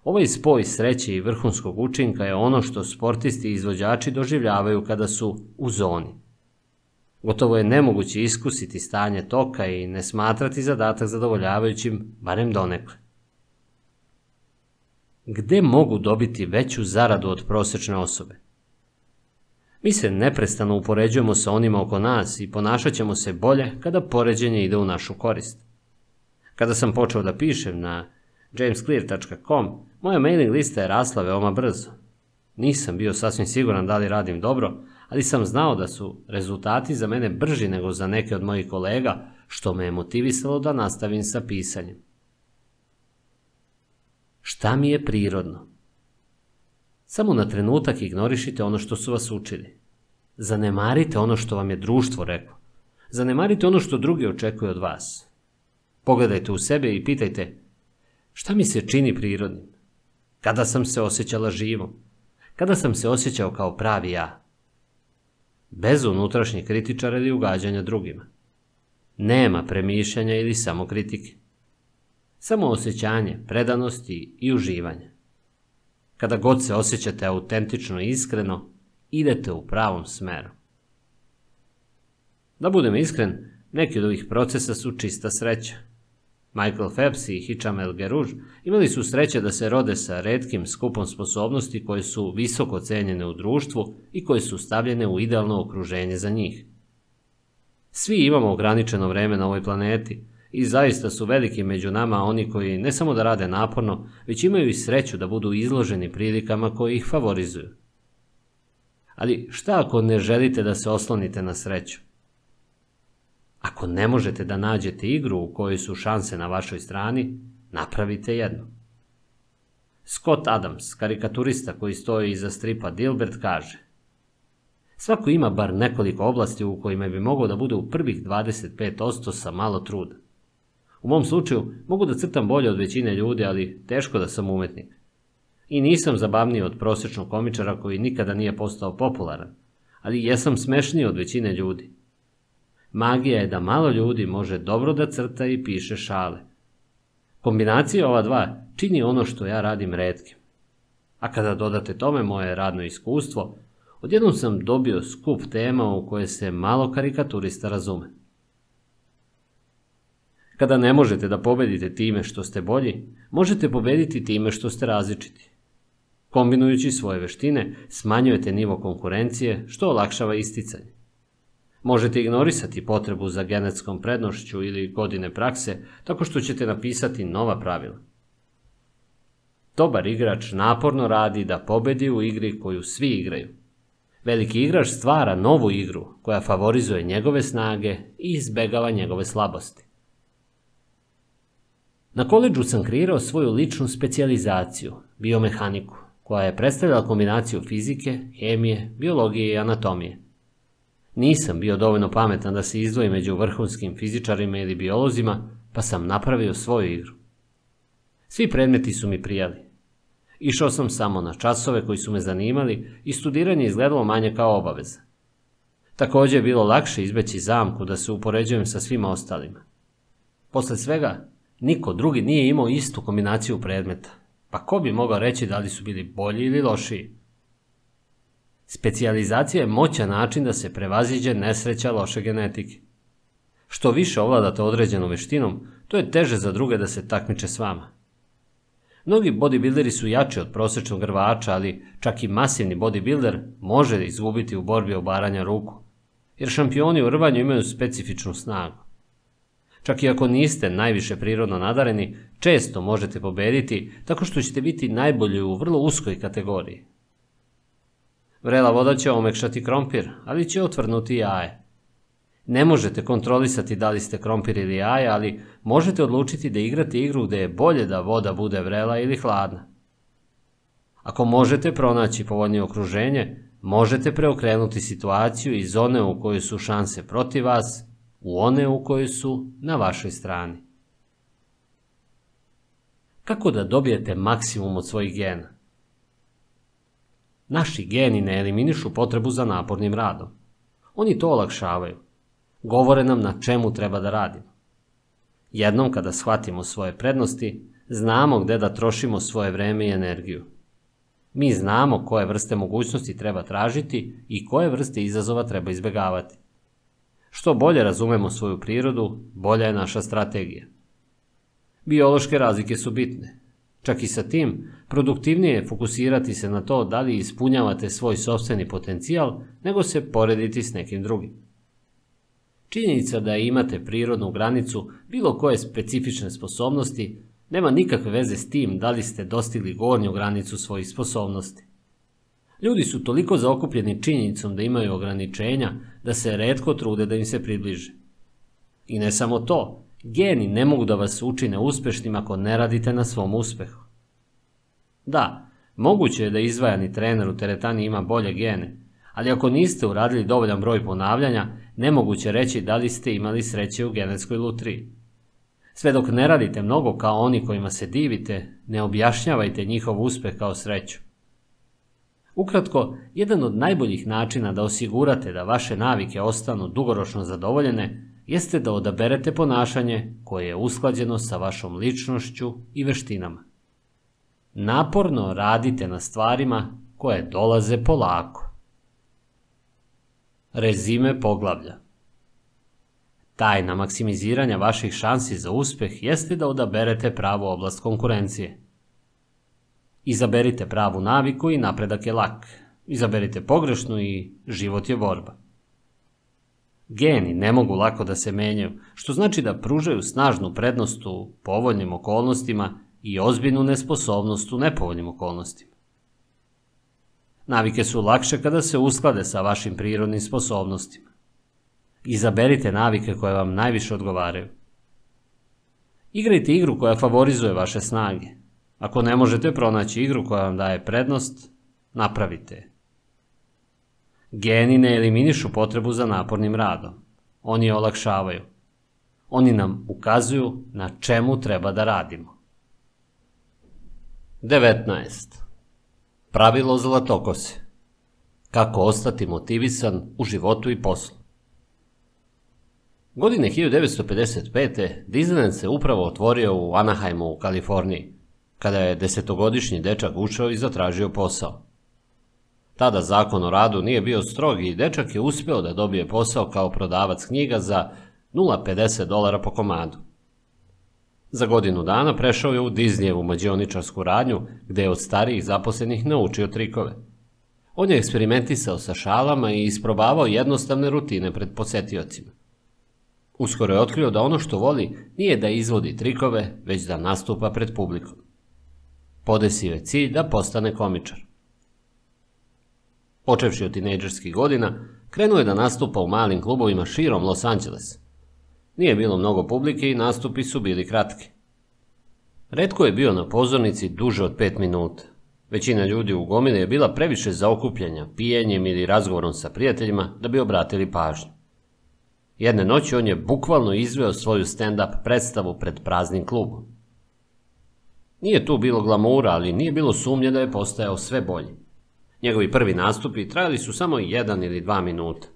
Ovaj spoj sreće i vrhunskog učinka je ono što sportisti i izvođači doživljavaju kada su u zoni. Gotovo je nemoguće iskusiti stanje toka i ne smatrati zadatak zadovoljavajućim, barem donekle. Gde mogu dobiti veću zaradu od prosečne osobe? Mi se neprestano upoređujemo sa onima oko nas i ponašat ćemo se bolje kada poređenje ide u našu korist. Kada sam počeo da pišem na jamesclear.com, moja mailing lista je rasla veoma brzo. Nisam bio sasvim siguran da li radim dobro, ali sam znao da su rezultati za mene brži nego za neke od mojih kolega, što me je motivisalo da nastavim sa pisanjem. Šta mi je prirodno? Samo na trenutak ignorišite ono što su vas učili. Zanemarite ono što vam je društvo reklo. Zanemarite ono što drugi očekuju od vas. Pogledajte u sebe i pitajte šta mi se čini prirodnim? Kada sam se osjećala živom? kada sam se osjećao kao pravi ja. Bez unutrašnjih kritičara ili ugađanja drugima. Nema premišljanja ili samokritike. Samo osjećanje, predanosti i uživanje. Kada god se osjećate autentično i iskreno, idete u pravom smeru. Da budem iskren, neki od ovih procesa su čista sreća. Michael Phelps i Hicham El Gerouge imali su sreće da se rode sa redkim skupom sposobnosti koje su visoko cenjene u društvu i koje su stavljene u idealno okruženje za njih. Svi imamo ograničeno vreme na ovoj planeti i zaista su veliki među nama oni koji ne samo da rade naporno, već imaju i sreću da budu izloženi prilikama koji ih favorizuju. Ali šta ako ne želite da se oslonite na sreću? Ako ne možete da nađete igru u kojoj su šanse na vašoj strani, napravite jedno. Scott Adams, karikaturista koji stoji iza stripa Dilbert, kaže Svako ima bar nekoliko oblasti u kojima bi mogao da bude u prvih 25% sa malo truda. U mom slučaju mogu da crtam bolje od većine ljudi, ali teško da sam umetnik. I nisam zabavniji od prosječnog komičara koji nikada nije postao popularan, ali jesam smešniji od većine ljudi. Magija je da malo ljudi može dobro da crta i piše šale. Kombinacija ova dva čini ono što ja radim redkim. A kada dodate tome moje radno iskustvo, odjednom sam dobio skup tema u koje se malo karikaturista razume. Kada ne možete da pobedite time što ste bolji, možete pobediti time što ste različiti. Kombinujući svoje veštine, smanjujete nivo konkurencije, što olakšava isticanje. Možete ignorisati potrebu za genetskom prednošću ili godine prakse tako što ćete napisati nova pravila. Dobar igrač naporno radi da pobedi u igri koju svi igraju. Veliki igrač stvara novu igru koja favorizuje njegove snage i izbegava njegove slabosti. Na koleđu sam kreirao svoju ličnu specijalizaciju, biomehaniku, koja je predstavljala kombinaciju fizike, hemije, biologije i anatomije. Nisam bio dovoljno pametan da se izdvojim među vrhunskim fizičarima ili biolozima, pa sam napravio svoju igru. Svi predmeti su mi prijali. Išao sam samo na časove koji su me zanimali i studiranje izgledalo manje kao obaveza. Također je bilo lakše izbeći zamku da se upoređujem sa svima ostalima. Posle svega, niko drugi nije imao istu kombinaciju predmeta, pa ko bi mogao reći da li su bili bolji ili lošiji? Specijalizacija je moćan način da se prevaziđe nesreća loše genetike. Što više ovladate određenom veštinom, to je teže za druge da se takmiče s vama. Mnogi bodybuilderi su jači od prosječnog rvača, ali čak i masivni bodybuilder može izgubiti u borbi obaranja ruku, jer šampioni u rvanju imaju specifičnu snagu. Čak i ako niste najviše prirodno nadareni, često možete pobediti tako što ćete biti najbolji u vrlo uskoj kategoriji. Vrela voda će omekšati krompir, ali će otvrnuti jaje. Ne možete kontrolisati da li ste krompir ili jaje, ali možete odlučiti da igrate igru gde je bolje da voda bude vrela ili hladna. Ako možete pronaći povoljnije okruženje, možete preokrenuti situaciju iz one u kojoj su šanse protiv vas u one u kojoj su na vašoj strani. Kako da dobijete maksimum od svojih gena? Naši geni ne eliminišu potrebu za napornim radom. Oni to olakšavaju. Govore nam na čemu treba da radimo. Jednom kada shvatimo svoje prednosti, znamo gde da trošimo svoje vreme i energiju. Mi znamo koje vrste mogućnosti treba tražiti i koje vrste izazova treba izbegavati. Što bolje razumemo svoju prirodu, bolja je naša strategija. Biološke razlike su bitne. Čak i sa tim, produktivnije je fokusirati se na to da li ispunjavate svoj sobstveni potencijal, nego se porediti s nekim drugim. Činjenica da imate prirodnu granicu bilo koje specifične sposobnosti nema nikakve veze s tim da li ste dostigli gornju granicu svojih sposobnosti. Ljudi su toliko zaokupljeni činjenicom da imaju ograničenja da se redko trude da im se približe. I ne samo to, Geni ne mogu da vas učine uspešnim ako ne radite na svom uspehu. Da, moguće je da izvajani trener u teretani ima bolje gene, ali ako niste uradili dovoljan broj ponavljanja, nemoguće reći da li ste imali sreće u genetskoj lutriji. Sve dok ne radite mnogo kao oni kojima se divite, ne objašnjavajte njihov uspeh kao sreću. Ukratko, jedan od najboljih načina da osigurate da vaše navike ostanu dugoročno zadovoljene jeste da odaberete ponašanje koje je usklađeno sa vašom ličnošću i veštinama. Naporno radite na stvarima koje dolaze polako. Rezime poglavlja Tajna maksimiziranja vaših šansi za uspeh jeste da odaberete pravu oblast konkurencije. Izaberite pravu naviku i napredak je lak. Izaberite pogrešnu i život je borba. Geni ne mogu lako da se menjaju, što znači da pružaju snažnu prednost u povoljnim okolnostima i ozbiljnu nesposobnost u nepovoljnim okolnostima. Navike su lakše kada se usklade sa vašim prirodnim sposobnostima. Izaberite navike koje vam najviše odgovaraju. Igrajte igru koja favorizuje vaše snage. Ako ne možete pronaći igru koja vam daje prednost, napravite je. Geni ne eliminišu potrebu za napornim radom. Oni je olakšavaju. Oni nam ukazuju na čemu treba da radimo. 19. Pravilo zlatokose. Kako ostati motivisan u životu i poslu. Godine 1955. Disneyland se upravo otvorio u Anaheimu u Kaliforniji, kada je desetogodišnji dečak ušao i zatražio posao. Tada zakon o radu nije bio strog i dečak je uspeo da dobije posao kao prodavac knjiga za 0,50 dolara po komadu. Za godinu dana prešao je u Disneyevu mađioničarsku radnju, gde je od starijih zaposlenih naučio trikove. On je eksperimentisao sa šalama i isprobavao jednostavne rutine pred posetiocima. Uskoro je otkrio da ono što voli nije da izvodi trikove, već da nastupa pred publikom. Podesio je cilj da postane komičar. Počevši od tinejdžerskih godina, krenuo je da nastupa u malim klubovima širom Los Angeles. Nije bilo mnogo publike i nastupi su bili kratki. Redko je bio na pozornici duže od pet minuta. Većina ljudi u gomili je bila previše zaokupljanja, pijenjem ili razgovorom sa prijateljima da bi obratili pažnju. Jedne noći on je bukvalno izveo svoju stand-up predstavu pred praznim klubom. Nije tu bilo glamura, ali nije bilo sumnje da je postajao sve bolji. Njegovi prvi nastupi trajali su samo jedan ili dva minuta.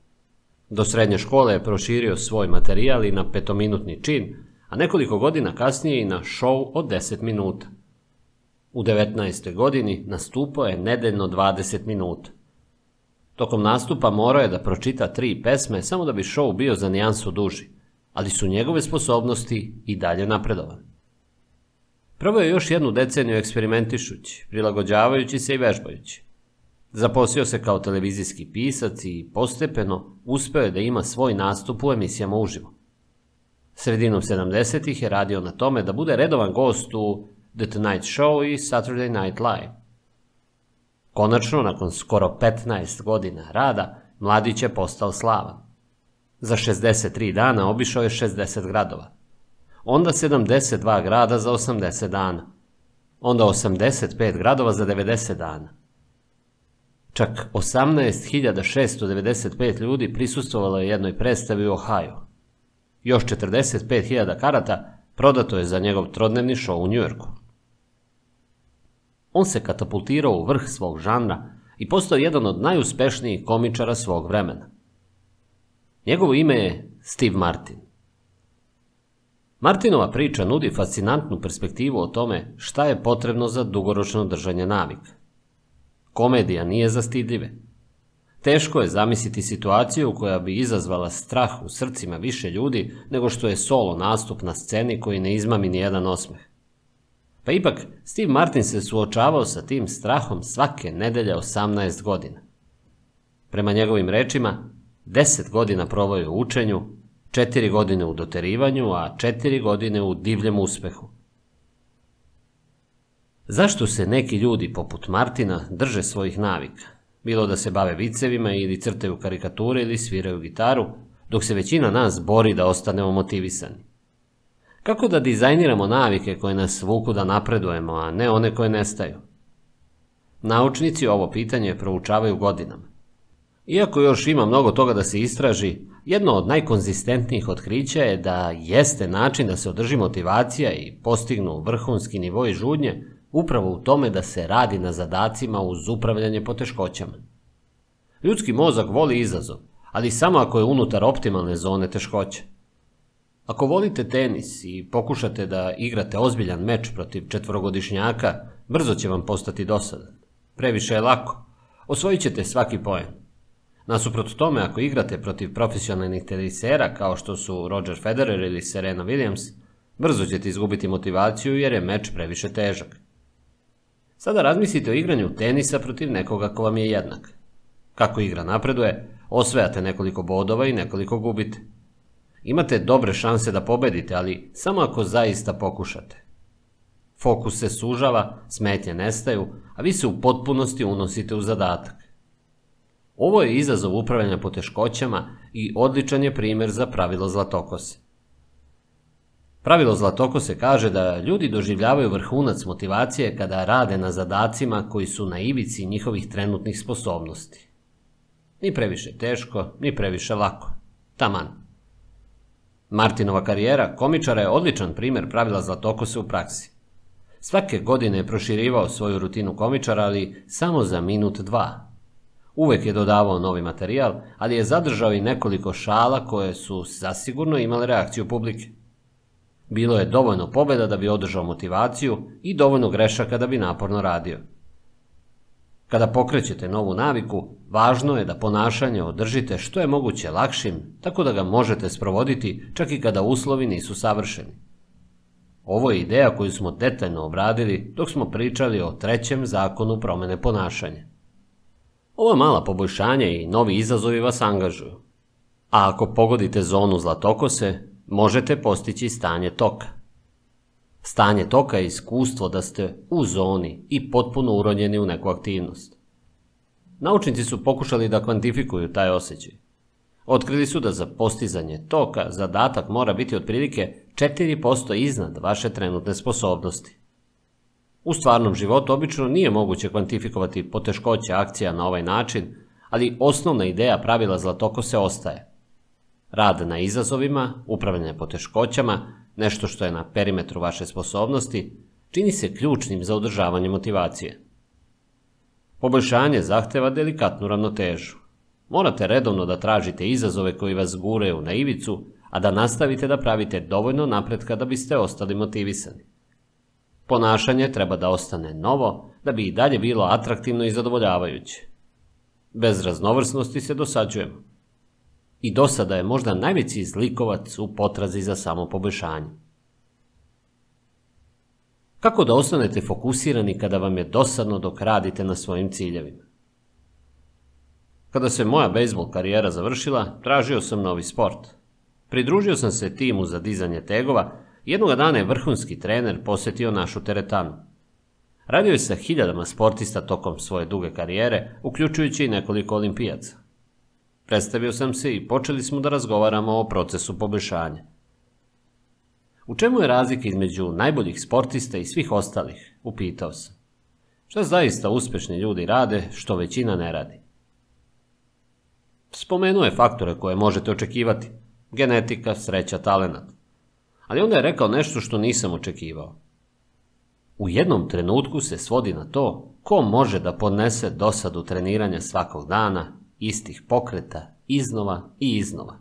Do srednje škole je proširio svoj materijal i na petominutni čin, a nekoliko godina kasnije i na show od 10 minuta. U 19. godini nastupao je nedeljno 20 minuta. Tokom nastupa morao je da pročita tri pesme samo da bi show bio za nijansu duži, ali su njegove sposobnosti i dalje napredovane. Prvo je još jednu deceniju eksperimentišući, prilagođavajući se i vežbajući. Zaposlio se kao televizijski pisac i postepeno uspeo je da ima svoj nastup u emisijama uživo. Sredinom 70-ih je radio na tome da bude redovan gost u The Tonight Show i Saturday Night Live. Konačno, nakon skoro 15 godina rada, mladić je postao slavan. Za 63 dana obišao je 60 gradova. Onda 72 grada za 80 dana. Onda 85 gradova za 90 dana. Čak 18.695 ljudi prisustovalo je jednoj predstavi u Ohio. Još 45.000 karata prodato je za njegov trodnevni show u Njujorku. On se katapultirao u vrh svog žanra i postao jedan od najuspešnijih komičara svog vremena. Njegovo ime je Steve Martin. Martinova priča nudi fascinantnu perspektivu o tome šta je potrebno za dugoročno držanje navika. Komedija nije za stidljive. Teško je zamisliti situaciju koja bi izazvala strah u srcima više ljudi nego što je solo nastup na sceni koji ne izmami ni jedan osmeh. Pa ipak, Steve Martin se suočavao sa tim strahom svake nedelje 18 godina. Prema njegovim rečima, 10 godina provao u učenju, 4 godine u doterivanju, a 4 godine u divljem uspehu. Zašto se neki ljudi poput Martina drže svojih navika? Bilo da se bave vicevima ili crtaju karikature ili sviraju gitaru, dok se većina nas bori da ostanemo motivisani. Kako da dizajniramo navike koje nas vuku da napredujemo, a ne one koje nestaju? Naučnici ovo pitanje proučavaju godinama. Iako još ima mnogo toga da se istraži, jedno od najkonzistentnijih otkrića je da jeste način da se održi motivacija i postignu vrhunski nivoi žudnje upravo u tome da se radi na zadacima uz upravljanje poteškoćama. Ljudski mozak voli izazov, ali samo ako je unutar optimalne zone teškoće. Ako volite tenis i pokušate da igrate ozbiljan meč protiv četvorogodišnjaka, brzo će vam postati dosadan. Previše je lako. Osvojit ćete svaki poen. Nasuprot tome, ako igrate protiv profesionalnih tenisera kao što su Roger Federer ili Serena Williams, brzo ćete izgubiti motivaciju jer je meč previše težak. Sada razmislite o igranju tenisa protiv nekoga ko vam je jednak. Kako igra napreduje, osvajate nekoliko bodova i nekoliko gubite. Imate dobre šanse da pobedite, ali samo ako zaista pokušate. Fokus se sužava, smetnje nestaju, a vi se u potpunosti unosite u zadatak. Ovo je izazov upravljanja poteškoćama i odličan je primjer za pravilo zlatokose. Pravilo zlatokose kaže da ljudi doživljavaju vrhunac motivacije kada rade na zadacima koji su na ivici njihovih trenutnih sposobnosti. Ni previše teško, ni previše lako. Taman. Martinova karijera komičara je odličan primjer pravila zlatokose u praksi. Svake godine je proširivao svoju rutinu komičara, ali samo za minut dva. Uvek je dodavao novi materijal, ali je zadržao i nekoliko šala koje su zasigurno imale reakciju publike. Bilo je dovoljno pobjeda da bi održao motivaciju i dovoljno grešaka da bi naporno radio. Kada pokrećete novu naviku, važno je da ponašanje održite što je moguće lakšim, tako da ga možete sprovoditi čak i kada uslovi nisu savršeni. Ovo je ideja koju smo detaljno obradili dok smo pričali o trećem zakonu promene ponašanja. Ova mala poboljšanja i novi izazovi vas angažuju. A ako pogodite zonu zlatokose, možete postići stanje toka. Stanje toka je iskustvo da ste u zoni i potpuno uronjeni u neku aktivnost. Naučnici su pokušali da kvantifikuju taj osjećaj. Otkrili su da za postizanje toka zadatak mora biti otprilike 4% iznad vaše trenutne sposobnosti. U stvarnom životu obično nije moguće kvantifikovati poteškoće akcija na ovaj način, ali osnovna ideja pravila zlatokose ostaje. Rad na izazovima, upravljanje poteškoćama, nešto što je na perimetru vaše sposobnosti, čini se ključnim za održavanje motivacije. Poboljšanje zahteva delikatnu ravnotežu. Morate redovno da tražite izazove koji vas guraju na ivicu, a da nastavite da pravite dovoljno napretka da biste ostali motivisani. Ponašanje treba da ostane novo, da bi i dalje bilo atraktivno i zadovoljavajuće. Bez raznovrsnosti se dosađujemo. I dosada je možda najveći zlikovac u potrazi za samo poboljšanje. Kako da ostanete fokusirani kada vam je dosadno dok radite na svojim ciljevima? Kada se moja bejsbol karijera završila, tražio sam novi sport. Pridružio sam se timu za dizanje tegova i jednoga dana je vrhunski trener posjetio našu teretanu. Radio je sa hiljadama sportista tokom svoje duge karijere, uključujući i nekoliko olimpijaca. Predstavio sam se i počeli smo da razgovaramo o procesu poboljšanja. U čemu je razlika između najboljih sportista i svih ostalih? Upitao sam. Šta zaista uspešni ljudi rade, što većina ne radi? Spomenuo je faktore koje možete očekivati. Genetika, sreća, talenat. Ali onda je rekao nešto što nisam očekivao. U jednom trenutku se svodi na to ko može da podnese dosadu treniranja svakog dana, istih pokreta, iznova i iznova.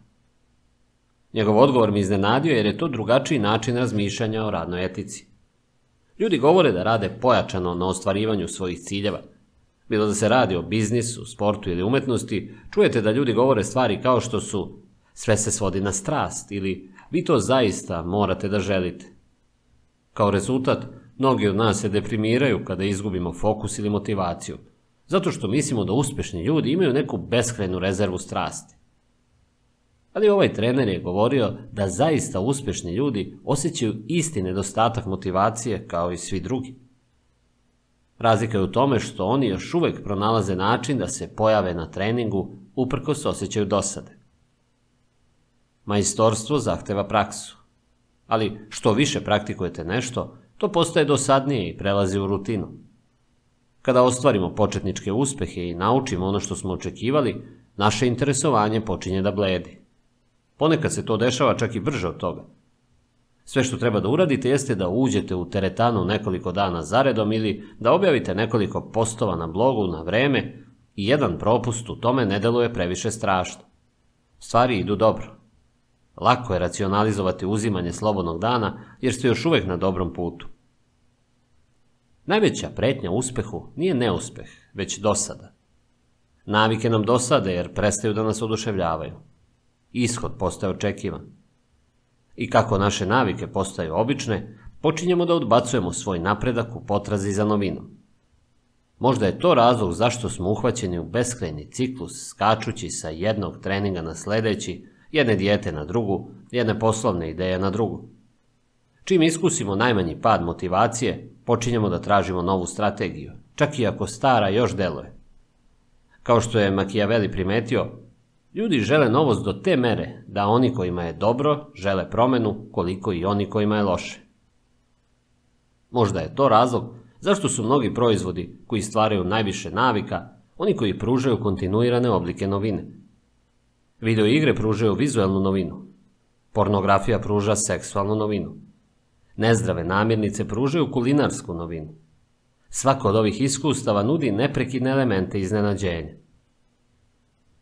Njegov odgovor mi iznenadio jer je to drugačiji način razmišljanja o radnoj etici. Ljudi govore da rade pojačano na ostvarivanju svojih ciljeva. Bilo da se radi o biznisu, sportu ili umetnosti, čujete da ljudi govore stvari kao što su sve se svodi na strast ili vi to zaista morate da želite. Kao rezultat, mnogi od nas se deprimiraju kada izgubimo fokus ili motivaciju, zato što mislimo da uspešni ljudi imaju neku beskrajnu rezervu strasti. Ali ovaj trener je govorio da zaista uspešni ljudi osjećaju isti nedostatak motivacije kao i svi drugi. Razlika je u tome što oni još uvek pronalaze način da se pojave na treningu uprkos osjećaju dosade. Majstorstvo zahteva praksu. Ali što više praktikujete nešto, to postaje dosadnije i prelazi u rutinu. Kada ostvarimo početničke uspehe i naučimo ono što smo očekivali, naše interesovanje počinje da bledi. Ponekad se to dešava čak i brže od toga. Sve što treba da uradite jeste da uđete u teretanu nekoliko dana zaredom ili da objavite nekoliko postova na blogu na vreme i jedan propust u tome ne deluje previše strašno. Stvari idu dobro. Lako je racionalizovati uzimanje slobodnog dana jer ste još uvek na dobrom putu. Najveća pretnja uspehu nije neuspeh, već dosada. Navike nam dosade jer prestaju da nas oduševljavaju. Ishod postaje očekivan. I kako naše navike postaju obične, počinjemo da odbacujemo svoj napredak u potrazi za novinom. Možda je to razlog zašto smo uhvaćeni u beskrajni ciklus, skačući sa jednog treninga na sledeći, jedne dijete na drugu, jedne poslovne ideje na drugu. Čim iskusimo najmanji pad motivacije, počinjemo da tražimo novu strategiju, čak i ako stara još deluje. Kao što je Machiavelli primetio, ljudi žele novost do te mere da oni kojima je dobro žele promenu koliko i oni kojima je loše. Možda je to razlog zašto su mnogi proizvodi koji stvaraju najviše navika, oni koji pružaju kontinuirane oblike novine. Video igre pružaju vizualnu novinu. Pornografija pruža seksualnu novinu. Nezdrave namirnice pružaju kulinarsku novinu. Svako od ovih iskustava nudi neprekidne elemente iznenađenja.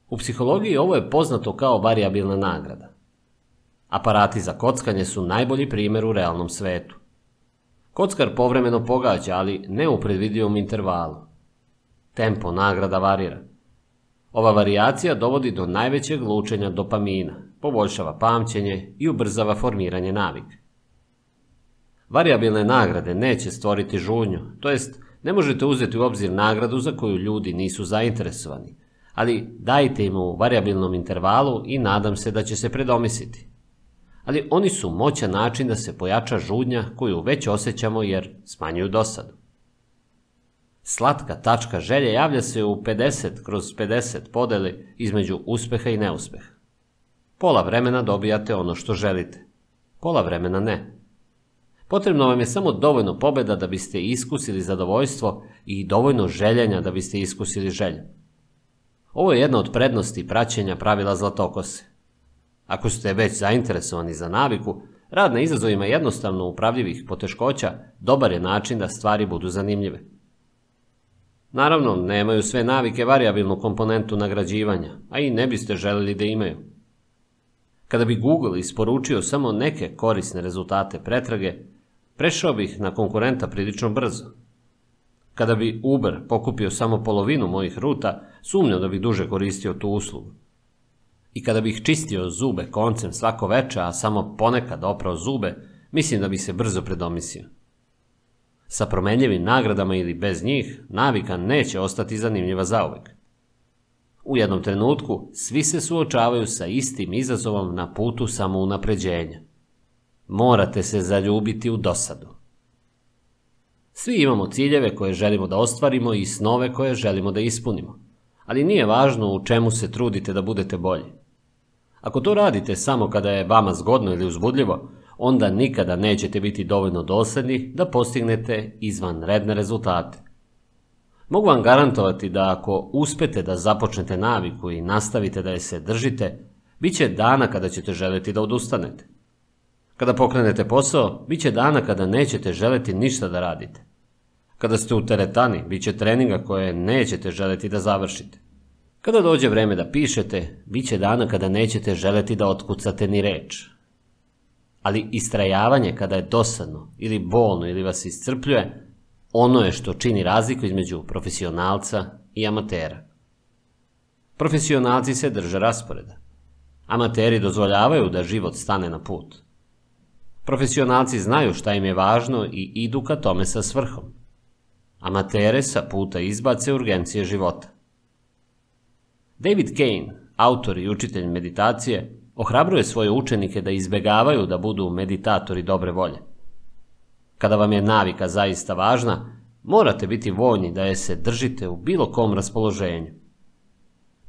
U psihologiji ovo je poznato kao variabilna nagrada. Aparati za kockanje su najbolji primjer u realnom svetu. Kockar povremeno pogađa, ali ne u predvidivom intervalu. Tempo nagrada varira. Ova varijacija dovodi do najvećeg lučenja dopamina, poboljšava pamćenje i ubrzava formiranje navike. Variabilne nagrade neće stvoriti žunju, to jest ne možete uzeti u obzir nagradu za koju ljudi nisu zainteresovani, ali dajte im u variabilnom intervalu i nadam se da će se predomisliti. Ali oni su moćan način da se pojača žudnja koju već osjećamo jer smanjuju dosadu. Slatka tačka želje javlja se u 50 kroz 50 podeli između uspeha i neuspeha. Pola vremena dobijate ono što želite, pola vremena ne. Potrebno vam je samo dovoljno pobeda da biste iskusili zadovoljstvo i dovoljno željenja da biste iskusili želju. Ovo je jedna od prednosti praćenja pravila zlatokose. Ako ste već zainteresovani za naviku, rad na izazovima jednostavno upravljivih poteškoća dobar je način da stvari budu zanimljive. Naravno, nemaju sve navike variabilnu komponentu nagrađivanja, a i ne biste želeli da imaju. Kada bi Google isporučio samo neke korisne rezultate pretrage, prešao bih na konkurenta prilično brzo. Kada bi Uber pokupio samo polovinu mojih ruta, sumnjam da bih duže koristio tu uslugu. I kada bih čistio zube koncem svako veče, a samo ponekad oprao zube, mislim da bi se brzo predomislio. Sa promenljivim nagradama ili bez njih, navika neće ostati zanimljiva zauvek. U jednom trenutku svi se suočavaju sa istim izazovom na putu samounapređenja. Morate se zaljubiti u dosadu. Svi imamo ciljeve koje želimo da ostvarimo i snove koje želimo da ispunimo. Ali nije važno u čemu se trudite da budete bolji. Ako to radite samo kada je vama zgodno ili uzbudljivo, onda nikada nećete biti dovoljno dosledni da postignete izvanredne rezultate. Mogu vam garantovati da ako uspete da započnete naviku i nastavite da je se držite, bit će dana kada ćete želeti da odustanete. Kada pokrenete posao, bit će dana kada nećete želeti ništa da radite. Kada ste u teretani, bit će treninga koje nećete želeti da završite. Kada dođe vreme da pišete, bit će dana kada nećete želeti da otkucate ni reč. Ali istrajavanje kada je dosadno ili bolno ili vas iscrpljuje, ono je što čini razliku između profesionalca i amatera. Profesionalci se drže rasporeda. Amateri dozvoljavaju da život stane na put. Profesionalci znaju šta im je važno i idu ka tome sa svrhom. Amatere sa puta izbace urgencije života. David Kane, autor i učitelj meditacije, ohrabruje svoje učenike da izbegavaju da budu meditatori dobre volje. Kada vam je navika zaista važna, morate biti voljni da je se držite u bilo kom raspoloženju.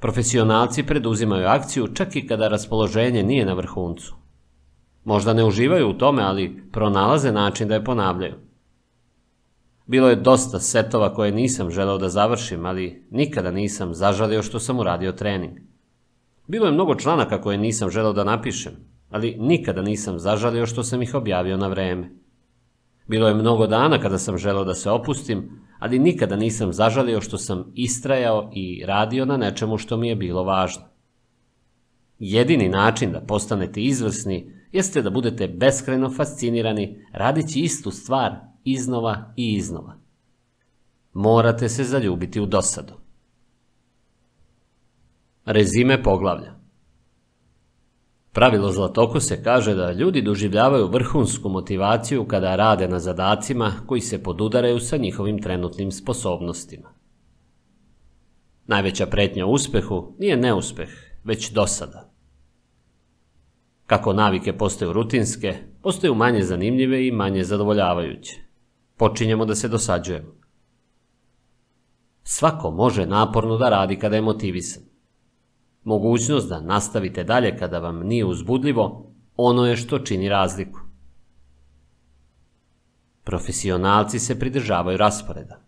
Profesionalci preduzimaju akciju čak i kada raspoloženje nije na vrhuncu. Možda ne uživaju u tome, ali pronalaze način da je ponavljaju. Bilo je dosta setova koje nisam želeo da završim, ali nikada nisam zažalio što sam uradio trening. Bilo je mnogo članaka koje nisam želeo da napišem, ali nikada nisam zažalio što sam ih objavio na vreme. Bilo je mnogo dana kada sam želeo da se opustim, ali nikada nisam zažalio što sam istrajao i radio na nečemu što mi je bilo važno. Jedini način da postanete izvrsni jeste da budete beskrajno fascinirani radići istu stvar iznova i iznova. Morate se zaljubiti u dosadu. Rezime poglavlja Pravilo Zlatokose kaže da ljudi doživljavaju vrhunsku motivaciju kada rade na zadacima koji se podudaraju sa njihovim trenutnim sposobnostima. Najveća pretnja uspehu nije neuspeh, već dosada. Kako navike postaju rutinske, postaju manje zanimljive i manje zadovoljavajuće. Počinjemo da se dosađujemo. Svako može naporno da radi kada je motivisan. Mogućnost da nastavite dalje kada vam nije uzbudljivo, ono je što čini razliku. Profesionalci se pridržavaju rasporeda.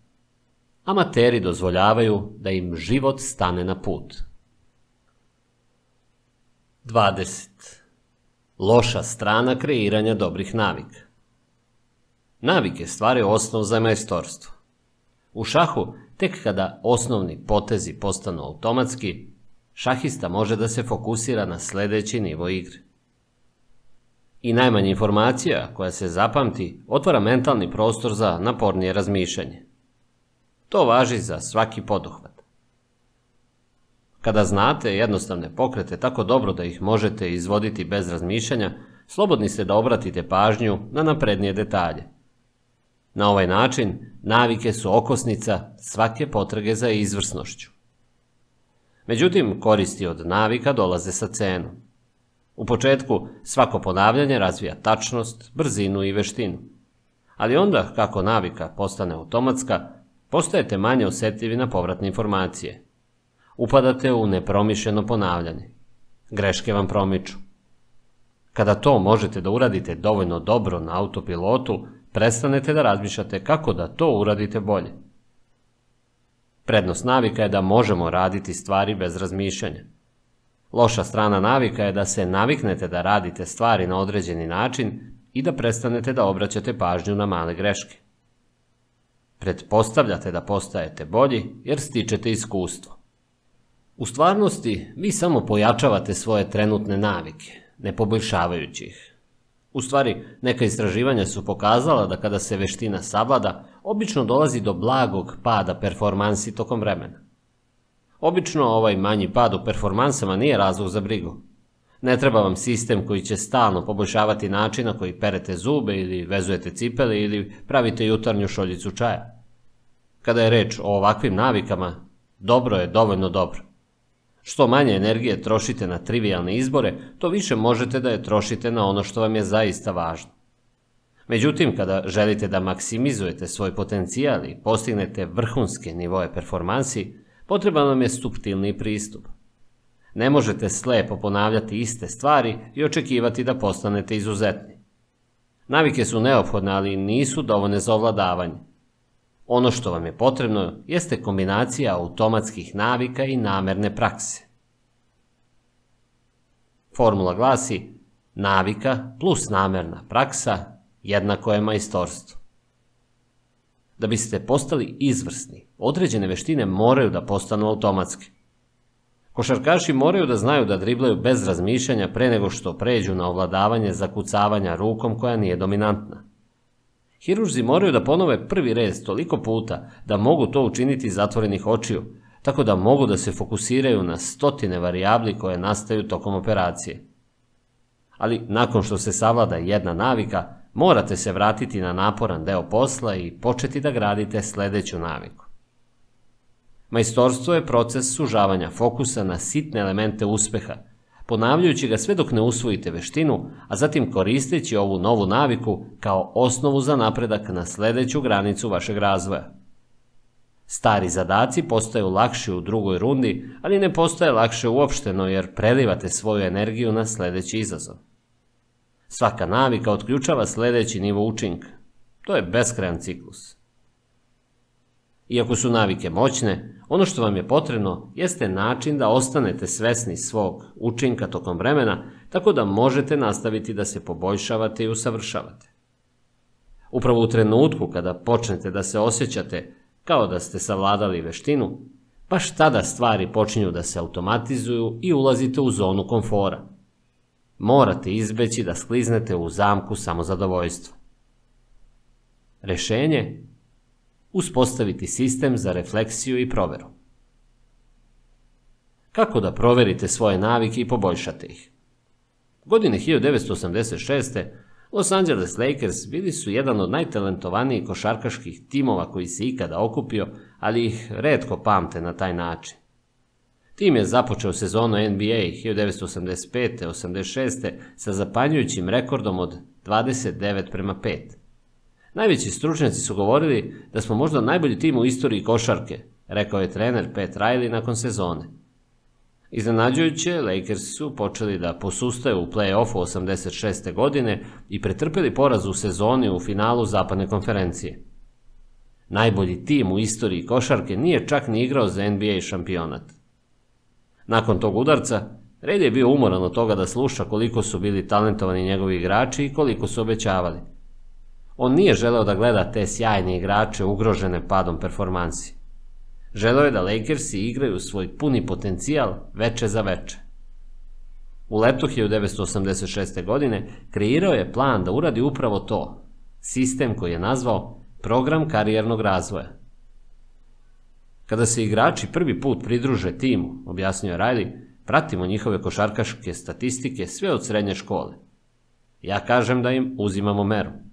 Amateri dozvoljavaju da im život stane na put. 20. Loša strana kreiranja dobrih navika. Navike stvaraju osnov za majstorstvo. U šahu, tek kada osnovni potezi postanu automatski, šahista može da se fokusira na sledeći nivo igre. I najmanja informacija koja se zapamti otvara mentalni prostor za napornije razmišljanje. To važi za svaki poduhvat. Kada znate jednostavne pokrete tako dobro da ih možete izvoditi bez razmišljanja, slobodni ste da obratite pažnju na naprednije detalje. Na ovaj način navike su okosnica svake potrage za izvrsnošću. Međutim, koristi od navika dolaze sa cenom. U početku svako ponavljanje razvija tačnost, brzinu i veštinu. Ali onda, kako navika postane automatska, postajete manje osetljivi na povratne informacije. Upadate u nepromišljeno ponavljanje. Greške vam promiču. Kada to možete da uradite dovoljno dobro na autopilotu, prestanete da razmišljate kako da to uradite bolje. Prednost navika je da možemo raditi stvari bez razmišljanja. Loša strana navika je da se naviknete da radite stvari na određeni način i da prestanete da obraćate pažnju na male greške. Pretpostavljate da postajete bolji jer stičete iskustvo. U stvarnosti, vi samo pojačavate svoje trenutne navike, ne poboljšavajući ih. U stvari, neka istraživanja su pokazala da kada se veština savlada, obično dolazi do blagog pada performansi tokom vremena. Obično ovaj manji pad u performansama nije razlog za brigu. Ne treba vam sistem koji će stalno poboljšavati način na koji perete zube ili vezujete cipele ili pravite jutarnju šoljicu čaja. Kada je reč o ovakvim navikama, dobro je dovoljno dobro. Što manje energije trošite na trivialne izbore, to više možete da je trošite na ono što vam je zaista važno. Međutim, kada želite da maksimizujete svoj potencijal i postignete vrhunske nivoje performansi, potreban vam je subtilni pristup. Ne možete slepo ponavljati iste stvari i očekivati da postanete izuzetni. Navike su neophodne, ali nisu dovoljne za ovladavanje. Ono što vam je potrebno jeste kombinacija automatskih navika i namerne prakse. Formula glasi navika plus namerna praksa jednako je majstorstvo. Da biste postali izvrsni, određene veštine moraju da postanu automatske. Košarkaši moraju da znaju da driblaju bez razmišljanja pre nego što pređu na ovladavanje zakucavanja rukom koja nije dominantna. Hiružzi moraju da ponove prvi rez toliko puta da mogu to učiniti zatvorenih očiju, tako da mogu da se fokusiraju na stotine varijabli koje nastaju tokom operacije. Ali nakon što se savlada jedna navika, morate se vratiti na naporan deo posla i početi da gradite sledeću naviku. Majstorstvo je proces sužavanja fokusa na sitne elemente uspeha, ponavljajući ga sve dok ne usvojite veštinu, a zatim koristeći ovu novu naviku kao osnovu za napredak na sledeću granicu vašeg razvoja. Stari zadaci postaju lakši u drugoj rundi, ali ne postoje lakše uopšteno jer prelivate svoju energiju na sledeći izazov. Svaka navika otključava sledeći nivo učinka. To je beskrajan ciklus. Iako su navike moćne, ono što vam je potrebno jeste način da ostanete svesni svog učinka tokom vremena, tako da možete nastaviti da se poboljšavate i usavršavate. Upravo u trenutku kada počnete da se osjećate kao da ste savladali veštinu, baš tada stvari počinju da se automatizuju i ulazite u zonu komfora. Morate izbeći da skliznete u zamku samozadovoljstva. Rešenje? Uspostaviti sistem za refleksiju i proveru. Kako da proverite svoje navike i poboljšate ih? Godine 1986. Los Angeles Lakers bili su jedan od najtalentovanijih košarkaških timova koji se ikada okupio, ali ih redko pamte na taj način. Tim je započeo sezonu NBA 1985-86 sa zapanjujućim rekordom od 29 prema 5. Najveći stručnjaci su govorili da smo možda najbolji tim u istoriji košarke, rekao je trener Pat Riley nakon sezone. Iznenađujuće, Lakers su počeli da posustaju u play-offu 86. godine i pretrpeli poraz u sezoni u finalu zapadne konferencije. Najbolji tim u istoriji košarke nije čak ni igrao za NBA šampionat. Nakon tog udarca, Red je bio umoran od toga da sluša koliko su bili talentovani njegovi igrači i koliko su obećavali. On nije želeo da gleda te sjajne igrače ugrožene padom performansi. Želeo je da Lakersi igraju svoj puni potencijal veče za veče. U letu 1986. godine kreirao je plan da uradi upravo to, sistem koji je nazvao program karijernog razvoja. Kada se igrači prvi put pridruže timu, objasnio Riley, pratimo njihove košarkaške statistike sve od srednje škole. Ja kažem da im uzimamo meru.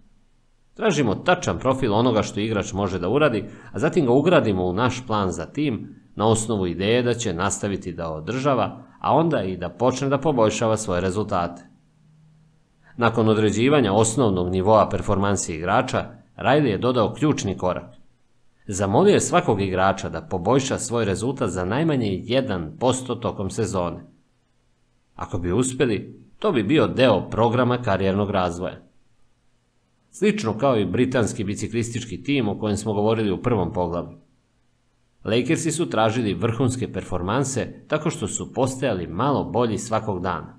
Tražimo tačan profil onoga što igrač može da uradi, a zatim ga ugradimo u naš plan za tim na osnovu ideje da će nastaviti da održava, a onda i da počne da poboljšava svoje rezultate. Nakon određivanja osnovnog nivoa performansi igrača, Riley je dodao ključni korak. Zamolio je svakog igrača da poboljša svoj rezultat za najmanje 1% tokom sezone. Ako bi uspeli, to bi bio deo programa karijernog razvoja. Slično kao i britanski biciklistički tim o kojem smo govorili u prvom poglavlju. Lakersi su tražili vrhunske performanse tako što su postajali malo bolji svakog dana.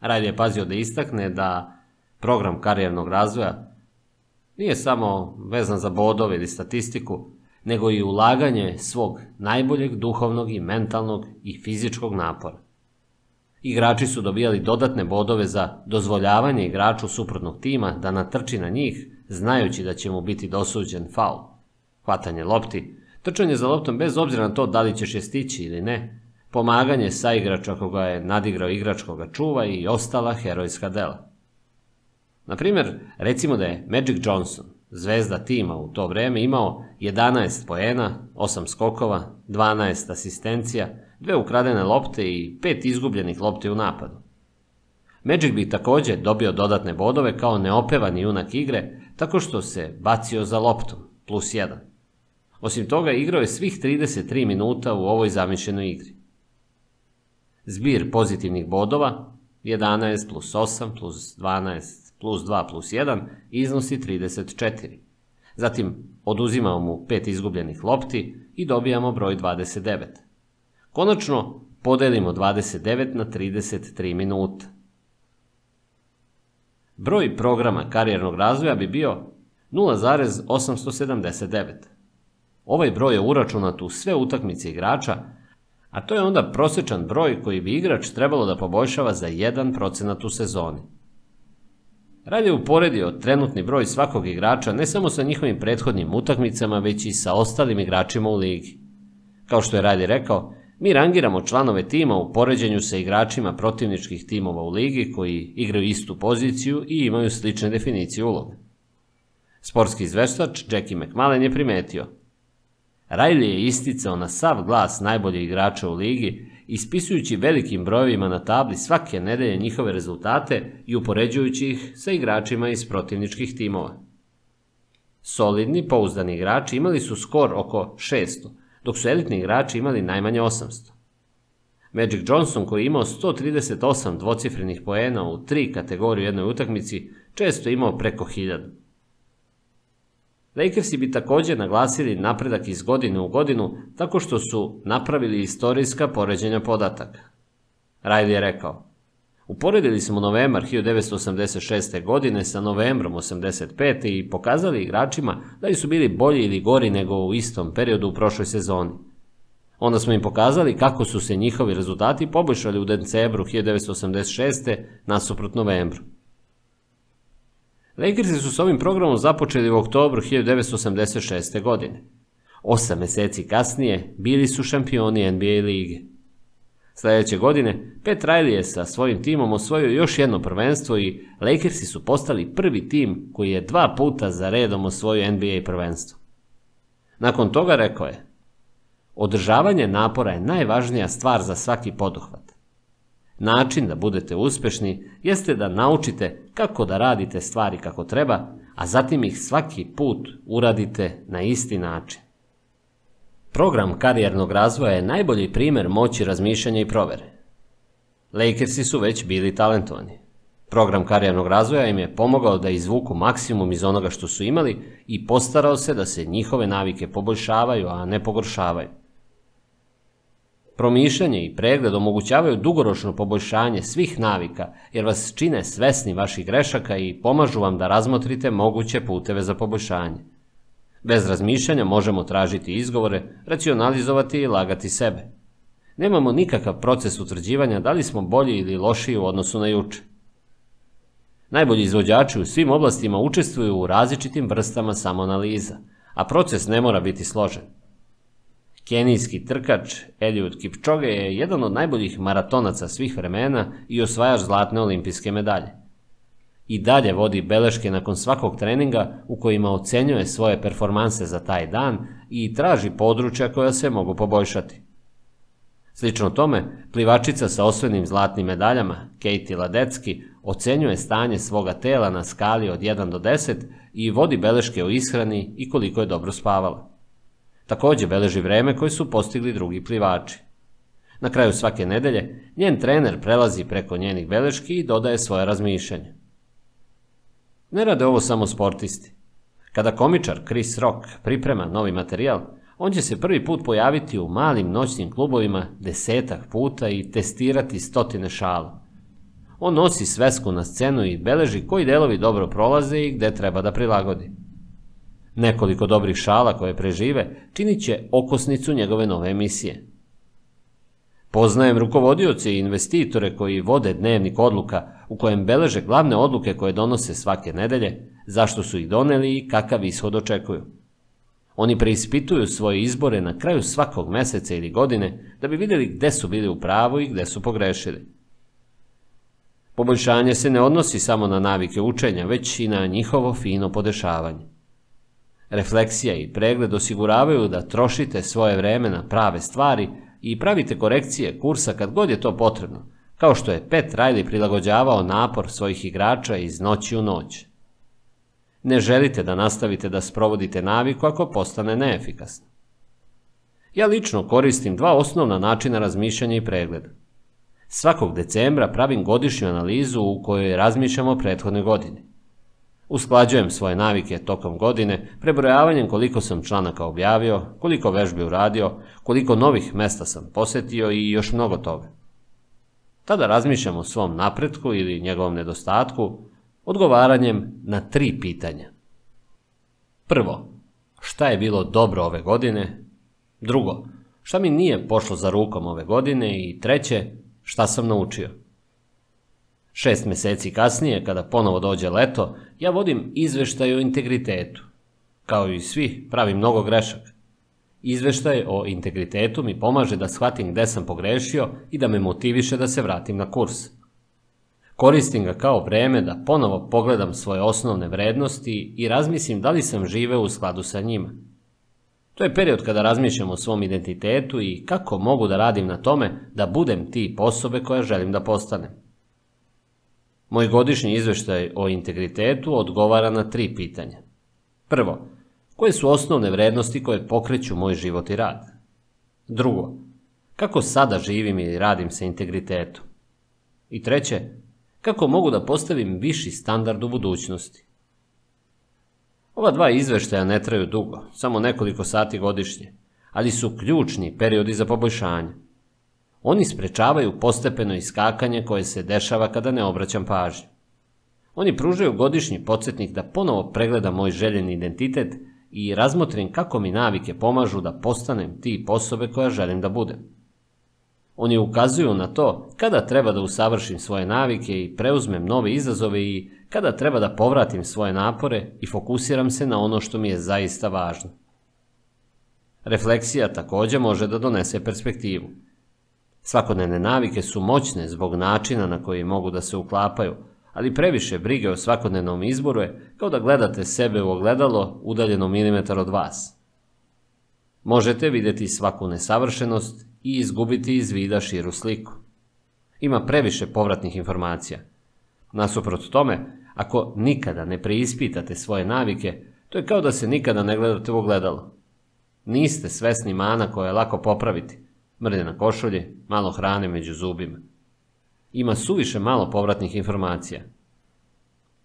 Rajl je pazio da istakne da program karijernog razvoja nije samo vezan za bodove ili statistiku, nego i ulaganje svog najboljeg duhovnog i mentalnog i fizičkog napora. Igrači su dobijali dodatne bodove za dozvoljavanje igraču suprotnog tima da natrči na njih, znajući da će mu biti dosuđen faul. Hvatanje lopti, trčanje za loptom bez obzira na to da li ćeš je stići ili ne, pomaganje sa igrača koga je nadigrao igrač koga čuva i ostala herojska dela. Na primjer, recimo da je Magic Johnson, zvezda tima u to vreme, imao 11 poena, 8 skokova, 12 asistencija, dve ukradene lopte i pet izgubljenih lopte u napadu. Magic bi takođe dobio dodatne bodove kao neopevani junak igre, tako što se bacio za loptom, plus 1. Osim toga, igrao je svih 33 minuta u ovoj zamišljenoj igri. Zbir pozitivnih bodova, 11 plus 8 plus 12 plus 2 plus 1, iznosi 34. Zatim, oduzimamo mu pet izgubljenih lopti i dobijamo broj 29. Konačno, podelimo 29 na 33 minuta. Broj programa karijernog razvoja bi bio 0,879. Ovaj broj je uračunat u sve utakmice igrača, a to je onda prosečan broj koji bi igrač trebalo da poboljšava za 1% u sezoni. Rad je uporedio trenutni broj svakog igrača ne samo sa njihovim prethodnim utakmicama, već i sa ostalim igračima u ligi. Kao što je Radi rekao, Mi rangiramo članove tima u poređenju sa igračima protivničkih timova u ligi koji igraju istu poziciju i imaju slične definicije uloga. Sportski izveštač Jackie McMallen je primetio. Riley je isticao na sav glas najboljih igrača u ligi, ispisujući velikim brojevima na tabli svake nedelje njihove rezultate i upoređujući ih sa igračima iz protivničkih timova. Solidni, pouzdani igrači imali su skor oko 600, dok su elitni igrači imali najmanje 800. Magic Johnson koji je imao 138 dvocifrenih poena u tri kategorije u jednoj utakmici, često imao preko 1000. Lakersi bi također naglasili napredak iz godine u godinu tako što su napravili istorijska poređenja podataka. Riley je rekao, Uporedili smo novembar 1986. godine sa novembrom 85. i pokazali igračima da li su bili bolji ili gori nego u istom periodu u prošloj sezoni. Onda smo im pokazali kako su se njihovi rezultati poboljšali u decembru 1986. nasuprot novembru. Lakersi su s ovim programom započeli u oktobru 1986. godine. Osam mjeseci kasnije bili su šampioni NBA lige. Sljedeće godine, Pet Riley je sa svojim timom osvojio još jedno prvenstvo i Lakersi su postali prvi tim koji je dva puta za redom osvojio NBA prvenstvo. Nakon toga rekao je, održavanje napora je najvažnija stvar za svaki poduhvat. Način da budete uspješni jeste da naučite kako da radite stvari kako treba, a zatim ih svaki put uradite na isti način. Program karijernog razvoja je najbolji primjer moći razmišljanja i provere. Lakersi su već bili talentovani. Program karijernog razvoja im je pomogao da izvuku maksimum iz onoga što su imali i postarao se da se njihove navike poboljšavaju, a ne pogoršavaju. Promišljanje i pregled omogućavaju dugoročno poboljšanje svih navika jer vas čine svesni vaših grešaka i pomažu vam da razmotrite moguće puteve za poboljšanje. Bez razmišljanja možemo tražiti izgovore, racionalizovati i lagati sebe. Nemamo nikakav proces utvrđivanja da li smo bolji ili lošiji u odnosu na juče. Najbolji izvođači u svim oblastima učestvuju u različitim vrstama samoanaliza, a proces ne mora biti složen. Kenijski trkač Eliud Kipchoge je jedan od najboljih maratonaca svih vremena i osvajač zlatne olimpijske medalje i dalje vodi beleške nakon svakog treninga u kojima ocenjuje svoje performanse za taj dan i traži područja koja se mogu poboljšati. Slično tome, plivačica sa osvojenim zlatnim medaljama, Katie Ladecki, ocenjuje stanje svoga tela na skali od 1 do 10 i vodi beleške o ishrani i koliko je dobro spavala. Također beleži vreme koje su postigli drugi plivači. Na kraju svake nedelje, njen trener prelazi preko njenih beleški i dodaje svoje razmišljanje. Ne rade ovo samo sportisti. Kada komičar Chris Rock priprema novi materijal, on će se prvi put pojaviti u malim noćnim klubovima desetak puta i testirati stotine šala. On nosi svesku na scenu i beleži koji delovi dobro prolaze i gde treba da prilagodi. Nekoliko dobrih šala koje prežive činit će okosnicu njegove nove emisije. Poznajem rukovodioce i investitore koji vode dnevnik odluka u kojem beleže glavne odluke koje donose svake nedelje, zašto su ih doneli i kakav ishod očekuju. Oni preispituju svoje izbore na kraju svakog meseca ili godine da bi vidjeli gde su bili u pravu i gde su pogrešili. Poboljšanje se ne odnosi samo na navike učenja, već i na njihovo fino podešavanje. Refleksija i pregled osiguravaju da trošite svoje vreme na prave stvari i pravite korekcije kursa kad god je to potrebno, kao što je Pet Riley prilagođavao napor svojih igrača iz noći u noć. Ne želite da nastavite da sprovodite naviku ako postane neefikasna. Ja lično koristim dva osnovna načina razmišljanja i pregleda. Svakog decembra pravim godišnju analizu u kojoj razmišljamo o prethodne godine. Usklađujem svoje navike tokom godine prebrojavanjem koliko sam članaka objavio, koliko vežbi uradio, koliko novih mesta sam posjetio i još mnogo toga. Tada razmišljam o svom napretku ili njegovom nedostatku odgovaranjem na tri pitanja. Prvo, šta je bilo dobro ove godine? Drugo, šta mi nije pošlo za rukom ove godine? I treće, šta sam naučio? Šest mjeseci kasnije, kada ponovo dođe leto, ja vodim izveštaj o integritetu. Kao i svi, pravim mnogo grešaka. Izveštaj o integritetu mi pomaže da shvatim gde sam pogrešio i da me motiviše da se vratim na kurs. Koristim ga kao vreme da ponovo pogledam svoje osnovne vrednosti i razmislim da li sam žive u skladu sa njima. To je period kada razmišljam o svom identitetu i kako mogu da radim na tome da budem tip osobe koja želim da postanem. Moj godišnji izveštaj o integritetu odgovara na tri pitanja. Prvo, koje su osnovne vrednosti koje pokreću moj život i rad? Drugo, kako sada živim i radim sa integritetom? I treće, kako mogu da postavim viši standard u budućnosti? Ova dva izveštaja ne traju dugo, samo nekoliko sati godišnje, ali su ključni periodi za poboljšanje. Oni sprečavaju postepeno iskakanje koje se dešava kada ne obraćam pažnju. Oni pružaju godišnji podsjetnik da ponovo pregledam moj željeni identitet i razmotrim kako mi navike pomažu da postanem tip osobe koja želim da budem. Oni ukazuju na to kada treba da usavršim svoje navike i preuzmem nove izazove i kada treba da povratim svoje napore i fokusiram se na ono što mi je zaista važno. Refleksija takođe može da donese perspektivu. Svakodnevne navike su moćne zbog načina na koji mogu da se uklapaju, ali previše brige o svakodnevnom izboru je kao da gledate sebe u ogledalo udaljeno milimetar od vas. Možete videti svaku nesavršenost i izgubiti iz vida širu sliku. Ima previše povratnih informacija. Nasuprot tome, ako nikada ne preispitate svoje navike, to je kao da se nikada ne gledate u ogledalo. Niste svesni mana koja je lako popraviti. Mrde na košulji, malo hrane među zubima. Ima suviše malo povratnih informacija.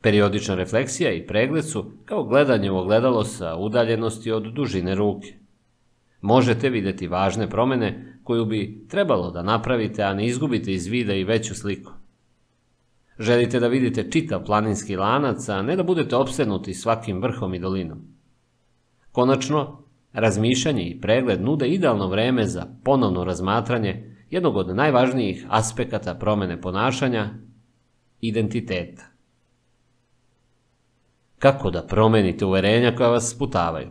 Periodična refleksija i pregled su kao gledanje u ogledalo sa udaljenosti od dužine ruke. Možete videti važne promene koju bi trebalo da napravite, a ne izgubite iz vida i veću sliku. Želite da vidite čitav planinski lanac, a ne da budete opsednuti svakim vrhom i dolinom. Konačno, razmišljanje i pregled nude idealno vreme za ponovno razmatranje jednog od najvažnijih aspekata promene ponašanja, identiteta. Kako da promenite uverenja koja vas sputavaju?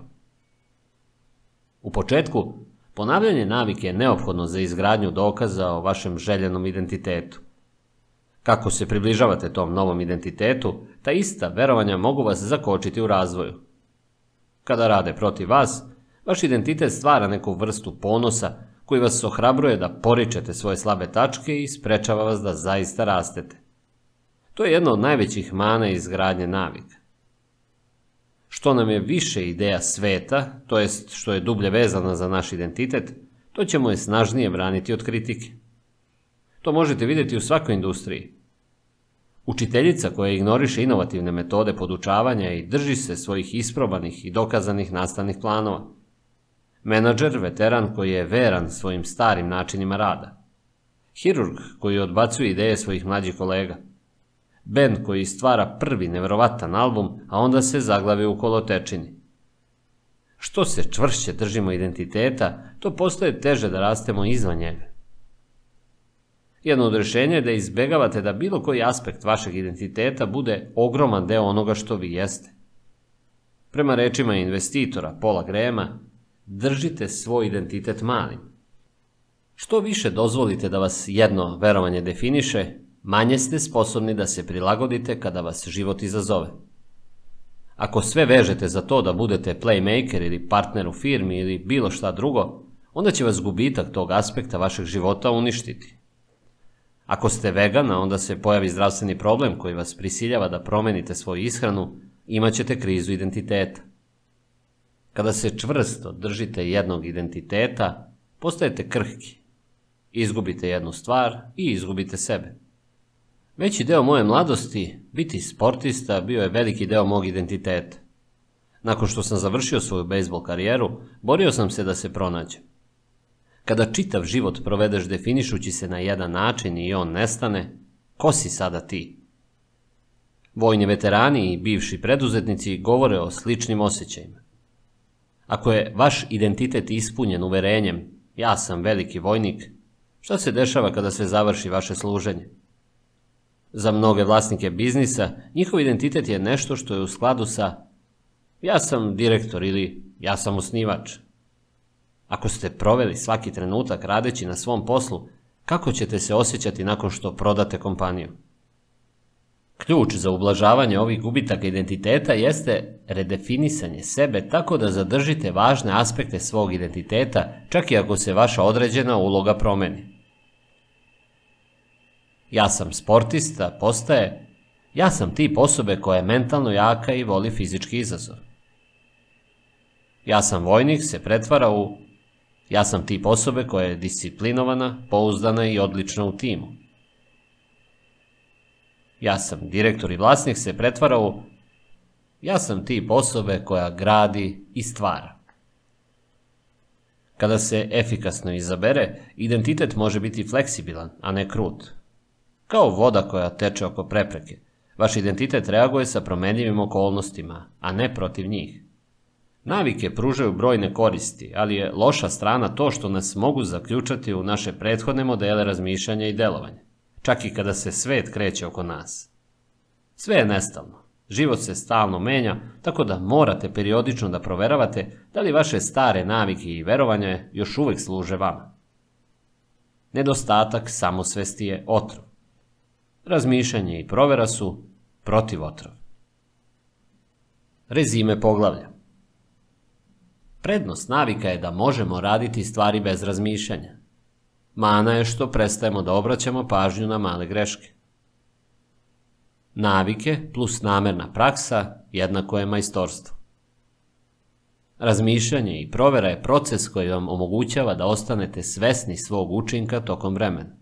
U početku, ponavljanje navike je neophodno za izgradnju dokaza o vašem željenom identitetu. Kako se približavate tom novom identitetu, ta ista verovanja mogu vas zakočiti u razvoju. Kada rade protiv vas, vaš identitet stvara neku vrstu ponosa koji vas ohrabruje da poričete svoje slabe tačke i sprečava vas da zaista rastete. To je jedna od najvećih mana izgradnje navika. Što nam je više ideja sveta, to jest što je dublje vezana za naš identitet, to ćemo je snažnije braniti od kritike. To možete vidjeti u svakoj industriji. Učiteljica koja ignoriše inovativne metode podučavanja i drži se svojih isprobanih i dokazanih nastavnih planova. Menadžer, veteran koji je veran svojim starim načinima rada. Hirurg koji odbacuje ideje svojih mlađih kolega. Band koji stvara prvi neverovatan album, a onda se zaglavi u kolotečini. Što se čvršće držimo identiteta, to postoje teže da rastemo izvan njega. Jedno od rešenja je da izbegavate da bilo koji aspekt vašeg identiteta bude ogroman deo onoga što vi jeste. Prema rečima investitora Pola Grema, držite svoj identitet malim. Što više dozvolite da vas jedno verovanje definiše, manje ste sposobni da se prilagodite kada vas život izazove. Ako sve vežete za to da budete playmaker ili partner u firmi ili bilo šta drugo, onda će vas gubitak tog aspekta vašeg života uništiti. Ako ste vegana, onda se pojavi zdravstveni problem koji vas prisiljava da promenite svoju ishranu, imaćete krizu identiteta. Kada se čvrsto držite jednog identiteta, postajete krhki. Izgubite jednu stvar i izgubite sebe. Veći deo moje mladosti, biti sportista, bio je veliki deo mog identiteta. Nakon što sam završio svoju bejsbol karijeru, borio sam se da se pronađem. Kada čitav život provedeš definišući se na jedan način i on nestane, ko si sada ti? Vojni veterani i bivši preduzetnici govore o sličnim osjećajima. Ako je vaš identitet ispunjen uverenjem, ja sam veliki vojnik, šta se dešava kada se završi vaše služenje? Za mnoge vlasnike biznisa, njihov identitet je nešto što je u skladu sa ja sam direktor ili ja sam osnivač. Ako ste proveli svaki trenutak radeći na svom poslu, kako ćete se osjećati nakon što prodate kompaniju? Ključ za ublažavanje ovih gubitaka identiteta jeste redefinisanje sebe tako da zadržite važne aspekte svog identiteta, čak i ako se vaša određena uloga promeni. Ja sam sportista, postaje, ja sam tip osobe koja je mentalno jaka i voli fizički izazov. Ja sam vojnik se pretvara u Ja sam tip osobe koja je disciplinovana, pouzdana i odlična u timu. Ja sam direktor i vlasnik se pretvara u Ja sam tip osobe koja gradi i stvara. Kada se efikasno izabere, identitet može biti fleksibilan, a ne krut. Kao voda koja teče oko prepreke. Vaš identitet reaguje sa promenljivim okolnostima, a ne protiv njih. Navike pružaju brojne koristi, ali je loša strana to što nas mogu zaključati u naše prethodne modele razmišljanja i delovanja, čak i kada se svet kreće oko nas. Sve je nestalno. Život se stalno menja, tako da morate periodično da proveravate da li vaše stare navike i verovanje još uvek služe vama. Nedostatak samosvesti je otrov. Razmišljanje i provera su protiv otrov. Rezime poglavlja Prednost navika je da možemo raditi stvari bez razmišljanja. Mana je što prestajemo da obraćamo pažnju na male greške. Navike plus namerna praksa jednako je majstorstvo. Razmišljanje i provera je proces koji vam omogućava da ostanete svesni svog učinka tokom vremena.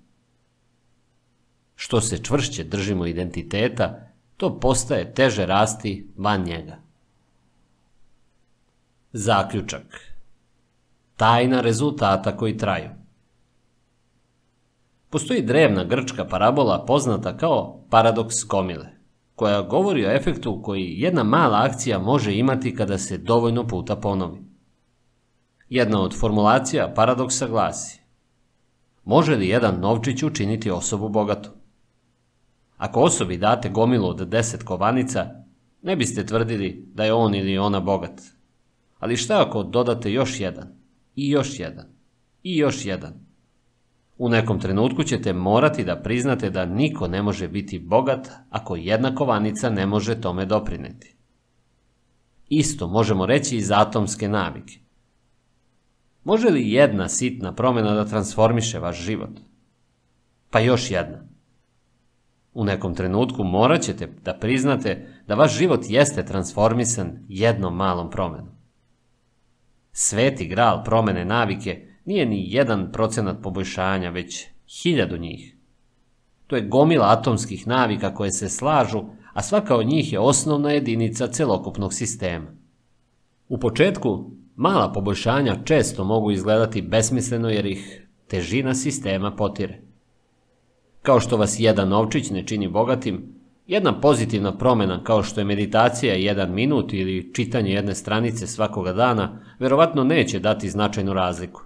Što se čvršće držimo identiteta, to postaje teže rasti van njega. Zaključak Tajna rezultata koji traju Postoji drevna grčka parabola poznata kao paradoks komile, koja govori o efektu koji jedna mala akcija može imati kada se dovoljno puta ponovi. Jedna od formulacija paradoksa glasi Može li jedan novčić učiniti osobu bogatu? Ako osobi date gomilu od deset kovanica, ne biste tvrdili da je on ili ona bogat. Ali šta ako dodate još jedan, i još jedan, i još jedan? U nekom trenutku ćete morati da priznate da niko ne može biti bogat ako jedna kovanica ne može tome doprineti. Isto možemo reći i za atomske navike. Može li jedna sitna promjena da transformiše vaš život? Pa još jedna. U nekom trenutku morat ćete da priznate da vaš život jeste transformisan jednom malom promenom. Sveti gral promene navike nije ni jedan procenat poboljšanja, već hiljadu njih. To je gomila atomskih navika koje se slažu, a svaka od njih je osnovna jedinica celokupnog sistema. U početku, mala poboljšanja često mogu izgledati besmisleno jer ih težina sistema potire. Kao što vas jedan novčić ne čini bogatim, jedna pozitivna promjena kao što je meditacija jedan minut ili čitanje jedne stranice svakoga dana, verovatno neće dati značajnu razliku.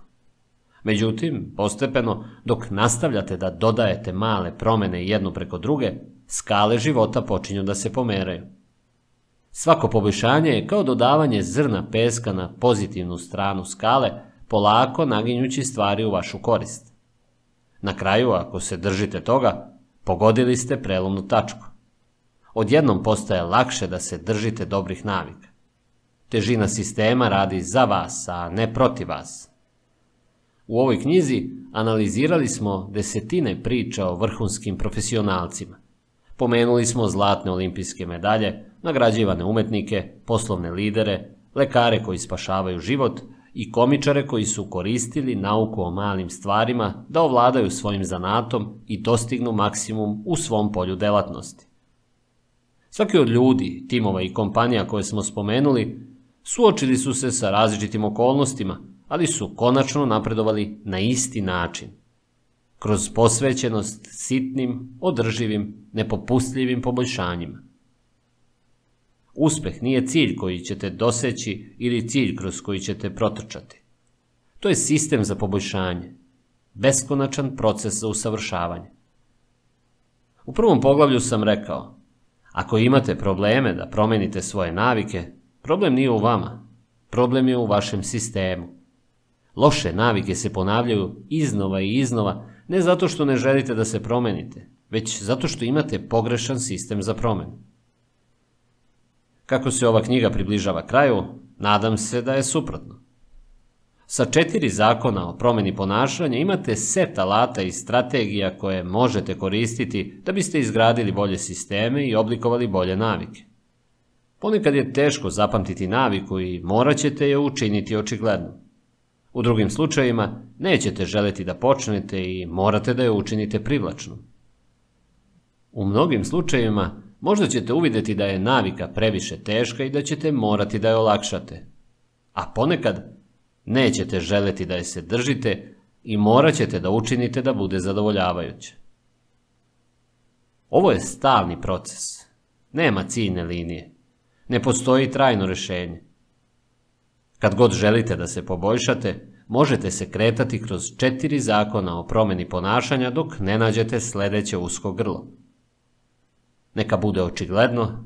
Međutim, postepeno, dok nastavljate da dodajete male promene jednu preko druge, skale života počinju da se pomeraju. Svako poboljšanje je kao dodavanje zrna peska na pozitivnu stranu skale, polako naginjući stvari u vašu korist. Na kraju, ako se držite toga, pogodili ste prelomnu tačku. Odjednom postaje lakše da se držite dobrih navika. Težina sistema radi za vas, a ne protiv vas. U ovoj knjizi analizirali smo desetine priča o vrhunskim profesionalcima. Pomenuli smo zlatne olimpijske medalje, nagrađivane umetnike, poslovne lidere, lekare koji spašavaju život i komičare koji su koristili nauku o malim stvarima da ovladaju svojim zanatom i dostignu maksimum u svom polju delatnosti. Svaki od ljudi, timova i kompanija koje smo spomenuli suočili su se sa različitim okolnostima, ali su konačno napredovali na isti način. Kroz posvećenost sitnim, održivim, nepopustljivim poboljšanjima. Uspeh nije cilj koji ćete doseći ili cilj kroz koji ćete protrčati. To je sistem za poboljšanje, beskonačan proces za usavršavanje. U prvom poglavlju sam rekao, ako imate probleme da promenite svoje navike, problem nije u vama, problem je u vašem sistemu. Loše navike se ponavljaju iznova i iznova, ne zato što ne želite da se promenite, već zato što imate pogrešan sistem za promenu. Kako se ova knjiga približava kraju, nadam se da je suprotno. Sa četiri zakona o promeni ponašanja imate set alata i strategija koje možete koristiti da biste izgradili bolje sisteme i oblikovali bolje navike. Ponekad je teško zapamtiti naviku i morat ćete je učiniti očigledno. U drugim slučajevima nećete želiti da počnete i morate da je učinite privlačnom. U mnogim slučajevima možda ćete uvidjeti da je navika previše teška i da ćete morati da je olakšate. A ponekad nećete želeti da je se držite i morat ćete da učinite da bude zadovoljavajuće. Ovo je stalni proces. Nema ciljne linije. Ne postoji trajno rješenje. Kad god želite da se poboljšate, možete se kretati kroz četiri zakona o promjeni ponašanja dok ne nađete sljedeće usko grlo. Neka bude očigledno,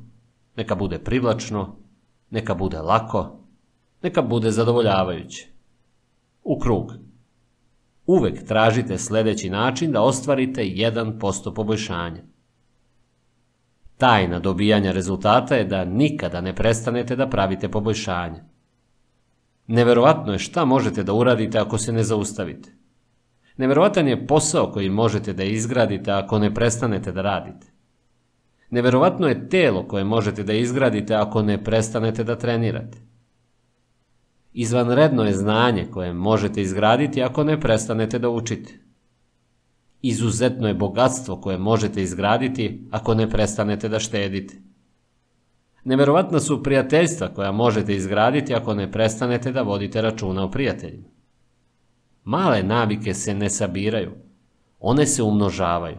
neka bude privlačno, neka bude lako, neka bude zadovoljavajuće. U krug. Uvek tražite sljedeći način da ostvarite 1% poboljšanja. Tajna dobijanja rezultata je da nikada ne prestanete da pravite poboljšanje. Neverovatno je šta možete da uradite ako se ne zaustavite. Neverovatan je posao koji možete da izgradite ako ne prestanete da radite. Neverovatno je telo koje možete da izgradite ako ne prestanete da trenirate. Izvanredno je znanje koje možete izgraditi ako ne prestanete da učite. Izuzetno je bogatstvo koje možete izgraditi ako ne prestanete da štedite. Neverovatna su prijateljstva koja možete izgraditi ako ne prestanete da vodite računa o prijateljima. Male navike se ne sabiraju, one se umnožavaju.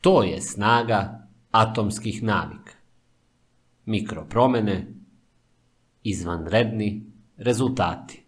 To je snaga atomskih navika. Mikropromene, izvanredni rezultati.